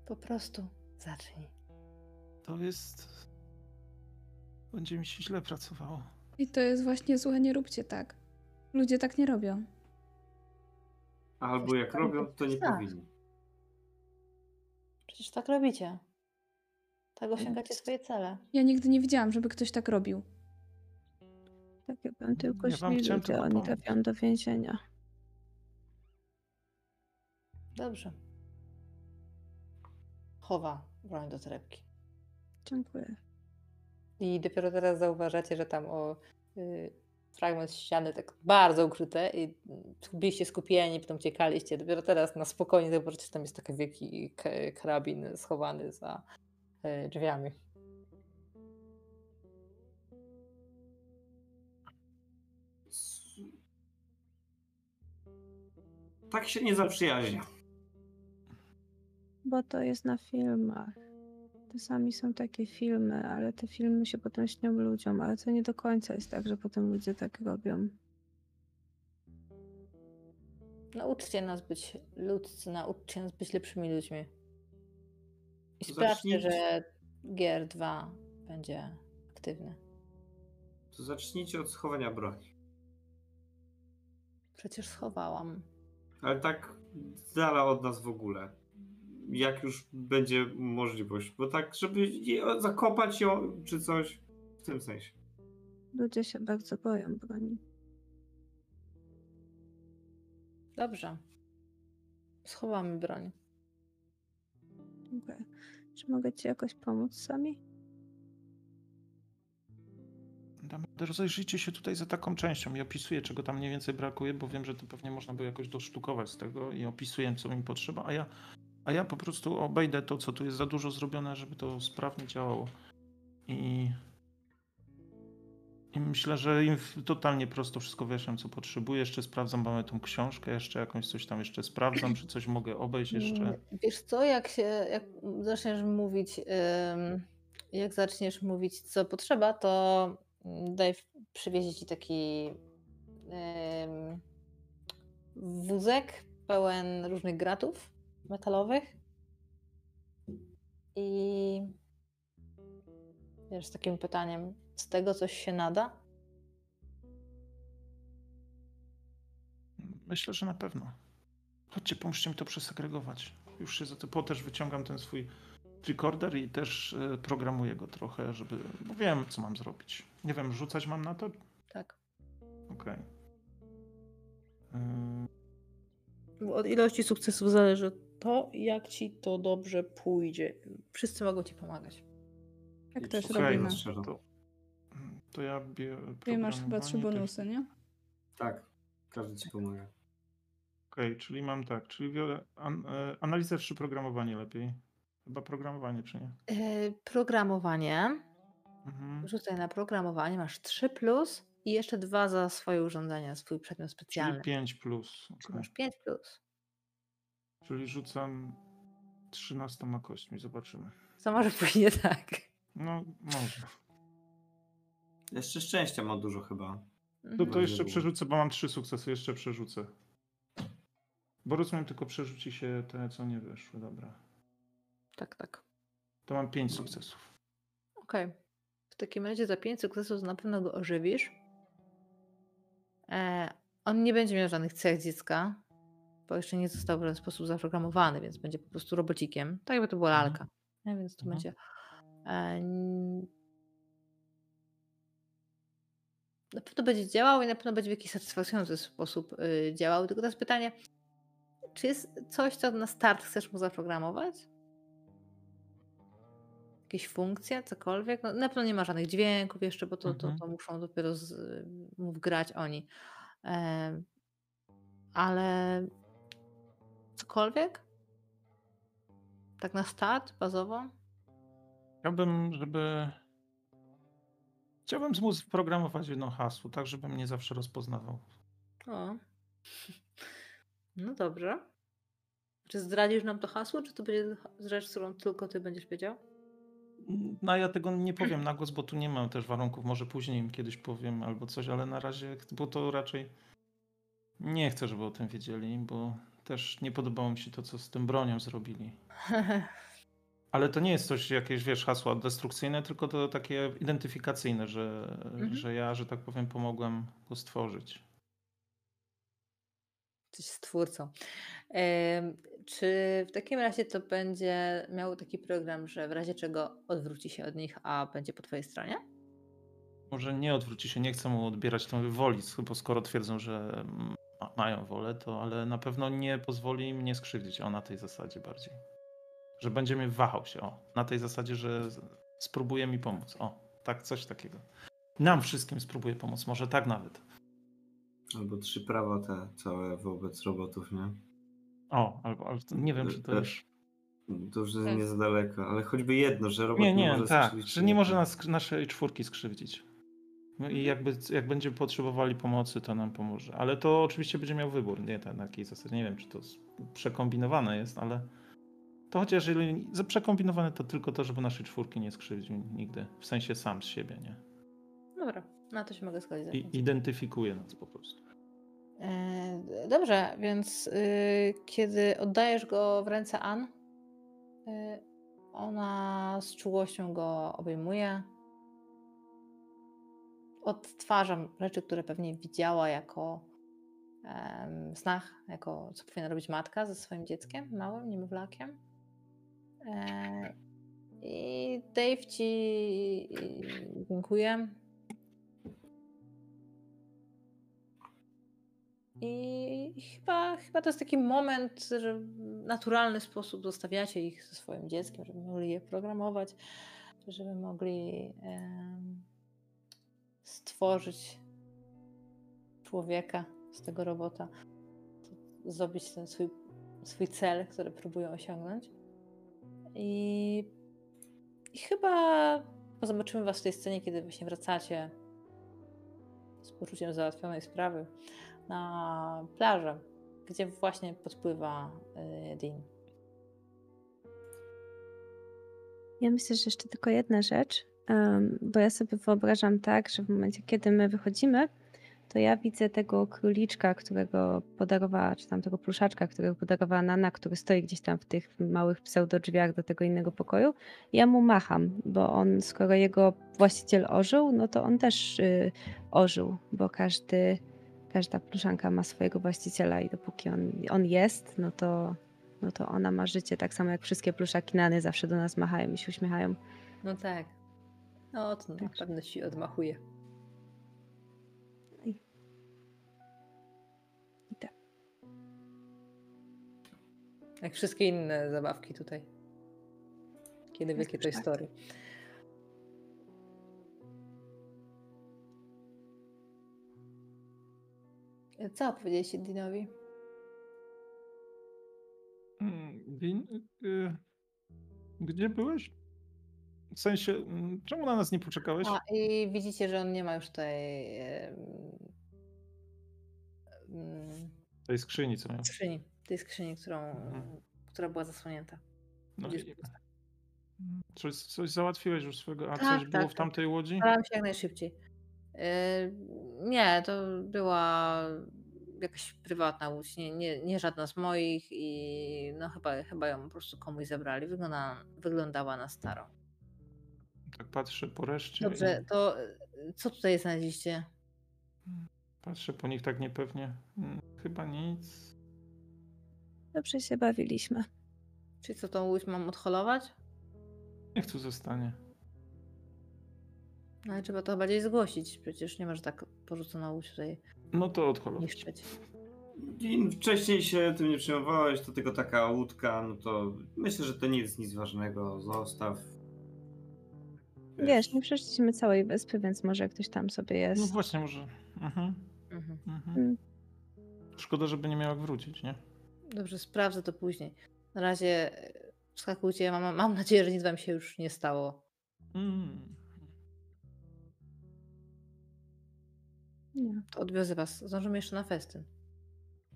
Po prostu zacznij. To jest... Będzie mi się źle pracowało. I to jest właśnie złe, nie róbcie tak. Ludzie tak nie robią. Albo jak robią, to nie Tak. powinni. Przecież tak robicie. Tak osiągacie swoje cele. Ja nigdy nie widziałam, żeby ktoś tak robił. Tak jakbym tylko Ja źli ludzie, tylko oni pomóc. trafią do więzienia. Dobrze. Chowa broń do torebki. Dziękuję. I dopiero teraz zauważacie, że tam o y, fragment ściany tak bardzo ukryte i byliście skupieni, potem uciekaliście. Dopiero teraz na spokojnie zobaczycie, że tam jest taki wielki karabin schowany za y, drzwiami. Tak się nie zaprzyjaźnia. Bo to jest na filmach. Czasami są takie filmy, ale te filmy się potem śnią ludziom, ale to nie do końca jest tak, że potem ludzie tak robią. Nauczcie nas być ludzcy, nauczcie nas być lepszymi ludźmi. I sprawdźcie, Zacznijcie. że GR2 będzie aktywny. To zacznijcie od schowania broni. Przecież schowałam. Ale tak z dala od nas w ogóle. Jak już będzie możliwość. Bo tak, żeby je- zakopać ją czy coś w tym sensie. Ludzie się bardzo boją broni. Dobrze. Schowamy broń. Dziękuję. Czy mogę ci jakoś pomóc sami? Rozejrzyjcie się tutaj za taką częścią i opisuję, czego tam mniej więcej brakuje, bo wiem, że to pewnie można by jakoś dosztukować z tego i opisuję, co mi potrzeba, a ja, a ja po prostu obejdę to, co tu jest za dużo zrobione, żeby to sprawnie działało. I, i myślę, że im totalnie prosto wszystko wyjaśniam, co potrzebuję. Jeszcze sprawdzam, mamy tą książkę, jeszcze jakąś coś tam jeszcze sprawdzam, czy coś mogę obejść jeszcze. Wiesz co, jak się jak zaczniesz mówić, jak zaczniesz mówić, co potrzeba, to daj przywiezie ci taki wózek pełen różnych gratów metalowych i wiesz, z takim pytaniem, z tego coś się nada? Myślę, że na pewno. Chodźcie, pomóżcie mi to przesegregować. Już się za to, po też wyciągam ten swój recorder i też e, programuję go trochę, żeby, bo wiem, co mam zrobić. Nie wiem, rzucać mam na to? Tak. Okej. Bo Od ilości sukcesów zależy to, jak ci to dobrze pójdzie. Wszyscy mogą ci pomagać. Tak I też robimy. To, to ja biorę Ty masz chyba trzy bonusy, nie? Tak, każdy ci pomaga. Okej, czyli mam tak, czyli biorę an, e, analizę czy programowanie lepiej? Chyba programowanie, czy nie? Yy, programowanie. Mhm. Rzucaj na programowanie, masz 3 plus i jeszcze dwa za swoje urządzenia, swój przedmiot Czyli specjalny. 5 plus. Czyli okej. masz 5 plus. Czyli rzucam 13 kośćmi, zobaczymy. Co może pójść nie tak? No, może. Jeszcze szczęścia ma dużo chyba. To, Mhm. to jeszcze przerzucę, bo mam trzy sukcesy, jeszcze przerzucę. Bo rozumiem, tylko przerzuci się te, co nie weszły, dobra. Tak, tak. To mam pięć sukcesów. Okej. W takim razie za 5 sukcesów na pewno go ożywisz. E, on nie będzie miał żadnych cech dziecka, bo jeszcze nie został w żaden sposób zaprogramowany, więc będzie po prostu robocikiem. Tak jakby to była Mhm. lalka. Nie? Więc to Mhm. będzie. E, na pewno będzie działał i na pewno będzie w jakiś satysfakcjonujący sposób y, działał. Tylko teraz pytanie, czy jest coś, co na start chcesz mu zaprogramować? Jakieś funkcje, cokolwiek? No, na pewno nie ma żadnych dźwięków jeszcze, bo to, to, Mhm. to muszą dopiero z, mu wgrać oni. Em, ale cokolwiek? Tak na start, bazowo? Chciałbym, żeby... Chciałbym mu programować jedno hasło, tak żeby mnie zawsze rozpoznawał. O. No dobrze. Czy zdradzisz nam to hasło, czy to będzie rzecz, którą tylko ty będziesz wiedział? No ja tego nie powiem na głos, bo tu nie mam też warunków. Może później im kiedyś powiem albo coś, ale na razie, bo to raczej nie chcę, żeby o tym wiedzieli, bo też nie podobało mi się to, co z tym bronią zrobili. Ale to nie jest coś, jakieś, wiesz, hasła destrukcyjne, tylko to takie identyfikacyjne, że, Mhm. że ja, że tak powiem, pomogłem go stworzyć. Jesteś stwórcą. Em, Czy w takim razie to będzie miał taki program, że w razie czego odwróci się od nich, a będzie po twojej stronie? Może nie odwróci się, nie chcę mu odbierać tej woli, bo skoro twierdzą, że ma- mają wolę, to ale na pewno nie pozwoli im mnie skrzywdzić. O, na tej zasadzie bardziej. Że będzie mnie wahał się, o, na tej zasadzie, że spróbuje mi pomóc. O, tak, coś takiego. Nam wszystkim spróbuje pomóc, może tak nawet. Albo trzy prawa te całe wobec robotów, nie? O, albo, ale to nie wiem, czy to już... To już nie za daleko, ale choćby jedno, że robot Nie, nie, może tak, skrzywdzić że nie może nas, naszej czwórki skrzywdzić. No i jakby, jak będziemy potrzebowali pomocy, to nam pomoże. Ale to oczywiście będzie miał wybór, nie na takiej zasadzie. Nie wiem, czy to przekombinowane jest, ale to chociaż jeżeli przekombinowane, to tylko to, żeby naszej czwórki nie skrzywdził nigdy. W sensie sam z siebie, nie? Dobra, na to się mogę zgodzić. I identyfikuje nas po prostu. E, Dobrze, więc y, kiedy oddajesz go w ręce Ann, y, Ona z czułością go obejmuje. Odtwarzam rzeczy, które pewnie widziała jako em, snach, jako co powinna robić matka ze swoim dzieckiem, małym niemowlakiem. E, I Dave ci dziękuję. I chyba, chyba to jest taki moment, że w naturalny sposób zostawiacie ich ze swoim dzieckiem, żeby mogli je programować, żeby mogli em, stworzyć człowieka z tego robota, zrobić ten swój, swój cel, który próbują osiągnąć. I, I chyba zobaczymy was w tej scenie, kiedy właśnie wracacie z poczuciem załatwionej sprawy na plażę, gdzie właśnie podpływa y, Dean. Ja myślę, że jeszcze tylko jedna rzecz, bo ja sobie wyobrażam tak, że w momencie, kiedy my wychodzimy, to ja widzę tego króliczka, którego podarowała, czy tam tego pluszaczka, którego podarowała Nana, który stoi gdzieś tam w tych małych pseudo drzwiach do tego innego pokoju. Ja mu macham, bo on, skoro jego właściciel ożył, no to on też y, ożył, bo każdy, każda pluszanka ma swojego właściciela i dopóki on, on jest, no to, no to ona ma życie, tak samo jak wszystkie pluszaki Nany zawsze do nas machają i się uśmiechają. No tak. No to na pewno ci odmachuje. I tak. Jak wszystkie inne zabawki tutaj. Kiedy wielkie Toy tak. Story. Co opowiedzieliście Dinowi? Mm, Win, y, gdzie byłeś? W sensie, mm, czemu na nas nie poczekałeś? A, i widzicie, że on nie ma już tej em, Tej skrzyni, co miał. skrzyni. Tej skrzyni, którą, Mhm. która była zasłonięta. No i, coś, coś załatwiłeś już swego, a Tak, coś było tak, w tamtej łodzi? Starałam się jak najszybciej. Yy, nie, to była jakaś prywatna łódź, nie, nie, nie żadna z moich i no chyba, chyba ją po prostu komuś zabrali. Wygląda, wyglądała na starą. Tak patrzę po reszcie Dobrze, i to yy, co tutaj znaleźliście? patrzę po nich tak niepewnie. Mm, Chyba nic. Dobrze się bawiliśmy. Czyli co, tą łódź mam odholować? Niech tu zostanie. No ale trzeba to chyba gdzieś zgłosić. Przecież nie masz tak porzuconą łódź tutaj No to odholować. niszczyć. Im wcześniej się tym nie przejmowałeś, to tylko taka łódka, no to myślę, że to nie jest nic ważnego. Zostaw. Wiesz, nie przeszliśmy całej wyspy, więc może ktoś tam sobie No jest. właśnie, może. Mhm, Mhm. mhm. Mm. Szkoda, żeby nie miał jak wrócić, nie? Dobrze, sprawdzę to później. Na razie yy, skakujcie. Mam, mam nadzieję, że nic wam się już nie stało. Mm. Nie. To odwiozę was. Zdążymy jeszcze na festyn.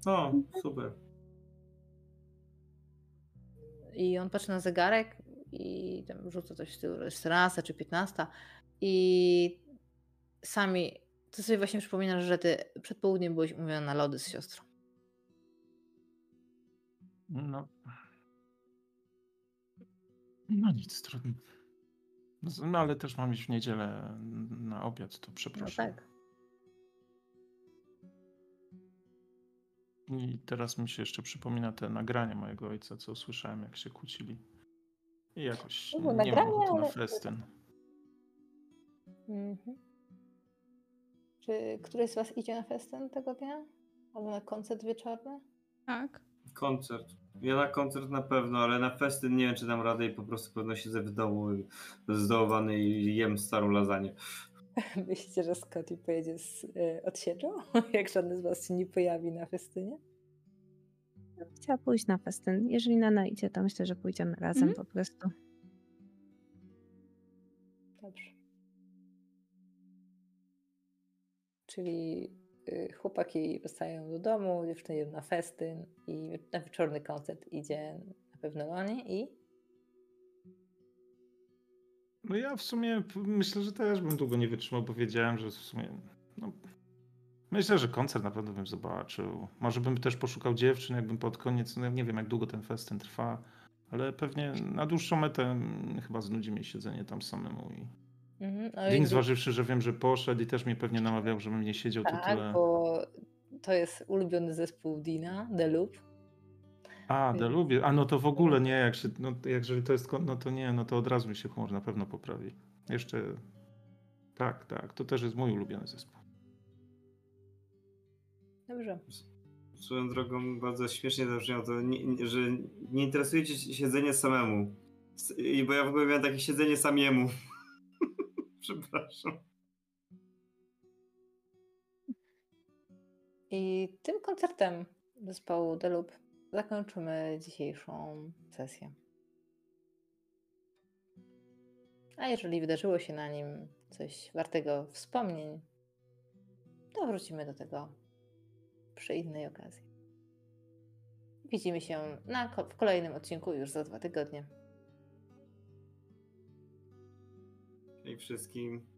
O, super. I on patrzy na zegarek i tam rzuca coś w stylu 14 czy 15 i sami, to sobie właśnie przypominasz, że ty przed południem byłeś umówiona na lody z siostrą. No. No nic, trudno. No, No ale też mam iść w niedzielę na obiad, to No przepraszam. tak. I teraz mi się jeszcze przypomina te nagrania mojego ojca, co usłyszałem, jak się kłócili. I jakoś To było nie mam nagranie, ochoty na festyn. Mhm. Czy któryś z was idzie na festyn tego dnia? Albo na koncert wieczorny? Tak. Koncert. Ja na koncert na pewno, ale na festyn nie wiem, czy dam radę i po prostu pewno siedzę w domu i zdołowany i jem starą lasagne. Myślicie, że Scotty pojedzie z y, odsieczą? Jak żaden z was się nie pojawi na festynie? Chciała pójść na festyn. Jeżeli Nana idzie, to myślę, że pójdziemy razem Mhm. po prostu. Dobrze. Czyli y, chłopaki wracają do domu, dziewczyny idą na festyn i na wieczorny koncert idzie na pewno Loni i No ja w sumie myślę, że też bym długo nie wytrzymał, bo wiedziałem, że w sumie. No, myślę, że koncert na pewno bym zobaczył. Może bym też poszukał dziewczyn, jakbym pod koniec. No nie wiem, jak długo ten festyn trwa, Ale pewnie na dłuższą metę chyba znudzi mnie siedzenie tam samemu. I... Mhm. No i du- zważywszy, że wiem, że poszedł i też mnie pewnie namawiał, żebym nie siedział, to Tak, tyle. bo to jest ulubiony zespół Dina, The Loop. A, da lubię. A no to w ogóle nie, jak się, no, jak jeżeli to jest, no to nie, no to od razu mi się humor na pewno poprawi. Jeszcze, tak, tak, to też jest mój ulubiony zespół. Dobrze. Swoją drogą bardzo śmiesznie zabrzmiało to, nie, nie- że nie interesuje cię siedzenie samemu. I bo ja w ogóle miałem takie siedzenie samiemu. Przepraszam. I tym koncertem zespołu The Loop zakończymy dzisiejszą sesję. A jeżeli wydarzyło się na nim coś wartego wspomnień, to wrócimy do tego przy innej okazji. Widzimy się na, w kolejnym odcinku już za dwa tygodnie. I wszystkim